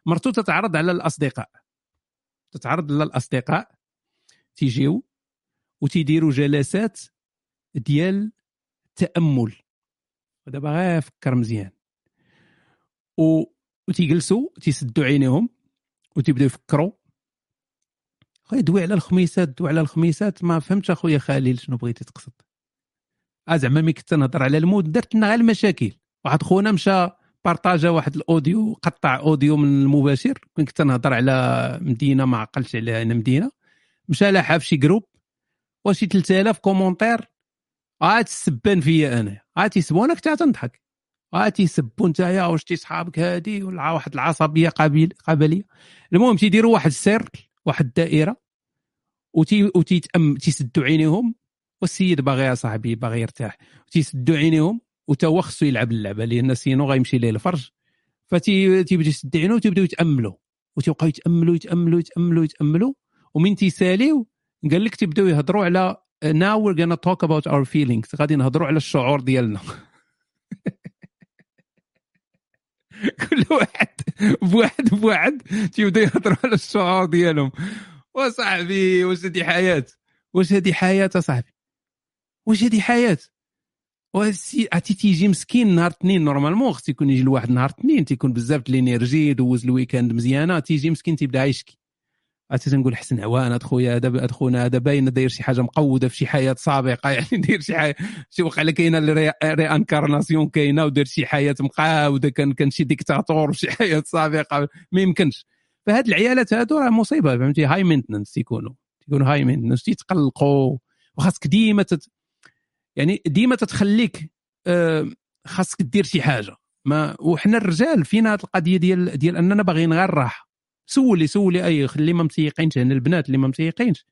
مرته تتعرض على الأصدقاء. تتعرض على الأصدقاء تيجيو وتيديروا جلسات ديال التامل ودابا غير فكر مزيان. و... وتيجلسوا تيسدوا عينيهم وتيبداو يفكروا خويا دوي على الخميسات دوي على الخميسات ما فهمتش أخويا خليل شنو بغيتي تقصد. آه زعما ملي كنت نهضر على الموت درت لنا غير المشاكل. واحد خونا مشى partagea واحد الأوديو قطع أوديو من المباشر كنت كنت نهضر على مدينة ما عقلتش عليها أنا مدينة. مشى لاحها في شي groupe وشي 3000 commentaire عاد السبان فيا أنا. عاد تيسبوا أنا كنت عاد نضحك. عاد تيسبوا نتايا واش تي صحابك هادي؟ ولا واحد العصبية قبيل قبليه المهم تيديروا واحد ال cercle. واحد الدائرة وتي وتيتأم تيسدوا عينيهم والسيد باغي يا صاحبي باغي يرتاح. تيسدوا عينيهم وتا هو خصو يلعب اللعبة لأن sinon غيمشي ليه الفرج فتيبدا يسد عينو وتيبدأو يتاملوا وتيبقاو يتاملوا يتاملوا يتاملوا يتاملوا ومن تيساليو قال لك تيبداو يهضروا على now we're gonna talk about our feelings. غادي نهضروا على الشعور ديالنا. كل واحد بواحد بواحد تيبدا يهضروا على الشعور ديالهم. وصاحبي واش هذه حياة؟ واش هذه حياة صاحبي واش هذه حياة؟ وهادشي عرفتي تيجي مسكين نهار اثنين normalement خص يكون يجي الواحد نهار اثنين تيكون بزاف د énergie دوز ال weekend مزيانة تيجي مسكين تيبدأ يشكي عرفتي تنقول حسن عوان هاد خويا هذا هاد خونا هذا باين داير شي حاجة مقودة في شي حياة سابقة يعني داير شي حاجة شي وقع كاينة réincarnation كاينة ودار شي حياة مقودة كان كان شي ديكتاتور في شي حياة سابقة ما يمكنش. فهاد العيالات هادو راه مصيبة فهمتي؟ هاي مينتنس تيكونوا تيكونوا high maintenance تيتقلقوا وخاصك ديما تت... يعني ديما تتخليك آه، خاصك دير شي حاجة. ما وحنا الرجال فينا هذه القضية ديال ديال أننا باغيين غير الراحة. سولي سولي أي اللي ما متيقينش هنا البنات اللي ما متيقينش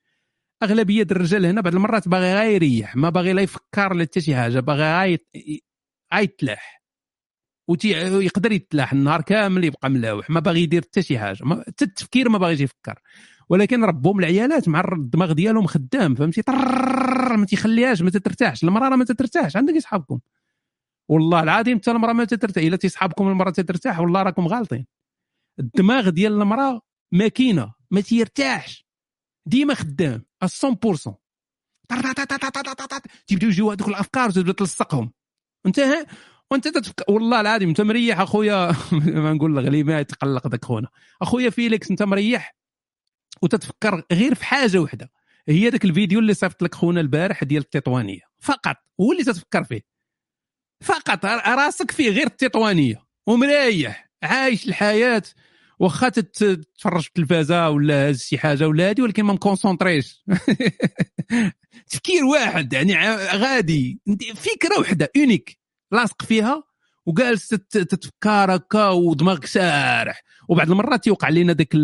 أغلبية الرجال هنا بعض المرات باغي غير يريح ما باغي لا يفكر لا حتى شي حاجة باغي غير يتلاح. ويقدر يتلاح النهار كامل يبقى ملاوح ما باغي يدير حتى شي حاجة حتى التفكير ما باغيش يفكر. ولكن ربهم العيالات مع الدماغ ديالهم خدام فهمتي؟ ما تيخليهاش ما تترتاحش المرأة راه ما تترتاحش عندك أصحابكم. والله العظيم حتى المرأة ما تترتاح إلا تيصحابكم المرأة تترتاح والله راكم غالطين. الدماغ ديال المرأة ماكينة ما تيرتاحش. ديما خدام 100% تيبداو يجيو هذوك الأفكار وتبدا تلصقهم. انت وانت تتفكر والله العظيم انت مريح أخويا. ما نقول لك ما يتقلق داك خونا. أخويا فيليكس انت مريح وتتفكر غير في حاجة وحدة. هي ذاك الفيديو اللي صيفط لك خونا البارح ديال التطوانية. فقط. هو اللي تتفكر فيه. فقط. راسك فيه غير التطوانية. ومريح. عايش الحياة. واخا تتفرج في التلفازة ولا هز شي حاجة ولا هادي ولكن ما مكونسونطريش. تفكير واحد يعني غادي. فكرة وحدة اونيك لاصق فيها وجالس تتفكر هكا ودماغك سارح. وبعض المرات تيوقع لنا داك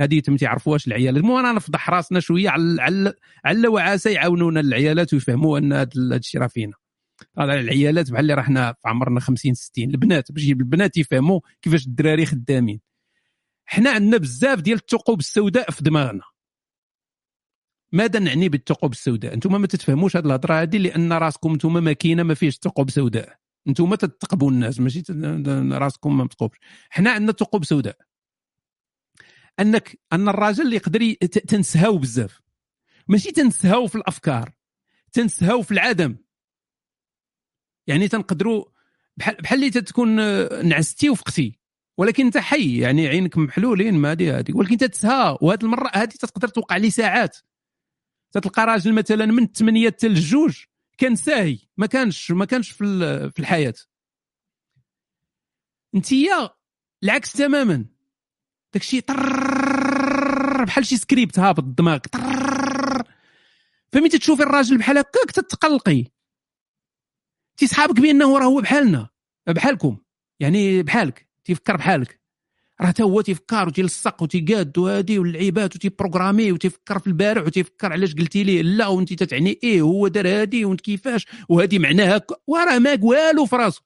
هذه ما تعرفوهاش العيال المهم أنا نفضح راسنا شوية على على وعسى يعاونونا العيالات ويفهموا أن هذا الشيء راه فينا. هذا العيالات بحال اللي راحنا في عمرنا 50 60 البنات باش البنات يفهموا كيفاش الدراري خدامين. حنا عندنا بزاف ديال الثقوب السوداء في دماغنا. ماذا نعني بالثقوب السوداء؟ أنتم ما تتفهموش هذه الهضرة هذه لأن راسكم أنتم ماكينه ما فيش ثقوب سوداء. أنتم تتقبوا الناس ماشي راسكم ما متقوبش. حنا عندنا ثقوب سوداء. انك أن الراجل يقدر تنسهاو بزاف. ماشي تنسهاو في الأفكار تنسهاو في العدم. يعني تنقدروا بحال بحال اللي تكون نعستي وفقتي. ولكن انت حي يعني عينك محلولين ما هذه هذه ولكن تتسها وهذه المرة هذه تقدر توقع لي ساعات. تتلقى راجل مثلا من 8 حتى للجوج كان ساهي ما كانش ما كانش في في الحياة. انتيا العكس تماما. داكشي بحال شي سكريبت هابط دماغك. فمتى تشوفي الراجل بحال هكاك تتقلقي. تيصحابك بانه راه هو بحالنا بحالكم. يعني بحالك تيفكر بحالك. راه حتى هو تيفكر وتيلصق وتيقاد وهادي واللعيبات وتي programmer وتيفكر في البارح وتيفكر علاش قلتي ليه لا وانت تتعني إيه هو دار هادي وانت كيفاش وهادي معناها وراه ما والو في راسو.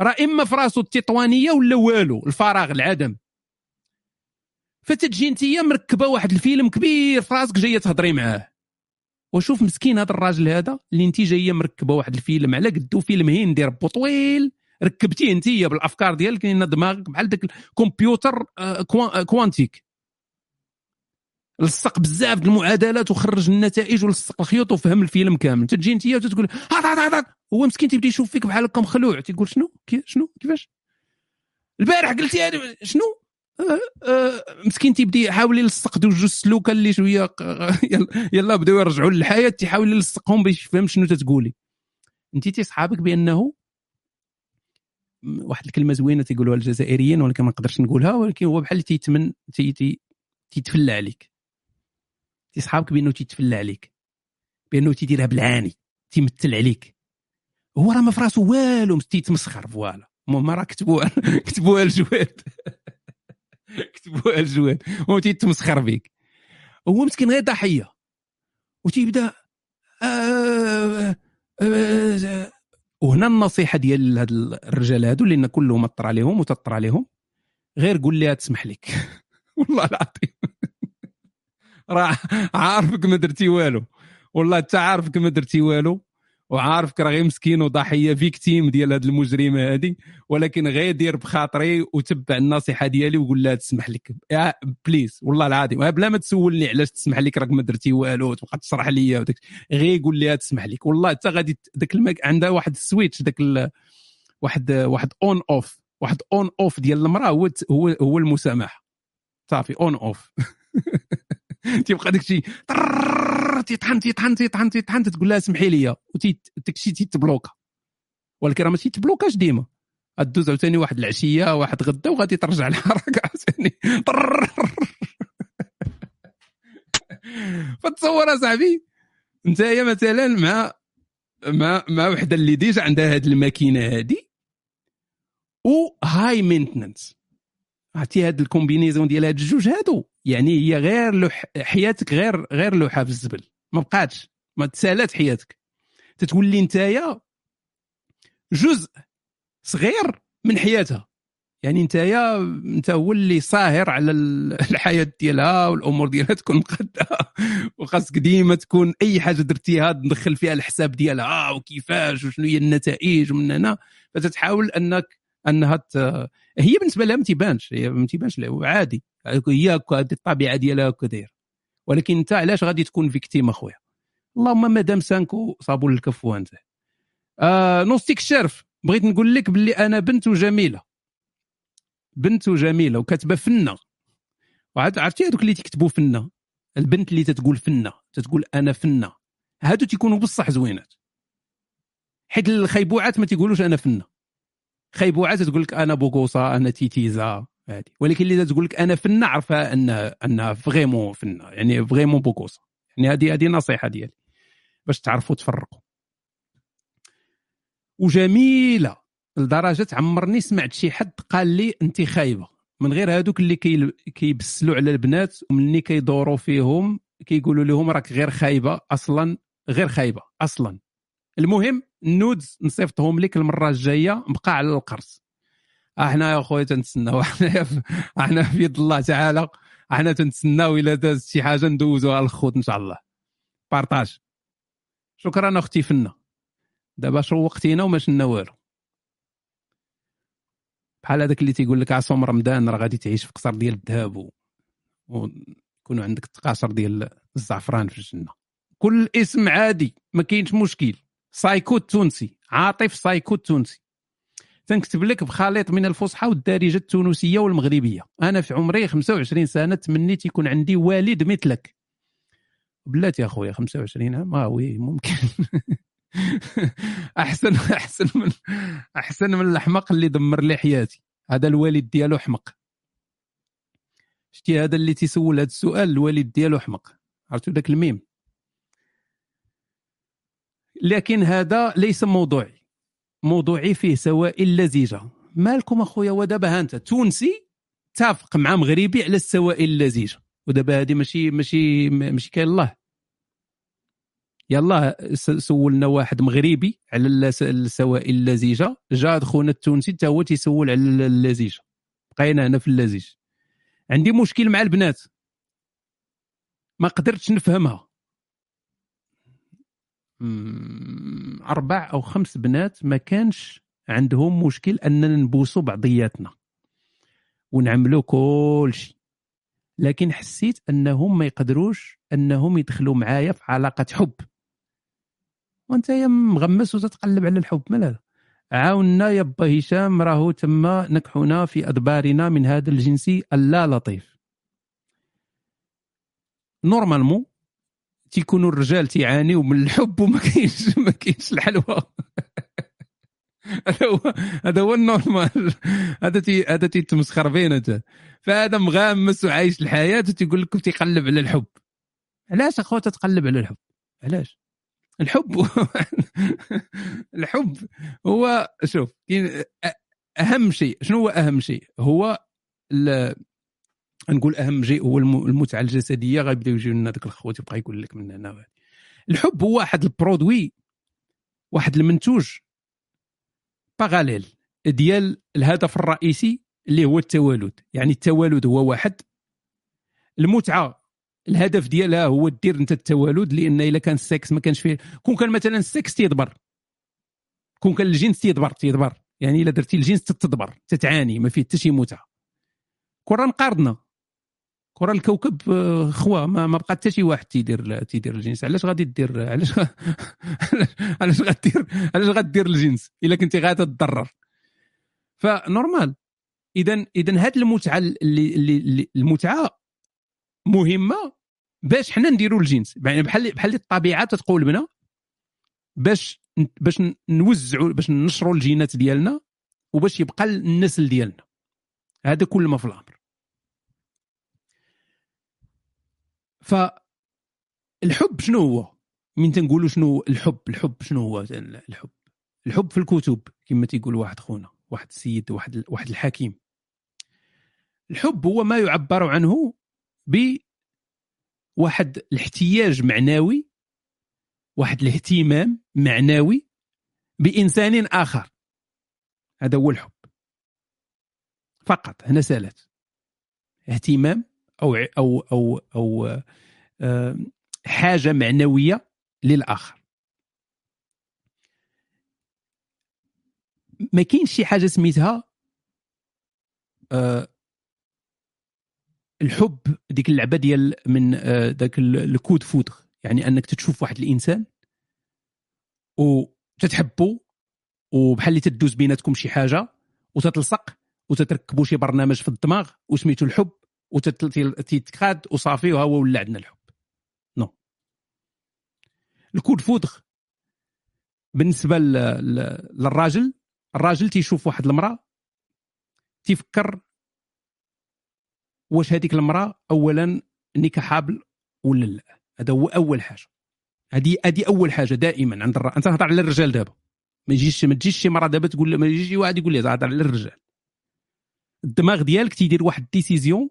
راه إما في راسو التطوانية ولا والو الفراغ العدم. فتتجي انت مركبة واحد الفيلم كبير في راسك جاية تهضري معاه. وشوف مسكين هذا الراجل هذا اللي انت جاية مركبة واحد الفيلم على قدو فيلم هندي ربو طويل ركبتيه انت بالأفكار ديالك لأن دماغك بحال داك الكمبيوتر آه، آه، quantique. لصق بزاف المعادلات وخرج النتائج ولصق الخيوط وفهم الفيلم كامل. تجي انت وتقول هات هات هات. هو مسكين تيبدا يشوف فيك بحال هكا مخلوع تيقول شنو؟ كي شنو؟ كيفاش؟ البارح قلتي شنو؟ مسكين تيبدا يحاول يلصق دوك السلوكة اللي شوية يلا- بداو يرجعوا للحياة تيحاول يلصقهم باش يفهم شنو تتقولي. انت تيصحابك بأنه واحد الكلمة زوينة تيقولوها الجزائريين ولكن ما نقدرش نقولها ولكن هو بحال تيتمن تي تي تيتفلى عليك. تيصحابك بأنه تيتفلى عليك بأنه تيديرها بالعاني تيمثل عليك. هو راه ما في راسو والو تيتمسخر voilà. هما راه كتبوها كتبوها الجواد كتبوها الجواد هو تيتمسخر بك هو مسكين غير ضحيه وتيبدا آه آه وهنا النصيحة ديال هاد الرجال هادو لأن كلهم اطر عليهم وتطر عليهم غير قول لها تسمح لك والله العظيم. راه عارفك ما درتي والو. والله انت عارفك ما درتي والو. وعارفك راه مسكين وضحية فيكتيم ديال هاد المجرمة هادي ولكن غير دير بخاطري وتبع النصيحة ديالي وقول لها تسمح لك. please والله العظيم. بلا ما تسولني علاش تسمح لك راك ما درتي والو وتبقى تشرح لي غير قول لها تسمح لك. والله حتى غادي داك المك... عندها واحد ال switch داك ال... واحد واحد on off واحد on off ديال المرأة هو هو هو المسامحه صافي on off تيبقى داك الشيء تيطحن تيطحن تيطحن تيطحن تقول لها سمحي لي. وداك الشيء تيتبلوكا ولكن راه ما تيتبلوكاش ديما. غدوز عاوتاني واحد العشية واحد غدا وغادي ترجع الحركه عاوتاني. فتصور أصاحبي هي مثلا مع مع مع وحدة اللي déjà عندها هاد الماكينة هادي و high maintenance عرفتي هاد ال combinaison ديال هاد الجوج هادو؟ يعني هي غير لوح حياتك غير غير لوحة في الزبل. ما بقاتش ما تسالات حياتك. تتولي نتايا جزء صغير من حياتها. يعني نتايا انت هو اللي صاهر على ال- الحياة ديالها والأمور ديالها تكون مقاده وخاصك ديما تكون أي حاجة درتيها تدخل فيها الحساب ديالها. وكيفاش؟ وشنو هي النتائج؟ ومن هنا. فتتحاول انك أنها ت... هي بالنسبة لها ما تيبانش هي ما تيبانش عادي. هي الطبيعة ديالها هكا داير ولكن انت علاش غادي تكون فيكتيم اخويا؟ اللهم مادام سانكو صابون الكف وانت آه نوستيك الشرف بغيت نقول لك باللي أنا بنت جميلة. بنت جميلة وكاتبة فنة. عرفتي هذوك اللي تكتبوا فنة؟ البنت اللي تتقول فنة تتقول أنا فنة. هادو تيكونوا بصح زوينات. حيت الخيبوعات ما تيقولوش أنا فنة. خيبوعات تقول لك أنا بوكوسا أنا تيتيزا. هذه ولكن اللي تقول لك أنا فنه عرفها انها انها vraiment فنه يعني vraiment بوكوسا يعني هذه هذه نصيحة ديالي. باش تعرفوا تفرقوا. وجميلة لدرجة عمرني سمعت شي حد قال لي أنت خايبة. من غير هذوك اللي كي كيبسلوا على البنات ومني كيدوروا فيهم كيقولوا لهم راك غير خايبة أصلا غير خايبة أصلا. المهم النودز نصيفطهم لك المرة الجاية بقى على القرص. أحنا يا خويا تنتسناو. أحنا أحنا في يد الله تعالى. أحنا تنتسناو الا دازت شي حاجة ندوزوها للخوت إن شاء الله. بارطاج. شكرا أختي فنة. دابا شوقتينا وما شلنا والو. بحال هذاك اللي تيقول لك عصام رمضان راه غادي تعيش في قصر ديال الذهب ويكونوا عندك التقاشر ديال الزعفران في الجنة. كل اسم عادي ما كاينش مشكل. سايكو التونسي. عاطف سايكو التونسي. تنكتب لك بخليط من الفصحى والدارجة التونسية والمغربية. أنا في عمري 25 سنة تمنيت يكون عندي والد مثلك. بلاتي يا اخويا 25 عام؟ آه oui ممكن. أحسن أحسن من أحسن من الحمق اللي دمر لي حياتي. هذا الوالد ديالو حمق شتي هذا اللي تيسول هذا السؤال الوالد ديالو حمق عرفتوا ذاك الميم؟ لكن هذا ليس موضوعي. موضوعي فيه سوائل لزيجه مالكم أخويا؟ ودابا أنت تونسي تافق مع مغربي على السوائل اللزيجه ودابا هذه ماشي ماشي ماشي كاين الله. يلا سولنا واحد مغربي على الس- السوائل اللزيجه جا خونا التونسي حتى هو تيسول على اللزيجه بقينا هنا في اللزيج عندي مشكل مع البنات. ما قدرتش نفهمها. أربع أو خمس بنات ما كانش عندهم مشكل أننا نبوسوا بعضياتنا ونعملوا كل شيء. لكن حسيت أنهم ما يقدروش أنهم يدخلوا معايا في علاقة حب. وأنت يا مغمس وتتقلب على الحب مال هذا عاونا يا با هشام راهو تما نكحنا في أدبارنا من هذا الجنس اللا لطيف. normalement تيكونوا الرجال تيعانيوا من الحب وما كاينش ما كاينش الحلوى هذا هو هذا هو ال normal. هذا تي هذا تيتمسخر بين انت فهذا مغامس وعايش الحياة وتيقول لكم تيقلب على الحب. علاش اخويا تتقلب على الحب؟ علاش؟ الحب. الحب هو شوف أهم شيء شنو هو أهم شيء؟ هو نقول أهم شيء هو الم- المتعة الجسدية. غيبداو يجيو لنا ذوك الخوات يبقى يقول لك من هنا. الحب هو واحد البرودوي واحد المنتوج باراليل ديال الهدف الرئيسي اللي هو التوالد. يعني التوالد هو واحد. المتعة الهدف ديالها هو دير أنت التوالد لأن إلا كان السكس ما كانش فيه. كون كان مثلا السكس تيدبر. كون كان الجنس تيدبر تيدبر. يعني إلا درتي الجنس تتدبر تتعاني ما فيه حتى شي متعة. كره مقارنه كرة الكوكب آه، خوا ما, ما بقى حتى شي واحد تيدير تيدير الجنس. علاش غادي دير علاش علاش غدير علاش غدير الجنس إلا كنتي تضرر؟ فنورمال. اذا اذا هاد المتعة اللي, اللي, المتعة مهمة باش حنا نديروا الجنس. يعني بحال بحال الطبيعة تتقول لنا باش باش نوزعوا باش ننشروا الجينات ديالنا وباش يبقى النسل ديالنا. هذا كل ما في الأمر. فالحب شنو هو؟ من تنقولوا شنو الحب؟ الحب شنو هو؟ الحب. الحب في الكتب كما تيقول واحد خونا واحد السيد واحد واحد الحكيم. الحب هو ما يعبر عنه بواحد الاحتياج معنوي واحد الاهتمام معنوي بإنسان آخر. هذا هو الحب. فقط هنا سالت. اهتمام أو أو أو أو آه، حاجة معنوية للآخر. ما كاينش شي حاجة سميتها آه، الحب ديك اللعبة ديال من آه، ذاك ال- الكود فودغ. يعني أنك تشوف واحد الإنسان وتتحبه وبحال اللي تدوز بيناتكم شي حاجة وتتلصق وتتركبوا شي برنامج في الدماغ وسميتو الحب. وتتخاد وصافي وها هو ولا عندنا الحب. no. ال coup de foudre بالنسبة للراجل الراجل تيشوف واحد المرأة تيفكر واش هذيك المرأة اولا نكاحابل ولا لا. هذا هو أول حاجة. هذه هذه أول حاجة دائما عند الر... أنت هضر على الرجال دابا. ما يجيش ما تجيش شي مرة دابا تقول ما يجيش شي واحد يقول لي هضر على الرجال. الدماغ ديالك تيدير واحد ديسيزيون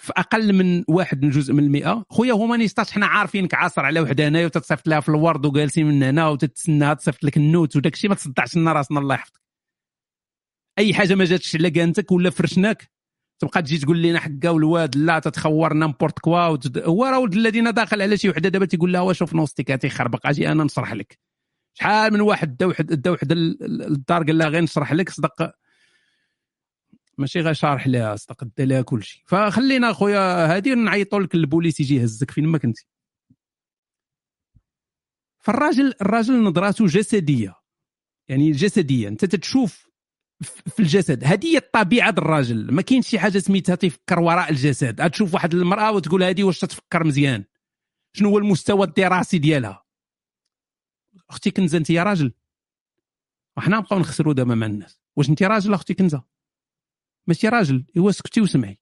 في أقل من واحد من جزء من المئة. خويا هومانيستاش حنا عارفينك عاصر على وحدة هنايا وتتصيفط لها في الورد وجالسين من هنا وتتسناها تصيفط لك النوت وداك الشيء ما تصدعش لنا راسنا الله يحفظك. أي حاجة ما جاتش على كانتك ولا فرشناك. تبقى تجي تقول لنا حكا والواد لا تتخور نامبورت كوا وتد... هو راه ولد الذين داخل على شي وحدة دابا تيقول لها في نوستيك تيخربق. أجي أنا نشرح لك. شحال من واحد دا وحد دا وحدة للدار قال لها غير نشرح لك صدق ماشي غير شارح لها دا لها كل شيء. فخلينا خويا هادي نعيطوا لك البوليس يجي يهزك فين ما كنتي. فالراجل الراجل نظراته جسدية. يعني جسدية. أنت تتشوف في الجسد. هذه هي الطبيعة ديال الراجل. ما كاينش شي حاجة سميتها تفكر وراء الجسد. تشوف واحد المرأة وتقول هذه واش تتفكر مزيان؟ شنو هو المستوى الدراسي ديالها؟ أختي كنزة أنت يا راجل؟ وحنا نبقاو نخسروا دابا مع الناس. واش أنت راجل أختي كنزة؟ ماشي راجل ايوا سكتي وسمعي.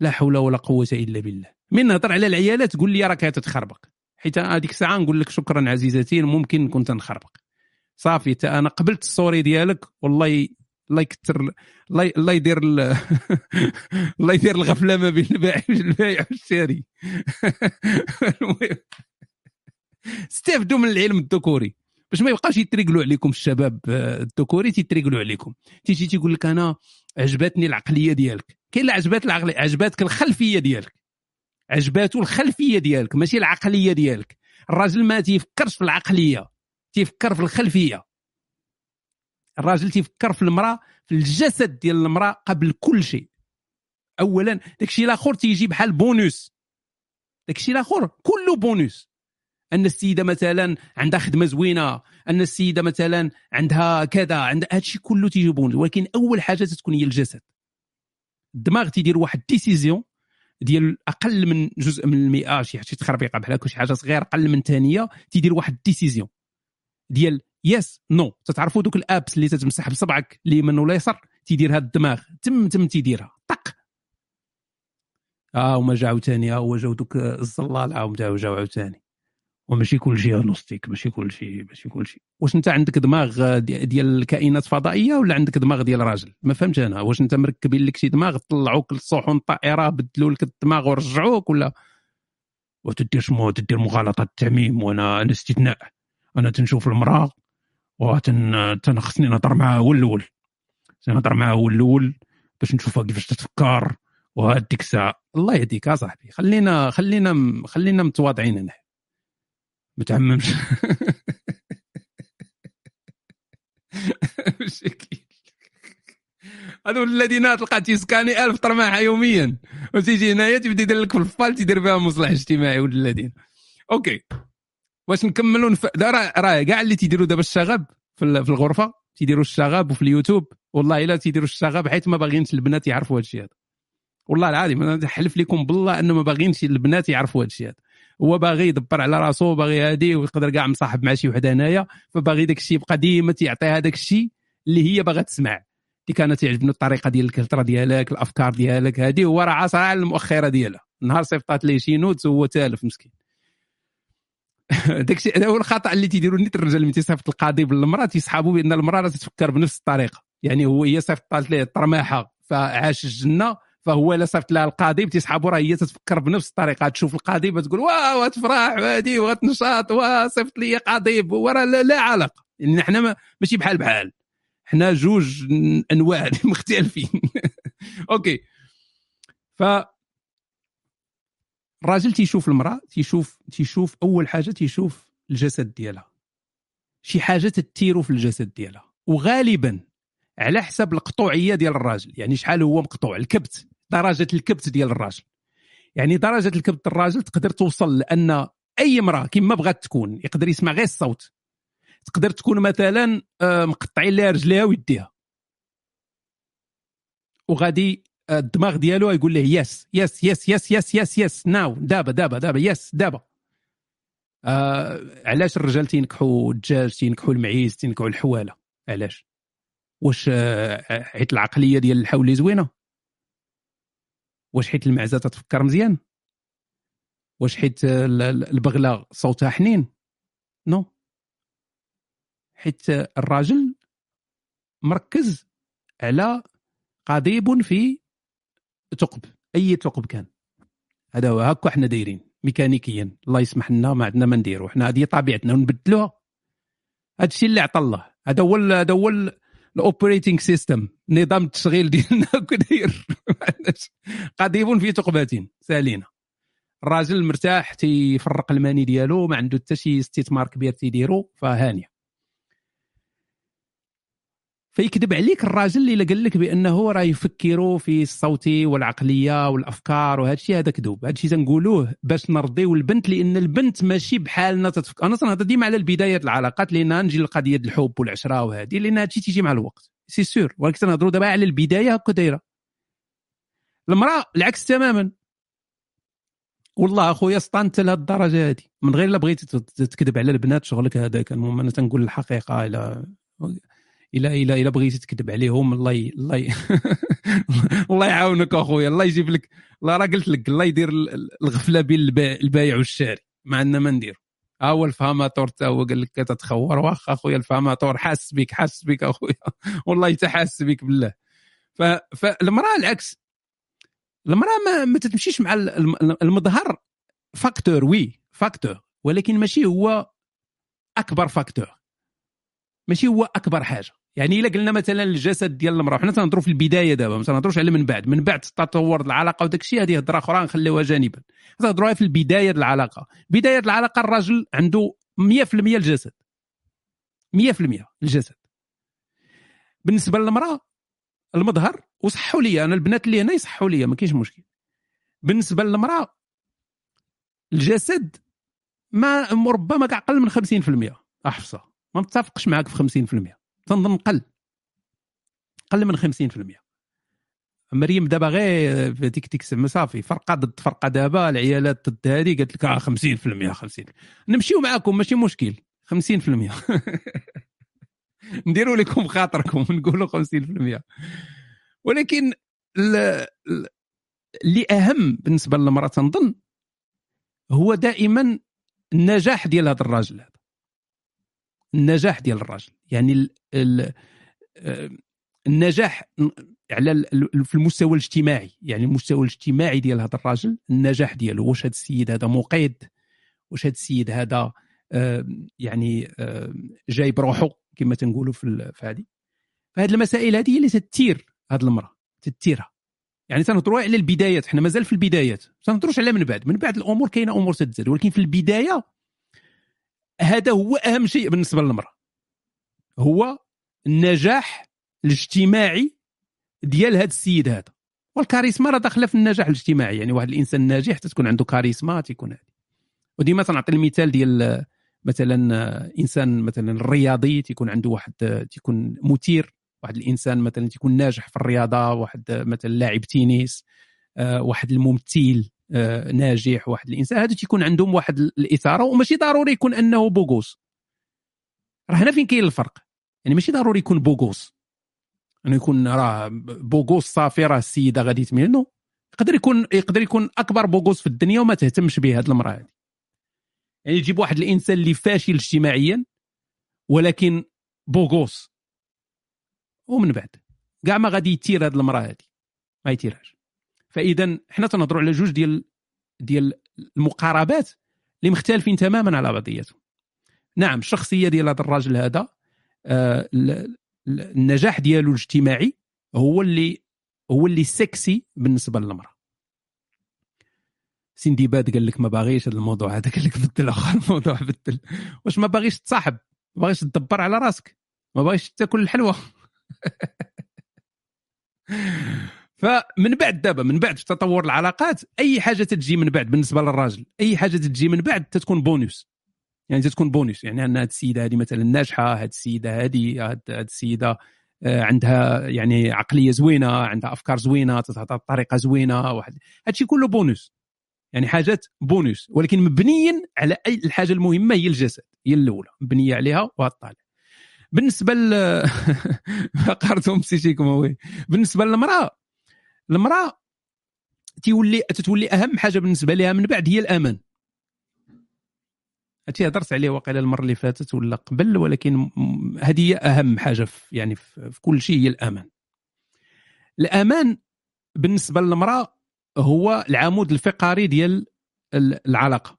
لا حول ولا قوة إلا بالله. من نهضر على العيالات تقول لي راك تتخربق. حيت هذيك الساعة نقول لك شكرا عزيزتي ممكن كنت نخربق. صافي تا أنا قبلت السوري ديالك والله الله يكثر الله يدير ال- الله يدير الغفلة ما بين البائع والشاري. استافدوا من العلم الذكوري. باش ما يبقاش يتريقلوا عليكم الشباب آه، الذكوري تيتريقلوا عليكم. تيجي تيقول لك أنا عجبتني العقلية ديالك. كاين اللي عجبات العقليه عجباتك الخلفية ديالك. عجباتو الخلفية ديالك ماشي العقلية ديالك. الراجل ما تيفكرش في العقلية تيفكر في الخلفية. الراجل تيفكر في المرأة في الجسد ديال المرأة قبل كل شيء. اولا داكشي الآخر تيجي بحال بونوس. داكشي الآخر كله بونوس. أن السيدة مثلا عندها خدمة زوينة أن السيدة مثلا عندها كذا عند هادشي كله تيجي بونوس ولكن أول حاجة تتكون هي الجسد. الدماغ تيدير واحد décision ديال أقل من جزء من المئة شي شي تخربيقة بحال هكا شي حاجة صغيرة أقل من ثانية تيدير واحد décision ديال yes no. تتعرفوا دوك ال apps اللي تتمسح بصبعك اليمين ولا تيديرها الدماغ. تم تم تيديرها. طق. آه وما جا عاوتاني ها هو جاو دوك الزلال. عاود جاو جاو عاوتاني. وماشي كل شيء نوستيك ماشي كل شيء ماشي كل شيء واش انت عندك دماغ دي- ديال الكائنات فضائية ولا عندك دماغ ديال راجل؟ ما فهمتش أنا. واش انت مركبين لك شي دماغ طلعوك للصحون الطائره بدلوا لك الدماغ ورجعوك ولا؟ وتدير شمو تدير مغالطة التعميم وأنا أنا استثناء. أنا تنشوف المرأة وتن تن خصني نهضر معاها هو الأول. خصني نهضر معاها هو الأول باش نشوفها كيفاش تتفكر. وهديك الساعة. الله يهديك يا صاحبي. خلينا خلينا خلينا متواضعين هنا. مشاكل هذو الذين تلقى تيسكاني ألف طرماحة يوميا. وتيجي هنايا تبدا يدير لك في الفال تيدير فيها مصلح اجتماعي ولد الذين. okay. واش نكملوا نف... راه كاع اللي تيديروا دابا الشغب في ال- في الغرفة. تيديروا الشغب وفي اليوتيوب. والله إلا تيديروا الشغب حيت ما باغيينش البنات يعرفوا هذا الشيء هذا. والله العظيم أنا نحلف لكم بالله إنه ما باغيينش البنات يعرفوا هذا الشيء هذا. هو باغي يدبر على راسو باغي هادي ويقدر كاع مصاحب مع شي وحده هنايا. فباغي داك الشيء يبقى ديما تيعطيها داك الشيء اللي هي باغا تسمع. اللي كانت تعجبني الطريقة ديال ال culture ديالك الأفكار ديالك هذه هو راه عاصر على المؤخرة ديالها. نهار صيفطات ليه شي nudes هو تالف مسكين. داك الشيء هذا هو الخطأ اللي تيديروا نيت الرجال اللي تيصيفط القضيب للمرأة تيسحبوا بأن المرأة راه تتفكر بنفس الطريقة. يعني هو هي صيفطات ليه الطرماحة فعاش الجنة فهو إلا صيفط لها القضيب تيسحبوا راه هي تتفكر بنفس الطريقة تشوف القضيب بتقول wow تفرح وهادي وغتنشاط وصيفط لي قضيب. وراه لا, لا علاقة. يعني حنا ما- ماشي بحال بحال. حنا جوج أنواع مختلفين. okay. ف الراجل تيشوف المرأة تيشوف تيشوف أول حاجة تيشوف الجسد ديالها. شي حاجة تثيرو في الجسد ديالها. وغالبا على حسب القطوعية ديال الراجل يعني شحال هو مقطوع الكبت. درجة الكبت ديال الراجل. يعني درجة الكبت الراجل تقدر توصل لأن أي امرأة كما بغات تكون يقدر يسمع غير الصوت. تقدر تكون مثلا آه، مقطعين لها رجليها ويديها. وغادي آه، الدماغ ديالو يقول له yes yes yes yes yes yes yes now دابا دابا دابا yes دابا. آه علاش الرجال تينكحوا الدجاج تينكحوا المعيز تينكحوا الحوالة؟ علاش؟ واش آه، حيت العقلية ديال الحولي زوينة؟ واش حيت المعزة تتفكر مزيان؟ واش حيت ال- ال- البغلة صوتها حنين؟ no. حيت الراجل مركز على قضيب في ثقب أي ثقب كان. هذا هو هكا حنا دايرين ميكانيكيا. الله يسمح لنا ما عندنا ما نديروا حنا هذه طبيعتنا ونبدلوها. هذا الشيء اللي عطى الله. هذا هو هذا هو ال operating system نظام التشغيل ديالنا عندناش قضيب في ثقبات سالينا. الراجل مرتاح تيفرق الماني ديالو ما عنده حتى شي استثمار كبير تيديرو فهانية. فيكذب عليك الراجل اللي قال لك بأنه راه يفكر في الصوت والعقلية والأفكار وهذا الشيء هذا كذوب. هذا الشيء تنقولوه باش نرضيو البنت لأن البنت ماشي بحالنا تتفكر أنا تنهضر ديما على البداية العلاقات لأن نجي لقضيه الحب والعشرة وهذه لأن هذا الشيء تيجي مع الوقت. c'est sûr ولكن تنهضروا دابا على البداية هكا دايرة. المرأة العكس تماما. والله أخويا سطنت لهذ الدرجة هذه من غير لا بغيتي تكذب على البنات شغلك هذاك. المهم أنا تنقول الحقيقة إلى إلى إلى إلى بغيتي تكذب عليهم الله ي... الله ي... الله يعاونك أخويا الله يجيب لك الله راه قلت لك الله يدير ال- ال- الغفلة بين البا- البايع والشاري ما عندنا ما ندير ها هو الفهماتور تا هو قال لك تتخور واخا أخويا الفهماتور حاس بك حاس بك أخويا والله يتحاس بك بالله. ف... فالمراه العكس المرأة ما, ما تتمشيش مع ال- الم- المظهر facteur oui facteur ولكن ماشي هو أكبر facteur ماشي هو أكبر حاجة. يعني إلا قلنا مثلا الجسد ديال المرأة حنا تنهضروا في البداية دابا ما تنهضروش على من بعد. من بعد تطور العلاقة وداك الشيء هذه هضرة أخرى نخليوها جانبا. تنهضروها في البداية ديال العلاقة. بداية العلاقة الرجل عنده 100% الجسد. 100% الجسد. بالنسبة للمرأة المظهر وصحوا لي أنا البنات اللي هنا يصحوا لي ما كاينش مشكل. بالنسبة للمرأة الجسد ما ربما كاع أقل من 50% احفظها ما متفقش معاك في 50% تنظن قل. قل من 50% مريم دابا غير ديك ديك صافي. فرقة ضد فرقة دابا العيالات ضد هذه قالت لك آه 50% 50 نمشيو معاكم ماشي مشكل. 50% نديروا لكم خاطركم نقولوا 50% ولكن ال- ال- اللي أهم بالنسبة للمرأة تنظن هو دائما النجاح ديال هذا الراجل النجاح ديال الراجل يعني ال ال آه، النجاح على في المستوى الاجتماعي. يعني المستوى الاجتماعي ديال هذا الراجل النجاح ديالو. واش هذا السيد هذا مقيد؟ واش هذا السيد هذا آه، يعني آه، جايب روحه كما تنقولوا في هذه فهذه المسائل هذه هي اللي تثير هذه المرأة. تثيرها يعني تنهضروا على البدايات. حنا مازال في البدايات. ما تنهضروش على من بعد. من بعد الأمور كاينة أمور تتزاد. ولكن في البداية هذا هو أهم شيء بالنسبة للمرأة. هو النجاح الاجتماعي ديال هذا السيد هذا. والكاريزما راه داخلة في النجاح الاجتماعي يعني واحد الإنسان ناجح تكون عنده كاريزما تيكون وديما تنعطي المثال ديال مثلا إنسان مثلا الرياضي تيكون عنده واحد تيكون مثير. واحد الإنسان مثلا تيكون ناجح في الرياضة واحد مثلا لاعب تينيس آه، واحد الممثل. ناجح واحد الإنسان. هذا تيكون عندهم واحد الإثارة وماشي ضروري يكون أنه بوغوس. راه هنا فين كاين الفرق؟ يعني ماشي ضروري يكون بوغوس. إنه يكون راه بوغوس صافي راه السيدة غادي تميل. يقدر يكون يقدر يكون أكبر بوغوس في الدنيا وما تهتمش به هذه المرأة هذه يعني يجيب واحد الإنسان اللي فاشل اجتماعيا ولكن بوغوس. ومن بعد كاع ما غادي يثير هذه المرأة هذه ما يثيرهاش فاذا حنا تنهضروا على جوج ديال ديال المقاربات اللي مختلفين تماما على بعضياتهم. نعم الشخصية ديال هذا الراجل هذا آه، ال- ال- النجاح ديالو الاجتماعي هو اللي هو اللي سكسي بالنسبة للمرأة. سندباد قال لك ما باغيش هذا الموضوع هذا قال لك بدل آخر الموضوع بدل. واش ما باغيش تصاحب؟ ما باغيش تدبر على راسك؟ ما باغيش تاكل الحلوى؟ فمن بعد دابا من بعد في تطور العلاقات أي حاجة تتجي من بعد بالنسبة للراجل أي حاجة تتجي من بعد تتكون bonus يعني تتكون bonus يعني أن هذه السيدة هذه مثلا ناجحة هذه السيدة هذه هذه السيدة آه، عندها يعني عقلية زوينة عندها أفكار زوينة تتهضر بطريقه زوينة واحد. هادشي كله بونus يعني حاجات بونus ولكن مبنيا على اي الحاجة المهمة هي الجسد هي الأولى. مبنية عليها وهالطالع بالنسبة ل فقرتهم بالنسبة للمرأة المرأة تولي تتولي أهم حاجة بالنسبة لها من بعد هي الأمان. هادشي هضرت عليه واقيلا المرة اللي فاتت ولا قبل ولكن هذه هي أهم حاجة في يعني في كل شيء هي الأمان. الأمان بالنسبة للمرأة هو العمود الفقري ديال ال- العلاقة.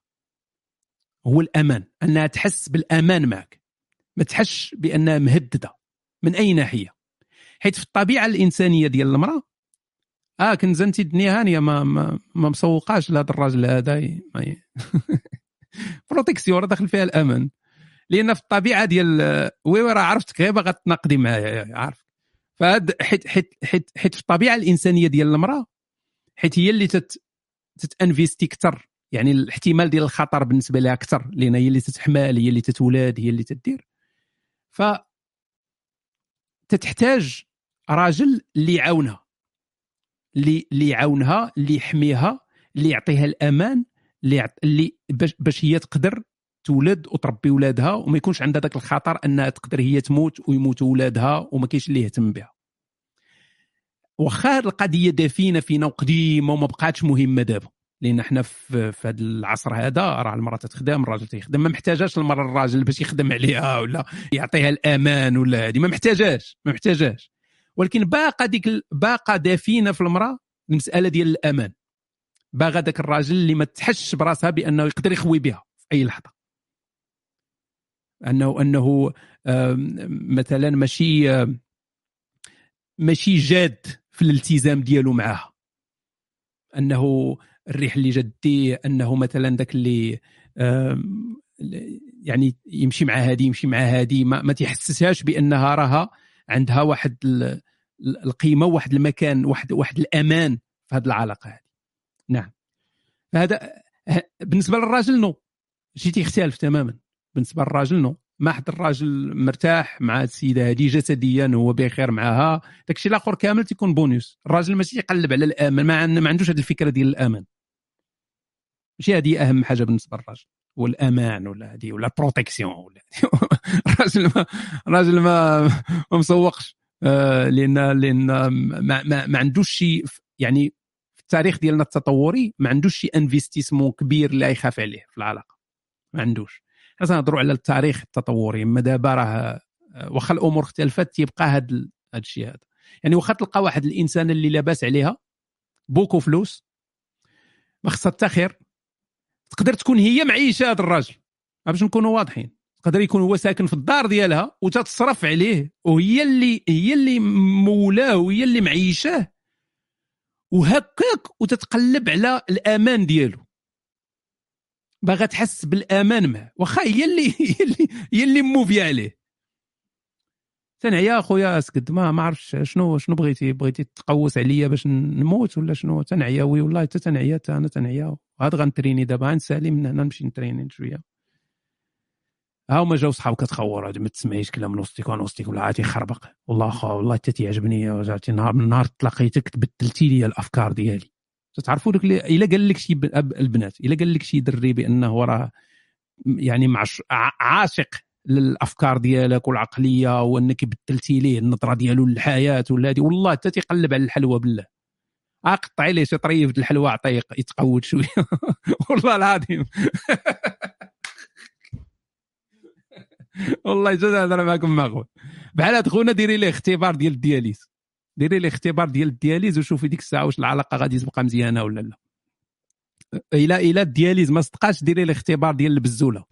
هو الأمان. أنها تحس بالأمان معك. ما تحسش بأنها مهددة من أي ناحية. حيث في الطبيعة الإنسانية ديال المرأة آه كنزه انت الدنيا هانيه ما ما, ما مسوقاش لهذا الراجل هذا protection راه داخل فيها الامان لأن في الطبيعة ديال oui oui راه عرفتك غير باغا تناقضي معايا عارف. فهاد حيت حيت حيت حيت في الطبيعة الإنسانية ديال المرأة حيت هي اللي تت تت investi أكثر يعني الاحتمال ديال الخطر بالنسبة لها أكثر لأن هي اللي تتحمل هي اللي تتولاد هي اللي تدير. ف تتحتاج راجل اللي يعاونها. اللي اللي يعاونها اللي يحميها اللي يعطيها الأمان اللي. اللي باش, هي تقدر تولد وتربي ولادها وما يكونش عندها ذاك الخطر أنها تقدر هي تموت ويموتوا ولادها وما كاينش اللي يهتم بها واخا القضية دافينة فينا وقديمة وما بقاتش مهمة دابا لأن حنا في, في هذا العصر هذا راه المرأة تخدم الراجل تيخدم ما محتاجاش المرأة الراجل باش يخدم عليها ولا يعطيها الأمان ولا هذه ما محتاجاش ما محتاجاش ولكن باقا ديك باقا دافينة في المرأة المسألة ديال الأمان. باغا ذاك الراجل اللي ما تحسش براسها بأنه يقدر يخوي بها في أي لحظة. انه أنه مثلا ماشي ماشي جاد في الالتزام ديالو معاها. أنه الريح اللي جديه أنه مثلا ذاك اللي يعني يمشي مع هذه يمشي مع هذه ما, ما تيحسسهاش بأنها راها عندها واحد القيمة واحد المكان واحد واحد الأمان في هذه العلاقة هذه. نعم. هذا بالنسبة للراجل non. شيء تيختلف تماما. بالنسبة للراجل non. ما حد الراجل مرتاح مع السيدة هذه جسديا هو بخير معها داكشي الآخر كامل تيكون بونيوس الراجل ماشي يقلب على الأمان ما, عن- ما عندوش هذه الفكرة ديال الأمان. ماشي هذه أهم حاجة بالنسبة للراجل. هو الامان ولا هذه ولا ال protection ولا الراجل ما الراجل ما ما مسوقش. لأن لأن ما, ما, ما عندوش شيء يعني في التاريخ ديالنا التطوري ما عندوش شي investissement كبير اللي يخاف عليه في العلاقة. ما عندوش. حنا تنهضروا على التاريخ التطوري أما دابا راه آه، واخا الأمور اختلفت تيبقى هذا هذا الشيء هذا. يعني واخا تلقى واحد الإنسان اللي لاباس عليها beaucoup فلوس ما خصها حتى خير تقدر تكون هي معيشة هذا الراجل. باش نكونوا واضحين. يقدر يكون هو ساكن في الدار ديالها وتتصرف عليه وهي اللي هي اللي مولاه وهي اللي معيشاه. وهكاك وتتقلب على الأمان ديالو. باغا تحس بالأمان معه واخا هي اللي هي اللي هي اللي موفيه عليه. تنعيا اخويا اسكت ما ما عرفتش شنو شنو بغيتي؟ بغيتي تقوس عليا باش نموت ولا شنو؟ تنعيا وي والله حتى تنعيا أنا تنعيا. هاد غنتريني دابا غنسالي من هنا نمشي نتريني شوية. ها هما جاو صحاب كتخور هادي ما تسمعيش كلام نوستيك ونوستيك ولا عاد يخربق. والله خا والله حتى تيعجبني رجعتي نهار من نهار تلاقيتك تبدلتي لي الأفكار ديالي. تعرفوا اللي إلا قال لك شي البنات إلا قال لك شي دري بأنه راه يعني معش عاشق للأفكار ديالك والعقلية وأنك بدلتي ليه النظرة ديالو للحياة ولا هذه والله حتى تيقلب على الحلوى بالله. اقطعي ليه شي طريف الحلوى عطيه يتقود شوية. والله العظيم. والله جد نهضر معكم مغول بحال خونا ديري ليه اختبار ديال ال dialyse. ديري ليه اختبار ديال ال dialyse وشوفي ديك الساعة واش العلاقة غادي تبقى مزيانة ولا لا. الا إلا ال dialyse ما صدقاش ديري ليه اختبار ديال البزولة.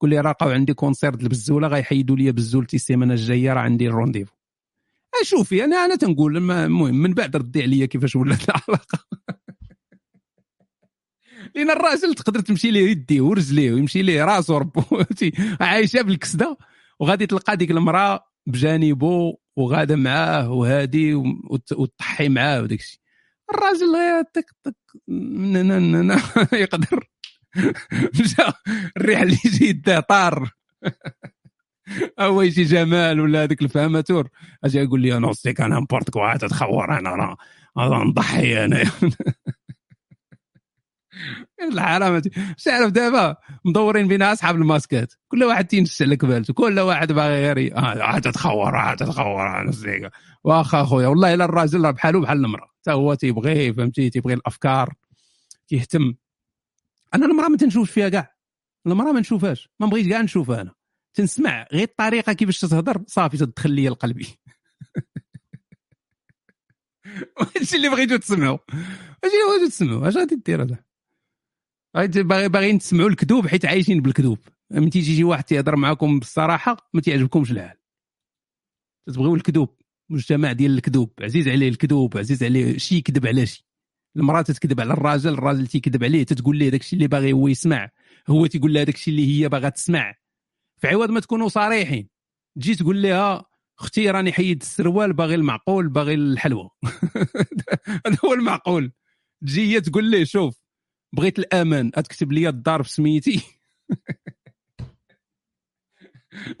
قول لي راه لقاو عندي cancer ديال البزوله غيحيدوا لي بزولتي السيمانة الجاية راه عندي ال rendez-vous شوفي أنا أنا تنقول المهم من بعد ردي عليا كيفاش ولات العلاقة. لأن الراجل تقدر تمشي ليه يديه ورجليه ويمشي ليه راسو ربو؟ عايشة بالكسدة. وغادي تلقى ديك المرأة بجانبه وغادة معاه وهادي وت- وتضحي معاه وداك الشيء الراجل تك تك يقدر. مشى الريح اللي يجي يداه طار. هو يجي جمال ولا هذيك الفهماتور أجي يقول لي أنا نصيك أنا نبورتك وعاد تخور أنا راه نضحي أنا. الحرام. مش عارف دابا مدورين بينا أصحاب الماسكات. كل واحد تينش على كبالته كل واحد باغي غير ي- آه عاد تخور عاد تخور أنا نصيك واخا اخويا والله إلا الراجل راه بحالو بحال المرأة. حتى هو تيبغي فهمتي؟ تيبغي الأفكار تيهتم أنا المرأة ما تنشوفش فيها كاع. المرأة ما نشوفهاش. ما بغيت كاع نشوفها أنا. تنسمع غير الطريقة كيفاش تتهضر صافي تدخل لي لقلبي هادشي اللي بغيتو تسمعوا هادشي اللي بغيتو تسمعوا اش غادي دير هذا؟ باغي باغيين تسمعوا الكذوب حيت عايشين بالكذوب. ملي تيجي شي واحد تيهضر معاكم بالصراحة ما تيعجبكمش الحال تتبغيو الكذوب. مجتمع ديال الكذوب. عزيز عليه الكذوب. عزيز عليه شي يكذب على شي. المرأة تتكذب على الراجل الراجل تيكذب عليه تتقول ليه داكشي اللي باغي هو يسمع. هو تيقول لها داكشي اللي هي باغا تسمع. في عوض ما تكونوا صريحين. تجي تقول لها أختي راني حيد السروال باغي المعقول باغي الحلوى هذا هو المعقول. تجي هي تقول ليه شوف بغيت الامان تكتب لي الدار بسميتي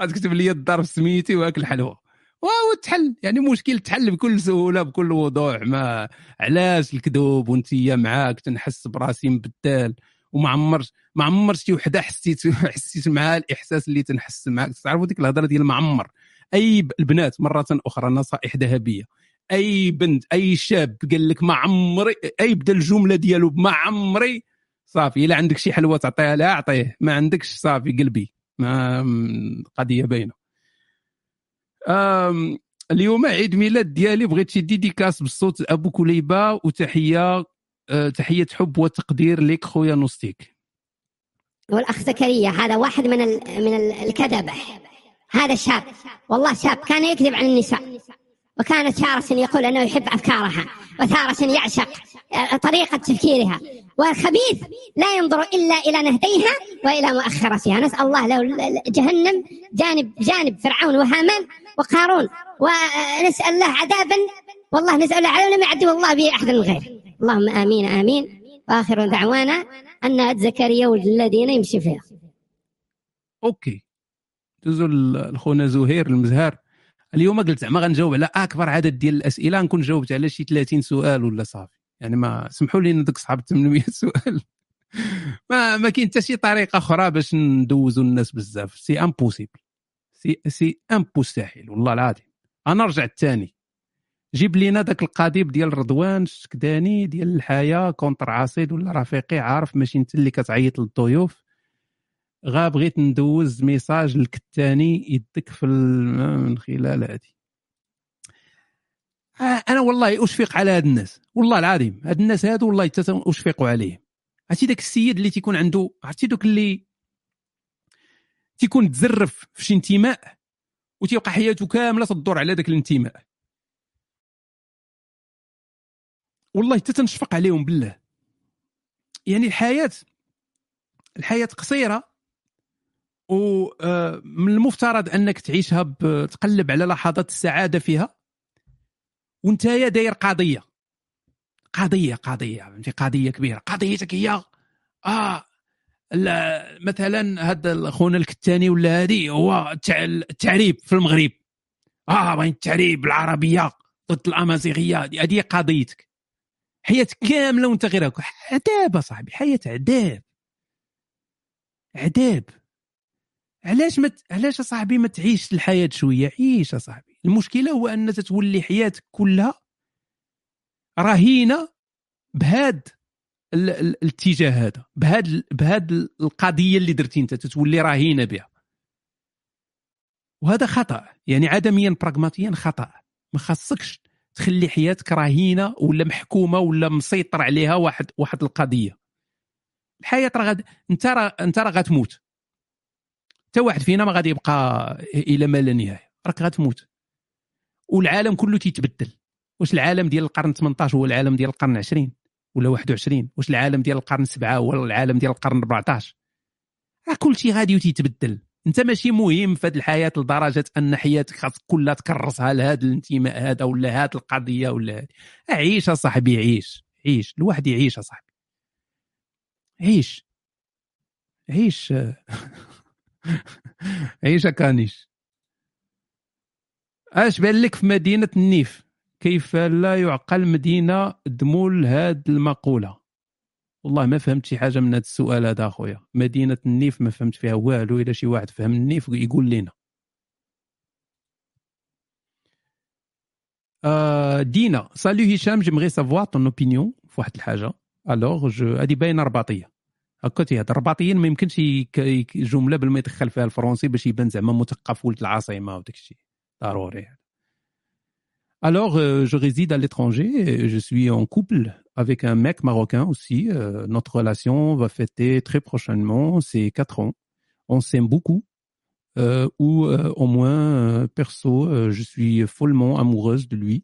تكتب لي الدار بسميتي وأكل الحلوى واو تحل. يعني مشكل تحل بكل سهولة بكل وضوح. ما علاش الكذوب وأنت معاك تنحس براسي مبدال وما عمرش ما عمر شي وحدة حسيت حسيت معها الإحساس اللي تنحس معاك. تعرفوا ديك الهضرة ديال ما عمر؟ أي البنات مرة أخرى نصائح ذهبية. أي بنت أي شاب قال لك ما عمري أي بدا الجملة ديالو بما عمري صافي إلا عندك شي حلوة تعطيها لها أعطيه. ما عندكش صافي قلبي. ما قضية باينة. اليوم عيد ميلاد ديالي بغيت شي ديديكاس بالصوت أبو كليبة وتحية أه، تحية حب وتقدير لك خويا نوستيك. والأخ زكريا هذا واحد من. من ال- الكذبة. هذا شاب والله شاب كان يكذب عن النساء. وكان تارة يقول أنه يحب أفكارها وتارة يعشق طريقة تفكيرها. والخبيث لا ينظر إلا إلى نهديها وإلى مؤخرتها. نسأل الله لو جهنم جانب جانب فرعون وهامان وقارون ونسأل الله عذابا. والله نسأل على ما يعدي والله به أحد من غيره. اللهم آمين آمين. وآخر دعوانا أن زكريا ولد الذين يمشي فيها. okay. دوزو ل- لخونا زهير المزهر اليوم قلت زعما غنجاوب على أكبر عدد ديال الأسئلة نكون جاوبت على شي 30 سؤال ولا صافي. يعني ما سمحوا لي دوك صحاب 800 سؤال. ما ما كاين حتى شي طريقة أخرى باش ندوزو الناس بزاف. c'est impossible c'est c'est امبوستحيل والله العظيم. أنا رجع الثاني جيب لينا داك القضيب ديال رضوان السكداني ديال الحياة كونتر عصيد ولا رفيقي عارف ماشي انت اللي كتعيط للضيوف. غا بغيت ندوز ميساج الكتاني يدك في من خلال هذه آه، أنا والله أشفق على هاد الناس. والله العظيم هاد الناس هادو والله حتى اشفق عليهم عرفتي داك السيد اللي تيكون عنده عرفتي دوك اللي تيكون تزرف في شي انتماء وتيبقى حياته كاملة تدور على داك الانتماء. والله حتى تنشفق عليهم بالله. يعني الحياة الحياة قصيرة ومن المفترض أنك تعيشها تقلب على لحظات السعادة فيها. وأنت داير قضية. قضية قضية فهمتي؟ قضية كبيرة. قضيتك هي آه لا مثلا هذا خونا الكتاني ولا هذه هو التع- التعريب في المغرب. آه باين التعريب بالعربيه ضد الأمازيغية. هذه قضيتك. حياة كاملة وأنت غير عذاب صاحبي حياة عذاب. عذاب. علاش ما ت- علاش صاحبي ما تعيش الحياة شوية؟ عيش صاحبي المشكلة هو أن تتولي حياتك كلها رهينة بهاد ال- ال- الاتجاه هذا بهاد بهاد القضية اللي درتي أنت تتولي رهينة بها. وهذا خطأ. يعني عدميا براغماتيا خطأ. ما خاصكش تخلي حياتك رهينة ولا محكومة ولا مسيطر عليها واحد واحد القضية. الحياة راه غاد أنت راه أنت راه غتموت. حتى واحد فينا ما غادي يبقى إلى ما لا نهايه راك غتموت. والعالم كله تيتبدل. واش العالم ديال القرن 18 هو العالم ديال القرن 20 ولا 21 واش العالم ديال القرن 7 هو العالم ديال القرن 14 راه كلشي غادي وتيتبدل. انت ماشي مهم في هذه الحياة لدرجة أن حياتك خاص كلها تكرسها لهذا الانتماء هذا ولا هذه القضية ولا هذه عيش صاحبي عيش. عيش. الواحد يعيش صاحبي. عيش. عيش. عيش كانيش؟ أش بان لك في مدينة النيف؟ كيف لا يعقل مدينة دمول هاد المقولة؟ والله ما فهمت شي حاجة من هذا السؤال هذا أخويا. مدينة النيف ما فهمت فيها والو إلا شي واحد فهم النيف يقول لنا آه دينا سالو هشام جيمغي سافوار طون اوبينيون في واحد الحاجة. الوغ جو هذه باينة رباطية. هكا تيهضر الرباطيين ما يمكنش يك- يك- جمله بل ما يدخل فيها الفرونسي باش يبان زعما مثقف ولد العاصمه وداك الشيء ضروري Alors, euh, je réside à l'étranger. et Je suis en couple avec un mec marocain aussi. Euh, notre relation va fêter très prochainement ses quatre ans. On s'aime beaucoup. Euh, ou euh, au moins, euh, perso, euh, je suis follement amoureuse de lui.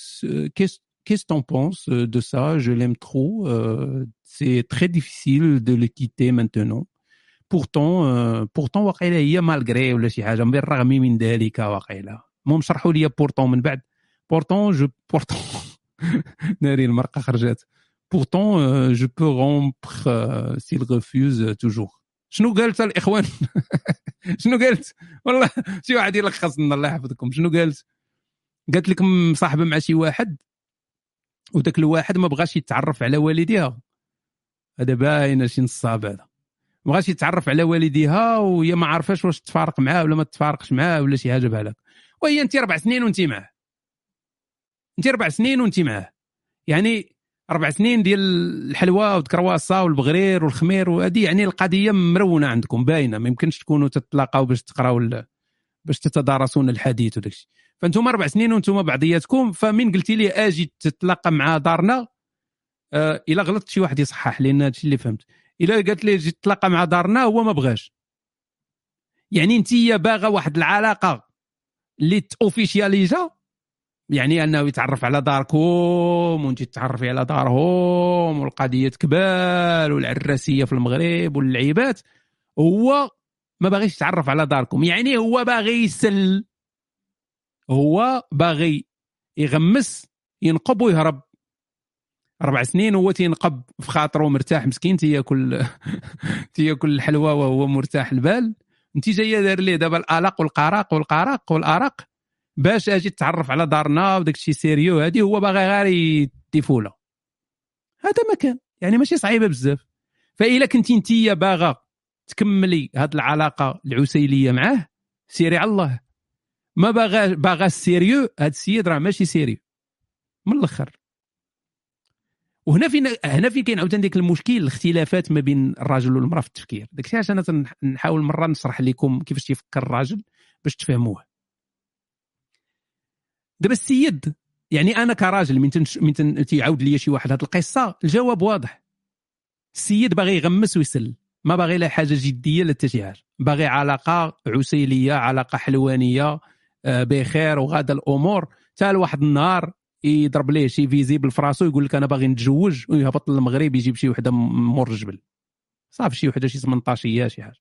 qu'est-ce qu'est-ce t'en penses de ça? Je l'aime trop. Euh, c'est très difficile de le quitter maintenant. Pourtant, euh, pourtant واقيلا هي malgré ولا شي حاجة بالرغم من ذلك واقيلا المهم شرحوا لي pourtant من بعد pourtant je pourtant ناري المرقه خرجت pourtant je peux rompre s'il refuse toujours شنو قالت الاخوان شنو قالت والله شي واحد يلخص لنا الله يحفظكم شنو قالت قالت لك مصاحبه مع شي واحد وداك الواحد ما بغاش يتعرف على والديها. هذا باين شي نصاب هذا. ما بغاش يتعرف على والديها وهي ما عارفاش واش تفارق معاه ولا ما تفارقش معاه ولا شي حاجة هكا. وهي انت أربع سنين وانت معاه. انت أربع سنين وانت معاه. يعني أربع سنين ديال الحلوى والكرواسة والبغرير والخمير وهذه يعني القضية مرونة عندكم باينة. ما يمكنش تكونوا تتلاقاو باش تقراو باش تتدارسون الحديث وداك فانتم أربع سنين وأنتم بعضياتكم فمن قلتي لي أجي تتلاقى مع دارنا آه إلا غلطت شي واحد يصحح لأن هادشي اللي فهمت. إلا قالت لي جيت تتلاقى مع دارنا هو ما بغاش. يعني انت باغا واحد العلاقة اللي اوفيشياليزا يعني أنه يتعرف على داركم وانت تتعرفي على دارهم والقضية تكبال والعراسية في المغرب واللعيبات هو ما باغيش يتعرف على داركم. يعني هو باغي يسل هو باغي يغمس ينقب ويهرب. أربع سنين هو تينقب في خاطره مرتاح مسكين تياكل تياكل الحلوى وهو مرتاح البال. أنت جاية دار ليه؟ دابا الالق والقراق والقراق والارق باش أجي تتعرف على دارنا وداك الشيء سيريو. هادي هو باغي غير يديفولا هذا ما كان. يعني ماشي صعيبة بزاف. فإلا كنتي انت باغا تكملي هاد العلاقة العسلية معاه سيري على الله. ما باغا باغا ال sérieux هاد السيد راه ماشي sérieux. من الأخر. وهنا فين هنا فين كاين عاوتاني ديك المشكل الاختلافات ما بين الراجل والمرأة في التفكير. داك الشيء عشان أنا نحاول مرة نشرح لكم كيفاش تيفكر الراجل باش تفهموه. دابا السيد يعني أنا كراجل من تنش... من تن... تيعاود لي شي واحد هذه القصة الجواب واضح. السيد باغي يغمس ويسل ما باغي لا حاجة جدية لا حتى شي حاجة باغي علاقة عسلية علاقة حلوانية بخير وغادا الأمور. حتى لواحد النهار يضرب ليه شي faisable في يقول لك أنا باغي نتزوج ويهبط للمغرب يجيب شي وحدة مور الجبل. صافي شي وحدة شي 18 شي حاجة.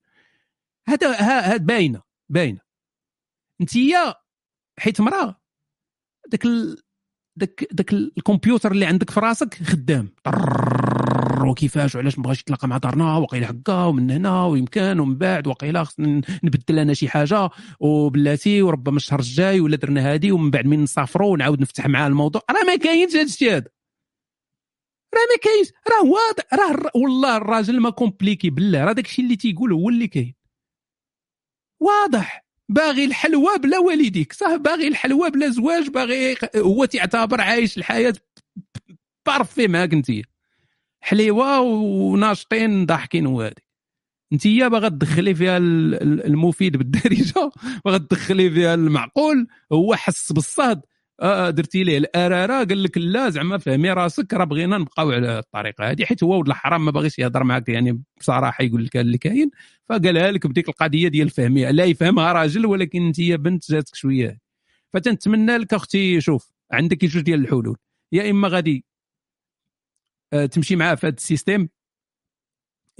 هذا هذا باينة باينة. انتيا حيت مراه داك. داك داك الكمبيوتر اللي عندك في راسك خدام. وكيفاش وعلاش ما بغاش يتلاقى مع دارنا وقيله هكا ومن هنا ويمكن ومن بعد وقيله خصنا نبدل أنا شي حاجة. وبلاتي وربما الشهر الجاي ولا درنا هادي ومن بعد من نسافروا ونعاود نفتح معاه الموضوع. راه ما كاينش هذا الشيء هذا راه ما كاينش. راه واضح راه والله الراجل ما compliqué بالله. راه داك الشيء اللي تيقول هو اللي كاين. واضح. باغي الحلوى بلا والديك. صح باغي الحلوى بلا زواج باغي هو تعتبر عايش الحياة بارفي معاك انت حليوة وناشطين ضاحكين وهادي انت باغا تدخلي فيها المفيد بالدارجة باغا تدخلي فيها المعقول هو حس بالصهد. آه درتي ليه؟ الأرارة قال لك لا زعما فهمي راسك راه بغينا نبقاو على الطريقة هذه حيت هو ولد الحرام ما باغيش يهضر معاك يعني بصراحة يقول لك اللي كاين. فقالها لك بديك القضية ديال فهمي لا يفهمها راجل ولكن انت بنت جاتك شوية. فتنتمنى لك أختي شوف عندك جوج ديال الحلول. يا إما غادي آه، تمشي معاه في هذا السيستيم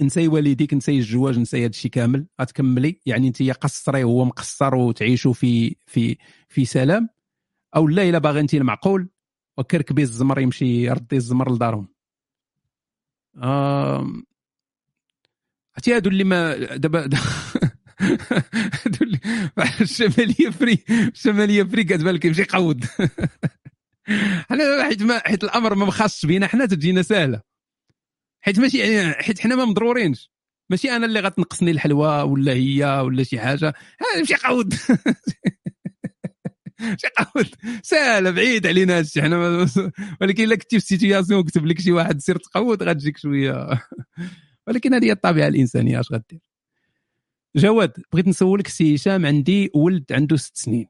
نسي والديك نسي الزواج نسي هذا الشيء كامل. غتكملي. يعني انت قصري وهو مقصر وتعيشوا في في في سلام. أو لا إلا باغي انت المعقول. وكركبي الزمر يمشي يردي الزمر لدارهم. عرفتي هادو اللي ما دابا هادو اللي الشماليه فري الشماليه فري كتبان لك يمشي يقود حنا حيت ما حيت الامر ما مخصش بينا حنا تجينا سهله حيت ماشي يعني حيت حنا ما مضرورينش. ماشي أنا اللي غتنقصني الحلوى ولا هي ولا شي حاجة. نمشي قود شي قود سهله بعيد علينا هادشي. حنا ولكن إلا كنتي في سيتياسيون كتب لك شي واحد سير تقود غتجيك شوية. ولكن هذه هي الطبيعة الإنسانية اش غدير؟ جواد بغيت نسولك سي هشام عندي ولد عنده ست سنين.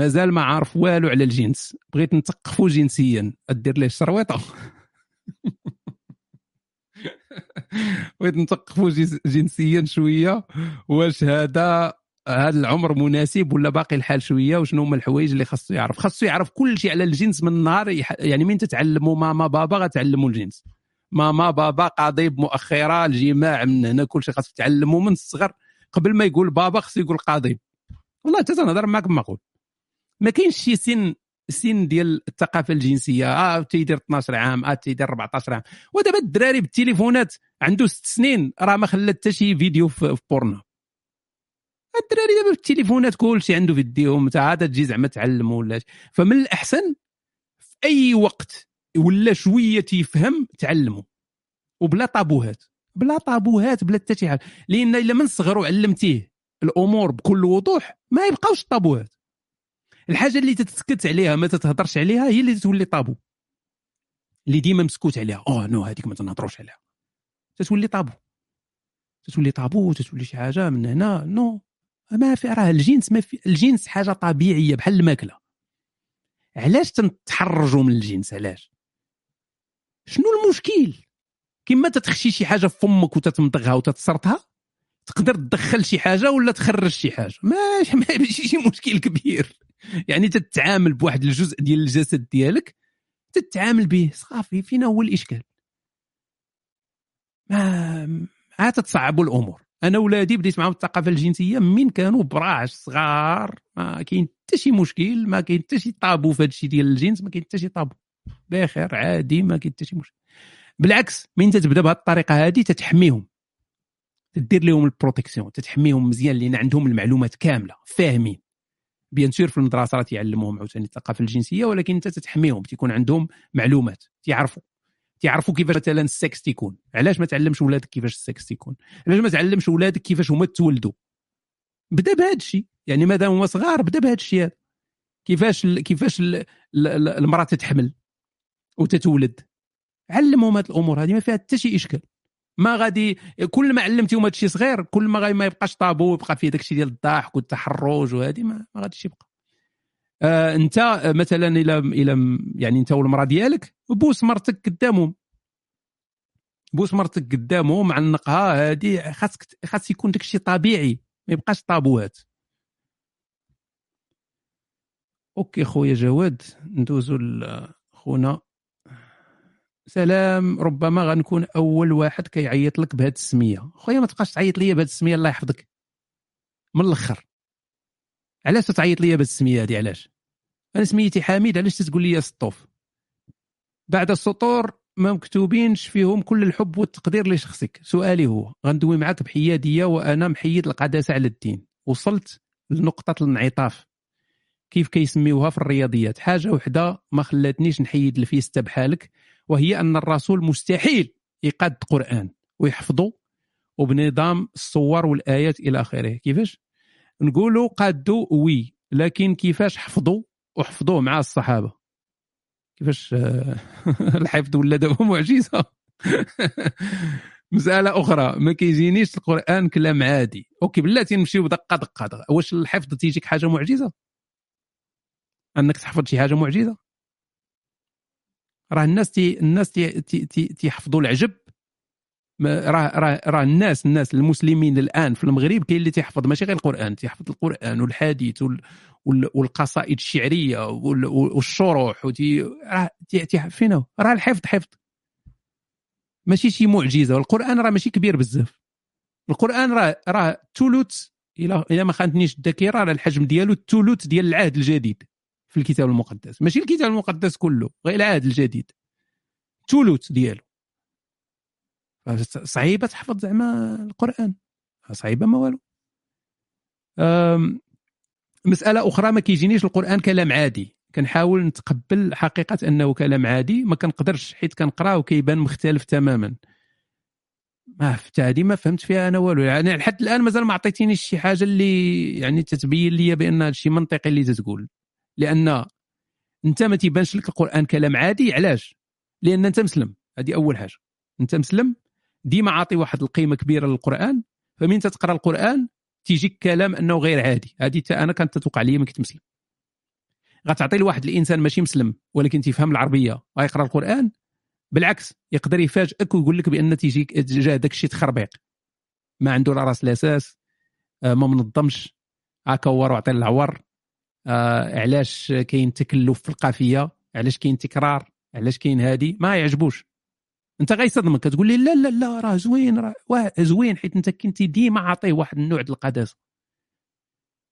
مازال ما عارف والو على الجنس. بغيت نثقفو جنسيا. أدير ليه الشرويطة؟ بغيت نثقفو جنسيا شوية. واش هذا؟ هذا العمر مناسب ولا باقي الحال شوية؟ وشنو هما الحوايج اللي خاصو يعرف؟ خاصو يعرف كل شيء على الجنس من النهار. يعني من تتعلموا؟ ماما بابا غتعلموا الجنس. ماما بابا قضيب مؤخره الجماع من هنا. كل شيء خاصك تعلموا من الصغر. قبل ما يقول بابا خصو يقول قضيب والله تنهضر معاك ما قول ما كاينش شي سن سن ديال الثقافة الجنسية. آه تيدير 12 عام آه تيدير 14 عام. ودابا الدراري بالتليفونات عنده ست سنين راه ما خلى حتى شي فيديو في بورنا الدراري دابا بالتليفونات كلشي عنده فيديو انت عاد تجي زعما تعلم ولا فمن الأحسن في أي وقت ولا شوية تيفهم تعلمه وبلا طابوهات. بلا طابوهات بلا حتى شي حاجة. لأن إلا من صغرو علمتيه الأمور بكل وضوح ما يبقاوش طابوهات. الحاجة اللي تتسكت عليها ما تتهضرش عليها هي اللي تولي طابو. اللي ديما مسكوت عليها. oh non هذيك ما تنهضروش عليها. تتولي طابو. تتولي طابو تتولي شي حاجة من هنا non. ما في راه الجنس ما في الجنس حاجة طبيعية بحال الماكلة. علاش تنتحرجوا من الجنس علاش؟ شنو المشكل؟ كما تتخشي شي حاجة في فمك وتتمضغها وتتسرطها تقدر تدخل شي حاجة ولا تخرج شي حاجة؟ ما ما ماشي شي مشكل كبير. يعني تتعامل بواحد الجزء ديال الجسد ديالك تتعامل به صافي فينا هو الإشكال. ما عاد تتصعبوا الأمور. أنا ولادي بديت معاهم الثقافة الجنسية من كانوا براعش صغار ما كاين حتى شي مشكل ما كاين حتى شي طابو في هذا الشيء ديال الجنس ما كاين حتى شي طابو. بخير عادي ما كاين حتى شي مشكل. بالعكس من تتبدأ بهذه الطريقة هذه تتحميهم. تدير لهم ال protection تتحميهم مزيان لأن عندهم المعلومات كاملة فاهمين. bien sûr في المدرسة راه تيعلموهم عاوتاني الثقافة الجنسية ولكن انت تتحميهم تيكون عندهم معلومات تيعرفوا تيعرفوا كيفاش مثلا السكس تيكون. علاش ما تعلمش ولادك كيفاش السكس تيكون؟ علاش ما تعلمش ولادك كيفاش هما تولدوا؟ بدا بهذا الشيء. يعني مادام هما صغار بدا بهذا الشيء هذا. كيفاش ال كيفاش ال ال المرأة تتحمل وتتولد؟ علمهم هذه الأمور هذه ما فيها حتى شي إشكال. ما غادي كل ما علمتيهم هذا الشيء صغير كل ما غادي ما يبقاش طابو يبقى فيه داك الشيء ديال الضحك والتحرج وهذه ما, ما غاديش يبقى. آه انت مثلا إلى إلى يعني انت والمرأة ديالك بوس مرتك قدامهم. بوس مرتك قدامهم عنقها هذه خاصك خاص يكون داك الشيء طبيعي ما يبقاش طابوات OK خويا جواد ندوزو لخونا سلام ربما غنكون أول واحد كيعيط لك بهذه السمية. خويا ما تبقاش تعيط لي بهذه السمية الله يحفظك. من الأخر. علاش تعيط لي بهذه السمية هذه علاش؟ أنا سميتي حميد علاش تقول لي سطوف؟ بعد السطور ما مكتوبينش فيهم كل الحب والتقدير لشخصك. سؤالي هو غندوي معك بحيادية وأنا محيد القداسه على الدين وصلت لنقطة الانعطاف. كيف كيسميوها في الرياضيات؟ حاجة وحدة ما خلاتنيش نحيد الفيستا بحالك. وهي أن الرسول مستحيل يقاد قرآن ويحفظه وبنظام الصور والآيات إلى آخره. كيفاش؟ نقولوا قادوا oui لكن كيفاش حفظوا؟ وحفظوه مع الصحابة. كيفاش؟ الحفظ ولا دابا معجزة؟ مسألة أخرى ما كيجينيش القرآن كلام عادي. OK بلاتي نمشيو دقة, دقة. واش الحفظ تيجيك حاجة معجزة؟ أنك تحفظ شي حاجة معجزة؟ راه الناس تي الناس تي تي تي تيحفظوا العجب. راه راه راه الناس الناس المسلمين الآن في المغرب كاين اللي تيحفظ ماشي غير القرآن تيحفظ القرآن والحديث والقصائد الشعرية والشروح وتي راه فين راه الحفظ حفظ. ماشي شي معجزة. والقران راه ماشي كبير بزاف. القرآن راه راه ثلث إلى إلى ما خانتنيش الذاكرة راه الحجم ديالو الثلث ديال العهد الجديد. في الكتاب المقدس. ماشي الكتاب المقدس كله غير العهد الجديد. ثلث ديالو. صعيبة تحفظ زعما القرآن. صعيبة ما والو. مسألة أخرى ما كيجينيش القرآن كلام عادي. كنحاول نتقبل حقيقة أنه كلام عادي ما كنقدرش حيت كنقراه وكيبان مختلف تماما. ما فهمت هذه ما فهمت فيها أنا والو. يعني لحد الآن مازال ما عطيتينيش شي حاجة اللي يعني تتبين لي بأن هذا الشيء منطقي اللي تتقول. لأن أنت ما تيبانش لك القرآن كلام عادي علاش؟ لأن أنت مسلم. هذه أول حاجة. أنت مسلم ديما عاطي واحد القيمة كبيرة للقرآن فمن تتقرأ القرآن تيجيك كلام أنه غير عادي. هذه أنا كانت تتوقع لي ما كنت مسلم. غتعطي لواحد الإنسان ماشي مسلم ولكن تيفهم العربية ويقرأ القرآن بالعكس يقدر يفاجئك ويقول لك بأن تيجيك جا داك الشيء تخربيق. ما عنده لا راس الأساس آه، ما منظمش هكا هو وعطي العور. آه علاش كاين تكلف في القافية؟ علاش كاين تكرار؟ علاش كاين هادي؟ ما يعجبوش. انت غيصدمك تقول لي لا لا لا راه زوين راه زوين حيت انت كنتي ديما عاطيه واحد النوع ديال القداسة.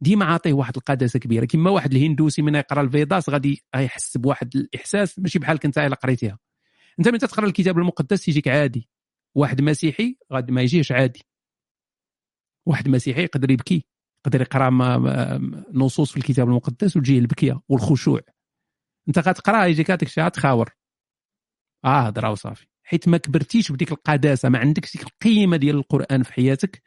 ديما عاطيه واحد القداسة كبيرة. كما واحد الهندوسي من يقرأ الفيداس غادي يحس بواحد الإحساس ماشي بحالك انت الا قريتيها. انت من تقرأ الكتاب المقدس يجيك عادي. واحد مسيحي غادي ما يجيش عادي. واحد مسيحي يقدر يبكي. يقدر يقرأ نصوص في الكتاب المقدس وتجيه البكية والخشوع. أنت غتقرأ يجيك هذاك الشيء تخاور آه هضرة وصافي. حيت ما كبرتيش بديك القداسة ما عندكش ديك القيمة ديال القرآن في حياتك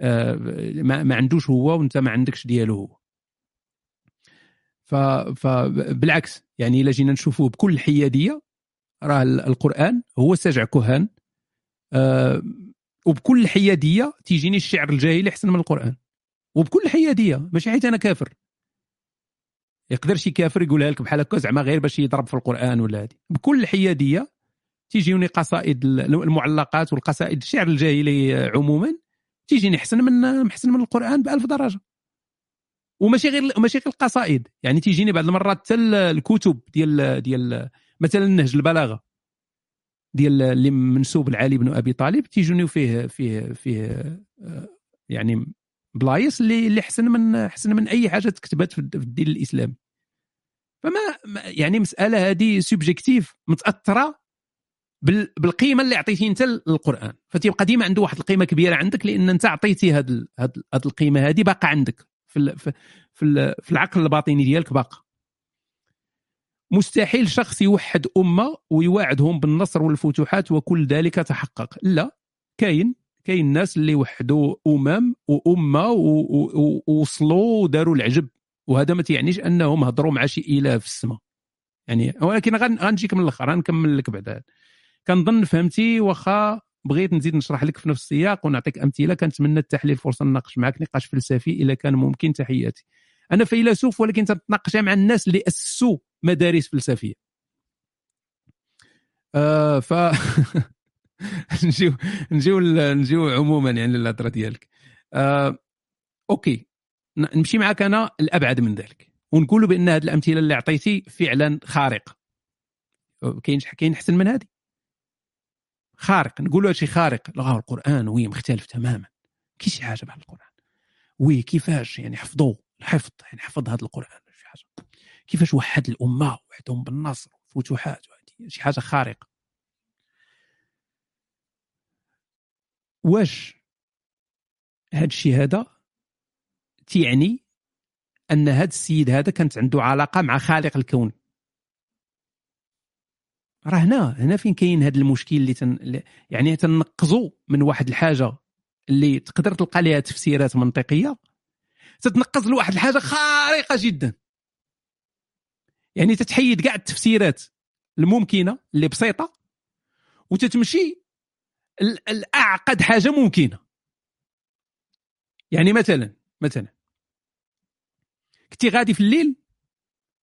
آه ما, ما عندوش هو وأنت ما عندكش ديالو هو. فبالعكس يعني إلا جينا نشوفوه بكل حيادية راه القرآن هو سجع كهان آه وبكل حيادية تيجيني الشعر الجاهلي أحسن من القرآن. وبكل حيادية ماشي حيت أنا كافر. يقدر شي كافر يقولها لك بحال هكا زعما غير باش يضرب في القرآن ولا هذه بكل حيادية تيجيوني قصائد المعلقات والقصائد الشعر الجاهلي عموما تيجيني احسن من احسن من القرآن بألف درجة. وماشي غير ماشي غير القصائد. يعني تيجيني بعض المرات حتى الكتب ديال ديال مثلا نهج البلاغة ديال اللي منسوب لعلي بن أبي طالب تيجوني فيه فيه فيه آه، يعني بلايص اللي اللي احسن من احسن من أي حاجة تكتبت في الدين الإسلامي. فما يعني مسألة هذه subjective متأثرة بالقيمة اللي عطيتي أنت للقرآن. فتيبقى ديما عنده واحد القيمة كبيرة عندك لأن أنت عطيتي هذه هذه القيمة هذه باقا عندك في في في العقل الباطني ديالك باقا مستحيل شخص يوحد أمة ويواعدهم بالنصر والفتوحات وكل ذلك تحقق. لا كاين. كاين الناس اللي وحدوا أمم وأمة ووصلوا وداروا العجب. وهذا ما تيعنيش أنهم هضروا مع شي إله في السماء. يعني ولكن غنجيك من الأخر غنكمل لك بعد كنظن فهمتي واخا بغيت نزيد نشرح لك في نفس السياق ونعطيك أمثلة كنتمنى التحليل فرصة نناقش معك نقاش فلسفي اذا كان ممكن. تحياتي. أنا فيلسوف ولكن تناقش مع الناس اللي أسسوا مدارس فلسفية. آه ف نجيو نجيو نجيو عموما يعني للهضره ديالك. آه OK. نمشي معك أنا الابعد من ذلك. ونقولوا بأن هذه الأمثلة اللي عطيتي فعلا خارقه كاين كاين أحسن من هذه؟ خارق. نقولوا شيء خارق. لا القرآن oui مختلف تماما. كي شي حاجة بحال القرآن. وي كيفاش؟ يعني حفظوه. الحفظ يعني حفظ هذا القرآن. شي حاجة. كيفاش وحد الأمة وحدهم بالنصر وفتوحات شي حاجة خارقه واش هذا الشيء هذا تعني أن هذا السيد هذا كانت عنده علاقة مع خالق الكون؟ راه هنا هنا فين كاين هذا المشكل اللي تن يعني تنقزوا من واحد الحاجة اللي تقدر تلقى لها تفسيرات منطقية تتنقز لواحد الحاجة خارقة جدا. يعني تتحيد كاع التفسيرات الممكنة اللي بسيطة وتتمشي الأعقد حاجة ممكنة. يعني مثلا مثلا. كنتي غادي في الليل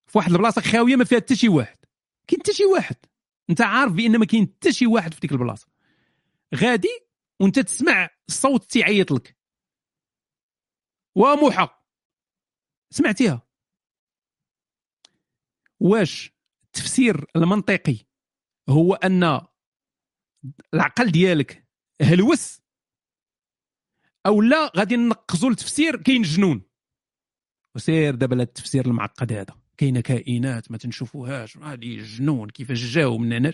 في واحد البلاصة خاوية ما فيها حتى شي واحد. كاين حتى شي واحد. أنت عارف بأن ما كاين حتى شي واحد في ديك البلاصة. غادي وأنت تسمع الصوت تيعيط لك وموحى سمعتيها؟ واش التفسير المنطقي هو أن العقل ديالك هلوس أو لا غادي نقزوا التفسير كاين جنون. وسير دابا التفسير المعقد هذا. كاينة كائنات ما تنشوفوهاش. هذه جنون كيفاش جاو من هنا؟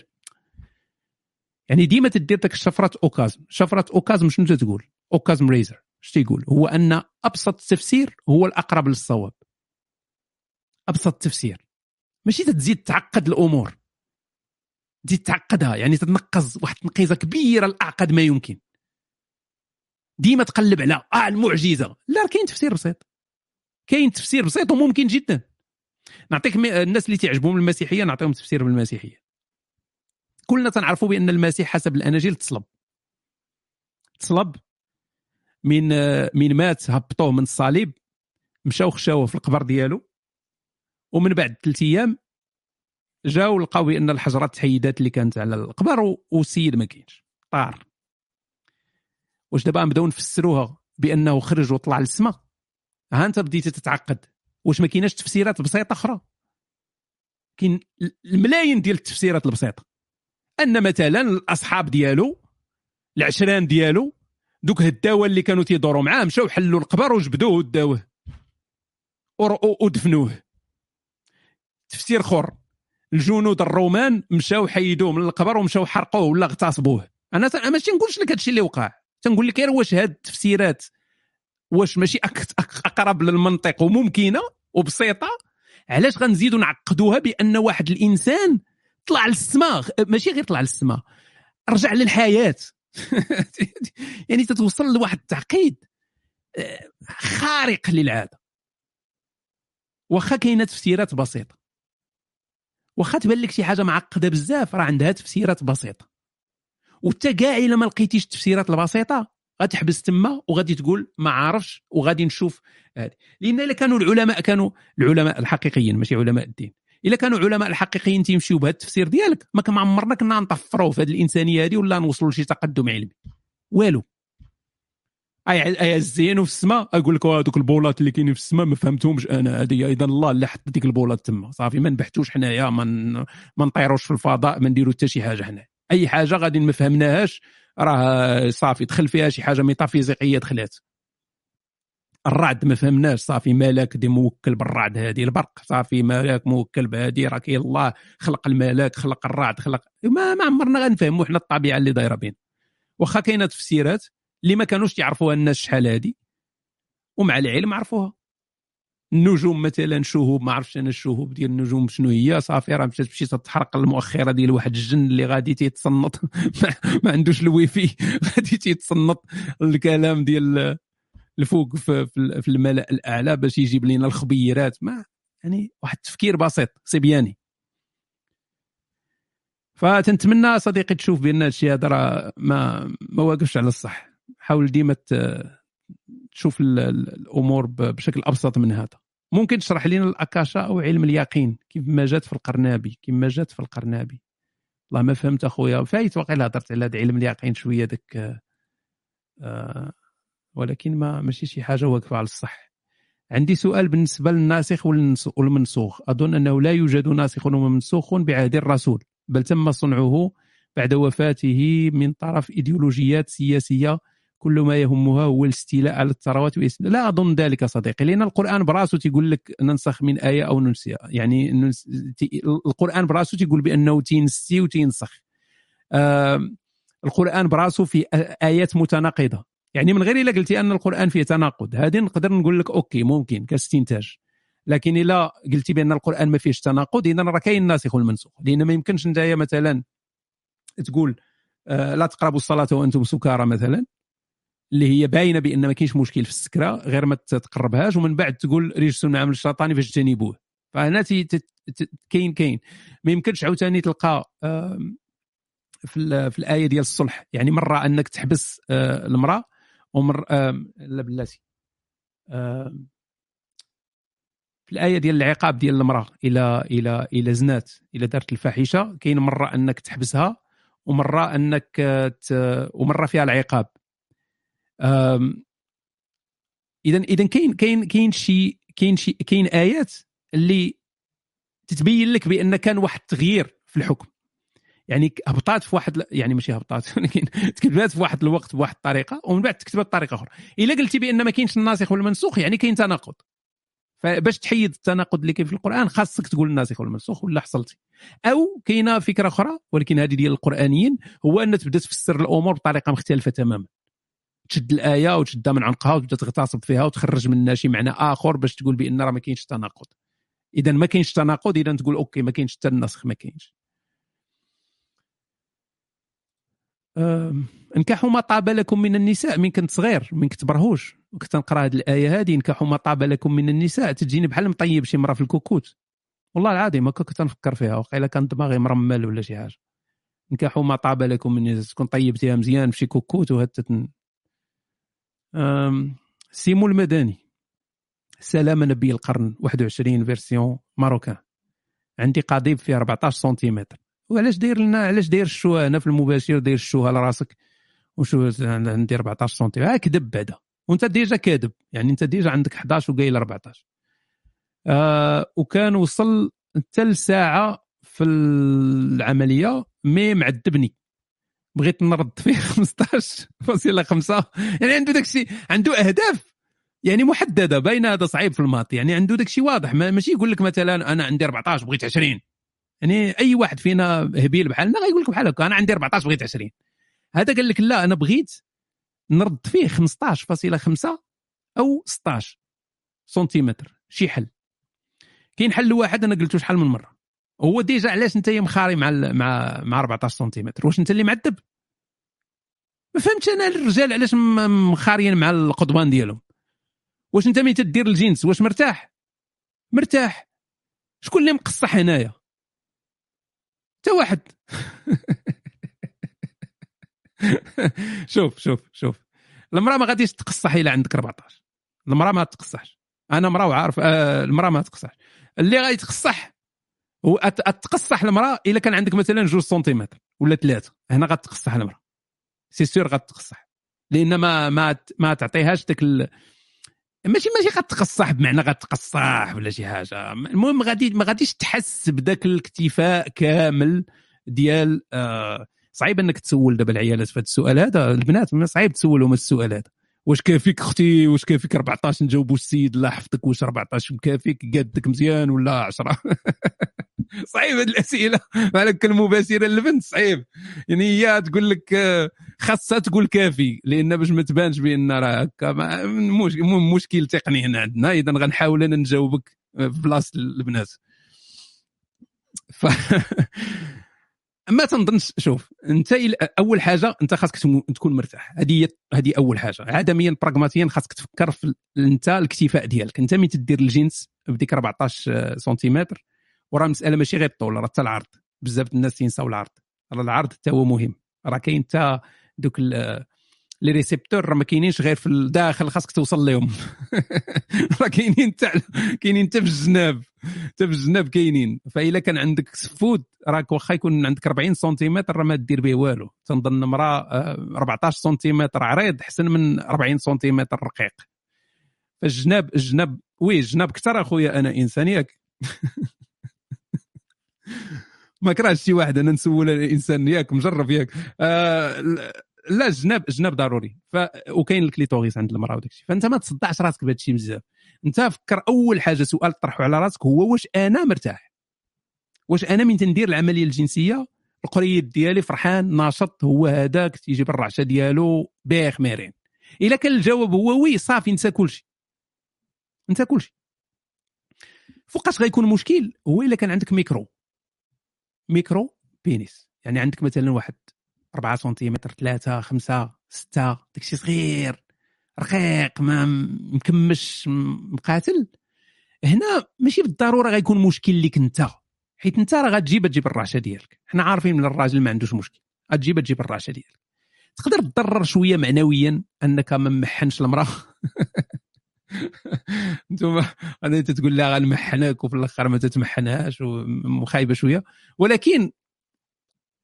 يعني ديما تدير داك شفرة أوكازم. شفرة أوكازم شنو تقول؟ أوكازم ريزر. اش تيقول؟ هو أن أبسط تفسير هو الأقرب للصواب. أبسط تفسير. ماشي تزيد تعقد الأمور. تزيد تعقدها يعني تتنقز واحد التنقيزة كبيرة لأعقد ما يمكن. ديما تقلب على آه المعجزة. لا كاين تفسير بسيط. كاين تفسير بسيط وممكن جدا. نعطيك الناس اللي تعجبهم المسيحية نعطيهم تفسير بالمسيحية. كلنا تنعرفوا بأن المسيح حسب الأناجيل تصلب. تصلب. من من مات هبطوه من الصليب مشاو خشاوه في القبر ديالو. ومن بعد ثلاث أيام جاو لقاو بأن الحجرات تحيدات اللي كانت على القبر والسيد ما كاينش. طار. واش دابا نبداو نفسروها بأنه خرج وطلع للسماء ها أنت بديتي تتعقد. واش ما كايناش تفسيرات بسيطة أخرى؟ كاين الملايين ديال التفسيرات البسيطة. أن مثلا الأصحاب ديالو العشران ديالو دوك الدواء اللي كانوا تيدوروا معاه مشاو حلوا القبر وجبدوه وداوه. ودفنوه. تفسير اخر الجنود الرومان مشاو حيدوه من القبر ومشاو حرقوه ولا اغتصبوه. أنا ماشي نقولش لك هادشي اللي وقع. تنقول لك غير واش هاد التفسيرات واش ماشي أقرب للمنطق وممكنة وبسيطة؟ علاش غنزيدوا نعقدوها بأن واحد الإنسان طلع للسماء ماشي غير طلع للسماء رجع للحياة. يعني تتوصل لواحد التعقيد آه، خارق للعاده واخا كاينة تفسيرات بسيطة. واخا تبان لك شي حاجة معقدة بزاف راه عندها تفسيرات بسيطة. وانت كاع إلا ما لقيتيش التفسيرات البسيطة غتحبس تما وغادي تقول ما عارفش وغادي نشوف هذه. لأن إلا كانوا العلماء كانوا العلماء الحقيقيين ماشي علماء الدين. إلا كانوا العلماء الحقيقيين تيمشيو بهذا التفسير ديالك ما كان عمرنا كنا نطفروا في هذه الإنسانية هذه ولا نوصلوا لشي تقدم علمي. والو. الزين وفي السماء. أقول لك هذوك البولات اللي كاينين في السماء ما فهمتهمش أنا. هذه أيضا الله اللي حط ديك البولات تما. صافي ما نبحثوش حنايا ما ما نطيروش في الفضاء ما نديروا حتى شي حاجة حنا أي حاجة غادي ما فهمناهاش راه صافي دخل فيها شي حاجة ميتافيزيقية دخلات. الرعد ما فهمناش صافي ملاك دي موكل بالرعد هذه البرق. صافي ملاك موكل بهذه راه كاين الله خلق الملاك خلق الرعد خلق ما, ما عمرنا غنفهموا حنا الطبيعة اللي دايرة بين واخا كاينة تفسيرات اللي ما كانوش يعرفوها الناس شحال هذه ومع العلم عرفوها. النجوم مثلا شهوب ما عرفتش أنا الشهوب ديال النجوم شنو هي صافي راه مشات مشيت تحرق المؤخرة ديال واحد الجن اللي غادي تيتصنط ما عندوش الويفي. غادي تيتصنط الكلام ديال الفوق في, الملأ الأعلى باش يجيب لنا الخبيرات. ما يعني واحد التفكير بسيط سيبياني فتنتمنى صديقي تشوف بأن هذا ما ما واقفش على الصح. حاول ديما تشوف الأمور بشكل أبسط من هذا. ممكن تشرح لنا الأكاشا أو علم اليقين كيف ما جات في القرنابي كيف ما جات في القرنابي. والله ما فهمت أخويا فايت واقيلا هضرت على هذا علم اليقين شوية داك آه ولكن ما ماشي شي حاجة واقفة على الصح. عندي سؤال بالنسبة للناسخ والمنسوخ. أظن أنه لا يوجد ناسخ ومنسوخ بعهد الرسول بل تم صنعه بعد وفاته من طرف إيديولوجيات سياسية كل ما يهمها هو الاستيلاء على الثروات لا أظن ذلك صديقي لأن القرآن براسه تيقول لك ننسخ من آية أو ننسيها يعني القرآن براسه تيقول بأنه تينسي وتينسخ آه القرآن براسه في آيات متناقضة. يعني من غير إلا قلتي أن القرآن فيه تناقض. هذه نقدر نقول لك أوكي ممكن كاستنتاج. لكن إلا قلتي بأن القرآن ما فيهش تناقض إذا راه كاين الناسخ والمنسوخ. لأن ما يمكنش انت مثلا تقول آه لا تقربوا الصلاة وأنتم سكارى مثلا. اللي هي باينة بأن ما كاينش مشكل في السكرة غير ما تقربهاش ومن بعد تقول رجس من عمل الشيطاني فاجتنبوه فهنا كاين كاين. ما يمكنش عاوتاني تلقى في في الآية ديال الصلح. يعني مرة أنك تحبس آه، المرأة ومر لا بلاتي في الآية ديال العقاب ديال المرأة إلى إلى إلى زنات إلى دارت الفاحشة كاين مرة أنك تحبسها ومرة أنك ت... ومرة فيها العقاب. اذا اذا كاين كاين كاين شي كاين شي كاين آيات اللي تتبين لك بأن كان واحد التغيير في الحكم. يعني هبطات في واحد يعني ماشي هبطات ولكن تكتبات في واحد الوقت بواحد الطريقة ومن بعد تكتبات بطريقة أخرى. إلا قلتي بأن ما كاينش الناسخ والمنسوخ يعني كاين تناقض. فباش تحيد التناقض اللي كاين في القرآن خاصك تقول الناسخ والمنسوخ ولا حصلتي. أو كاينة فكرة أخرى ولكن هذه ديال القرآنيين هو أن تبدأ تفسر الأمور بطريقة مختلفة تماما. تشد الآية وتشدها من عنقها وتبدأ تغتصب فيها وتخرج منها شي معنى آخر باش تقول بأن راه ما كاينش تناقض إذا ما كاينش تناقض إذا تقول OK ما كاينش حتى النسخ ما كاينش. انكحوا ما طاب لكم من النساء من كنت صغير من كنت برهوش وكنت نقرأ هذه الآية هذه انكحوا ما طاب لكم من النساء تجيني بحال مطيب شي مرة في الكوكوت. والله العظيم هكا كنت نفكر فيها وقيلا كان دماغي مرمل ولا شي حاجة. انكحوا ما طاب لكم من النساء تكون طيبتيها مزيان في شي كوكوت وهتت سيمو المدني. سلام نبي القرن 21 version marocaine. عندي قضيب فيه 14 سنتيمتر. وعلاش داير لنا علاش داير الشوه هنا في المباشر داير الشوه لراسك وشو عندي 14 سنتيمتر؟ ها كذب بعدا. وانت déjà كاذب. يعني انت déjà عندك 11 وقايل 14 آه وكان وصل حتى لساعه في العملية mais معذبني. بغيت نرد فيه 15.5 يعني عنده داك الشيء عنده أهداف. يعني محددة باينه هذا صعيب في ال maths يعني عنده داك الشيء واضح ماشي يقول لك مثلا أنا عندي 14 بغيت 20 يعني أي واحد فينا هبيل بحالنا غيقول لك بحال هكا أنا عندي 14 بغيت 20 هذا قال لك لا أنا بغيت نرد فيه 15.5 أو 16 سنتيمتر. شي حل. كاين حل واحد أنا قلته شحال من مرة. هو déjà علاش انت مخاري مع مع مع 14 سنتيمتر؟ واش انت اللي معذب؟ ما فهمتش أنا الرجال علاش مخاريين مع القضبان ديالهم. واش انت ملي تدير الجنس؟ واش مرتاح؟ مرتاح. شكون اللي مقصح هنايا؟ حتى واحد. شوف شوف شوف. المرأة ما غاديش تقصح إلا عندك 14 المرأة ما تقصحش. أنا مرأة وعارف آه المرأة ما تقصحش. اللي غادي تقصح هو أت- تقصح المرأة إلا كان عندك مثلا جوج سنتيمتر ولا ثلاثة. هنا غتقصح المرأة. c'est sûr غتقصح. لأن ما ما ما تعطيهاش داك ال... ماشي ماشي غتقصح بمعنى غتقصح ولا شي حاجة. المهم غادي ما غاديش تحس بداك الاكتفاء كامل ديال آه صعيب إنك تسول دابا العيالات في هذا السؤال هذا. البنات صعيب تسولهم السؤال هذا. واش كافيك أختي؟ واش كافيك؟ 14 نجاوبوا السيد الله يحفظك واش 14 كافيك قادك مزيان ولا 10 صعيب هذه الأسئلة. على كلمه مباشره للبنت صعيب. يعني هي تقول لك خاصها تقول كافي لأن باش ما تبانش بأن راه هكا مشكل تقني هنا عندنا. إذا غنحاول أنا نجاوبك آه، في بلاصة البنات. ف ما تنظنش شوف أنت أول حاجة أنت خاصك تكون مرتاح. هذه هذه أول حاجة. عدميا براغماتيا خاصك تفكر في أنت الاكتفاء ديالك. أنت ملي تدير الجنس بديك 14 سنتيمتر وراه المسألة ماشي غير الطول راه حتى العرض. بزاف الناس تنساو العرض. راه العرض حتى هو مهم. راه كاين حتى دوك les récepteurs راه ما كاينينش غير في الداخل خاصك توصل لهم راه كاينين حتى كاينين حتى في الجناب حتى في الجناب كاينين. فاذا كان عندك سفود راك واخا يكون عندك 40 سنتيمتر راه ما دير به والو. تنظن آه، 14 سنتيمتر عريض احسن من 40 سنتيمتر رقيق. فالجناب الجناب oui الجناب كثر أخويا أنا إنسان ياك. ما كرهش شي واحد أنا نسول الإنسان ياك مجرب ياك. آه لا الجناب الجناب ضروري. ف وكاين ال clitoris عند المرأة وداك الشيء. فأنت ما تصدعش راسك بهذا الشيء بزاف. أنت فكر أول حاجة سؤال تطرحه على راسك هو واش أنا مرتاح؟ واش أنا من تندير العملية الجنسية؟ القريب ديالي فرحان ناشط هو هذاك تيجي بالرعشه ديالو بايخ ميرين. إلا كان الجواب هو oui صافي انسى كلشي انسى كلشي فوقاش غيكون مشكل؟ هو إلا كان عندك micro. micro pénis. يعني عندك مثلا واحد 4 سنتيمتر 3 5 6 داكشي صغير رقيق ما مكمش مقاتل. هنا ماشي بالضرورة غيكون مشكل لك أنت حيت أنت راه غتجيب تجيب الرعشه ديالك. حنا عارفين من الراجل ما عندوش مشكل غتجيب تجيب الرعشه ديالك. تقدر تضرر شوية معنويا أنك ما ممحنش المرأة؟ أنتم أنا انت تقول لها غنمحنك وفي الآخر ما تتمحنهاش وخايبة شوية. ولكن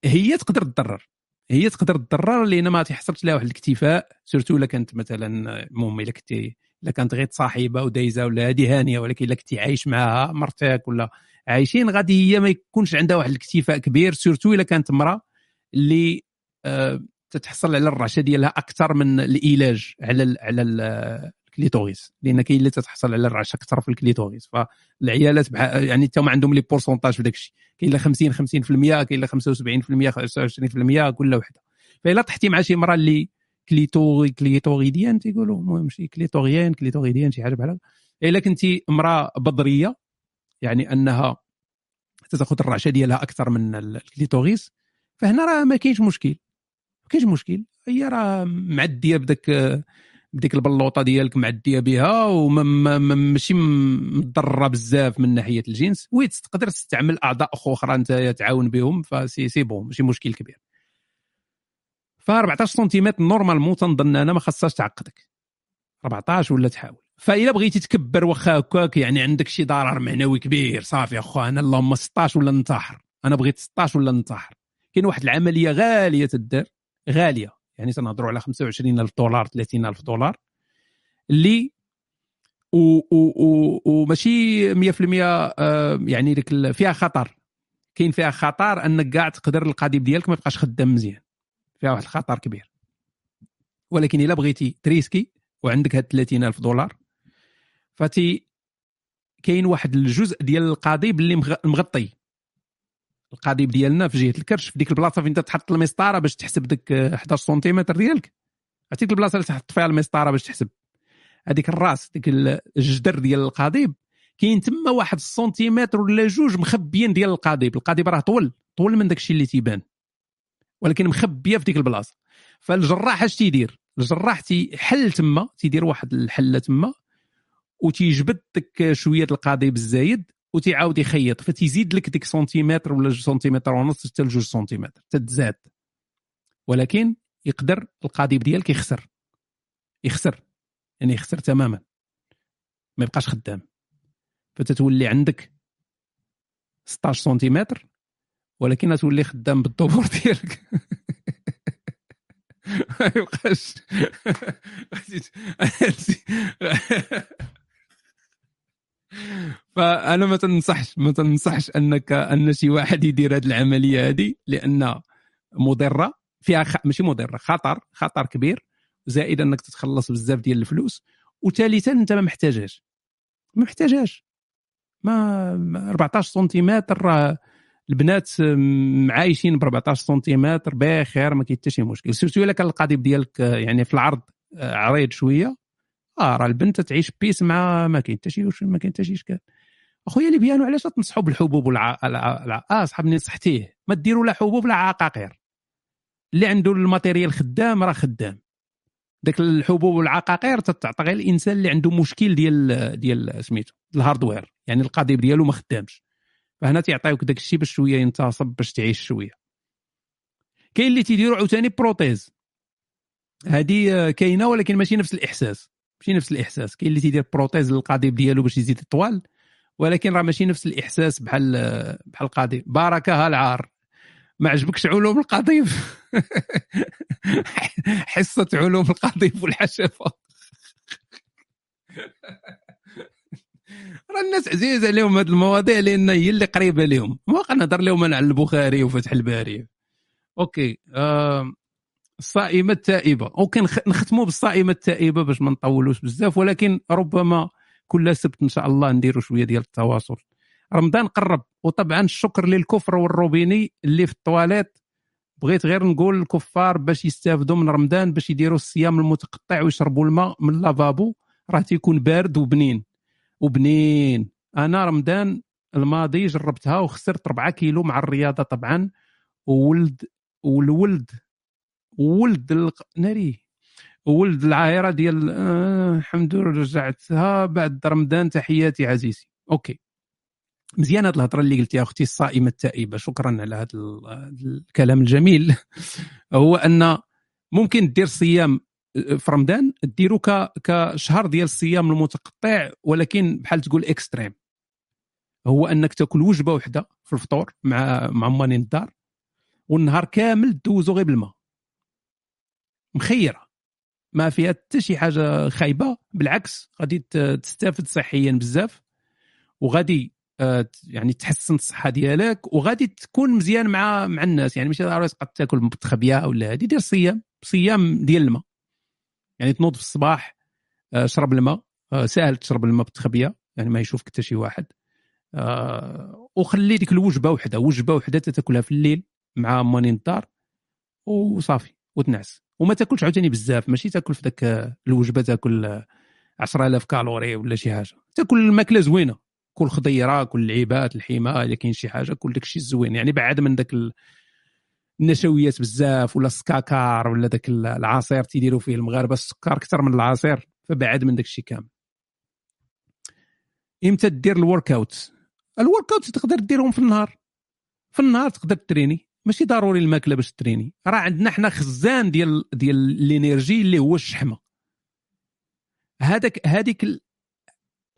هي تقدر تضرر. هي تقدر تضرر لأن ما تيحصلش لها واحد الاكتفاء surtout إلا كانت مثلا المهم إلا كنتي إلا كانت غير صاحبة ودايزة ولا هذه هانية ولكن إلا كنتي عايش معها مرتك ولا عايشين غادي هي ما يكونش عندها واحد الاكتفاء كبير surtout إلا كانت امراه اللي آه تتحصل على الرعشه ديالها أكثر من العلاج على ال على ال ال clitoris لأن كاين اللي تتحصل على الرعشة أكثر في ال clitoris. فالعيالات. يعني حتى هما عندهم les pourcentages في داك الشيء كاين لا 50 50% كاين لا 75% 25% كل وحدة. فإلا طحتي مع شي مراه اللي clitori clitoridienne تيقولوا المهم شي clitorienne clitoridienne شي حاجة بحال هكا. إلا كنتي امرأة بظرية يعني أنها تاخذ الرعشة ديالها أكثر من ال clitoris فهنا راه ما كاينش مشكل. ما كاينش مشكل. هي راه معدية بداك بديك البلوطة ديالك معدية بها وماشي مضرة بزاف من ناحية الجنس. oui تقدر تستعمل أعضاء أخرى أنت تعاون بهم ف c'est c'est bon ماشي مشكل كبير. ف 14 سنتيمتر نورمالمون تنظن أنا ما خاصهاش تعقدك. 14 ولا تحاول. فإلا بغيتي تكبر واخا هكاك يعني عندك شي ضرر معنوي كبير صافي اخو أنا اللهم 16 ولا ننتحر أنا بغيت 16 ولا ننتحر كاين واحد العملية غالية تدار غالية. يعني تنهضروا على 25000 دولار 30000 دولار اللي وماشي 100% آه يعني ديك فيها خطر. كاين فيها خطر أنك كاع تقدر القضيب ديالك ما يبقاش خدام مزيان. فيها واحد الخطر كبير. ولكن إلا بغيتي تريسكي وعندك هاد 30000 دولار فتي كاين واحد الجزء ديال القضيب اللي مغطي. القضيب ديالنا في جهة الكرش في ديك البلاصة فين تحط المسطرة باش تحسب ديك 11 سنتيمتر ديالك. عرفتي البلاصة اللي تحط فيها المسطرة باش تحسب. هذيك الراس ديك الجدر ديال القضيب كاين تما واحد السنتيمتر ولا جوج مخبيين ديال القضيب. القضيب راه طول طول من داكشي اللي تيبان. ولكن مخبية في ديك البلاصة. فالجراح اش تيدير؟ الجراح تيحل تما تيدير واحد الحلة تما وتيجبد ديك شوية القضيب الزايد وتيعاود يخيط فتيزيد لك ديك سنتيمتر ولا جوج سنتيمتر ونص حتى لجوج سنتيمتر تتزاد ولكن يقدر القضيب ديالك يخسر يخسر يعني يخسر تماما. ما يبقاش خدام. فتتولي عندك 16 سنتيمتر ولكن تولي خدام بالدبور ديالك. ما يبقاش. فأنا ما تنصحش ما تنصحش أنك أن شي واحد يدير هذه العملية هذه لأن مضرة فيها خ... ماشي مضرة خطر خطر كبير زائد أنك تتخلص بزاف ديال الفلوس وثالثا أنت ما محتاجهاش. ما محتاجهاش. ما ما 14 سنتيمتر راه البنات معايشين ب 14 سنتيمتر بخير ما كاين حتى شي مشكل. surtout إلا كان القضيب ديالك يعني في العرض آه، عريض شوية آه راه البنت تعيش بيس مع ما كاين حتى شي ما كاين حتى شي اشكال أخويا اللي بيانو علاش تنصحوا بالحبوب والع الع... آه صحابني نصحتيه ما ديروا لا حبوب لا عقاقير اللي عنده ال matériel خدام راه خدام. داك الحبوب والعقاقير تتعطى غير الإنسان اللي عنده مشكل ديال ديال سميتو ال hardware يعني القضيب ديالو ما خدامش. فهنا تيعطيوك داك الشيء باش شوية ينتصب باش تعيش شوية. كاين اللي تيديروا عاوتاني prothèse هذه كاينة ولكن ماشي نفس الإحساس. ماشي نفس الإحساس. كاين اللي تيدير prothèse للقضيب ديالو باش يزيد طوال ولكن راه ماشي نفس الإحساس بحال بحال القضيب. بركه العار. ما عجبكش علوم القضيب؟ حصة علوم القضيب والحشفة. راه الناس عزيز عليهم هذه المواضيع لأن هي اللي قريبة لهم. ما نهضر لهم أنا على البخاري وفتح الباري. OK آه الصائمة التائبة. OK نختموا بالصائمة التائبة باش ما نطولوش بزاف ولكن ربما كل سبت إن شاء الله نديروا شوية ديال التواصل. رمضان قرب وطبعا الشكر للكفر والروبيني اللي في الطواليت. بغيت غير نقول للكفار باش يستافدوا من رمضان باش يديروا الصيام المتقطع ويشربوا الماء من اللافابو راه تيكون بارد وبنين. وبنين. أنا رمضان الماضي جربتها وخسرت 4 كيلو مع الرياضة طبعا. وولد والولد ولد الق... ناري. ولد العائرة ديال آه الحمد لله رجعتها بعد رمضان. تحياتي عزيزي. OK. مزيان هذه الهضرة اللي قلتيها أختي الصائمة التائبة. شكرا على هذا الكلام الجميل. هو أن ممكن دير صيام في رمضان ديرو كشهر ديال الصيام المتقطع ولكن بحال تقول extrême هو أنك تاكل وجبة واحدة في الفطور مع مع مانين الدار والنهار كامل دوزو غير بالماء. مخيرة. ما فيها حتى شي حاجة خايبة. بالعكس غادي تستافد صحيا بزاف وغادي آه، يعني تحسن الصحة ديالك وغادي تكون مزيان مع مع الناس. يعني ماشي ضروري تبقى تاكل متخبية ولا هادي دير صيام. صيام ديال الماء. يعني تنوض في الصباح آه، شرب الماء آه، ساهل تشرب الماء بتخبيه يعني ما يشوفك حتى شي واحد. وخلي ديك الوجبة وحدة. وجبة وحدة تاكلها في الليل مع مانين الدار وصافي وتنعس. وما تاكلش عاوتاني بزاف. ماشي تاكل في ذاك الوجبة تاكل 10000 كالوري ولا شي حاجة. تاكل الماكلة زوينة. كل خضيرة كل لعيبات الحمى إذا كاين شي حاجة كل داك الشيء الزوين. يعني بعد من داك النشويات بزاف ولا السكاكار ولا داك العصير تيديروا فيه المغاربة السكر أكثر من العصير فبعد من داك الشيء كامل. إمتى دير ال workout ال workout تقدر ديرهم في النهار. في النهار تقدر تريني. ماشي ضروري الماكلة باش تريني. راه عندنا حنا خزان ديال ديال ال énergie اللي هو الشحمة. هذاك هذيك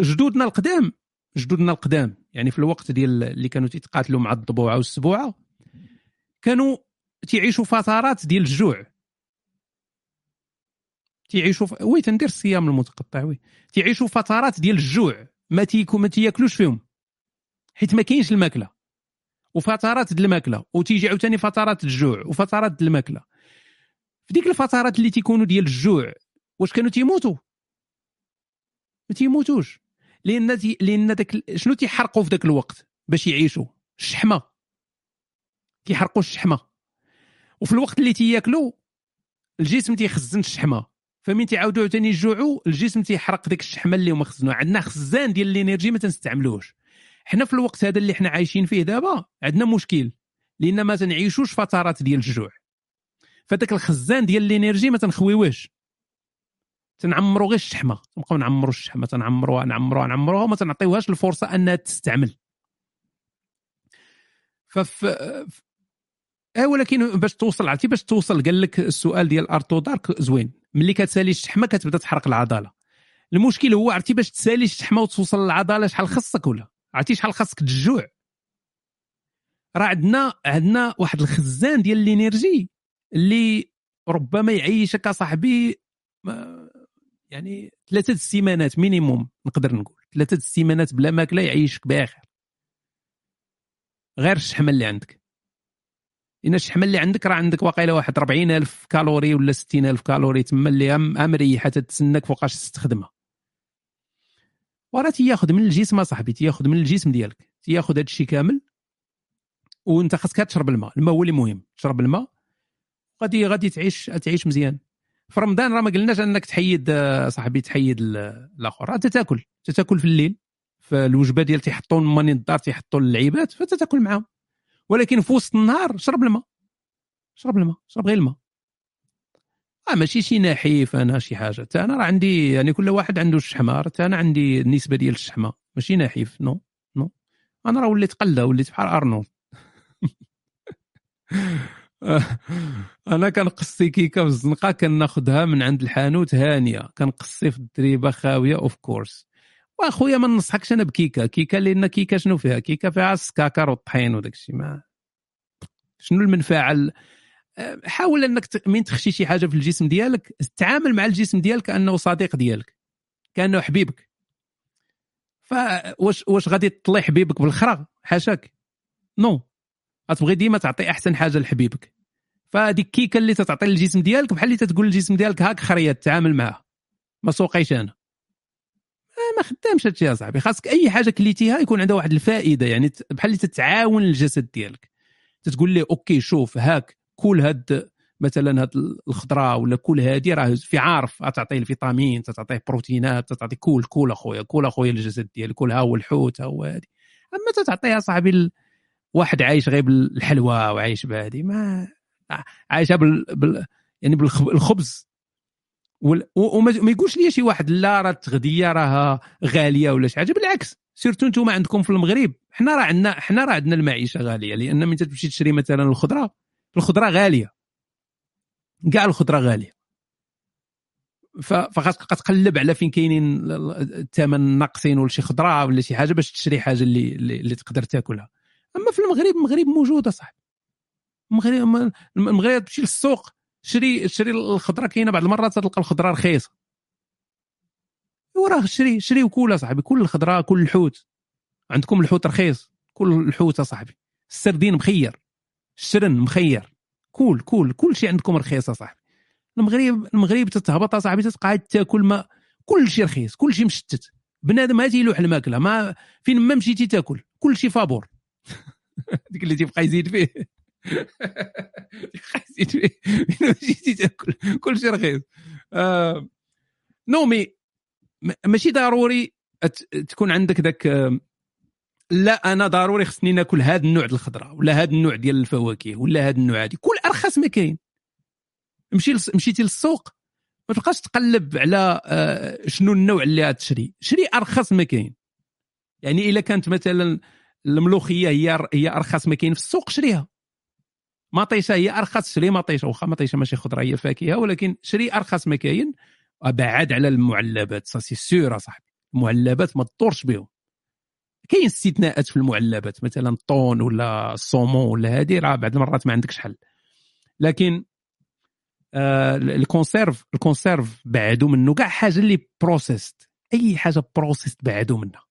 جدودنا القدام. جدودنا القدام. يعني في الوقت ديال اللي كانوا تيتقاتلوا مع الضبوعة والسبوعة كانوا تيعيشوا فترات ديال الجوع. تيعيشوا ف... oui تندير الصيام المتقطع oui. تيعيشوا فترات ديال الجوع. ما تيكو ما تياكلوش فيهم. حيت ما كاينش الماكلة. وفترات الماكلة وتيجي عاوتاني فترات الجوع وفترات الماكلة. في ديك الفترات اللي تيكونوا ديال الجوع واش كانوا تيموتوا؟ ما تيموتوش. لأن تي... لأن داك شنو تيحرقوا في ذاك الوقت باش يعيشوا؟ الشحمة. تيحرقوا الشحمة. وفي الوقت اللي تياكلوا الجسم تيخزن الشحمة. فمن تعاودوا عاوتاني يجوعوا الجسم تيحرق ديك الشحمة اللي هما خزنوها. عندنا خزان ديال الإنرجي ما تنستعملوش حنا في الوقت هذا اللي حنا عايشين فيه دابا عندنا مشكل لأن ما تنعيشوش فترات ديال الجوع. فداك الخزان ديال الإنرجي ما تنخويوهش. تنعمروا غير الشحمة نبقاو نعمروا الشحمة تنعمروها نعمروها نعمروها وما تنعطيوهاش الفرصة أنها تستعمل. فف اي ولكن باش توصل عرفتي باش توصل؟ قال لك السؤال ديال أرتو دارك زوين. ملي كتسالي الشحمة كتبدا تحرق العضلة. المشكل هو عرفتي باش تسالي الشحمة وتوصل للعضلة شحال خصك ولا؟ عرفتي شحال خصك تجوع؟ راه عندنا عندنا واحد الخزان ديال ال énergie اللي ربما يعيشك اصاحبي يعني ثلاثة السيمانات minimum نقدر نقول. ثلاثة السيمانات بلا ماكلة يعيشك بخير. غير الشحمة اللي عندك. لأن الشحمة اللي عندك راه عندك واقيلا واحد 40000 كالوري ولا 60000 كالوري تما اللي مريحه تتسناك فوقاش تستخدمها. وراه تياخذ من الجسم اصاحبي تياخذ من الجسم ديالك تياخذ هذا الشيء كامل وانت خاصك تشرب الماء الماء هو اللي مهم تشرب الماء غادي غادي تعيش تعيش مزيان. في رمضان راه ما قلناش انك تحيد صاحبي تحيد ال- الآخر راه تاكل تاكل في الليل في الوجبة ديال تيحطوا ماني الدار تيحطوا للعيبات فتتاكل معاهم. ولكن في وسط النهار شرب الماء شرب الماء شرب غير الماء. آه ماشي شي نحيف أنا شي حاجة. تا أنا راه عندي يعني كل واحد عنده الشحمة تا أنا عندي النسبة ديال الشحمة. ماشي نحيف non non. أنا راه وليت قلده وليت بحال أرنولد. أنا كنقصي كيكه في الزنقه كناخذها من عند الحانوت هانية. كنقصي في الدريبة خاوية of course وأخويا ما ننصحكش أنا بكيكة. كيكة لأن كيكة شنو فيها؟ كيكة فيها السكاكر والطحين وداك الشيء ما شنو المنفعه ال- حاول إنك من تخشي شي حاجة في الجسم ديالك تعامل مع الجسم ديالك كأنه صديق ديالك كأنه حبيبك. فواش واش غادي تطلي حبيبك بالخرا؟ حاشاك. نو. غتبغي ديما تعطي أحسن حاجة لحبيبك. فهذيك الكيكه اللي تتعطي للجسم ديالك بحال اللي تتقول للجسم ديالك هاك خريات تعامل معها ما سوقيش أنا. آه، ما خدامش هادشي يا صاحبي. خاصك أي حاجة كليتيها يكون عندها واحد الفائدة يعني بحال اللي تتعاون الجسد ديالك. تتقول ليه OK شوف هاك. كل هاد مثلا هاد الخضرة ولا كل هادي راه في عارف تعطيه الفيتامين تعطيه بروتينات تعطي كول كول أخويا كول أخويا الجسد ديالك كل ها هو الحوت ها هو هادي. أما تعطيها صاحبي واحد عايش غير بالحلوى وعايش بهادي ما عايشة بال, بال... يعني بالخبز وال... وما ما يقولش لي شي واحد لا راه التغذية راها غالية ولا شي حاجة بالعكس. سيرتو أنتم عندكم في المغرب حنا راه عندنا حنا راه عندنا المعيشة غالية لأن من تمشي تشري مثلا الخضرة الخضرة غالية. كاع الخضرة غالية. ف- فخاصك تقلب على فين كاينين ال- ال- الثمن ناقصين ولا شي خضرة ولا شي حاجة باش تشري حاجة اللي اللي, تقدر تاكلها. أما في المغرب المغرب موجودة صاحبي. المغرب المغرب تمشي للسوق شري شري الخضرة كاينة بعض المرات تلقى الخضرة رخيصة. وراه شري شري وكول صاحبي. كل الخضرة كل الحوت. عندكم الحوت رخيص. كل الحوت صاحبي. السردين مخير. الشرن مخير. كول كول كل شيء عندكم رخيص صاحبي. المغرب المغرب تتهبط صاحبي تتقعد تاكل ما كل شيء رخيص كل شيء مشتت. بنادم ما تيلوح الماكلة ما فين ما مشيتي تاكل كل شيء فابور. ديك اللي تيبقى يزيد فيه. يزيد فيه. مشيتي تاكل كل شيء رخيص. آه non mais ماشي ضروري تكون عندك ذاك آه، لا أنا ضروري خصني ناكل هذا النوع ديال الخضرة ولا هذا النوع ديال الفواكه ولا هذا النوع هذه كل أرخص ما كاين. مشي مشيتي للسوق ما تبقاش تقلب على آه، شنو النوع اللي غتشري شري أرخص ما كاين. يعني إلا كانت مثلا الملوخية هي هي أرخص ما كاين في السوق شريها. مطيشة هي أرخص شري مطيشة. واخا مطيشة ماشي خضرة هي فاكهة ولكن شري أرخص ما كاين. بعد على المعلبات ça c'est sûr صاحبي. المعلبات ما تدورش بهم. كاين استثناءات في المعلبات مثلا الطون ولا ال saumon ولا هذه راه بعض المرات ما عندكش حل. لكن آه ال conserve ال conserve بعدوا منه كاع حاجة اللي processed أي حاجة processed بعدوا منها.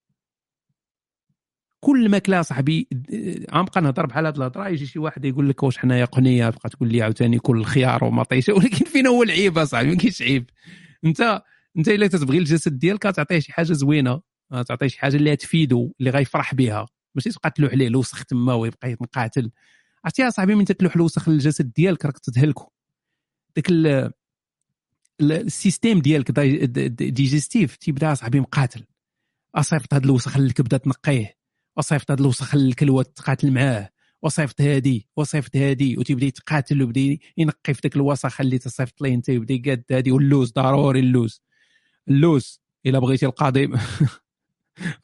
كل ماكله صاحبي آه، غنبقى نهضر بحال هاد الهضرة يجي شي واحد يقول لك واش حنايا قنية تبقى تقول لي عاوتاني كل الخيار ومطيشه ولكن فين هو العيب اصاحبي ما كاينش عيب. أنت أنت إلا تتبغي الجسد ديالك تعطيه شي حاجة زوينة. آه، تعطيه شي حاجة اللي تفيدو اللي غيفرح بها. ماشي تبقى تلوح عليه الوسخ تما ويبقى مقاتل عرفتي يا صاحبي من تتلوح الوسخ للجسد ديالك؟ راك تتهلكو. داك ال- ال- ال système ديالك digestif تيبدا صاحبي مقاتل. أصيفط هاد الوسخ الكبده تنقيه. وصيفط هاد الوسخ الكلوه تقاتل معاه. وصيفط هادي وصيفط هادي. وتيبدا يتقاتل ويبدا ينقي في داك الوسخ اللي تصيفط ليه أنت. يبدا يقاد هادي. واللوز ضروري اللوز. اللوز إلا بغيتي القضيب.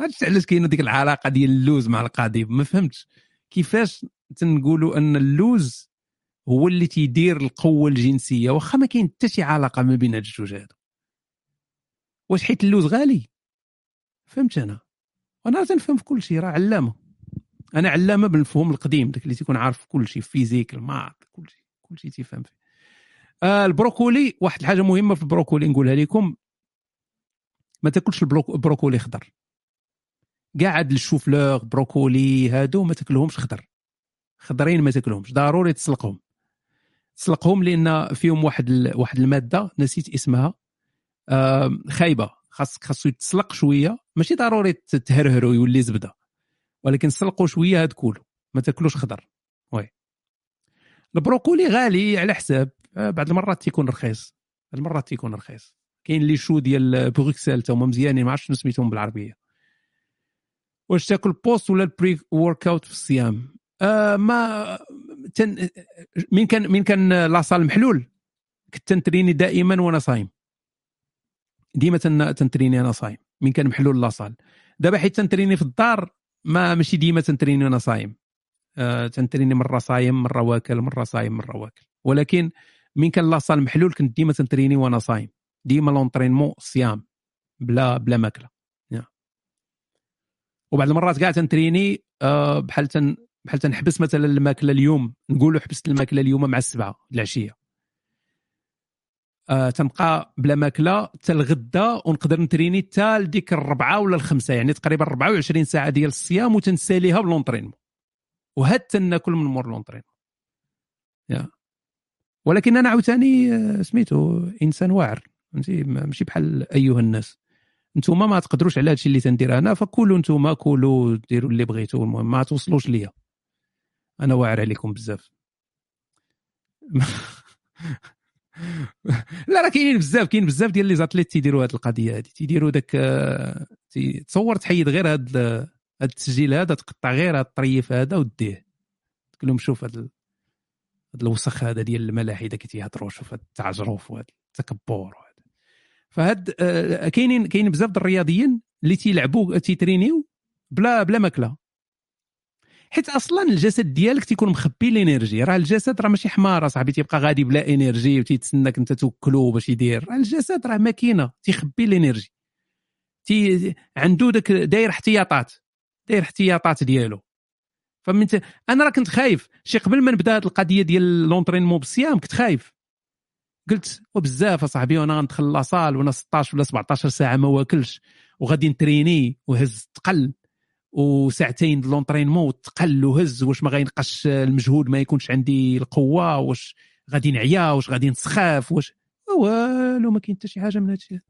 عرفتي علاش كاينة ديك العلاقة ديال اللوز مع القضيب ما فهمتش. كيفاش تنقولوا أن اللوز هو اللي تيدير القوة الجنسية؟ واخا ما كاين حتى شي علاقة ما بين هاد الجوج هادو. واش حيت اللوز غالي؟ فهمت أنا. أنا تنفهم في كل شيء راه علامة. أنا علامة بالمفهوم القديم داك اللي تيكون عارف كل شيء physique ال maths كل شيء كل شيء تيفهم فيه. آه البروكولي واحد الحاجة مهمة في البروكولي نقولها لكم. ما تاكلش البروك- البروكولي خضر. كاع هاد الشوفلور بروكولي هادو ما تاكلهمش خضر. خضرين ما تاكلهمش ضروري تسلقهم. تسلقهم لأن فيهم واحد ال... واحد المادة نسيت اسمها. خايبة. خاصك خاصو يتسلق شوية. ماشي ضروري ت- تهرهرو يولي زبدة. ولكن سلقوا شوية هاد كولو. ما تاكلوش خضر. Oui. البروكولي غالي على حساب. آه، بعض المرات تيكون رخيص. المرات تيكون رخيص. كاين les choux ديال Bruxelles تا هما مزيانين ما عرفتش سميتهم بالعربية. واش تاكل post ولا ال pre-workout في الصيام؟ آه ما تن... مين كان مين كان la salle محلول. كنت تنتريني دائما وأنا صايم. ديما تن... تنتريني أنا صايم. مين كان محلول la salle دابا حيت تنتريني في الدار ما ماشي ديما تنتريني وأنا صايم. آه تنتريني مرة صايم مرة واكل مرة صايم مرة واكل. ولكن مين كان la salle محلول كنت ديما تنتريني وأنا صايم. ديما l'entraînement صيام بلا بلا ماكلة. وبعض المرات كاع تنتريني آه بحال تن بحال تنحبس مثلا الماكلة اليوم نقولوا حبست الماكلة اليوم مع السبعة العشية. آه تنبقى بلا ماكلة حتى الغدا ونقدر نتريني حتى لديك الربعة ولا الخمسة يعني تقريبا 24 ساعة ديال الصيام وتنساليها ب l'entraînement وهاد تناكل من مور l'entraînement يا. ولكن أنا عاوتاني آه، سميتو إنسان واعر فهمتي؟ ما- ماشي بحال أيها الناس. نتوما ما تقدروش على هادشي اللي تندير أنا فكلوا نتوما كلوا ديروا اللي بغيتوا المهم ما توصلوش ليا. أنا واعر عليكم بزاف. لا راه كاينين بزاف كاين بزاف ديال les athlètes تيديروا هاد القضية هادي. تيديروا داك تصور تحيد غير هاد هاد التسجيل هذا تقطع غير هاد الطريف هذا وديه. تقول لهم شوف هاد ال- هاد الوسخ هذا ديال الملاحدة كي تيهضروا شوف هاد التعجرف وهاد التكبر فهاد آه، كاينين كاين بزاف الرياضيين اللي تيلعبوا تيترينيو بلا بلا ماكلة. حيت أصلا الجسد ديالك تيكون مخبي l'énergie راه الجسد راه ماشي حمار صاحبي تيبقى غادي بلا énergie وتيتسناك أنت توكلو باش يدير. راه الجسد راه ماكينة تيخبي l'énergie تي عنده داك داير احتياطات داير احتياطات ديالو. فمن. أنا راه كنت خايف. شي قبل ما نبدا هاد القضية ديال l'entraînement بالصيام كنت خايف. قلت وبزاف أصاحبي وأنا غندخل la salle وأنا 16 ولا 17 ساعة ما واكلش وغادي نتريني وهز تقل وساعتين د l'entraînement وتقل وهز واش ما غينقصش المجهود ما يكونش عندي القوة واش غادي نعيا واش غادي نسخاف واش والو ما كاين حتى شي حاجة من هادشي.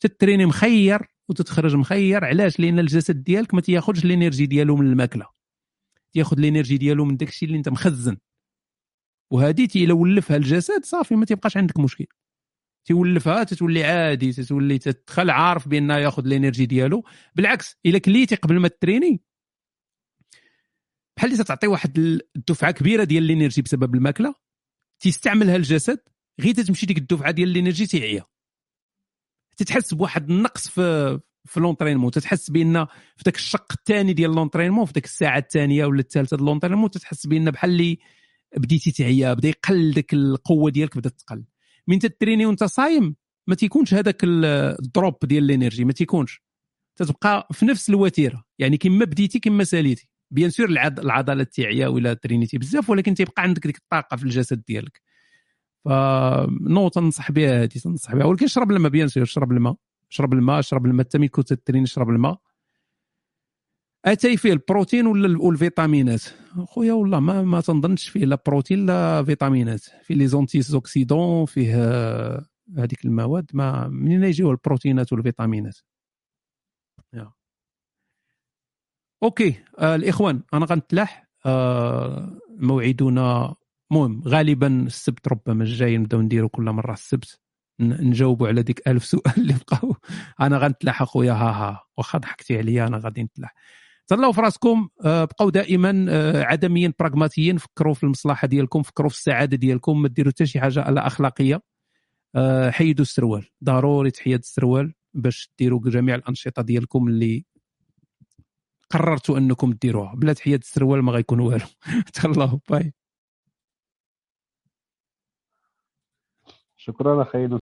تتريني مخير وتتخرج مخير علاش؟ لأن الجسد ديالك ما تياخذش ال energy ديالو من الماكلة. تياخذ ال energy ديالو من داكشي اللي أنت مخزن. وهذه لو ولفها الجسد صافي ما تيبقاش عندك مشكل. تيولفها تتولي عادي تتولي تدخل عارف بأنه ياخذ ال energy ديالو. بالعكس إلا كليتي قبل ما تريني بحال اللي تعطي واحد الدفعة كبيرة ديال ال energy بسبب الماكلة تيستعملها الجسد غير تمشي ديك الدفعة ديال ال energy تيعيا. تتحس بواحد النقص في في l'entraînement تتحس بأن في ذاك الشق الثاني ديال l'entraînement في ذاك الساعة الثانية ولا الثالثه ديال l'entraînement تتحس بأن بحال اللي بديتي تعيا بدا يقل ديك القوة ديالك بدات تقل. ملي تتريني وانت صايم ما تيكونش هذاك ال- ال drop ديال ال energy ما تيكونش. تتبقى في نفس الوتيرة. يعني كما بديتي كما ساليتي. bien sûr العض- العضلات تيعيا ولا ترينيتي بزاف ولكن تيبقى عندك ديك الطاقة في الجسد ديالك. ف نو تنصح بها هذه تنصح بها. ولكن شرب الماء bien sûr شرب الماء. شرب الماء شرب الماء حتى ملي كنت تريني شرب الماء. أتاي فيه البروتين ولا ال- والفيتامينات؟ خويا والله ما ما تنظنش فيه لا بروتين لا فيتامينات. فيه les antioxydants فيه آه، هذيك المواد ما منين يجيو البروتينات والفيتامينات؟ يا. okay آه الإخوان أنا غنتلاح آه موعدنا المهم غالبا السبت ربما الجاي نبداو نديرو كل مرة السبت نجاوبوا على ديك ألف سؤال اللي بقاو. أنا غنتلاح أخويا ها ها. واخا ضحكتي عليا أنا غادي نتلاح. تهلاو في راسكم آه، بقاو دائما آه، عدميين براغماتيين فكروا في المصلحه ديالكم فكروا في السعادة ديالكم ما ديروا حتى شي حاجة على أخلاقية. آه، حيدوا السروال ضروري تحيد السروال باش ديروا جميع الأنشطة ديالكم اللي قررتوا أنكم ديروها بلا تحيد السروال ما غيكون والو. تهلاو باي. شكرا أخي